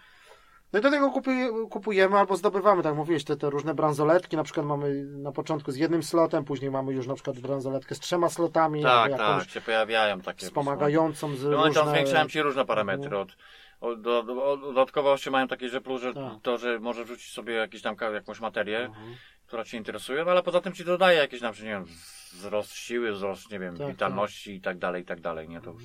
[SPEAKER 1] No i do tego kupuje, kupujemy albo zdobywamy, tak mówiłeś, te, te różne bransoletki, na przykład mamy na początku z jednym slotem, później mamy już na przykład bransoletkę z trzema slotami,
[SPEAKER 2] Tak, tak, się pojawiają takie.
[SPEAKER 1] wspomagającą z
[SPEAKER 2] No
[SPEAKER 1] różne...
[SPEAKER 2] zwiększają ci różne parametry. Od, od, od, od, dodatkowo jeszcze mają takie, że plus, że
[SPEAKER 1] Tak.
[SPEAKER 2] to, że możesz wrzucić sobie jakiś tam, jakąś materię,
[SPEAKER 1] Mhm.
[SPEAKER 2] Która Cię interesuje, no ale poza tym Ci dodaje jakieś, na przykład, nie wiem, wzrost siły, wzrost, nie wiem,
[SPEAKER 1] Tak,
[SPEAKER 2] witalności i tak dalej, i tak dalej, nie, to już,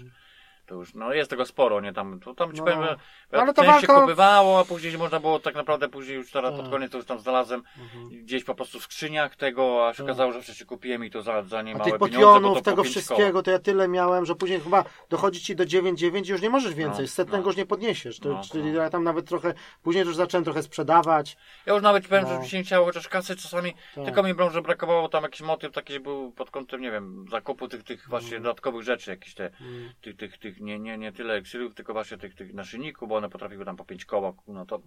[SPEAKER 2] to już, no jest tego sporo, nie, tam, to tam Ci
[SPEAKER 1] No,
[SPEAKER 2] powiem,
[SPEAKER 1] no.
[SPEAKER 2] że
[SPEAKER 1] No, ale to walka-
[SPEAKER 2] kupywało, a później można było tak naprawdę, później już teraz
[SPEAKER 1] Tak.
[SPEAKER 2] pod koniec to już tam znalazłem
[SPEAKER 1] Mhm.
[SPEAKER 2] gdzieś po prostu w skrzyniach tego, a się
[SPEAKER 1] Tak.
[SPEAKER 2] okazało, że wcześniej kupiłem i to za, za
[SPEAKER 1] A
[SPEAKER 2] niemałe
[SPEAKER 1] tych potionów,
[SPEAKER 2] po
[SPEAKER 1] tego wszystkiego,
[SPEAKER 2] koła.
[SPEAKER 1] to ja tyle miałem, że później chyba dochodzi ci do 9,9 i już nie możesz więcej.
[SPEAKER 2] No,
[SPEAKER 1] setnego
[SPEAKER 2] no.
[SPEAKER 1] już nie podniesiesz. To,
[SPEAKER 2] No,
[SPEAKER 1] czyli
[SPEAKER 2] no.
[SPEAKER 1] ja tam nawet trochę, później już zacząłem trochę sprzedawać.
[SPEAKER 2] Ja już nawet powiem,
[SPEAKER 1] No.
[SPEAKER 2] że mi się nie chciało, chociaż kasy czasami,
[SPEAKER 1] Tak.
[SPEAKER 2] tylko mi brał, że brakowało tam jakiś motyw taki, był pod kątem, nie wiem, zakupu tych, tych
[SPEAKER 1] Mm.
[SPEAKER 2] właśnie dodatkowych rzeczy, jakieś te, tych, tych, tych nie, nie, nie tyle eksylów, tylko właśnie tych, tych naszyjników, bo one potrafiły tam po pięć koła, no to,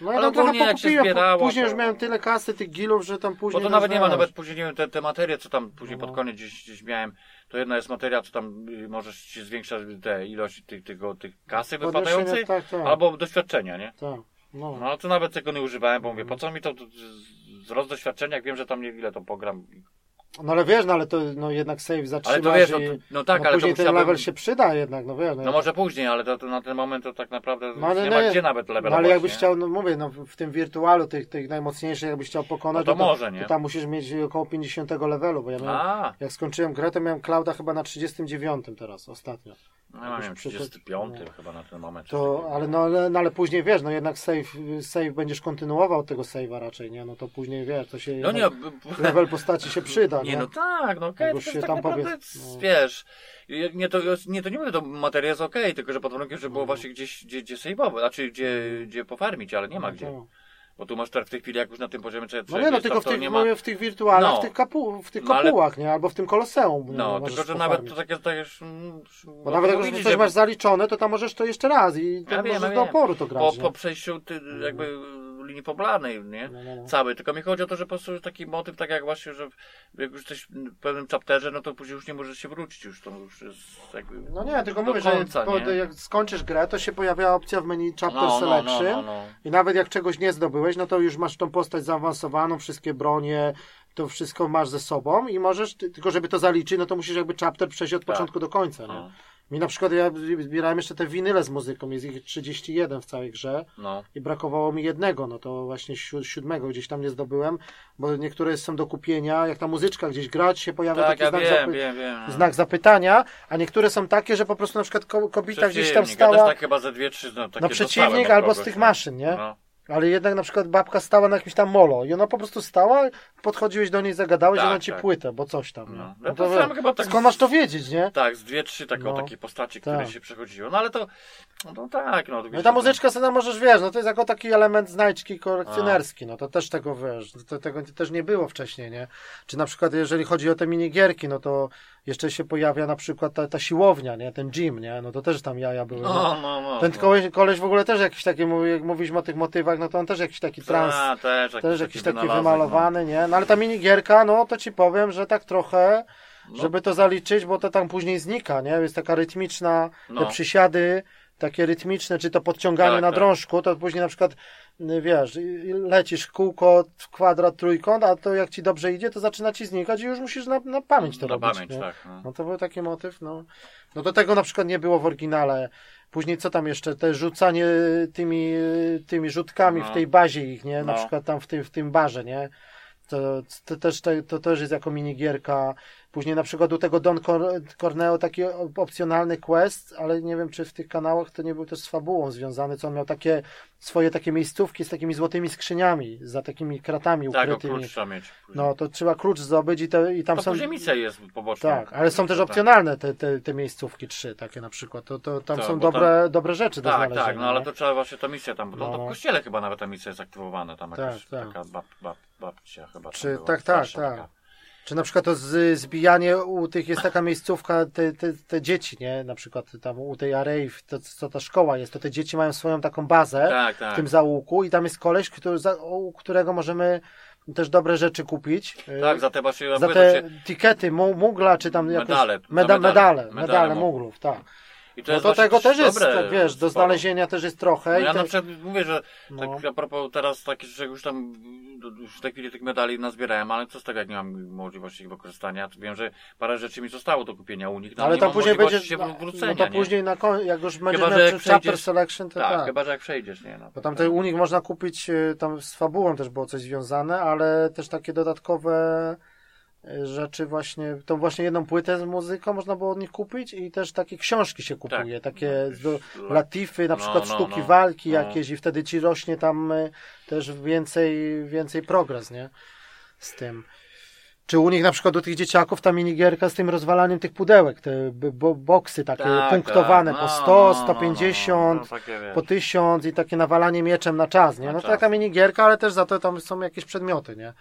[SPEAKER 1] No ja
[SPEAKER 2] Ale
[SPEAKER 1] tam trochę
[SPEAKER 2] ogólnie jak się zbierało,
[SPEAKER 1] później
[SPEAKER 2] to-
[SPEAKER 1] już miałem tyle kasy, tych gilów, że tam później...
[SPEAKER 2] bo to nawet nie ma, nawet później, nie wiem, te, te materie, co tam później
[SPEAKER 1] No.
[SPEAKER 2] pod koniec gdzieś, gdzieś miałem, to jedna jest materia, co tam y, możesz ci zwiększać te ilość tych, tego, tych kasy wypadającej,
[SPEAKER 1] Tak, tak,
[SPEAKER 2] albo doświadczenia, nie?
[SPEAKER 1] tak. No.
[SPEAKER 2] No, to nawet tego nie używałem, bo mówię, po co mi to, z- wzrost doświadczenia, jak wiem, że tam niewiele to pogram
[SPEAKER 1] no ale wiesz, no ale to no, jednak save zatrzymasz
[SPEAKER 2] Ale to wiesz, no, to, no tak,
[SPEAKER 1] no,
[SPEAKER 2] ale to
[SPEAKER 1] później ten
[SPEAKER 2] musiałbym...
[SPEAKER 1] level się przyda jednak, no wiesz.
[SPEAKER 2] No może później, ale to, to na ten moment to tak naprawdę
[SPEAKER 1] No, ale
[SPEAKER 2] nie ma gdzie nawet
[SPEAKER 1] No,
[SPEAKER 2] levelować,
[SPEAKER 1] ale jakbyś chciał, no mówię, no w tym wirtualu tych, tych najmocniejszych, jakbyś chciał pokonać,
[SPEAKER 2] No to
[SPEAKER 1] to,
[SPEAKER 2] może, nie?
[SPEAKER 1] to tam musisz mieć około 50 levelu, bo ja miałem,
[SPEAKER 2] A,
[SPEAKER 1] jak skończyłem grę, to miałem Clouda chyba na 39 teraz, ostatnio.
[SPEAKER 2] No ja
[SPEAKER 1] przy-
[SPEAKER 2] 35
[SPEAKER 1] no.
[SPEAKER 2] chyba na ten moment.
[SPEAKER 1] To, ale no, ale, no ale później wiesz, no jednak save, save będziesz kontynuował tego save'a raczej, nie? No to później wiesz, to się
[SPEAKER 2] No nie,
[SPEAKER 1] level postaci się przyda, nie?
[SPEAKER 2] nie no tak, no okej,
[SPEAKER 1] Jak
[SPEAKER 2] to
[SPEAKER 1] się
[SPEAKER 2] tak
[SPEAKER 1] tam
[SPEAKER 2] naprawdę,
[SPEAKER 1] no.
[SPEAKER 2] wiesz, nie to, nie to nie mówię, to materia jest okej, tylko że pod warunkiem, że było
[SPEAKER 1] No.
[SPEAKER 2] właśnie gdzieś, gdzie, gdzie save'ować, znaczy gdzie, gdzie pofarmić, ale nie ma gdzie.
[SPEAKER 1] No,
[SPEAKER 2] Bo tu masz w tej chwili, jak już na tym poziomie, co,
[SPEAKER 1] no nie, no tylko w tych,
[SPEAKER 2] nie ma...
[SPEAKER 1] w tych wirtualach,
[SPEAKER 2] No.
[SPEAKER 1] w tych, kapu, w tych
[SPEAKER 2] No, ale-
[SPEAKER 1] kopułach, nie? Albo w tym koloseum. nie?
[SPEAKER 2] No,
[SPEAKER 1] możesz
[SPEAKER 2] tylko że nawet to takie, to już... mm,
[SPEAKER 1] Bo nawet jak już coś
[SPEAKER 2] że-
[SPEAKER 1] masz zaliczone, to tam możesz to jeszcze raz i
[SPEAKER 2] Ja wiem,
[SPEAKER 1] możesz
[SPEAKER 2] ja
[SPEAKER 1] do oporu to grać.
[SPEAKER 2] po, po przejściu ty, jakby linii poblanej, nie?
[SPEAKER 1] No, no, no.
[SPEAKER 2] Cały, tylko mi chodzi o to, że po prostu taki motyw, tak jak właśnie, że jak już jesteś w pewnym chapterze, no to później już nie możesz się wrócić, już to już jest jakby
[SPEAKER 1] No nie, tylko mówię,
[SPEAKER 2] końca,
[SPEAKER 1] że po, jak skończysz grę, to się pojawia opcja w menu Chapter
[SPEAKER 2] no, no, no,
[SPEAKER 1] Selection i nawet jak czegoś nie zdobyłeś, no to już masz tą postać zaawansowaną, wszystkie bronie, to wszystko masz ze sobą i możesz, ty- tylko żeby to zaliczyć, no to musisz jakby chapter przejść od
[SPEAKER 2] Tak.
[SPEAKER 1] początku do końca, nie? Mi na przykład, ja zbierałem jeszcze te winyle z muzyką, jest ich 31 w całej grze
[SPEAKER 2] no.
[SPEAKER 1] i brakowało mi jednego, no to właśnie sió- siódmego gdzieś tam nie zdobyłem, bo niektóre są do kupienia, jak ta muzyczka gdzieś grać się pojawia
[SPEAKER 2] Tak,
[SPEAKER 1] taki
[SPEAKER 2] ja
[SPEAKER 1] znak,
[SPEAKER 2] wiem,
[SPEAKER 1] zapy-
[SPEAKER 2] wiem, wiem. no.
[SPEAKER 1] znak zapytania, a niektóre są takie, że po prostu na przykład ko- kobieta gdzieś tam
[SPEAKER 2] Przeciwnik, ja
[SPEAKER 1] stała,
[SPEAKER 2] też tak chyba ze dwie, trzy, no,
[SPEAKER 1] no przeciwnik albo z tych
[SPEAKER 2] no.
[SPEAKER 1] maszyn, nie?
[SPEAKER 2] No.
[SPEAKER 1] Ale jednak na przykład babka stała na jakimś tam molo i ona po prostu stała, podchodziłeś do niej, zagadałeś,
[SPEAKER 2] Tak,
[SPEAKER 1] ona ci
[SPEAKER 2] tak.
[SPEAKER 1] płytę, bo coś tam.
[SPEAKER 2] No.
[SPEAKER 1] No.
[SPEAKER 2] Ja
[SPEAKER 1] No
[SPEAKER 2] to tak
[SPEAKER 1] Skąd masz to wiedzieć, nie?
[SPEAKER 2] Tak, z dwie, trzy takie,
[SPEAKER 1] No.
[SPEAKER 2] takie postaci, które
[SPEAKER 1] Tak.
[SPEAKER 2] się przechodziło. No ale to, no, tak, no. to
[SPEAKER 1] No i ta muzyczka sobie możesz, wiesz, no to jest jako taki element znajdźki kolekcjonerski, no to też tego, wiesz, to, tego też nie było wcześniej, nie? Czy na przykład jeżeli chodzi o te minigierki, no to jeszcze się pojawia na przykład ta, ta siłownia, nie? Ten gym, nie? No to też tam jaja były?
[SPEAKER 2] No, no, no.
[SPEAKER 1] Ten
[SPEAKER 2] no.
[SPEAKER 1] koleś, koleś w ogóle też jakiś taki, jak mówiliśmy o tych motywach, no to on też jakiś taki trans,
[SPEAKER 2] A, też,
[SPEAKER 1] też jakiś taki
[SPEAKER 2] wynalazek,
[SPEAKER 1] wymalowany, nie? No ale ta minigierka, no to ci powiem, że tak trochę,
[SPEAKER 2] No.
[SPEAKER 1] żeby to zaliczyć, bo to tam później znika, nie? Jest taka rytmiczna,
[SPEAKER 2] No.
[SPEAKER 1] te przysiady, takie rytmiczne, czy to podciąganie
[SPEAKER 2] Tak,
[SPEAKER 1] na
[SPEAKER 2] tak.
[SPEAKER 1] drążku, to później na przykład, y, wiesz, lecisz kółko, kwadrat, trójkąt, a to jak ci dobrze idzie, to zaczyna ci znikać i już musisz na, na pamięć to
[SPEAKER 2] Na
[SPEAKER 1] robić,
[SPEAKER 2] pamięć, tak. No.
[SPEAKER 1] No to był taki motyw, no. No do tego na przykład nie było w oryginale. Później co tam jeszcze? Te rzucanie tymi, tymi rzutkami
[SPEAKER 2] No.
[SPEAKER 1] w tej bazie ich, nie? Na
[SPEAKER 2] No.
[SPEAKER 1] przykład tam w tym, w tym barze, nie? To, to, też, to, to też jest jako minigierka. Później na przykład u tego Don Cor- Corneo taki op- opcjonalny quest, ale nie wiem czy w tych kanałach to nie był też z fabułą związany, co on miał takie swoje takie miejscówki z takimi złotymi skrzyniami, za takimi kratami
[SPEAKER 2] Tak,
[SPEAKER 1] ukrytymi.
[SPEAKER 2] klucz trzeba mieć. później.
[SPEAKER 1] No to trzeba klucz zdobyć i, te, i tam
[SPEAKER 2] to
[SPEAKER 1] są...
[SPEAKER 2] później misja jest poboczna.
[SPEAKER 1] Tak, ale są też
[SPEAKER 2] Tak.
[SPEAKER 1] opcjonalne te, te, te miejscówki trzy takie na przykład. To, to tam
[SPEAKER 2] Tak,
[SPEAKER 1] są dobre, dobre rzeczy do
[SPEAKER 2] Tak,
[SPEAKER 1] znalezienia.
[SPEAKER 2] tak, no ale to trzeba właśnie ta misja tam, bo to,
[SPEAKER 1] No,
[SPEAKER 2] to
[SPEAKER 1] no.
[SPEAKER 2] w kościele chyba nawet ta misja jest aktywowana, tam
[SPEAKER 1] Tak,
[SPEAKER 2] jakaś
[SPEAKER 1] tak.
[SPEAKER 2] taka bab, bab, babcia chyba tam
[SPEAKER 1] Czy- tak, tak, tak. Czy na przykład to z, zbijanie u tych jest taka miejscówka, te, te, te dzieci, nie? Na przykład tam u tej Arei, to co ta szkoła jest, to te dzieci mają swoją taką bazę
[SPEAKER 2] Tak,
[SPEAKER 1] w
[SPEAKER 2] tak.
[SPEAKER 1] tym załuku i tam jest koleś, który, za, u którego możemy też dobre rzeczy kupić.
[SPEAKER 2] Tak, za te właśnie
[SPEAKER 1] za te tikety, mu- mugla, czy tam
[SPEAKER 2] Medale,
[SPEAKER 1] meda,
[SPEAKER 2] medale.
[SPEAKER 1] medale,
[SPEAKER 2] Medale
[SPEAKER 1] medale
[SPEAKER 2] mu-
[SPEAKER 1] muglów, tak.
[SPEAKER 2] I to
[SPEAKER 1] No to tego też jest,
[SPEAKER 2] dobre,
[SPEAKER 1] tak, wiesz, do znalezienia też jest trochę.
[SPEAKER 2] No ja na przykład mówię, że
[SPEAKER 1] No.
[SPEAKER 2] tak a propos teraz takie rzeczy już tam już w tej chwili tych medali nazbierałem, ale co z tego jak nie mam możliwości ich wykorzystania, to wiem, że parę rzeczy mi zostało do kupienia u nich, no,
[SPEAKER 1] ale
[SPEAKER 2] mam
[SPEAKER 1] później będzie, no,
[SPEAKER 2] się wrócenia,
[SPEAKER 1] no to
[SPEAKER 2] nie?
[SPEAKER 1] później na koń, jak już będziesz
[SPEAKER 2] że
[SPEAKER 1] miał
[SPEAKER 2] jak
[SPEAKER 1] chapter selection, to
[SPEAKER 2] tak,
[SPEAKER 1] tak.
[SPEAKER 2] chyba, że jak przejdziesz, nie? No,
[SPEAKER 1] Bo tam te, u nich można kupić, y, tam z fabułą też było coś związane, ale też takie dodatkowe rzeczy właśnie, tą właśnie jedną płytę z muzyką można było od nich kupić i też takie książki się kupuje, takie
[SPEAKER 2] Jakieś
[SPEAKER 1] do,
[SPEAKER 2] la-
[SPEAKER 1] latify, na
[SPEAKER 2] No,
[SPEAKER 1] przykład
[SPEAKER 2] no,
[SPEAKER 1] sztuki
[SPEAKER 2] no.
[SPEAKER 1] walki
[SPEAKER 2] No.
[SPEAKER 1] jakieś i wtedy ci rośnie tam y, też więcej, więcej progres, nie? Z tym. Czy u nich na przykład u tych dzieciaków ta minigierka z tym rozwalaniem tych pudełek, te bo, boksy takie
[SPEAKER 2] Tak,
[SPEAKER 1] punktowane
[SPEAKER 2] tak.
[SPEAKER 1] po
[SPEAKER 2] No,
[SPEAKER 1] 100,
[SPEAKER 2] no, no, no,
[SPEAKER 1] 150,
[SPEAKER 2] no, takie,
[SPEAKER 1] po 1000 i takie nawalanie mieczem na czas, nie? No to taka minigierka, ale też za to tam są jakieś przedmioty, nie?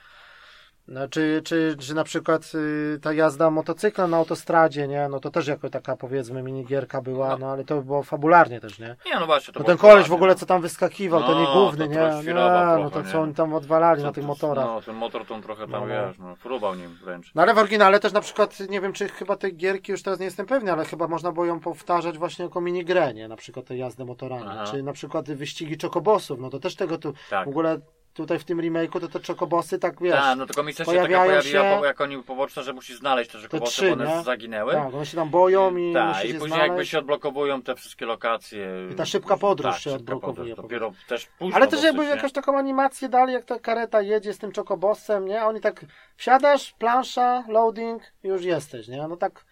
[SPEAKER 1] No, czy, czy, czy na przykład y, ta jazda motocyklem na autostradzie, nie? No to też jako taka powiedzmy minigierka była, no,
[SPEAKER 2] No.
[SPEAKER 1] ale to było fabularnie też, nie?
[SPEAKER 2] Nie, no właśnie, to
[SPEAKER 1] No ten koleś w ogóle
[SPEAKER 2] no.
[SPEAKER 1] co tam wyskakiwał, to
[SPEAKER 2] No,
[SPEAKER 1] nie główny,
[SPEAKER 2] to
[SPEAKER 1] nie?
[SPEAKER 2] trochę
[SPEAKER 1] Nie,
[SPEAKER 2] świrował
[SPEAKER 1] no to
[SPEAKER 2] trochę,
[SPEAKER 1] co
[SPEAKER 2] nie?
[SPEAKER 1] oni tam odwalali na tych
[SPEAKER 2] to-
[SPEAKER 1] motorach.
[SPEAKER 2] No, ten motor tą trochę tam,
[SPEAKER 1] No, no.
[SPEAKER 2] wiesz, no, nim wręcz.
[SPEAKER 1] No ale w oryginale też na przykład, nie wiem czy chyba tej gierki już teraz nie jestem pewny, ale chyba można było ją powtarzać właśnie jako minigrę, nie? Na przykład te jazdy motorami,
[SPEAKER 2] Aha.
[SPEAKER 1] czy na przykład wyścigi czokobosów, no to też tego tu,
[SPEAKER 2] Tak.
[SPEAKER 1] w ogóle tutaj w tym remake'u to te czokobosy tak wiesz,
[SPEAKER 2] Tak, no tylko mi się taka pojawiła,
[SPEAKER 1] się-
[SPEAKER 2] jak oni poboczne, że musisz znaleźć te rzekobosy,
[SPEAKER 1] trzy,
[SPEAKER 2] bo one
[SPEAKER 1] nie?
[SPEAKER 2] zaginęły.
[SPEAKER 1] tak, one się tam boją i
[SPEAKER 2] Tak, i później jakby
[SPEAKER 1] znaleźć.
[SPEAKER 2] się odblokowują te wszystkie lokacje.
[SPEAKER 1] I ta szybka podróż
[SPEAKER 2] tak,
[SPEAKER 1] się
[SPEAKER 2] szybka
[SPEAKER 1] odblokowuje
[SPEAKER 2] podróż.
[SPEAKER 1] po
[SPEAKER 2] Dopiero też późno
[SPEAKER 1] Ale też jakby
[SPEAKER 2] nie?
[SPEAKER 1] jakąś taką animację dali, jak ta kareta jedzie z tym czokobosem, nie? A Oni tak wsiadasz, plansza, loading już jesteś, nie? No tak.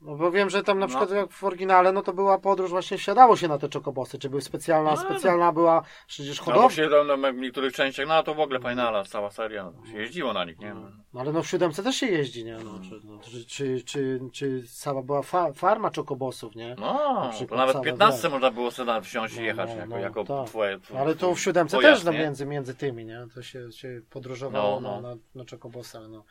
[SPEAKER 1] No bo wiem, że tam na
[SPEAKER 2] No.
[SPEAKER 1] przykład jak w oryginale, no to była podróż, właśnie wsiadało się na te czokobosy, czy były specjalna,
[SPEAKER 2] No.
[SPEAKER 1] specjalna była przecież
[SPEAKER 2] No
[SPEAKER 1] hodowla.
[SPEAKER 2] bo się tam, w niektórych częściach, no to w ogóle fajnala, cała seria, no, się jeździło na nich, nie?
[SPEAKER 1] No ale no w siódemce też się jeździ, nie? No, czy, no, czy, czy, czy, czy cała była fa farma czokobosów, nie?
[SPEAKER 2] No, to
[SPEAKER 1] przykład
[SPEAKER 2] nawet 15
[SPEAKER 1] wiesz.
[SPEAKER 2] można było sobie wsiąść i
[SPEAKER 1] No,
[SPEAKER 2] jechać
[SPEAKER 1] no,
[SPEAKER 2] jako,
[SPEAKER 1] no,
[SPEAKER 2] jako
[SPEAKER 1] tak.
[SPEAKER 2] twoje, twoje.
[SPEAKER 1] Ale to w siódemce też no, między, między tymi, nie? To się, się podróżowało
[SPEAKER 2] No, no.
[SPEAKER 1] Na, na, na czokobosach, no.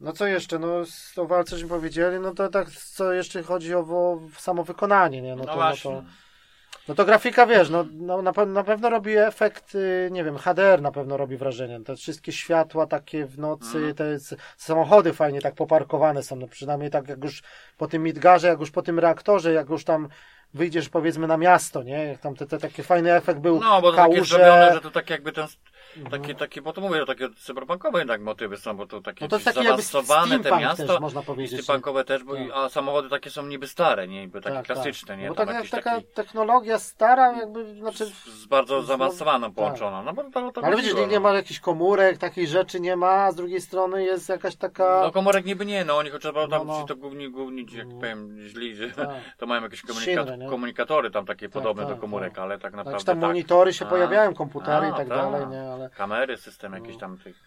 [SPEAKER 1] No co jeszcze, no o walce żeśmy powiedzieli, no to tak co jeszcze chodzi o, o samo wykonanie, nie? No,
[SPEAKER 2] No,
[SPEAKER 1] to, no
[SPEAKER 2] właśnie.
[SPEAKER 1] to No to grafika, wiesz, no, no na, pe- na pewno robi efekt, y, nie wiem, HDR na pewno robi wrażenie. Te wszystkie światła takie w nocy,
[SPEAKER 2] Mhm.
[SPEAKER 1] te samochody fajnie tak poparkowane są, no przynajmniej tak jak już po tym Midgarze, jak już po tym reaktorze, jak już tam wyjdziesz powiedzmy na miasto, nie? Jak tam te, te taki fajny efekt był,
[SPEAKER 2] No, bo to takie
[SPEAKER 1] kałuże.
[SPEAKER 2] zrobione, że to tak jakby ten,
[SPEAKER 1] Mhm.
[SPEAKER 2] takie, takie, bo to mówię, że takie cyberpunkowe jednak motywy są, bo to takie
[SPEAKER 1] No to
[SPEAKER 2] gdzieś
[SPEAKER 1] taki
[SPEAKER 2] zaawansowane te miasta.
[SPEAKER 1] też można powiedzieć.
[SPEAKER 2] Steampunkowe też, bo,
[SPEAKER 1] Tak.
[SPEAKER 2] a samochody takie są niby stare, nie? Niby takie
[SPEAKER 1] Tak,
[SPEAKER 2] klasyczne,
[SPEAKER 1] tak.
[SPEAKER 2] nie?
[SPEAKER 1] Bo
[SPEAKER 2] Tam jakiś
[SPEAKER 1] taka
[SPEAKER 2] taki
[SPEAKER 1] technologia stara, jakby, znaczy...
[SPEAKER 2] z, z bardzo zaawansowaną
[SPEAKER 1] tak.
[SPEAKER 2] połączoną. No bo to, to
[SPEAKER 1] Ale widzisz, nie, nie
[SPEAKER 2] no.
[SPEAKER 1] ma jakichś komórek, takich rzeczy nie ma, a z drugiej strony jest jakaś taka...
[SPEAKER 2] No komórek niby nie, no oni chociaż tam
[SPEAKER 1] No, no.
[SPEAKER 2] to główni, główni, jak
[SPEAKER 1] No.
[SPEAKER 2] powiem, źli, że
[SPEAKER 1] Tak.
[SPEAKER 2] to mają jakieś komunika
[SPEAKER 1] Shinry, nie?
[SPEAKER 2] komunikatory tam takie podobne
[SPEAKER 1] tak,
[SPEAKER 2] do komórek,
[SPEAKER 1] tak.
[SPEAKER 2] ale tak
[SPEAKER 1] Tak,
[SPEAKER 2] naprawdę
[SPEAKER 1] czy tam
[SPEAKER 2] tak.
[SPEAKER 1] monitory się pojawiają, komputery i tak
[SPEAKER 2] tak.
[SPEAKER 1] dalej, nie, ale...
[SPEAKER 2] Kamery, system jakiś
[SPEAKER 1] No.
[SPEAKER 2] tam tych...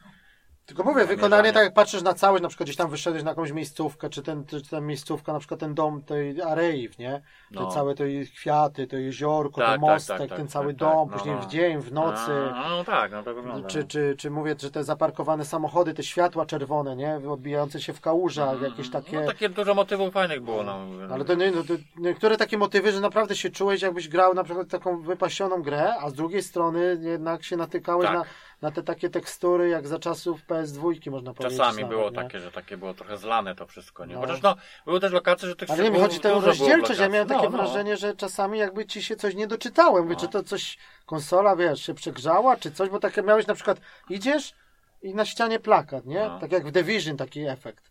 [SPEAKER 1] Tylko mówię, wykonanie, tak jak patrzysz na całość, na przykład gdzieś tam wyszedłeś na jakąś miejscówkę, czy ten, czy ten miejscówka, na przykład ten dom tej Arei, nie? Te
[SPEAKER 2] No.
[SPEAKER 1] całe i kwiaty, to jeziorko,
[SPEAKER 2] Tak,
[SPEAKER 1] ten
[SPEAKER 2] tak,
[SPEAKER 1] mostek,
[SPEAKER 2] tak, tak,
[SPEAKER 1] ten
[SPEAKER 2] tak,
[SPEAKER 1] cały
[SPEAKER 2] tak,
[SPEAKER 1] dom,
[SPEAKER 2] no,
[SPEAKER 1] później
[SPEAKER 2] no.
[SPEAKER 1] w dzień, w nocy.
[SPEAKER 2] A, no tak, no to wygląda.
[SPEAKER 1] Czy,
[SPEAKER 2] no.
[SPEAKER 1] czy, czy mówię, że te zaparkowane samochody, te światła czerwone, nie? Odbijające się w kałużach,
[SPEAKER 2] Mm,
[SPEAKER 1] jakieś takie...
[SPEAKER 2] No takie dużo motywów fajnych było, no.
[SPEAKER 1] Ale to, no, to niektóre takie motywy, że naprawdę się czułeś, jakbyś grał na przykład taką wypasioną grę, a z drugiej strony jednak się natykałeś
[SPEAKER 2] Tak.
[SPEAKER 1] na, na te takie tekstury, jak za czasów PS2, można powiedzieć.
[SPEAKER 2] Czasami
[SPEAKER 1] nawet,
[SPEAKER 2] było
[SPEAKER 1] nie?
[SPEAKER 2] takie, że takie było trochę zlane to wszystko, nie?
[SPEAKER 1] No.
[SPEAKER 2] Chociaż no, były też lokacje, że tych
[SPEAKER 1] Ale nie, mi chodzi o rozdzielczość. Ja miałem takie
[SPEAKER 2] No, no.
[SPEAKER 1] wrażenie, że czasami jakby ci się coś nie doczytałem.
[SPEAKER 2] No.
[SPEAKER 1] czy to coś konsola, wiesz, się przegrzała, czy coś, bo takie miałeś na przykład, idziesz i na ścianie plakat, nie?
[SPEAKER 2] No.
[SPEAKER 1] Tak jak w Division taki efekt.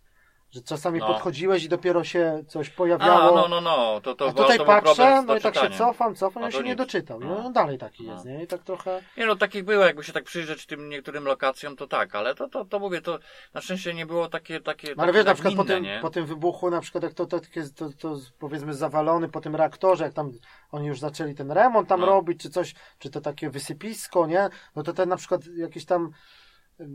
[SPEAKER 1] Że czasami
[SPEAKER 2] No.
[SPEAKER 1] podchodziłeś i dopiero się coś
[SPEAKER 2] A,
[SPEAKER 1] pojawiało.
[SPEAKER 2] no, no, no, to, to,
[SPEAKER 1] A tutaj
[SPEAKER 2] to
[SPEAKER 1] patrzę, no i tak się cofam, cofam,
[SPEAKER 2] A
[SPEAKER 1] i
[SPEAKER 2] to
[SPEAKER 1] się nie
[SPEAKER 2] nic.
[SPEAKER 1] doczytam. No,
[SPEAKER 2] No.
[SPEAKER 1] no dalej taki
[SPEAKER 2] No.
[SPEAKER 1] jest, nie? I tak trochę...
[SPEAKER 2] Nie no, takich było, jakby się tak przyjrzeć tym niektórym lokacjom, to tak, ale to, to, to mówię, to na szczęście nie było takie, takie,
[SPEAKER 1] No, ale wiesz, na przykład po tym,
[SPEAKER 2] nie?
[SPEAKER 1] po tym wybuchu, na przykład jak to, to, to, to powiedzmy zawalony po tym reaktorze, jak tam oni już zaczęli ten remont tam
[SPEAKER 2] No.
[SPEAKER 1] robić, czy coś, czy to takie wysypisko, nie? No to ten na przykład jakieś tam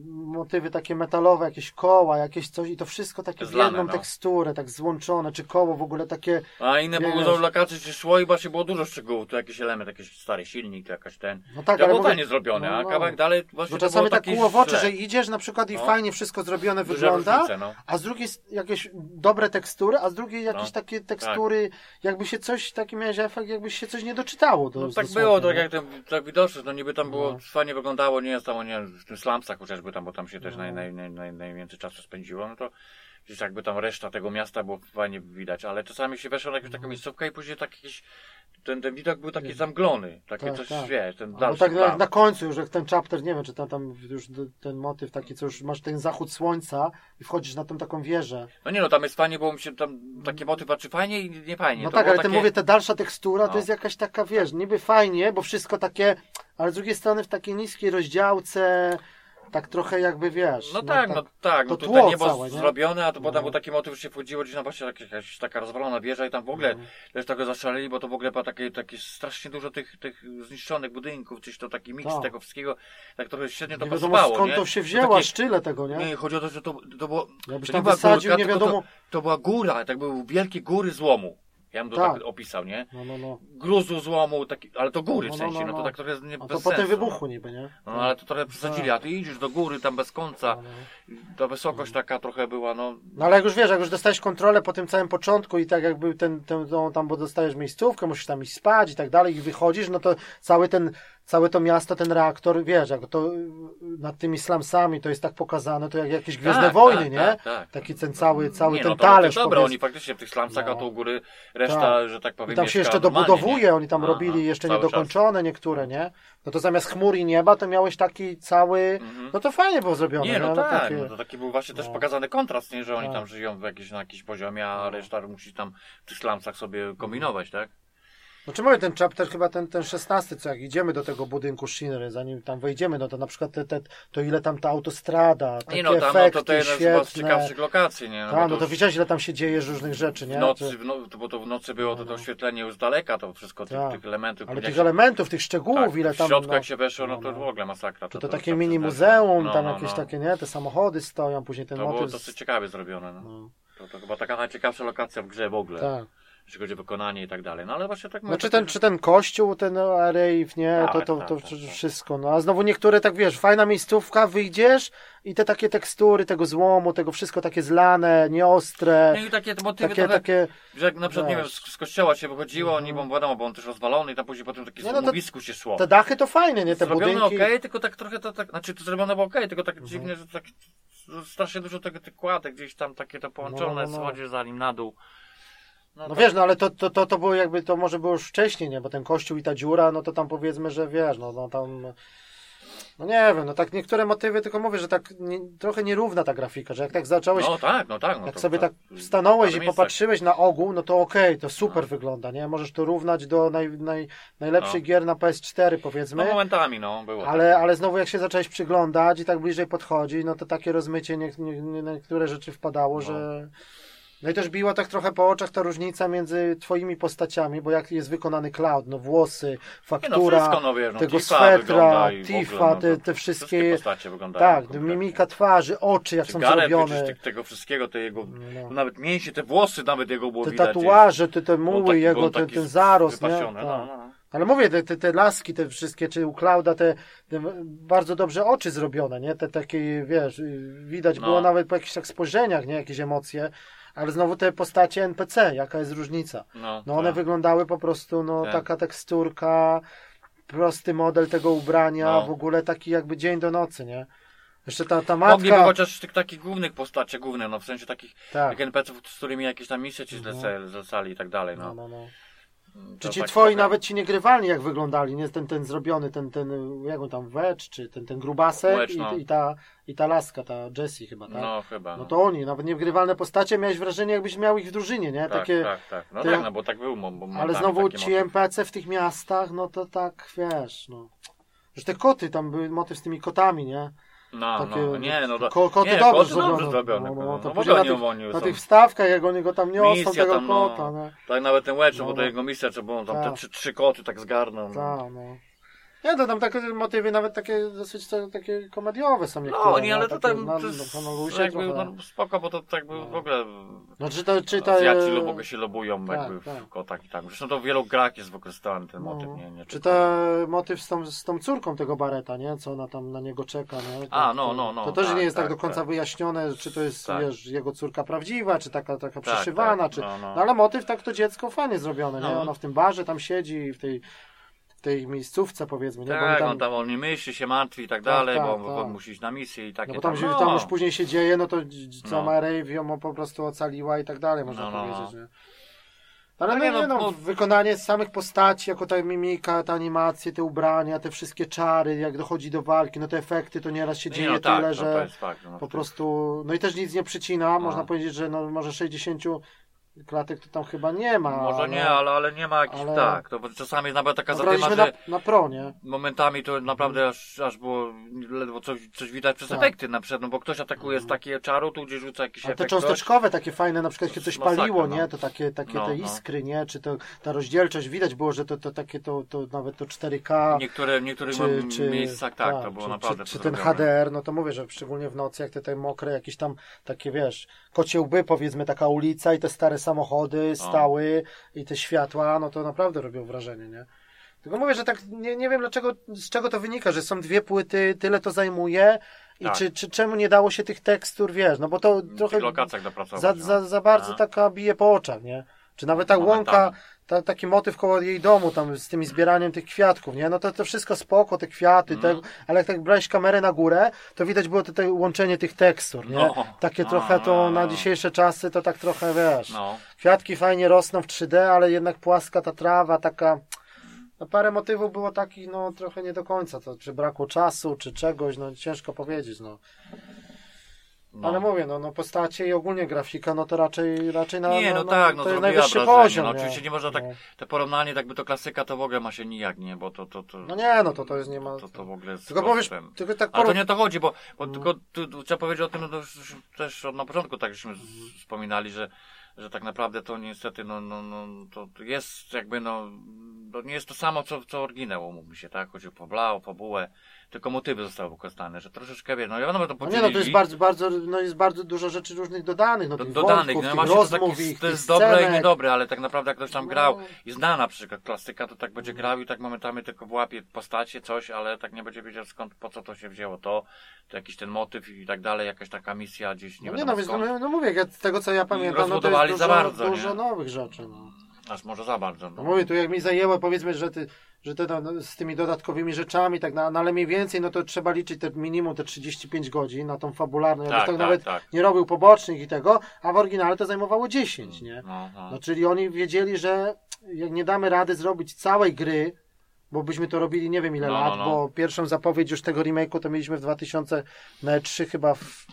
[SPEAKER 1] motywy takie metalowe, jakieś koła, jakieś coś i to wszystko takie w
[SPEAKER 2] Zlane,
[SPEAKER 1] jedną
[SPEAKER 2] no.
[SPEAKER 1] teksturę, tak złączone, czy koło w ogóle takie,
[SPEAKER 2] A inne
[SPEAKER 1] Wiesz.
[SPEAKER 2] były lokacje, gdzie szło i właśnie było dużo szczegółów, tu jakiś element, jakiś stary silnik, jakaś ten.
[SPEAKER 1] no tak,
[SPEAKER 2] to
[SPEAKER 1] ale
[SPEAKER 2] było
[SPEAKER 1] mówię,
[SPEAKER 2] fajnie zrobione,
[SPEAKER 1] no,
[SPEAKER 2] a
[SPEAKER 1] no.
[SPEAKER 2] kawałek dalej właśnie
[SPEAKER 1] bo czasami
[SPEAKER 2] było
[SPEAKER 1] tak kóło w oczy, że idziesz na przykład i
[SPEAKER 2] No.
[SPEAKER 1] fajnie wszystko zrobione wygląda,
[SPEAKER 2] no.
[SPEAKER 1] a z drugiej jakieś dobre tekstury, a z drugiej jakieś
[SPEAKER 2] No,
[SPEAKER 1] takie tekstury, jakby się coś, taki miałeś efekt, jakby się coś nie doczytało. Do,
[SPEAKER 2] No tak było, tak
[SPEAKER 1] nie?
[SPEAKER 2] jak ten, tak widoczne, no niby tam było,
[SPEAKER 1] No.
[SPEAKER 2] fajnie wyglądało, nie jest tam, nie w tym slumsach chociażby tam, bo tam się też
[SPEAKER 1] No.
[SPEAKER 2] naj, naj, naj, naj, najwięcej czasu spędziło, no to gdzieś jakby tam reszta tego miasta było fajnie widać, ale czasami się weszło na jakąś
[SPEAKER 1] Mhm.
[SPEAKER 2] taką miejscówkę i później tak jakiś, ten, ten widok był taki zamglony, takie
[SPEAKER 1] Tak,
[SPEAKER 2] coś,
[SPEAKER 1] tak.
[SPEAKER 2] wiesz, ten
[SPEAKER 1] No
[SPEAKER 2] dalszy
[SPEAKER 1] tak na,
[SPEAKER 2] plan.
[SPEAKER 1] na końcu już, jak ten chapter, nie wiem, czy tam, tam już ten motyw taki, co już masz ten zachód słońca i wchodzisz na tą taką wieżę.
[SPEAKER 2] No nie no, tam jest fajnie, bo mi się tam takie motywy, czy fajnie i nie fajnie.
[SPEAKER 1] No
[SPEAKER 2] To
[SPEAKER 1] tak, ale ten
[SPEAKER 2] takie-
[SPEAKER 1] mówię, ta dalsza tekstura to
[SPEAKER 2] No.
[SPEAKER 1] jest jakaś taka, wiesz, niby fajnie, bo wszystko takie, ale z drugiej strony w takiej niskiej rozdziałce, tak trochę jakby, wiesz.
[SPEAKER 2] No tak, no tak, no
[SPEAKER 1] to
[SPEAKER 2] tutaj
[SPEAKER 1] tło
[SPEAKER 2] niebo
[SPEAKER 1] całe, nie?
[SPEAKER 2] zrobione, a to
[SPEAKER 1] No.
[SPEAKER 2] potem był taki motyw, że się wchodziło gdzieś na właśnie jakaś, jakaś taka rozwalona wieża i tam w ogóle
[SPEAKER 1] No.
[SPEAKER 2] też tego zaszaleli, bo to w ogóle było takie, takie strasznie dużo tych, tych zniszczonych budynków, czyś to taki miks
[SPEAKER 1] Tak.
[SPEAKER 2] tego wszystkiego, tak trochę średnio to
[SPEAKER 1] Nie wiadomo
[SPEAKER 2] pasowało,
[SPEAKER 1] skąd
[SPEAKER 2] nie?
[SPEAKER 1] to się
[SPEAKER 2] To
[SPEAKER 1] wzięło,
[SPEAKER 2] takie-
[SPEAKER 1] szczyle tego, nie?
[SPEAKER 2] Nie, chodzi o to, że to, to było,
[SPEAKER 1] Jakbyś
[SPEAKER 2] to
[SPEAKER 1] tam wysadził,
[SPEAKER 2] górka,
[SPEAKER 1] nie wiadomo.
[SPEAKER 2] To, to była góra, tak były wielkie góry złomu. Ja bym to tak,
[SPEAKER 1] Tak.
[SPEAKER 2] opisał, nie?
[SPEAKER 1] No, no, no.
[SPEAKER 2] Gruzu złomu, taki, ale to góry
[SPEAKER 1] No,
[SPEAKER 2] w
[SPEAKER 1] no,
[SPEAKER 2] sensie,
[SPEAKER 1] no,
[SPEAKER 2] no,
[SPEAKER 1] no.
[SPEAKER 2] to tak trochę nie
[SPEAKER 1] A to po tym
[SPEAKER 2] sensu,
[SPEAKER 1] wybuchu niby, nie?
[SPEAKER 2] No, no ale to trochę przesadzili, a ty idziesz do góry tam bez końca,
[SPEAKER 1] No, no.
[SPEAKER 2] ta wysokość taka trochę była, no,
[SPEAKER 1] No ale jak już wiesz, jak już dostajesz kontrolę po tym całym początku i tak jakby ten, ten no, tam, bo dostajesz miejscówkę, musisz tam iść spać i tak dalej i wychodzisz, no to cały ten, całe to miasto, ten reaktor, wiesz, jak to nad tymi slumsami to jest tak pokazane, to jak jakieś Gwiezdne
[SPEAKER 2] Tak,
[SPEAKER 1] Wojny,
[SPEAKER 2] tak,
[SPEAKER 1] nie?
[SPEAKER 2] tak, tak.
[SPEAKER 1] Taki ten cały, cały
[SPEAKER 2] nie,
[SPEAKER 1] ten
[SPEAKER 2] no, to,
[SPEAKER 1] talerz.
[SPEAKER 2] Dobra,
[SPEAKER 1] powiedz-
[SPEAKER 2] oni faktycznie w tych slumsach, a
[SPEAKER 1] No.
[SPEAKER 2] to u góry reszta,
[SPEAKER 1] Tak.
[SPEAKER 2] że tak powiem,
[SPEAKER 1] I tam się jeszcze dobudowuje,
[SPEAKER 2] nie?
[SPEAKER 1] oni tam
[SPEAKER 2] A,
[SPEAKER 1] robili
[SPEAKER 2] a,
[SPEAKER 1] jeszcze niedokończone niektóre, nie? No to zamiast chmur i nieba, to miałeś taki cały,
[SPEAKER 2] Mhm.
[SPEAKER 1] no to fajnie było zrobione.
[SPEAKER 2] Nie, no
[SPEAKER 1] ale
[SPEAKER 2] tak,
[SPEAKER 1] takie-
[SPEAKER 2] no to taki był właśnie też
[SPEAKER 1] No.
[SPEAKER 2] pokazany kontrast, nie, że oni
[SPEAKER 1] Tak.
[SPEAKER 2] tam żyją w jakiś, na jakimś poziomie, a
[SPEAKER 1] No.
[SPEAKER 2] reszta musi tam w tych slumsach sobie kombinować, tak?
[SPEAKER 1] Znaczy mówię, ten chapter chyba ten, ten 16, co jak idziemy do tego budynku Shinry, zanim tam wejdziemy, no to na przykład te, te, to ile tam ta autostrada, takie
[SPEAKER 2] Nie no, tam no,
[SPEAKER 1] efekty
[SPEAKER 2] to, to jedna chyba z
[SPEAKER 1] świetne.
[SPEAKER 2] ciekawszych lokacji, nie?
[SPEAKER 1] Tak, no
[SPEAKER 2] bo
[SPEAKER 1] to widziałeś ile tam się dzieje różnych rzeczy, nie?
[SPEAKER 2] w nocy,
[SPEAKER 1] To-
[SPEAKER 2] w no, bo to w nocy było to,
[SPEAKER 1] No,
[SPEAKER 2] to
[SPEAKER 1] no.
[SPEAKER 2] oświetlenie już z daleka, to wszystko tych,
[SPEAKER 1] Tak.
[SPEAKER 2] tych elementów.
[SPEAKER 1] ale tych
[SPEAKER 2] się-
[SPEAKER 1] elementów, tych szczegółów,
[SPEAKER 2] tak,
[SPEAKER 1] ile tam...
[SPEAKER 2] W środku
[SPEAKER 1] no,
[SPEAKER 2] jak się weszło, no to
[SPEAKER 1] no,
[SPEAKER 2] w ogóle masakra.
[SPEAKER 1] to, to
[SPEAKER 2] to
[SPEAKER 1] takie
[SPEAKER 2] tam
[SPEAKER 1] mini muzeum,
[SPEAKER 2] no,
[SPEAKER 1] tam
[SPEAKER 2] no,
[SPEAKER 1] jakieś
[SPEAKER 2] no.
[SPEAKER 1] takie, nie? Te samochody stoją, później ten
[SPEAKER 2] To było
[SPEAKER 1] motyw...
[SPEAKER 2] dosyć ciekawie zrobione, no.
[SPEAKER 1] No,
[SPEAKER 2] To, to chyba taka najciekawsza lokacja w grze w ogóle.
[SPEAKER 1] tak.
[SPEAKER 2] Jeśli chodzi o wykonanie i tak dalej. No ale właśnie tak
[SPEAKER 1] No czy ten, czy ten kościół, ten Arejw, nie, to,
[SPEAKER 2] Tak,
[SPEAKER 1] to,
[SPEAKER 2] tak,
[SPEAKER 1] to
[SPEAKER 2] tak,
[SPEAKER 1] wszystko, no a znowu niektóre tak wiesz, fajna miejscówka, wyjdziesz i te takie tekstury tego złomu, tego wszystko takie zlane, nieostre,
[SPEAKER 2] No i takie motywy
[SPEAKER 1] takie,
[SPEAKER 2] trochę,
[SPEAKER 1] takie,
[SPEAKER 2] że jak na przykład, nie wiem, z, kościoła się wychodziło, nie bo wiadomo, bo on też rozwalony i tam później potem takie
[SPEAKER 1] no to-
[SPEAKER 2] złomowisku się szło.
[SPEAKER 1] te dachy to fajne, nie, te
[SPEAKER 2] zrobione
[SPEAKER 1] budynki.
[SPEAKER 2] okej, tylko tak trochę to tak, znaczy to zrobione było okej, tylko tak
[SPEAKER 1] Mhm.
[SPEAKER 2] dziwnie, że tak strasznie dużo tego tych kładek gdzieś tam takie to połączone,
[SPEAKER 1] No, no, no.
[SPEAKER 2] schodzi za nim na dół.
[SPEAKER 1] No
[SPEAKER 2] tak-
[SPEAKER 1] wiesz, no ale to, to, to, to było jakby, to może było już wcześniej, nie, bo ten kościół i ta dziura, no to tam powiedzmy, że wiesz, no, no tam, no nie wiem, no tak niektóre motywy, tylko mówię, że tak nie, trochę nierówna ta grafika, że jak tak zacząłeś
[SPEAKER 2] No tak, no tak. No
[SPEAKER 1] Jak
[SPEAKER 2] to,
[SPEAKER 1] sobie
[SPEAKER 2] to-
[SPEAKER 1] tak stanąłeś i popatrzyłeś na ogół, no to okej, to super
[SPEAKER 2] No.
[SPEAKER 1] wygląda, nie? Możesz to równać do naj, naj, najlepszych
[SPEAKER 2] No.
[SPEAKER 1] gier na PS4
[SPEAKER 2] No
[SPEAKER 1] powiedzmy,
[SPEAKER 2] momentami, no, było.
[SPEAKER 1] ale,
[SPEAKER 2] tak.
[SPEAKER 1] ale znowu jak się zacząłeś przyglądać i tak bliżej podchodzi, no to takie rozmycie nie, nie, nie, niektóre rzeczy wpadało,
[SPEAKER 2] No.
[SPEAKER 1] że... No i też biła tak trochę po oczach ta różnica między twoimi postaciami, bo jak jest wykonany Cloud, no włosy,
[SPEAKER 2] no
[SPEAKER 1] faktura,
[SPEAKER 2] wszystko, no wiesz, no,
[SPEAKER 1] tego
[SPEAKER 2] Tifa
[SPEAKER 1] swetra, Tifa,
[SPEAKER 2] ogóle, no,
[SPEAKER 1] te, te
[SPEAKER 2] Wszystkie
[SPEAKER 1] wszystkie... Tak,
[SPEAKER 2] kompletnie.
[SPEAKER 1] mimika twarzy, oczy jak są zrobione.
[SPEAKER 2] tego wszystkiego, te jego,
[SPEAKER 1] No.
[SPEAKER 2] nawet mięśnie, te włosy nawet jego było
[SPEAKER 1] Te
[SPEAKER 2] widać.
[SPEAKER 1] tatuaże, te, te muły
[SPEAKER 2] taki-
[SPEAKER 1] jego, ten, ten zarost, nie? Tak.
[SPEAKER 2] no, no.
[SPEAKER 1] Ale mówię, te, te, te laski, te wszystkie, czy u Klauda te, te bardzo dobrze oczy zrobione, nie? Te takie, wiesz, widać
[SPEAKER 2] No.
[SPEAKER 1] było nawet po jakichś tak spojrzeniach, nie? Jakieś emocje, ale znowu te postacie NPC, jaka jest różnica?
[SPEAKER 2] No,
[SPEAKER 1] No one
[SPEAKER 2] tak.
[SPEAKER 1] wyglądały po prostu, no
[SPEAKER 2] Tak.
[SPEAKER 1] taka teksturka, prosty model tego ubrania,
[SPEAKER 2] No.
[SPEAKER 1] w ogóle taki jakby dzień do nocy, nie? Jeszcze ta, ta
[SPEAKER 2] Mogliby
[SPEAKER 1] matka,
[SPEAKER 2] chociaż tych takich głównych postaci, głównych, no w sensie takich
[SPEAKER 1] tak,
[SPEAKER 2] NPC-ów, z którymi jakieś tam misje ci
[SPEAKER 1] Mhm.
[SPEAKER 2] zlecali, zlecali i tak dalej,
[SPEAKER 1] no,
[SPEAKER 2] no.
[SPEAKER 1] no, no. Czy ci
[SPEAKER 2] tak
[SPEAKER 1] twoi nawet ci niegrywalni jak wyglądali, nie? Ten, ten zrobiony, ten, ten, jak on tam, Wedge, czy ten, ten grubasek
[SPEAKER 2] Wedge,
[SPEAKER 1] i,
[SPEAKER 2] no.
[SPEAKER 1] i, ta, i ta laska, ta Jessie chyba, tak?
[SPEAKER 2] No chyba.
[SPEAKER 1] No to oni, nawet niewgrywalne postacie, miałeś wrażenie jakbyś miał ich w drużynie, nie?
[SPEAKER 2] tak,
[SPEAKER 1] Takie,
[SPEAKER 2] tak, tak. No
[SPEAKER 1] te-
[SPEAKER 2] tak, no bo tak był. Bo, bo
[SPEAKER 1] ale znowu ci. NPC w tych miastach, no to tak, wiesz, no. Że te koty, tam były motyw z tymi kotami, nie?
[SPEAKER 2] No,
[SPEAKER 1] takie-
[SPEAKER 2] no, nie, no to,
[SPEAKER 1] Ko, koty
[SPEAKER 2] nie,
[SPEAKER 1] dobrze
[SPEAKER 2] koty
[SPEAKER 1] zrobione.
[SPEAKER 2] dobrze zrobione.
[SPEAKER 1] No,
[SPEAKER 2] No,
[SPEAKER 1] no, później
[SPEAKER 2] ogóle
[SPEAKER 1] na. Na tych wstawkach, jak oni go tam niosą, tego
[SPEAKER 2] tam, no.
[SPEAKER 1] kota, nie?
[SPEAKER 2] Tak, nawet ten Wedge,
[SPEAKER 1] No,
[SPEAKER 2] bo to
[SPEAKER 1] no.
[SPEAKER 2] jego misja, czy było tam
[SPEAKER 1] Tak.
[SPEAKER 2] te trzy, trzy koty tak zgarnął. No,
[SPEAKER 1] Tak, no. Nie, to tam takie motywy nawet takie dosyć takie komediowe są niektóre.
[SPEAKER 2] no nie, ale to tam
[SPEAKER 1] na-
[SPEAKER 2] to jest
[SPEAKER 1] no, na luzie
[SPEAKER 2] jakby, no, spoko, bo to tak by
[SPEAKER 1] No.
[SPEAKER 2] w ogóle
[SPEAKER 1] No czy to, czy to
[SPEAKER 2] Azjaci lubo się lobują
[SPEAKER 1] tak,
[SPEAKER 2] jakby w
[SPEAKER 1] tak.
[SPEAKER 2] kotach i tak. Zresztą to w wielu grach jest wykorzystany ten
[SPEAKER 1] no,
[SPEAKER 2] motyw, nie, nie
[SPEAKER 1] Czy to motyw z tą, z tą córką tego Bareta, nie? Co ona tam na niego czeka, nie? To,
[SPEAKER 2] A, no,
[SPEAKER 1] to,
[SPEAKER 2] no, no,
[SPEAKER 1] To też
[SPEAKER 2] tak,
[SPEAKER 1] nie jest tak,
[SPEAKER 2] tak,
[SPEAKER 1] do końca
[SPEAKER 2] tak.
[SPEAKER 1] wyjaśnione, czy to jest,
[SPEAKER 2] Tak.
[SPEAKER 1] wiesz, jego córka prawdziwa, czy taka, taka
[SPEAKER 2] Tak,
[SPEAKER 1] przeszywana,
[SPEAKER 2] tak,
[SPEAKER 1] czy...
[SPEAKER 2] no, no.
[SPEAKER 1] No ale motyw tak to dziecko fajnie zrobione, nie?
[SPEAKER 2] No.
[SPEAKER 1] Ona w tym barze tam siedzi, w tej, w tej miejscówce powiedzmy, nie? Bo
[SPEAKER 2] Tak,
[SPEAKER 1] tam,
[SPEAKER 2] on tam on nie myśli, się martwi i tak
[SPEAKER 1] Tak,
[SPEAKER 2] dalej,
[SPEAKER 1] tak,
[SPEAKER 2] bo, bo
[SPEAKER 1] tak.
[SPEAKER 2] musi iść na misję i takie
[SPEAKER 1] No bo tam,
[SPEAKER 2] tam, no.
[SPEAKER 1] tam już później się dzieje, no to sama
[SPEAKER 2] No.
[SPEAKER 1] Rave ją po prostu ocaliła i tak dalej, można
[SPEAKER 2] No, no, no.
[SPEAKER 1] powiedzieć, nie? Ale
[SPEAKER 2] No
[SPEAKER 1] no,
[SPEAKER 2] nie,
[SPEAKER 1] nie,
[SPEAKER 2] no,
[SPEAKER 1] no,
[SPEAKER 2] no.
[SPEAKER 1] wykonanie samych postaci, jako ta mimika, te animacje, te ubrania, te wszystkie czary, jak dochodzi do walki, no te efekty, to nieraz się
[SPEAKER 2] Nie,
[SPEAKER 1] dzieje
[SPEAKER 2] no tak,
[SPEAKER 1] tyle,
[SPEAKER 2] no,
[SPEAKER 1] że
[SPEAKER 2] to jest fakt. No,
[SPEAKER 1] po prostu, no i też nic nie przycina,
[SPEAKER 2] No.
[SPEAKER 1] można powiedzieć, że no może 60 klatek to tam chyba nie ma.
[SPEAKER 2] Może nie,
[SPEAKER 1] no.
[SPEAKER 2] ale, ale nie ma jakichś,
[SPEAKER 1] Ale-
[SPEAKER 2] tak, to czasami jest nawet taka
[SPEAKER 1] No,
[SPEAKER 2] zadyma, że
[SPEAKER 1] na, na pro, nie?
[SPEAKER 2] momentami to naprawdę aż, aż było ledwo coś, coś widać przez
[SPEAKER 1] Tak.
[SPEAKER 2] efekty na przykład, no bo ktoś atakuje z takiego czaru, tu gdzieś rzuca jakiś
[SPEAKER 1] Ale te
[SPEAKER 2] efekt, coś.
[SPEAKER 1] cząsteczkowe takie fajne, na przykład kiedy coś
[SPEAKER 2] Masakra,
[SPEAKER 1] paliło,
[SPEAKER 2] no.
[SPEAKER 1] nie? To takie, takie
[SPEAKER 2] No,
[SPEAKER 1] te
[SPEAKER 2] no.
[SPEAKER 1] iskry, nie? Czy to ta rozdzielczość, widać było, że to, to takie to, to nawet to 4K.
[SPEAKER 2] Niektóre, w niektórych
[SPEAKER 1] czy, czy,
[SPEAKER 2] miejscach tak, to było
[SPEAKER 1] czy,
[SPEAKER 2] naprawdę
[SPEAKER 1] czy, czy ten. HDR, no to mówię, że szczególnie w nocy, jak te, te mokre, jakieś tam takie, wiesz, kocie łby, powiedzmy, taka ulica i te stare samochody stały i te światła, no to naprawdę robią wrażenie, nie? Tylko mówię, że tak nie, nie wiem dlaczego, z czego to wynika, że są dwie płyty, tyle to zajmuje i
[SPEAKER 2] Tak.
[SPEAKER 1] czy, czy czemu nie dało się tych tekstur, wiesz, no bo to trochę
[SPEAKER 2] dopracować.
[SPEAKER 1] za,
[SPEAKER 2] no.
[SPEAKER 1] za, za bardzo
[SPEAKER 2] A.
[SPEAKER 1] taka bije po oczach, nie? Czy nawet ta
[SPEAKER 2] Momentami.
[SPEAKER 1] łąka, ta, taki motyw koło jej domu, tam z tymi zbieraniem tych kwiatków, nie? No to, to wszystko spoko, te kwiaty,
[SPEAKER 2] Mhm.
[SPEAKER 1] te, ale jak tak brałeś kamerę na górę, to widać było tutaj łączenie tych tekstur, nie?
[SPEAKER 2] No.
[SPEAKER 1] Takie trochę to na dzisiejsze czasy to tak trochę, wiesz,
[SPEAKER 2] No,
[SPEAKER 1] kwiatki fajnie rosną w 3D, ale jednak płaska ta trawa, taka... No parę motywów było takich, no trochę nie do końca, to czy brakło czasu, czy czegoś, no ciężko powiedzieć, no.
[SPEAKER 2] No.
[SPEAKER 1] Ale mówię, no, no postacie i ogólnie grafika, no to raczej, raczej na,
[SPEAKER 2] Nie, no,
[SPEAKER 1] no,
[SPEAKER 2] tak, no
[SPEAKER 1] to jest najwyższy
[SPEAKER 2] wrażenie.
[SPEAKER 1] poziom.
[SPEAKER 2] No, oczywiście nie można tak,
[SPEAKER 1] No.
[SPEAKER 2] te porównanie, tak by to klasyka, to w ogóle ma się nijak, nie, bo to, to, to,
[SPEAKER 1] No nie, no to to jest nie ma...
[SPEAKER 2] to, to w ogóle jest
[SPEAKER 1] Tylko powiesz, tylko tak
[SPEAKER 2] Ale to nie o to chodzi, bo, bo
[SPEAKER 1] No.
[SPEAKER 2] tylko tu, trzeba powiedzieć o tym, no już też od na początku tak żeśmy z- wspominali, że, że tak naprawdę to niestety, no, no, no to jest jakby, no, to nie jest to samo, co, co oryginał, umówmy się, tak? Chodzi o fabla, o fabułę, tylko motywy zostały wykorzystane, że troszeczkę, wie, no wiadomo, to
[SPEAKER 1] No
[SPEAKER 2] podzielili.
[SPEAKER 1] nie, no to jest bardzo, bardzo, no jest bardzo dużo rzeczy różnych dodanych, no
[SPEAKER 2] do, dodanych,
[SPEAKER 1] wątków,
[SPEAKER 2] no to,
[SPEAKER 1] rozmów,
[SPEAKER 2] taki,
[SPEAKER 1] ich,
[SPEAKER 2] to jest dobre i niedobre, ale tak naprawdę jak ktoś tam
[SPEAKER 1] No.
[SPEAKER 2] grał i zna na przykład klasyka, to tak będzie grał i tak momentami tylko włapie postacie, coś, ale tak nie będzie wiedział skąd, po co to się wzięło, to, to jakiś ten motyw i tak dalej, jakaś taka misja gdzieś, nie
[SPEAKER 1] No nie,
[SPEAKER 2] wiadomo
[SPEAKER 1] no więc
[SPEAKER 2] skąd,
[SPEAKER 1] no, no mówię, z tego co ja pamiętam, no to jest
[SPEAKER 2] za
[SPEAKER 1] dużo,
[SPEAKER 2] bardzo,
[SPEAKER 1] dużo
[SPEAKER 2] nie?
[SPEAKER 1] nowych rzeczy, no.
[SPEAKER 2] Aż może za bardzo.
[SPEAKER 1] No mówię, tu jak mi zajęło, powiedzmy, że, ty, że te, no, z tymi dodatkowymi rzeczami, tak, no, ale mniej więcej, no to trzeba liczyć te minimum te 35 godzin na tą fabularną, jakbyś
[SPEAKER 2] Tak,
[SPEAKER 1] tak,
[SPEAKER 2] tak,
[SPEAKER 1] nawet
[SPEAKER 2] tak.
[SPEAKER 1] nie robił pobocznych i tego, a w oryginale to zajmowało 10, nie?
[SPEAKER 2] No, no.
[SPEAKER 1] No czyli oni wiedzieli, że jak nie damy rady zrobić całej gry, bo byśmy to robili nie wiem ile
[SPEAKER 2] No, no,
[SPEAKER 1] lat, bo pierwszą zapowiedź już tego remake'u to mieliśmy w 2000, na 3 chyba w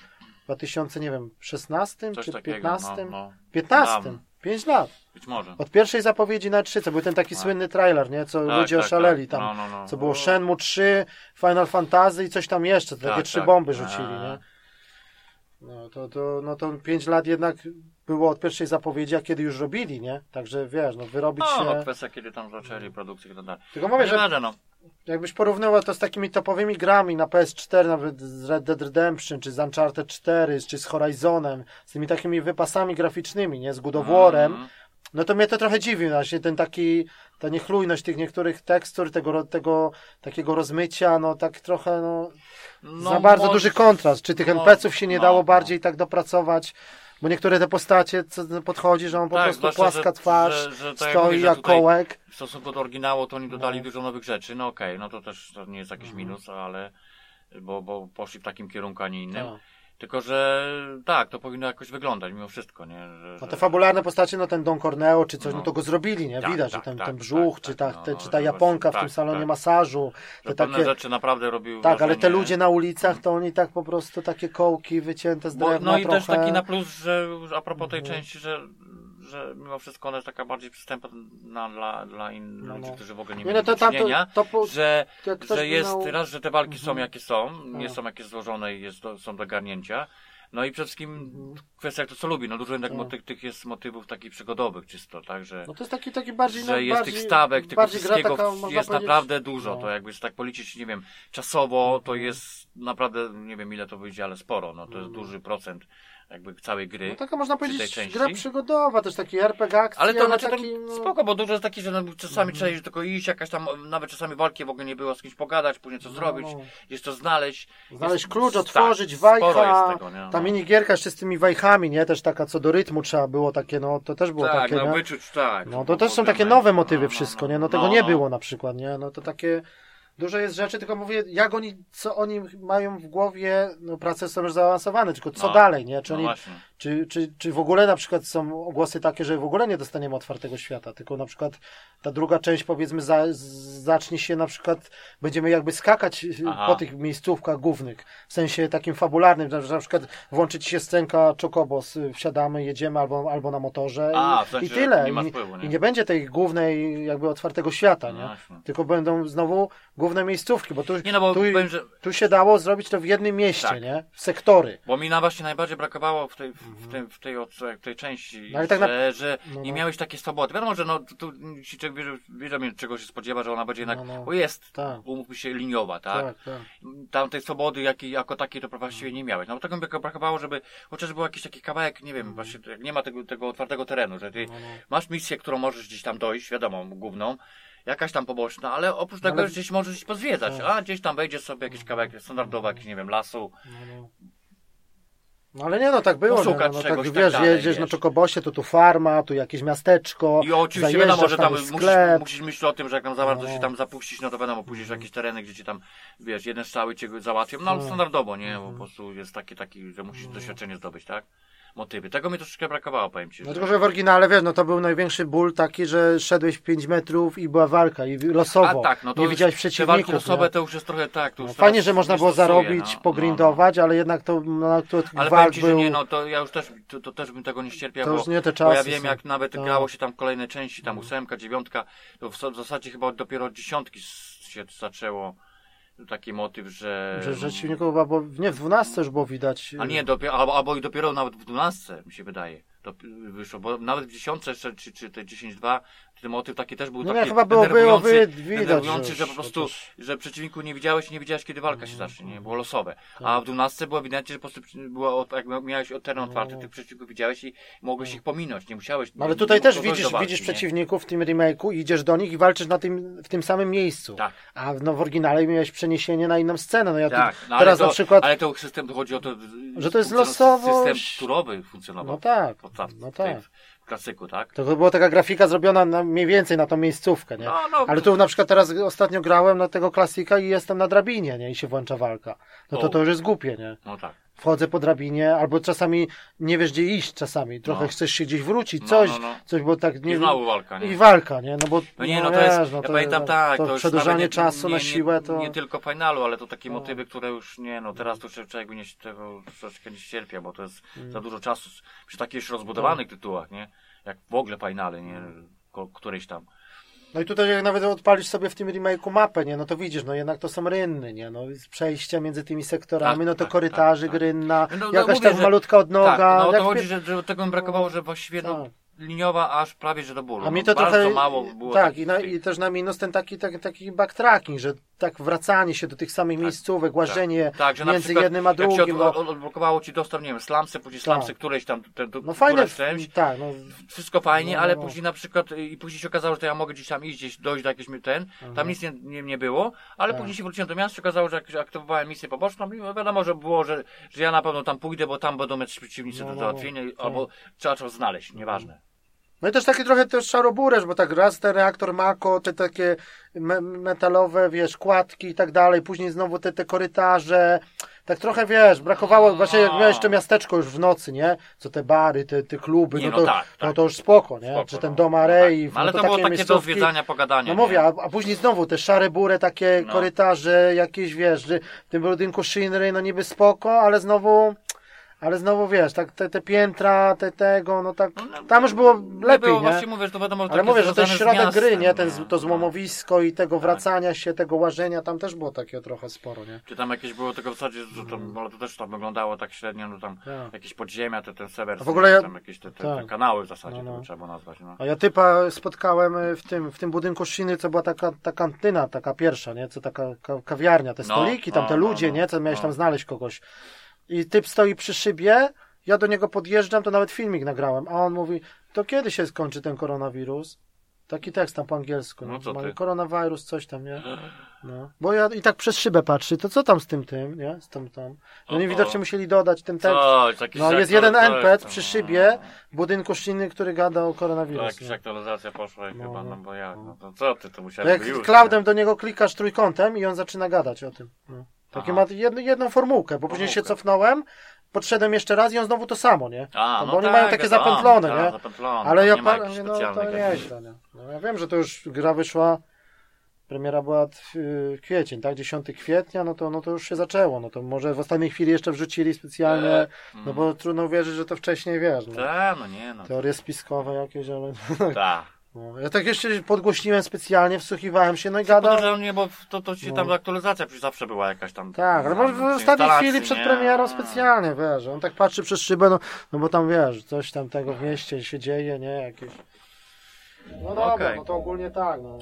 [SPEAKER 1] 2000, nie wiem, 16
[SPEAKER 2] Coś
[SPEAKER 1] czy
[SPEAKER 2] takiego,
[SPEAKER 1] 15?
[SPEAKER 2] no, no.
[SPEAKER 1] 15.
[SPEAKER 2] Tam.
[SPEAKER 1] 5 lat.
[SPEAKER 2] Być może.
[SPEAKER 1] Od pierwszej zapowiedzi na 3, co był ten taki
[SPEAKER 2] Tak.
[SPEAKER 1] słynny trailer, nie? Co
[SPEAKER 2] Tak,
[SPEAKER 1] ludzie
[SPEAKER 2] tak,
[SPEAKER 1] oszaleli
[SPEAKER 2] tak.
[SPEAKER 1] tam.
[SPEAKER 2] No, no, no.
[SPEAKER 1] Co było Shenmue 3, Final Fantasy i coś tam jeszcze. Takie
[SPEAKER 2] Tak,
[SPEAKER 1] trzy
[SPEAKER 2] tak.
[SPEAKER 1] bomby rzucili,
[SPEAKER 2] A.
[SPEAKER 1] nie? No to, to, no to 5 lat jednak było od pierwszej zapowiedzi, a kiedy już robili, nie? Także wiesz, no wyrobić
[SPEAKER 2] No,
[SPEAKER 1] się...
[SPEAKER 2] no, kwestia kiedy tam zaczęli produkcję i tak dalej.
[SPEAKER 1] Tylko mówię,
[SPEAKER 2] Nie
[SPEAKER 1] że
[SPEAKER 2] no.
[SPEAKER 1] Jakbyś porównała to z takimi topowymi grami na PS4, nawet z Red Dead Redemption, czy z Uncharted 4, czy z Horizonem, z tymi takimi wypasami graficznymi, nie? Z War'em,
[SPEAKER 2] Mm.
[SPEAKER 1] no to mnie to trochę dziwi właśnie, ten taki, ta niechlujność tych niektórych tekstur, tego, tego takiego rozmycia, no tak trochę, no,
[SPEAKER 2] No,
[SPEAKER 1] za bardzo
[SPEAKER 2] może-
[SPEAKER 1] duży kontrast. Czy tych
[SPEAKER 2] no,
[SPEAKER 1] NPC-ów się nie
[SPEAKER 2] no,
[SPEAKER 1] dało
[SPEAKER 2] no.
[SPEAKER 1] bardziej tak dopracować? Bo niektóre te postacie, co podchodzi, że on po
[SPEAKER 2] Tak,
[SPEAKER 1] prostu
[SPEAKER 2] zwłaszcza,
[SPEAKER 1] płaska
[SPEAKER 2] że-
[SPEAKER 1] twarz,
[SPEAKER 2] że- że tak jak
[SPEAKER 1] stoi
[SPEAKER 2] mówisz, że
[SPEAKER 1] jak kołek.
[SPEAKER 2] W stosunku do oryginału to oni dodali
[SPEAKER 1] No.
[SPEAKER 2] dużo nowych rzeczy. No okej, no to też to nie jest jakiś
[SPEAKER 1] Mhm.
[SPEAKER 2] minus, ale bo, bo poszli w takim kierunku, a nie innym.
[SPEAKER 1] Tak.
[SPEAKER 2] Tylko, że tak, to powinno jakoś wyglądać mimo wszystko, nie? Że,
[SPEAKER 1] No te fabularne postacie, no ten Don Corneo czy coś, no,
[SPEAKER 2] No.
[SPEAKER 1] to go zrobili, nie?
[SPEAKER 2] Tak,
[SPEAKER 1] Widać,
[SPEAKER 2] tak,
[SPEAKER 1] że ten,
[SPEAKER 2] tak,
[SPEAKER 1] ten
[SPEAKER 2] tak,
[SPEAKER 1] brzuch,
[SPEAKER 2] tak,
[SPEAKER 1] czy, ta,
[SPEAKER 2] no,
[SPEAKER 1] te, czy ta japonka w tym
[SPEAKER 2] tak,
[SPEAKER 1] salonie
[SPEAKER 2] tak.
[SPEAKER 1] masażu, te takie...
[SPEAKER 2] rzeczy naprawdę robiły
[SPEAKER 1] Tak, ale te
[SPEAKER 2] wrażenie.
[SPEAKER 1] ludzie na ulicach, to oni tak po prostu takie kołki wycięte z
[SPEAKER 2] Bo,
[SPEAKER 1] drewna
[SPEAKER 2] no i
[SPEAKER 1] trochę.
[SPEAKER 2] też taki na plus, że a propos tej
[SPEAKER 1] Mhm.
[SPEAKER 2] części, że, że mimo wszystko ona jest taka bardziej przystępna dla, dla innych
[SPEAKER 1] No,
[SPEAKER 2] ludzi,
[SPEAKER 1] no.
[SPEAKER 2] którzy w ogóle nie mieli
[SPEAKER 1] no to
[SPEAKER 2] do
[SPEAKER 1] to,
[SPEAKER 2] czynienia,
[SPEAKER 1] to po,
[SPEAKER 2] że, że jest
[SPEAKER 1] miał-
[SPEAKER 2] raz, że te walki są
[SPEAKER 1] Mhm.
[SPEAKER 2] jakie są, nie
[SPEAKER 1] Tak.
[SPEAKER 2] są jakieś złożone i jest są do garnięcia. No i przede wszystkim
[SPEAKER 1] Mhm.
[SPEAKER 2] kwestia to co lubi, no dużo jednak
[SPEAKER 1] Tak.
[SPEAKER 2] moty, tych jest motywów takich przygodowych czysto, tak, że,
[SPEAKER 1] No to jest taki, taki bardziej...
[SPEAKER 2] że
[SPEAKER 1] no,
[SPEAKER 2] jest
[SPEAKER 1] bardziej,
[SPEAKER 2] tych stawek, tego wszystkiego
[SPEAKER 1] taka,
[SPEAKER 2] jest
[SPEAKER 1] powiedzieć-
[SPEAKER 2] naprawdę dużo,
[SPEAKER 1] no.
[SPEAKER 2] to jakby tak policzyć, nie wiem, czasowo to
[SPEAKER 1] Mhm.
[SPEAKER 2] jest naprawdę, nie wiem ile to wyjdzie, ale sporo, no to jest
[SPEAKER 1] Mhm.
[SPEAKER 2] duży procent jakby całej gry.
[SPEAKER 1] No taka można
[SPEAKER 2] tej
[SPEAKER 1] powiedzieć
[SPEAKER 2] części.
[SPEAKER 1] gra przygodowa, też taki RPG akcji,
[SPEAKER 2] Ale to znaczy
[SPEAKER 1] taki, no...
[SPEAKER 2] spoko, bo dużo jest takich, że no, czasami
[SPEAKER 1] Mhm.
[SPEAKER 2] trzeba iść tylko iść, jakaś tam, nawet czasami walki w ogóle nie było, z kimś pogadać, później co
[SPEAKER 1] no,
[SPEAKER 2] zrobić,
[SPEAKER 1] no.
[SPEAKER 2] to znaleźć.
[SPEAKER 1] Znaleźć
[SPEAKER 2] jest,
[SPEAKER 1] klucz,
[SPEAKER 2] tak,
[SPEAKER 1] otworzyć,
[SPEAKER 2] sporo
[SPEAKER 1] wajcha,
[SPEAKER 2] tego, nie?
[SPEAKER 1] ta
[SPEAKER 2] No.
[SPEAKER 1] minigierka jeszcze z tymi wajchami, nie? Też taka co do rytmu trzeba było takie, no to też było
[SPEAKER 2] tak,
[SPEAKER 1] takie,
[SPEAKER 2] no
[SPEAKER 1] nie?
[SPEAKER 2] wyczuć, tak.
[SPEAKER 1] No to też są takie nowe motywy wszystko, nie? No tego nie było na przykład, nie? No to takie dużo jest rzeczy, tylko mówię, jak oni, co oni mają w głowie, no prace są już zaawansowane, tylko co
[SPEAKER 2] No.
[SPEAKER 1] dalej, nie? Czy
[SPEAKER 2] No
[SPEAKER 1] oni,
[SPEAKER 2] właśnie.
[SPEAKER 1] Czy, czy, czy w ogóle na przykład są ogłosy takie, że w ogóle nie dostaniemy otwartego świata, tylko na przykład ta druga część powiedzmy za, zacznie się na przykład, będziemy jakby skakać y,
[SPEAKER 2] Aha.
[SPEAKER 1] po tych miejscówkach głównych, w sensie takim fabularnym, że na przykład włączyć się scenka Chocobos, y, wsiadamy, jedziemy albo, albo na motorze
[SPEAKER 2] A,
[SPEAKER 1] i,
[SPEAKER 2] w sensie,
[SPEAKER 1] i tyle.
[SPEAKER 2] nie wpływu, nie?
[SPEAKER 1] I nie będzie tej głównej jakby otwartego świata,
[SPEAKER 2] No
[SPEAKER 1] nie?
[SPEAKER 2] właśnie.
[SPEAKER 1] Tylko będą znowu główne miejscówki, bo tu,
[SPEAKER 2] Nie no, bo
[SPEAKER 1] tu,
[SPEAKER 2] powiem, że
[SPEAKER 1] tu się dało zrobić to w jednym mieście,
[SPEAKER 2] Tak.
[SPEAKER 1] nie? W sektory.
[SPEAKER 2] Bo mi na właśnie najbardziej brakowało w tej, w, w tej, w tej, w tej części.
[SPEAKER 1] No tak
[SPEAKER 2] że,
[SPEAKER 1] na-
[SPEAKER 2] że
[SPEAKER 1] no,
[SPEAKER 2] nie
[SPEAKER 1] no.
[SPEAKER 2] miałeś takiej swobody. Wiadomo, że no, tu, ci człowiek wie, wie, wie, czego się spodziewa, że ona będzie jednak,
[SPEAKER 1] No, no.
[SPEAKER 2] bo jest,
[SPEAKER 1] Tak.
[SPEAKER 2] umówmy się, liniowa, tak?
[SPEAKER 1] Tak, tak.
[SPEAKER 2] Tam tej swobody jakiej, jako takiej to właściwie nie miałeś. No bo tego mi brakowało, żeby chociaż był jakiś taki kawałek, nie wiem, właśnie jak nie ma tego, tego otwartego terenu, że ty
[SPEAKER 1] No,
[SPEAKER 2] masz misję, którą możesz gdzieś tam dojść, wiadomo, główną, jakaś tam poboczna, ale oprócz tego
[SPEAKER 1] Ale-
[SPEAKER 2] gdzieś możesz gdzieś pozwiedzać,
[SPEAKER 1] Tak.
[SPEAKER 2] a gdzieś tam wejdziesz sobie jakiś kawałek standardowy, jakiś, nie wiem, lasu,
[SPEAKER 1] No, no. No ale nie, no tak było. No, no, no, tak,
[SPEAKER 2] tak
[SPEAKER 1] wiesz,
[SPEAKER 2] dalej,
[SPEAKER 1] jedziesz na
[SPEAKER 2] wiesz.
[SPEAKER 1] Czokobosie, to tu farma, tu jakieś miasteczko.
[SPEAKER 2] I oczywiście wiadomo, że tam musisz,
[SPEAKER 1] sklep.
[SPEAKER 2] musisz myśleć o tym, że jak tam za bardzo
[SPEAKER 1] No.
[SPEAKER 2] się tam zapuścić, no to wiadomo, pójdziesz w jakieś tereny, gdzie ci tam, wiesz, jeden strzały cię załatwią, no ale
[SPEAKER 1] No.
[SPEAKER 2] standardowo, nie, bo po
[SPEAKER 1] Mhm.
[SPEAKER 2] prostu jest taki, taki, że musisz doświadczenie zdobyć, tak? Motywy. Tego mi troszeczkę brakowało, powiem ci.
[SPEAKER 1] No
[SPEAKER 2] że-
[SPEAKER 1] tylko, że w oryginale, wiesz, no to był największy ból taki, że szedłeś 5 metrów i była walka i losowo.
[SPEAKER 2] A tak, no to
[SPEAKER 1] nie
[SPEAKER 2] już
[SPEAKER 1] widziałeś
[SPEAKER 2] te walki
[SPEAKER 1] przeciwników.
[SPEAKER 2] losowe
[SPEAKER 1] nie?
[SPEAKER 2] to już jest trochę tak, to
[SPEAKER 1] No, fajnie, że można było
[SPEAKER 2] stosuję,
[SPEAKER 1] zarobić,
[SPEAKER 2] no,
[SPEAKER 1] pogrindować, ale jednak to to
[SPEAKER 2] No, no. Ale
[SPEAKER 1] walk
[SPEAKER 2] ci,
[SPEAKER 1] był...
[SPEAKER 2] nie, no to ja już też, to, to też bym tego nie ścierpiał,
[SPEAKER 1] To
[SPEAKER 2] bo,
[SPEAKER 1] już nie te
[SPEAKER 2] bo ja
[SPEAKER 1] czasy
[SPEAKER 2] wiem
[SPEAKER 1] są.
[SPEAKER 2] jak nawet
[SPEAKER 1] Tak.
[SPEAKER 2] grało się tam kolejne części, tam ósemka, dziewiątka, to w, w zasadzie chyba dopiero od dziesiątki się zaczęło taki motyw, że...
[SPEAKER 1] Że przeciwników chyba, bo nie, w 12 już było widać.
[SPEAKER 2] A nie, dopiero, albo, albo i dopiero nawet w 12 mi się wydaje. to wyszło, bo nawet w dziesiątce jeszcze, czy, czy te 10-2, ten motyw taki też był
[SPEAKER 1] No
[SPEAKER 2] taki
[SPEAKER 1] chyba było- było
[SPEAKER 2] denerwujący,
[SPEAKER 1] wy- widać,
[SPEAKER 2] denerwujący,
[SPEAKER 1] że
[SPEAKER 2] po prostu, że przeciwniku nie widziałeś i nie wiedziałeś, kiedy walka się zacznie, nie? Było losowe.
[SPEAKER 1] Tak.
[SPEAKER 2] A w 12 było ewidentnie, że po prostu było, jak miałeś teren otwarty,
[SPEAKER 1] No.
[SPEAKER 2] tych przeciwników widziałeś i mogłeś ich pominąć, nie musiałeś...
[SPEAKER 1] No ale tutaj też
[SPEAKER 2] było
[SPEAKER 1] widzisz,
[SPEAKER 2] walki,
[SPEAKER 1] widzisz przeciwników w tym remake'u, idziesz do nich i walczysz na tym, w tym samym miejscu.
[SPEAKER 2] Tak.
[SPEAKER 1] A no, w oryginale miałeś przeniesienie na inną scenę. No ja
[SPEAKER 2] Tak, no ale
[SPEAKER 1] teraz
[SPEAKER 2] to,
[SPEAKER 1] na przykład.
[SPEAKER 2] Ale to system, to chodzi o to,
[SPEAKER 1] Że to jest losowość.
[SPEAKER 2] System turowy funkcjonował.
[SPEAKER 1] No tak, no tak.
[SPEAKER 2] Klasyku, tak?
[SPEAKER 1] To była taka grafika zrobiona na, mniej więcej na tą miejscówkę, nie?
[SPEAKER 2] No, no.
[SPEAKER 1] Ale tu na przykład teraz ostatnio grałem na tego klasika i jestem na drabinie, nie? I się włącza walka. No to
[SPEAKER 2] O.
[SPEAKER 1] to już jest głupie, nie?
[SPEAKER 2] No tak.
[SPEAKER 1] Wchodzę po drabinie, albo czasami nie wiesz gdzie iść czasami. Trochę
[SPEAKER 2] No.
[SPEAKER 1] chcesz się gdzieś wrócić,
[SPEAKER 2] No,
[SPEAKER 1] coś,
[SPEAKER 2] no, no.
[SPEAKER 1] coś, bo tak nie
[SPEAKER 2] I znowu walka, nie?
[SPEAKER 1] I walka, nie? No bo
[SPEAKER 2] No nie, no to jest, ja pamiętam tak,
[SPEAKER 1] to,
[SPEAKER 2] to,
[SPEAKER 1] przedłużanie
[SPEAKER 2] nie-
[SPEAKER 1] czasu
[SPEAKER 2] nie,
[SPEAKER 1] na siłę to...
[SPEAKER 2] Nie tylko finalu, ale to takie
[SPEAKER 1] No.
[SPEAKER 2] motywy, które już nie, no teraz to człowiek nie, tego troszeczkę nie cierpia, bo to jest
[SPEAKER 1] Mm.
[SPEAKER 2] za dużo czasu przy takich już rozbudowanych tytułach, nie? Jak w ogóle finale, nie? Ko, któryś tam.
[SPEAKER 1] No i tutaj jak nawet odpalisz sobie w tym remake'u mapę, nie? No to widzisz, no jednak to są rynny, nie? No przejścia między tymi sektorami,
[SPEAKER 2] Tak,
[SPEAKER 1] no to
[SPEAKER 2] tak,
[SPEAKER 1] korytarzy,
[SPEAKER 2] tak, tak.
[SPEAKER 1] grynna,
[SPEAKER 2] No, no,
[SPEAKER 1] jakaś
[SPEAKER 2] mówię,
[SPEAKER 1] tam
[SPEAKER 2] że-
[SPEAKER 1] malutka odnoga.
[SPEAKER 2] tak, no o
[SPEAKER 1] jak
[SPEAKER 2] to chodzi,
[SPEAKER 1] wie-
[SPEAKER 2] że, że tego mi brakowało, że właściwie no,
[SPEAKER 1] Tak.
[SPEAKER 2] Liniowa aż prawie, że do bólu.
[SPEAKER 1] A mi
[SPEAKER 2] no,
[SPEAKER 1] to
[SPEAKER 2] bardzo
[SPEAKER 1] trochę.
[SPEAKER 2] mało było
[SPEAKER 1] tak, i, na, i też na minus ten taki, taki, taki backtracking, że tak wracanie się do tych samych miejscówek, łażenie
[SPEAKER 2] Tak, na
[SPEAKER 1] między
[SPEAKER 2] przykład
[SPEAKER 1] jednym a
[SPEAKER 2] jak się
[SPEAKER 1] drugim.
[SPEAKER 2] od,
[SPEAKER 1] No,
[SPEAKER 2] od, odblokowało ci dostęp, nie wiem, slamsy, później slamsy,
[SPEAKER 1] Tak.
[SPEAKER 2] któreś tam, ten,
[SPEAKER 1] no fajne,
[SPEAKER 2] część,
[SPEAKER 1] tak, no,
[SPEAKER 2] wszystko fajnie,
[SPEAKER 1] No,
[SPEAKER 2] ale
[SPEAKER 1] no.
[SPEAKER 2] później na przykład, y, i później się okazało, że to ja mogę gdzieś tam iść, gdzieś dojść do jakiegoś mi- ten, tam nic nie, nie, nie było, ale
[SPEAKER 1] Tak.
[SPEAKER 2] później się wróciłem do miasta, się okazało, że jak aktywowałem misję poboczną i wiadomo, że było, że, że ja na pewno tam pójdę, bo tam będą mieć przeciwnicy
[SPEAKER 1] No,
[SPEAKER 2] do
[SPEAKER 1] no,
[SPEAKER 2] załatwienia,
[SPEAKER 1] no.
[SPEAKER 2] albo trzeba to znaleźć, nieważne.
[SPEAKER 1] No i też taki trochę też szaroburesz, bo tak raz ten reaktor Mako, te takie me metalowe, wiesz, kładki i tak dalej, później znowu te, te korytarze, tak trochę, wiesz, brakowało, właśnie jak miałeś to miasteczko już w nocy, nie? Co te bary, te, te kluby,
[SPEAKER 2] Nie,
[SPEAKER 1] no,
[SPEAKER 2] no
[SPEAKER 1] to,
[SPEAKER 2] tak,
[SPEAKER 1] no
[SPEAKER 2] tak.
[SPEAKER 1] to już spoko, nie?
[SPEAKER 2] Spoko,
[SPEAKER 1] Czy ten
[SPEAKER 2] no.
[SPEAKER 1] dom
[SPEAKER 2] No
[SPEAKER 1] Arei,
[SPEAKER 2] tak. Ale to, było takie do
[SPEAKER 1] miejscówki.
[SPEAKER 2] zwiedzania, pogadania.
[SPEAKER 1] No mówię, a, a później znowu te szare bury, takie
[SPEAKER 2] No.
[SPEAKER 1] korytarze, jakieś, wiesz, w tym budynku Shinry, no niby spoko, ale znowu, ale znowu, wiesz, tak te, te piętra, te tego, no tak,
[SPEAKER 2] No,
[SPEAKER 1] tam już było
[SPEAKER 2] nie
[SPEAKER 1] lepiej,
[SPEAKER 2] było,
[SPEAKER 1] nie?
[SPEAKER 2] mówię, że to wiadomo,
[SPEAKER 1] Ale
[SPEAKER 2] takie
[SPEAKER 1] mówię, że
[SPEAKER 2] związane z
[SPEAKER 1] środek
[SPEAKER 2] miastem,
[SPEAKER 1] gry, nie? Ten,
[SPEAKER 2] nie?
[SPEAKER 1] to złomowisko i tego
[SPEAKER 2] Tak.
[SPEAKER 1] wracania się, tego łażenia, tam też było takie trochę sporo, nie?
[SPEAKER 2] Czy tam jakieś było tego w zasadzie, że tam, ale to też tam wyglądało tak średnio, no tam
[SPEAKER 1] Tak.
[SPEAKER 2] jakieś podziemia, te, ten sewer,
[SPEAKER 1] w ogóle ja-
[SPEAKER 2] tam jakieś te, te,
[SPEAKER 1] tak.
[SPEAKER 2] te kanały w zasadzie,
[SPEAKER 1] No, no.
[SPEAKER 2] to trzeba nazwać, no.
[SPEAKER 1] A ja typa spotkałem y, w tym, w tym budynku Shiny, co była taka, ta kantyna, taka pierwsza, nie? Co taka ka kawiarnia, te
[SPEAKER 2] No,
[SPEAKER 1] stoliki, tam te
[SPEAKER 2] no, no,
[SPEAKER 1] ludzie,
[SPEAKER 2] no,
[SPEAKER 1] nie? Co miałeś
[SPEAKER 2] no.
[SPEAKER 1] tam znaleźć kogoś. I typ stoi przy szybie, ja do niego podjeżdżam, to nawet filmik nagrałem, a on mówi, to kiedy się skończy ten koronawirus? Taki tekst tam po angielsku.
[SPEAKER 2] No
[SPEAKER 1] nie?
[SPEAKER 2] co ty?
[SPEAKER 1] Koronawirus, coś tam, nie? No. Bo ja i tak przez szybę patrzy, to co tam z tym tym, nie? Z tym tam.
[SPEAKER 2] O,
[SPEAKER 1] Oni
[SPEAKER 2] o.
[SPEAKER 1] widocznie musieli dodać ten tekst.
[SPEAKER 2] Coś, jakiś
[SPEAKER 1] No, jest jeden NPC
[SPEAKER 2] tam,
[SPEAKER 1] przy
[SPEAKER 2] no.
[SPEAKER 1] szybie w budynku Shiny, który gada o koronawirusie.
[SPEAKER 2] jakaś aktualizacja poszła i
[SPEAKER 1] No,
[SPEAKER 2] chyba,
[SPEAKER 1] no,
[SPEAKER 2] no bo jak,
[SPEAKER 1] no.
[SPEAKER 2] no to co ty, to
[SPEAKER 1] To
[SPEAKER 2] musiałem
[SPEAKER 1] jak
[SPEAKER 2] już,
[SPEAKER 1] cloudem do niego klikasz trójkątem i on zaczyna gadać o tym. No. Takie
[SPEAKER 2] Aha.
[SPEAKER 1] ma jedną, jedną formułkę, bo później się cofnąłem, podszedłem jeszcze raz i on znowu to samo, nie?
[SPEAKER 2] A,
[SPEAKER 1] No
[SPEAKER 2] no
[SPEAKER 1] bo oni
[SPEAKER 2] tak,
[SPEAKER 1] mają takie zapętlone,
[SPEAKER 2] tak,
[SPEAKER 1] nie?
[SPEAKER 2] Zapętlone,
[SPEAKER 1] Ale ja
[SPEAKER 2] nie
[SPEAKER 1] pa- no, to nieźle, nie? No, ja wiem, że to już gra wyszła, premiera była y, kwiecień, tak? 10 kwietnia, no to, no to już się zaczęło, no to może w ostatniej chwili jeszcze wrzucili specjalnie,
[SPEAKER 2] E,
[SPEAKER 1] no bo trudno uwierzyć, że to wcześniej, wiesz, no.
[SPEAKER 2] Tak, no nie no.
[SPEAKER 1] Teorie spiskowe jakieś, ale...
[SPEAKER 2] Tak.
[SPEAKER 1] No, ja tak jeszcze podgłośniłem specjalnie, wsłuchiwałem się, no i
[SPEAKER 2] Gadam.
[SPEAKER 1] gadam.
[SPEAKER 2] nie, bo to, to
[SPEAKER 1] No.
[SPEAKER 2] tam aktualizacja przecież zawsze była jakaś tam.
[SPEAKER 1] Tak, ale może w ostatniej chwili przed
[SPEAKER 2] nie?
[SPEAKER 1] premierą specjalnie, wiesz, on tak patrzy przez szybę, no, no bo tam wiesz, coś tam tego w mieście się dzieje, nie, jakieś... No dobra,
[SPEAKER 2] Okej.
[SPEAKER 1] no to ogólnie tak, no.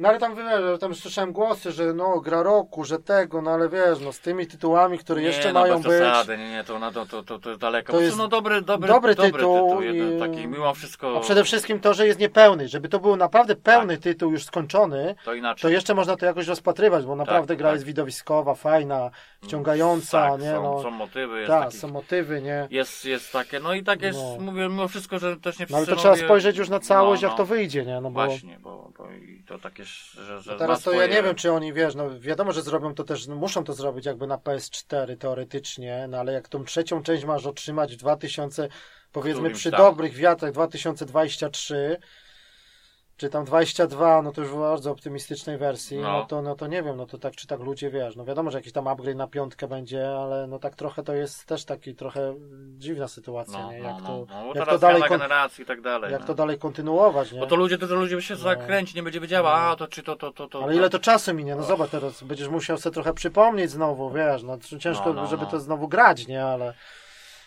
[SPEAKER 1] No ale tam wiesz, że tam słyszałem głosy, że no gra roku, że tego, no ale wiesz, no z tymi tytułami, które
[SPEAKER 2] Nie,
[SPEAKER 1] jeszcze
[SPEAKER 2] no,
[SPEAKER 1] mają
[SPEAKER 2] bez
[SPEAKER 1] być.
[SPEAKER 2] Zasady, nie, nie, to, no, to, to, to, to daleko.
[SPEAKER 1] To jest
[SPEAKER 2] no dobry, dobry,
[SPEAKER 1] dobry
[SPEAKER 2] dobry
[SPEAKER 1] tytuł
[SPEAKER 2] tytuł jeden,
[SPEAKER 1] i-
[SPEAKER 2] taki mimo wszystko.
[SPEAKER 1] A przede wszystkim to, że jest niepełny, żeby to był naprawdę pełny
[SPEAKER 2] Tak.
[SPEAKER 1] tytuł już skończony,
[SPEAKER 2] To inaczej.
[SPEAKER 1] to jeszcze można to jakoś rozpatrywać, bo naprawdę gra
[SPEAKER 2] tak.
[SPEAKER 1] jest widowiskowa, fajna, wciągająca,
[SPEAKER 2] tak,
[SPEAKER 1] nie,
[SPEAKER 2] są,
[SPEAKER 1] no.
[SPEAKER 2] są motywy, jest
[SPEAKER 1] Tak,
[SPEAKER 2] taki,
[SPEAKER 1] są motywy, nie.
[SPEAKER 2] jest, jest takie, no i tak jest,
[SPEAKER 1] No.
[SPEAKER 2] mówię, mimo wszystko, że też nie
[SPEAKER 1] No ale to
[SPEAKER 2] wszyscy
[SPEAKER 1] trzeba spojrzeć już na całość,
[SPEAKER 2] no,
[SPEAKER 1] jak
[SPEAKER 2] no.
[SPEAKER 1] to wyjdzie, nie? No bo
[SPEAKER 2] Właśnie, bo, bo i to takie, że, że
[SPEAKER 1] no teraz
[SPEAKER 2] ma
[SPEAKER 1] to ja
[SPEAKER 2] swoje-
[SPEAKER 1] nie wiem, czy oni, wiesz, no wiadomo, że zrobią to też, no, muszą to zrobić jakby na PS4 teoretycznie, no ale jak tą trzecią część masz otrzymać w 2000, powiedzmy przy
[SPEAKER 2] tam.
[SPEAKER 1] dobrych wiatrach 2023, czy tam 22, no to już w bardzo optymistycznej wersji, no.
[SPEAKER 2] No.
[SPEAKER 1] to, no to nie wiem, no to tak czy tak ludzie, wiesz, no wiadomo, że jakiś tam upgrade na piątkę będzie, ale no tak trochę to jest też taki trochę dziwna sytuacja,
[SPEAKER 2] No,
[SPEAKER 1] nie?
[SPEAKER 2] no,
[SPEAKER 1] Jak
[SPEAKER 2] no,
[SPEAKER 1] to,
[SPEAKER 2] no,
[SPEAKER 1] jak to dalej,
[SPEAKER 2] generacji i tak dalej.
[SPEAKER 1] jak
[SPEAKER 2] no.
[SPEAKER 1] to dalej kontynuować, nie?
[SPEAKER 2] Bo to ludzie, dużo ludzi by się zakręci, nie będzie wiedziała, a to czy to, to, to, to.
[SPEAKER 1] Ale ile to czasu minie? No zobacz teraz, będziesz musiał sobie trochę przypomnieć znowu, wiesz, no ciężko,
[SPEAKER 2] No, no,
[SPEAKER 1] żeby
[SPEAKER 2] no.
[SPEAKER 1] to znowu grać, nie, ale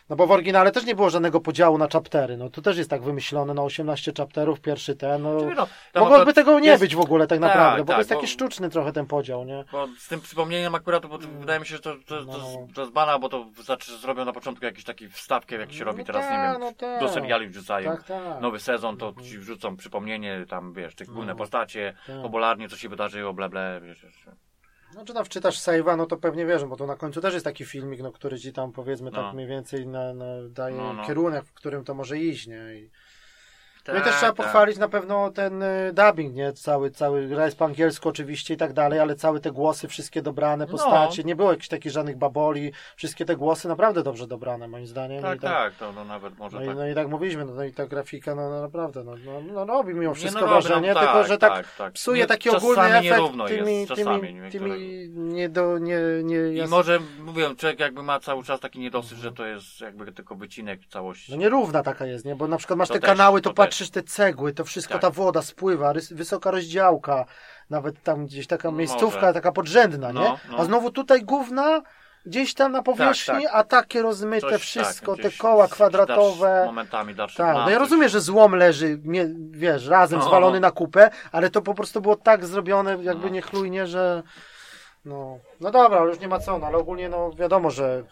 [SPEAKER 1] No bo w oryginale też nie było żadnego podziału na chaptery. No tu też jest tak wymyślone, no 18 chapterów, pierwszy ten. No,
[SPEAKER 2] no,
[SPEAKER 1] mogłoby
[SPEAKER 2] akurat
[SPEAKER 1] tego nie
[SPEAKER 2] jest-
[SPEAKER 1] być w ogóle tak
[SPEAKER 2] Tak,
[SPEAKER 1] naprawdę, bo
[SPEAKER 2] tak,
[SPEAKER 1] to jest taki
[SPEAKER 2] bo-
[SPEAKER 1] sztuczny trochę ten podział, nie?
[SPEAKER 2] Bo z tym przypomnieniem akurat, bo to wydaje mi się, że to, to, to,
[SPEAKER 1] No.
[SPEAKER 2] to jest bana, bo to znaczy, zrobią na początku jakiś taki wstawkę, jak się robi
[SPEAKER 1] No
[SPEAKER 2] teraz,
[SPEAKER 1] tak,
[SPEAKER 2] nie wiem,
[SPEAKER 1] no tak.
[SPEAKER 2] do seriali wrzucają.
[SPEAKER 1] Tak, tak.
[SPEAKER 2] Nowy sezon, to ci wrzucą przypomnienie, tam wiesz, tych główne postacie,
[SPEAKER 1] Tak.
[SPEAKER 2] popularnie, co się wydarzyło, bla, bla, wiesz, wiesz.
[SPEAKER 1] No czy tam wczytasz save'a, no to pewnie wiesz, bo to na końcu też jest taki filmik, no który ci tam powiedzmy
[SPEAKER 2] No.
[SPEAKER 1] tak mniej więcej na, na, daje
[SPEAKER 2] No, no.
[SPEAKER 1] kierunek, w którym to może iść, nie? I, no i
[SPEAKER 2] Tak,
[SPEAKER 1] też trzeba
[SPEAKER 2] tak.
[SPEAKER 1] pochwalić na pewno ten y, dubbing, nie? Cały, cały, gra jest po angielsku oczywiście i tak dalej, ale całe te głosy, wszystkie dobrane
[SPEAKER 2] No.
[SPEAKER 1] postacie, nie było jakichś takich żadnych baboli, wszystkie te głosy naprawdę dobrze dobrane moim zdaniem.
[SPEAKER 2] Tak,
[SPEAKER 1] I
[SPEAKER 2] tak, to no, nawet może
[SPEAKER 1] No i,
[SPEAKER 2] tak.
[SPEAKER 1] no i tak mówiliśmy, no, no i ta grafika, no, no naprawdę, no, no, no robi mimo
[SPEAKER 2] Nie,
[SPEAKER 1] wszystko
[SPEAKER 2] no, robią,
[SPEAKER 1] wrażenie,
[SPEAKER 2] tak,
[SPEAKER 1] tylko że tak,
[SPEAKER 2] tak, tak.
[SPEAKER 1] psuje
[SPEAKER 2] Nie-
[SPEAKER 1] taki ogólny efekt tymi,
[SPEAKER 2] jest,
[SPEAKER 1] tymi,
[SPEAKER 2] niektóre-
[SPEAKER 1] tymi nie do, nie, nie,
[SPEAKER 2] I
[SPEAKER 1] jas-
[SPEAKER 2] może, mówię, człowiek jakby ma cały czas taki niedosyt, że to jest jakby tylko wycinek całości.
[SPEAKER 1] No nierówna taka jest, nie? Bo na przykład masz
[SPEAKER 2] To
[SPEAKER 1] te
[SPEAKER 2] też,
[SPEAKER 1] kanały, to,
[SPEAKER 2] to
[SPEAKER 1] patrzysz te cegły, to wszystko
[SPEAKER 2] Tak.
[SPEAKER 1] ta woda spływa, rys, wysoka rozdziałka, nawet tam gdzieś taka
[SPEAKER 2] Może.
[SPEAKER 1] miejscówka, taka podrzędna, nie?
[SPEAKER 2] No, no.
[SPEAKER 1] A znowu tutaj gówna gdzieś tam na powierzchni,
[SPEAKER 2] tak.
[SPEAKER 1] a takie rozmyte
[SPEAKER 2] Coś,
[SPEAKER 1] wszystko,
[SPEAKER 2] tak,
[SPEAKER 1] te
[SPEAKER 2] gdzieś
[SPEAKER 1] koła kwadratowe.
[SPEAKER 2] dalszy- Momentami dalszy
[SPEAKER 1] Tak, no ja rozumiem, że złom leży, mie- wiesz, razem
[SPEAKER 2] No.
[SPEAKER 1] zwalony na kupę, ale to po prostu było tak zrobione, jakby
[SPEAKER 2] No.
[SPEAKER 1] niechlujnie, że no, no dobra, już nie ma co, no, ale ogólnie no wiadomo, że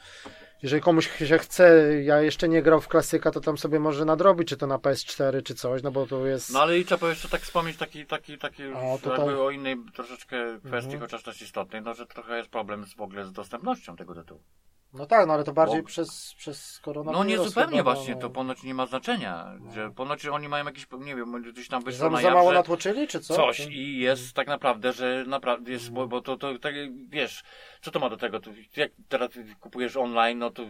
[SPEAKER 1] jeżeli komuś się chce, ja jeszcze nie grał w klasyka, to tam sobie może nadrobić, czy to na PS4, czy coś, no bo to jest...
[SPEAKER 2] No ale i trzeba jeszcze tak wspomnieć taki, taki, taki
[SPEAKER 1] A, to
[SPEAKER 2] jakby o innej troszeczkę kwestii,
[SPEAKER 1] Mhm.
[SPEAKER 2] chociaż też istotnej, no że trochę jest problem z, w ogóle z dostępnością tego tytułu.
[SPEAKER 1] No tak, no ale to bardziej
[SPEAKER 2] Bo-
[SPEAKER 1] przez, przez
[SPEAKER 2] No
[SPEAKER 1] koronawirus.
[SPEAKER 2] nie zupełnie
[SPEAKER 1] chyba,
[SPEAKER 2] właśnie,
[SPEAKER 1] no.
[SPEAKER 2] to ponoć nie ma znaczenia, że ponoć oni mają jakiś, nie wiem, gdzieś tam wyszło
[SPEAKER 1] Za,
[SPEAKER 2] na
[SPEAKER 1] za mało natłoczyli, czy co?
[SPEAKER 2] coś i jest tak naprawdę, że naprawdę jest, bo, bo to, to tak wiesz, co to ma do tego, to, jak teraz kupujesz online, no to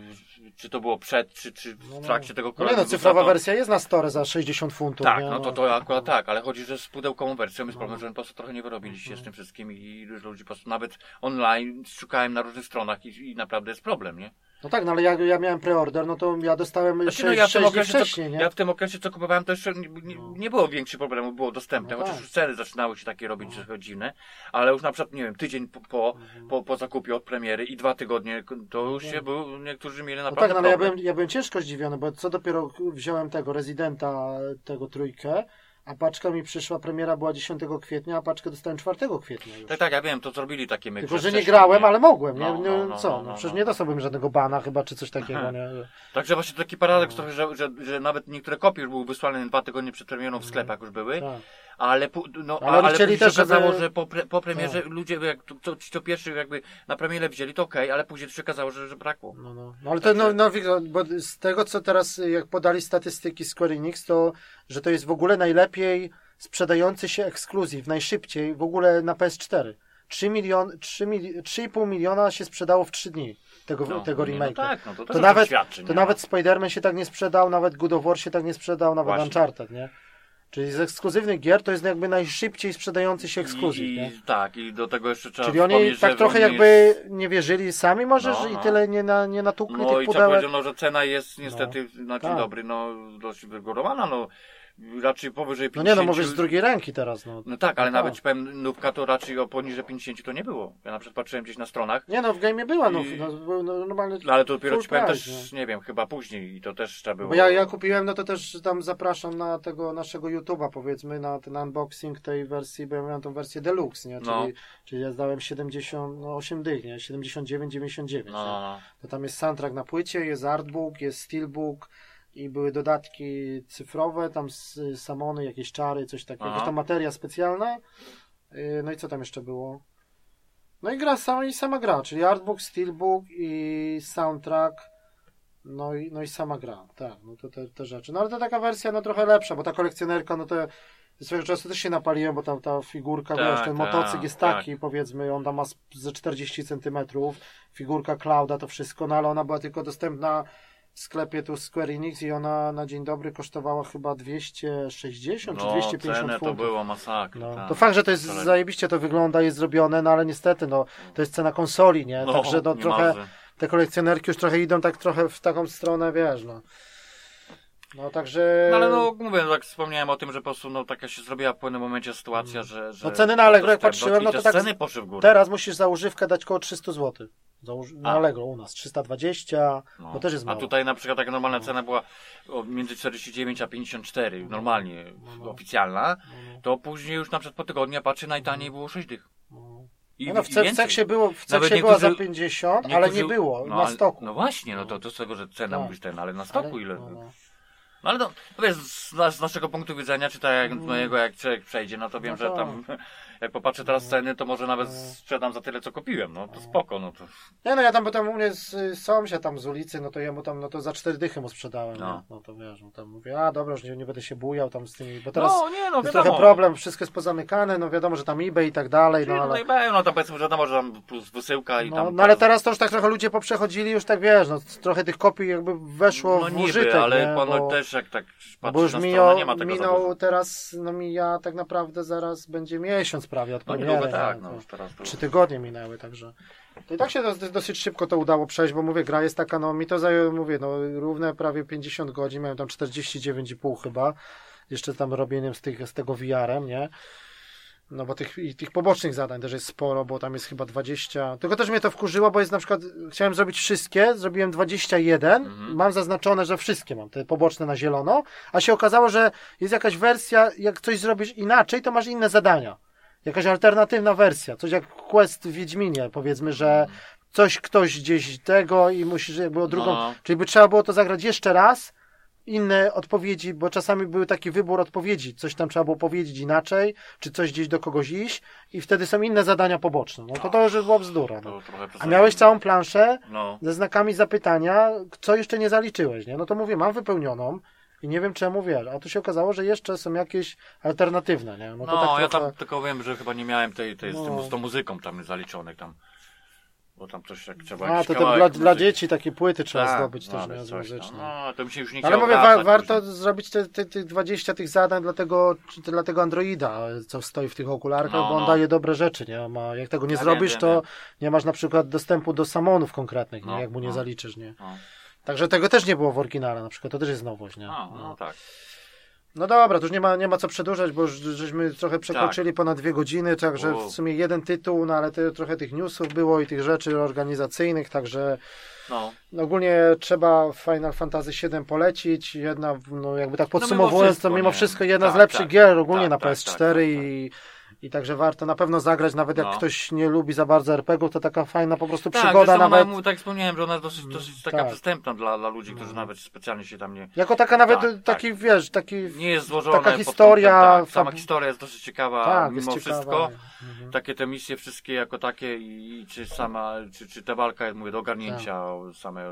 [SPEAKER 2] czy to było przed, czy, czy
[SPEAKER 1] No,
[SPEAKER 2] w
[SPEAKER 1] no.
[SPEAKER 2] trakcie tego
[SPEAKER 1] No nie no,
[SPEAKER 2] koronawirusza,
[SPEAKER 1] cyfrowa wersja jest na store za 60 funtów,
[SPEAKER 2] Tak,
[SPEAKER 1] nie?
[SPEAKER 2] no to, to akurat tak, ale chodzi, że z pudełkową wersją jest problem, że po prostu trochę nie wyrobiliście z tym wszystkim i dużo ludzi po prostu nawet online szukałem na różnych stronach i, i naprawdę jest problem, nie?
[SPEAKER 1] No tak, no ale jak ja miałem preorder, no to ja dostałem
[SPEAKER 2] Znaczy,
[SPEAKER 1] 6,
[SPEAKER 2] no ja w, tym okresie,
[SPEAKER 1] wcześniej,
[SPEAKER 2] co,
[SPEAKER 1] nie?
[SPEAKER 2] ja w tym okresie, co kupowałem, to jeszcze nie, nie, nie było większych problemów, było dostępne,
[SPEAKER 1] No
[SPEAKER 2] chociaż
[SPEAKER 1] tak.
[SPEAKER 2] już ceny zaczynały się takie robić trochę dziwne, ale już na przykład, nie wiem, tydzień po, po, po, po zakupie od premiery i dwa tygodnie, to już się był, niektórzy mieli
[SPEAKER 1] No
[SPEAKER 2] naprawdę
[SPEAKER 1] tak, no ale ja byłem, ja byłem ciężko zdziwiony, bo co dopiero wziąłem tego rezydenta, tego trójkę, a paczka mi przyszła, premiera była 10 kwietnia, a paczkę dostałem 4 kwietnia już.
[SPEAKER 2] Tak, tak, ja wiem, to zrobili takie myki.
[SPEAKER 1] Tylko, że nie grałem, ale mogłem, nie?
[SPEAKER 2] No,
[SPEAKER 1] nie
[SPEAKER 2] no, no,
[SPEAKER 1] co?
[SPEAKER 2] no,
[SPEAKER 1] No,
[SPEAKER 2] no,
[SPEAKER 1] przecież
[SPEAKER 2] no.
[SPEAKER 1] nie dostałbym żadnego bana chyba, czy coś takiego, nie?
[SPEAKER 2] Także właśnie taki paradoks trochę, że, że, że nawet niektóre kopie już były wysłane dwa tygodnie przed premierą w sklepach już były,
[SPEAKER 1] Tak.
[SPEAKER 2] Ale, no,
[SPEAKER 1] Ale
[SPEAKER 2] ale, później
[SPEAKER 1] też,
[SPEAKER 2] się okazało,
[SPEAKER 1] żeby-
[SPEAKER 2] że po, pre, po premierze
[SPEAKER 1] Tak.
[SPEAKER 2] ludzie, jak to, to, ci to pierwszy jakby na premierę wzięli, to okej, ale później się okazało, że, że brakło.
[SPEAKER 1] No, no. no ale to, no, no, widzę, bo z tego, co teraz, jak podali statystyki Square Enix, to, że to jest w ogóle najlepiej sprzedający się ekskluzyw, najszybciej w ogóle na PS4. 3 milion, 3 mili, 3,5 miliona się sprzedało w 3 dni tego,
[SPEAKER 2] No,
[SPEAKER 1] tego
[SPEAKER 2] nie,
[SPEAKER 1] remake'a.
[SPEAKER 2] No tak, no to,
[SPEAKER 1] To
[SPEAKER 2] też
[SPEAKER 1] nawet,
[SPEAKER 2] świadczy,
[SPEAKER 1] to
[SPEAKER 2] nie?
[SPEAKER 1] nawet Spider-Man się tak nie sprzedał, nawet God of War się tak nie sprzedał, nawet
[SPEAKER 2] Właśnie.
[SPEAKER 1] Uncharted, nie? Czyli z ekskluzywnych gier to jest jakby najszybciej sprzedający się ekskluzyw,
[SPEAKER 2] I,
[SPEAKER 1] nie?
[SPEAKER 2] tak, i do tego jeszcze trzeba
[SPEAKER 1] Czyli oni tak trochę jakby nie wierzyli sami może,
[SPEAKER 2] No,
[SPEAKER 1] że i
[SPEAKER 2] no.
[SPEAKER 1] tyle nie, na, nie natukli
[SPEAKER 2] No
[SPEAKER 1] tych
[SPEAKER 2] i trzeba
[SPEAKER 1] pudełek.
[SPEAKER 2] powiedzieć, no, że cena jest niestety na dzień
[SPEAKER 1] tak.
[SPEAKER 2] dobry, no dość wygórowana, no raczej powyżej
[SPEAKER 1] No
[SPEAKER 2] 50.
[SPEAKER 1] nie, no mówisz z drugiej ręki teraz, no.
[SPEAKER 2] No tak, ale
[SPEAKER 1] No
[SPEAKER 2] nawet ci powiem, nówka to raczej o poniżej 50 to nie było. Ja na przykład patrzyłem gdzieś na stronach,
[SPEAKER 1] Nie no, w game była, no,
[SPEAKER 2] I-
[SPEAKER 1] no, był no normalny.
[SPEAKER 2] no, ale to dopiero ci powiem
[SPEAKER 1] price,
[SPEAKER 2] też, nie wiem, chyba później i to też trzeba było.
[SPEAKER 1] Bo ja, ja kupiłem, no to też tam zapraszam na tego naszego YouTube'a, powiedzmy, na ten unboxing tej wersji, bo ja miałem tą wersję deluxe, nie? Czyli,
[SPEAKER 2] No.
[SPEAKER 1] czyli ja zdałem 70, no 8 dych, nie? 79, 99.
[SPEAKER 2] No, no, no.
[SPEAKER 1] To tam jest soundtrack na płycie, jest artbook, jest steelbook i były dodatki cyfrowe, tam samony, jakieś czary, coś takiego,
[SPEAKER 2] Aha.
[SPEAKER 1] jakaś tam materia specjalna. Yy, No i co tam jeszcze było? No i gra sama i sama gra, czyli artbook, steelbook i soundtrack. No i, no i sama gra, tak, no to te, te rzeczy. No ale to taka wersja no trochę lepsza, bo ta kolekcjonerka, no to swojego czasu też się napaliłem, bo tam ta figurka,
[SPEAKER 2] Tak,
[SPEAKER 1] wiesz, ten
[SPEAKER 2] tak,
[SPEAKER 1] motocykl jest
[SPEAKER 2] tak.
[SPEAKER 1] taki, powiedzmy, on tam ma ze 40 centymetrów, figurka Clouda, to wszystko, no ale ona była tylko dostępna w sklepie tu Square Enix i ona na dzień dobry kosztowała chyba 260 czy
[SPEAKER 2] No,
[SPEAKER 1] 250
[SPEAKER 2] cenę to
[SPEAKER 1] funtów.
[SPEAKER 2] było masakra.
[SPEAKER 1] No,
[SPEAKER 2] tak.
[SPEAKER 1] to fakt, że to jest zajebiście to wygląda, jest zrobione, no ale niestety, no, to jest cena konsoli, nie?
[SPEAKER 2] No,
[SPEAKER 1] Także no
[SPEAKER 2] nie
[SPEAKER 1] trochę,
[SPEAKER 2] marzę.
[SPEAKER 1] te kolekcjonerki już trochę idą tak trochę w taką stronę, wiesz, no. No także...
[SPEAKER 2] No ale no mówię, tak wspomniałem o tym, że po prostu no, taka się zrobiła w pewnym momencie sytuacja, że... że
[SPEAKER 1] No ceny na Allegro jak patrzyłem, no to tak
[SPEAKER 2] ceny poszły w górę.
[SPEAKER 1] Teraz musisz za używkę dać koło 300 zł. Założ... Na
[SPEAKER 2] A.
[SPEAKER 1] Allegro u nas 320,
[SPEAKER 2] No.
[SPEAKER 1] bo też jest
[SPEAKER 2] A
[SPEAKER 1] mało.
[SPEAKER 2] tutaj na przykład taka normalna cena była między 49 a 54, normalnie
[SPEAKER 1] no.
[SPEAKER 2] oficjalna,
[SPEAKER 1] No,
[SPEAKER 2] to później już na przykład po tygodniu ja patrzę najtaniej było 6 dych.
[SPEAKER 1] no.
[SPEAKER 2] I,
[SPEAKER 1] No, no, w, ce- w było, w seksie była za
[SPEAKER 2] niektórzy-
[SPEAKER 1] 50, ale nie było
[SPEAKER 2] no,
[SPEAKER 1] na stoku.
[SPEAKER 2] No właśnie, no to, to z tego, że cena mówisz ten, ale na stoku
[SPEAKER 1] Ale-
[SPEAKER 2] ile?
[SPEAKER 1] no, no.
[SPEAKER 2] No ale no, no wiesz, z, z naszego punktu widzenia, czy tak jak
[SPEAKER 1] Mm.
[SPEAKER 2] mojego, jak człowiek przejdzie, no to wiem,
[SPEAKER 1] No
[SPEAKER 2] że
[SPEAKER 1] tak.
[SPEAKER 2] tam, jak popatrzę teraz ceny, to może nawet
[SPEAKER 1] No.
[SPEAKER 2] sprzedam za tyle, co kupiłem, no to spoko, no to...
[SPEAKER 1] Nie no, ja tam, bo tam u mnie z, sąsiad tam z ulicy, no to ja mu tam, no to za cztery dychy mu sprzedałem, no,
[SPEAKER 2] No.
[SPEAKER 1] no to wiesz, no tam mówię, a dobra, już nie, nie będę się bujał tam z tymi, bo teraz
[SPEAKER 2] no nie, no
[SPEAKER 1] jest
[SPEAKER 2] wiadomo.
[SPEAKER 1] trochę problem, wszystko jest pozamykane, no wiadomo, że tam eBay i tak dalej, no
[SPEAKER 2] No,
[SPEAKER 1] ale...
[SPEAKER 2] no, no to powiedzmy, że wiadomo, że tam plus wysyłka i
[SPEAKER 1] No,
[SPEAKER 2] tam...
[SPEAKER 1] no ale teraz to już tak trochę ludzie poprzechodzili, już tak wiesz, no trochę tych kopii jakby weszło
[SPEAKER 2] no
[SPEAKER 1] w
[SPEAKER 2] niby,
[SPEAKER 1] użytek,
[SPEAKER 2] ale
[SPEAKER 1] nie? bo,
[SPEAKER 2] też jak tak
[SPEAKER 1] no
[SPEAKER 2] patrzysz
[SPEAKER 1] bo już
[SPEAKER 2] na
[SPEAKER 1] minął,
[SPEAKER 2] stronę, nie ma tego
[SPEAKER 1] minął teraz, no mija tak naprawdę zaraz będzie miesiąc prawie od
[SPEAKER 2] No
[SPEAKER 1] premiery.
[SPEAKER 2] tak,
[SPEAKER 1] nie?
[SPEAKER 2] no teraz to...
[SPEAKER 1] Trzy tygodnie minęły, także. To i tak się dos- dosyć szybko to udało przejść, bo mówię, gra jest taka, no mi to zajęło, mówię, no równe prawie 50 godzin, miałem tam 49,5 chyba, jeszcze tam robieniem z, tych, z tego VR-em, nie? No bo tych, i tych pobocznych zadań też jest sporo, bo tam jest chyba 20. Tylko też mnie to wkurzyło, bo jest na przykład, chciałem zrobić wszystkie, zrobiłem 21,
[SPEAKER 2] Mhm.
[SPEAKER 1] mam zaznaczone, że wszystkie mam, te poboczne na zielono, a się okazało, że jest jakaś wersja, jak coś zrobisz inaczej, to masz inne zadania. Jakaś alternatywna wersja, coś jak quest w Wiedźminie, powiedzmy, że coś ktoś gdzieś tego i musisz jakby o drugą,
[SPEAKER 2] No.
[SPEAKER 1] czyli by trzeba było to zagrać jeszcze raz, inne odpowiedzi, bo czasami był taki wybór odpowiedzi, coś tam trzeba było powiedzieć inaczej, czy coś gdzieś do kogoś iść i wtedy są inne zadania poboczne. No to to już była bzdura. No. A miałeś całą planszę
[SPEAKER 2] No.
[SPEAKER 1] ze znakami zapytania, co jeszcze nie zaliczyłeś, nie? No to mówię, mam wypełnioną i nie wiem czemu wiesz, a tu się okazało, że jeszcze są jakieś alternatywne, nie? No
[SPEAKER 2] No,
[SPEAKER 1] tak
[SPEAKER 2] ja
[SPEAKER 1] trochę...
[SPEAKER 2] tam tylko wiem, że chyba nie miałem tej, tej z,
[SPEAKER 1] No.
[SPEAKER 2] tym, z tą muzyką tam zaliczonych tam. Bo tam coś jak trzeba
[SPEAKER 1] A, to, to
[SPEAKER 2] kawałek
[SPEAKER 1] dla, dla dzieci takie płyty trzeba
[SPEAKER 2] Tak,
[SPEAKER 1] zdobyć
[SPEAKER 2] no,
[SPEAKER 1] też, nie? Muzyczne.
[SPEAKER 2] No, to mi się już nie
[SPEAKER 1] Ale mówię, wa- warto
[SPEAKER 2] później.
[SPEAKER 1] zrobić te, te, te 20 tych zadań dla tego, dla tego Androida, co stoi w tych okularkach,
[SPEAKER 2] No,
[SPEAKER 1] bo on
[SPEAKER 2] no.
[SPEAKER 1] daje dobre rzeczy, nie? Ma, jak tego nie
[SPEAKER 2] Ja
[SPEAKER 1] zrobisz,
[SPEAKER 2] wiem,
[SPEAKER 1] to
[SPEAKER 2] wiem,
[SPEAKER 1] nie masz na przykład dostępu do samonów konkretnych, nie?
[SPEAKER 2] No,
[SPEAKER 1] Jak mu nie
[SPEAKER 2] no.
[SPEAKER 1] zaliczysz, nie?
[SPEAKER 2] No.
[SPEAKER 1] Także tego też nie było w oryginale, na przykład, to też jest nowość, nie?
[SPEAKER 2] A, no tak.
[SPEAKER 1] No dobra, to już nie ma, nie ma co przedłużać, bo już żeśmy trochę przekroczyli ponad dwie godziny, także
[SPEAKER 2] U.
[SPEAKER 1] w sumie jeden tytuł, no ale te, trochę tych newsów było i tych rzeczy organizacyjnych, także
[SPEAKER 2] No.
[SPEAKER 1] no ogólnie trzeba Final Fantasy VII polecić. Jedna, no jakby tak
[SPEAKER 2] mimo
[SPEAKER 1] podsumowując,
[SPEAKER 2] wszystko,
[SPEAKER 1] to mimo
[SPEAKER 2] nie?
[SPEAKER 1] wszystko jedna
[SPEAKER 2] Tak,
[SPEAKER 1] z lepszych
[SPEAKER 2] tak.
[SPEAKER 1] gier ogólnie
[SPEAKER 2] Tak,
[SPEAKER 1] na
[SPEAKER 2] tak,
[SPEAKER 1] PS4
[SPEAKER 2] tak, tak,
[SPEAKER 1] i, i także warto na pewno zagrać, nawet jak
[SPEAKER 2] No.
[SPEAKER 1] ktoś nie lubi za bardzo RPG-ów, to taka fajna po prostu
[SPEAKER 2] Tak,
[SPEAKER 1] przygoda
[SPEAKER 2] zresztą
[SPEAKER 1] nawet.
[SPEAKER 2] Ona, tak wspomniałem, że ona jest dosyć, dosyć taka
[SPEAKER 1] tak.
[SPEAKER 2] przystępna dla, dla ludzi, którzy nawet specjalnie się tam nie...
[SPEAKER 1] Jako taka nawet
[SPEAKER 2] Tak,
[SPEAKER 1] taki, wiesz, taki...
[SPEAKER 2] Nie jest złożona.
[SPEAKER 1] Taka historia,
[SPEAKER 2] kątem, tak, sama historia jest dosyć ciekawa
[SPEAKER 1] tak,
[SPEAKER 2] mimo
[SPEAKER 1] jest ciekawa.
[SPEAKER 2] wszystko.
[SPEAKER 1] Mhm.
[SPEAKER 2] Takie te misje wszystkie jako takie i, i czy sama, czy, czy ta walka, jak mówię, do ogarnięcia same,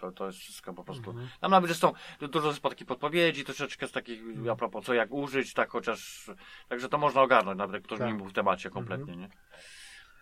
[SPEAKER 2] to, to jest wszystko po prostu.
[SPEAKER 1] Mhm.
[SPEAKER 2] Tam nawet zresztą dużo jest takich podpowiedzi, troszeczkę z takich a propos co jak użyć, tak chociaż, także to można ogarnąć, nawet jak
[SPEAKER 1] Tak.
[SPEAKER 2] nie był w temacie kompletnie, nie?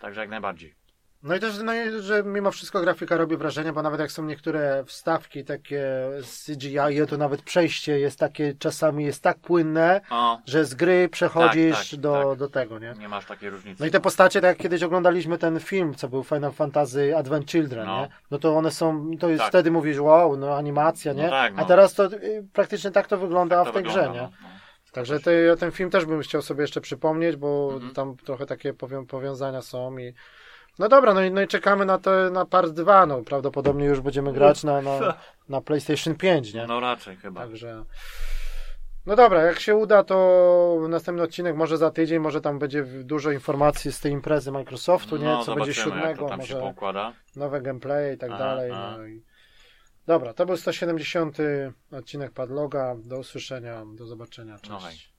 [SPEAKER 2] Także jak najbardziej.
[SPEAKER 1] No i też, no i, że mimo wszystko grafika robi wrażenie, bo nawet jak są niektóre wstawki takie z CGI, to nawet przejście jest takie, czasami jest tak płynne,
[SPEAKER 2] O,
[SPEAKER 1] że z gry przechodzisz
[SPEAKER 2] Tak, tak,
[SPEAKER 1] do,
[SPEAKER 2] tak.
[SPEAKER 1] do tego, nie?
[SPEAKER 2] nie masz takiej różnicy.
[SPEAKER 1] No i te postacie, tak jak kiedyś oglądaliśmy ten film, co był Final Fantasy Advent Children,
[SPEAKER 2] No.
[SPEAKER 1] nie? No to one są, to jest
[SPEAKER 2] Tak.
[SPEAKER 1] wtedy mówisz, wow, no animacja,
[SPEAKER 2] No
[SPEAKER 1] nie?
[SPEAKER 2] tak,
[SPEAKER 1] A
[SPEAKER 2] no.
[SPEAKER 1] teraz to y, praktycznie tak to wygląda
[SPEAKER 2] to
[SPEAKER 1] w tej
[SPEAKER 2] wygląda,
[SPEAKER 1] grze, nie? Także te, ten film też bym chciał sobie jeszcze przypomnieć, bo
[SPEAKER 2] Mhm.
[SPEAKER 1] tam trochę takie powią, powiązania są i no dobra, no i, no i czekamy na to, na part 2, no prawdopodobnie już będziemy grać na, na, na PlayStation 5, nie?
[SPEAKER 2] No raczej chyba.
[SPEAKER 1] Także. No dobra, jak się uda, to następny odcinek może za tydzień, może tam będzie dużo informacji z tej imprezy Microsoftu, nie?
[SPEAKER 2] No,
[SPEAKER 1] Co będzie siódmego, może nowe gameplay i tak
[SPEAKER 2] Aha,
[SPEAKER 1] dalej.
[SPEAKER 2] aha.
[SPEAKER 1] No i... Dobra, to był 170 odcinek Padloga. Do usłyszenia, do zobaczenia. Cześć.
[SPEAKER 2] No.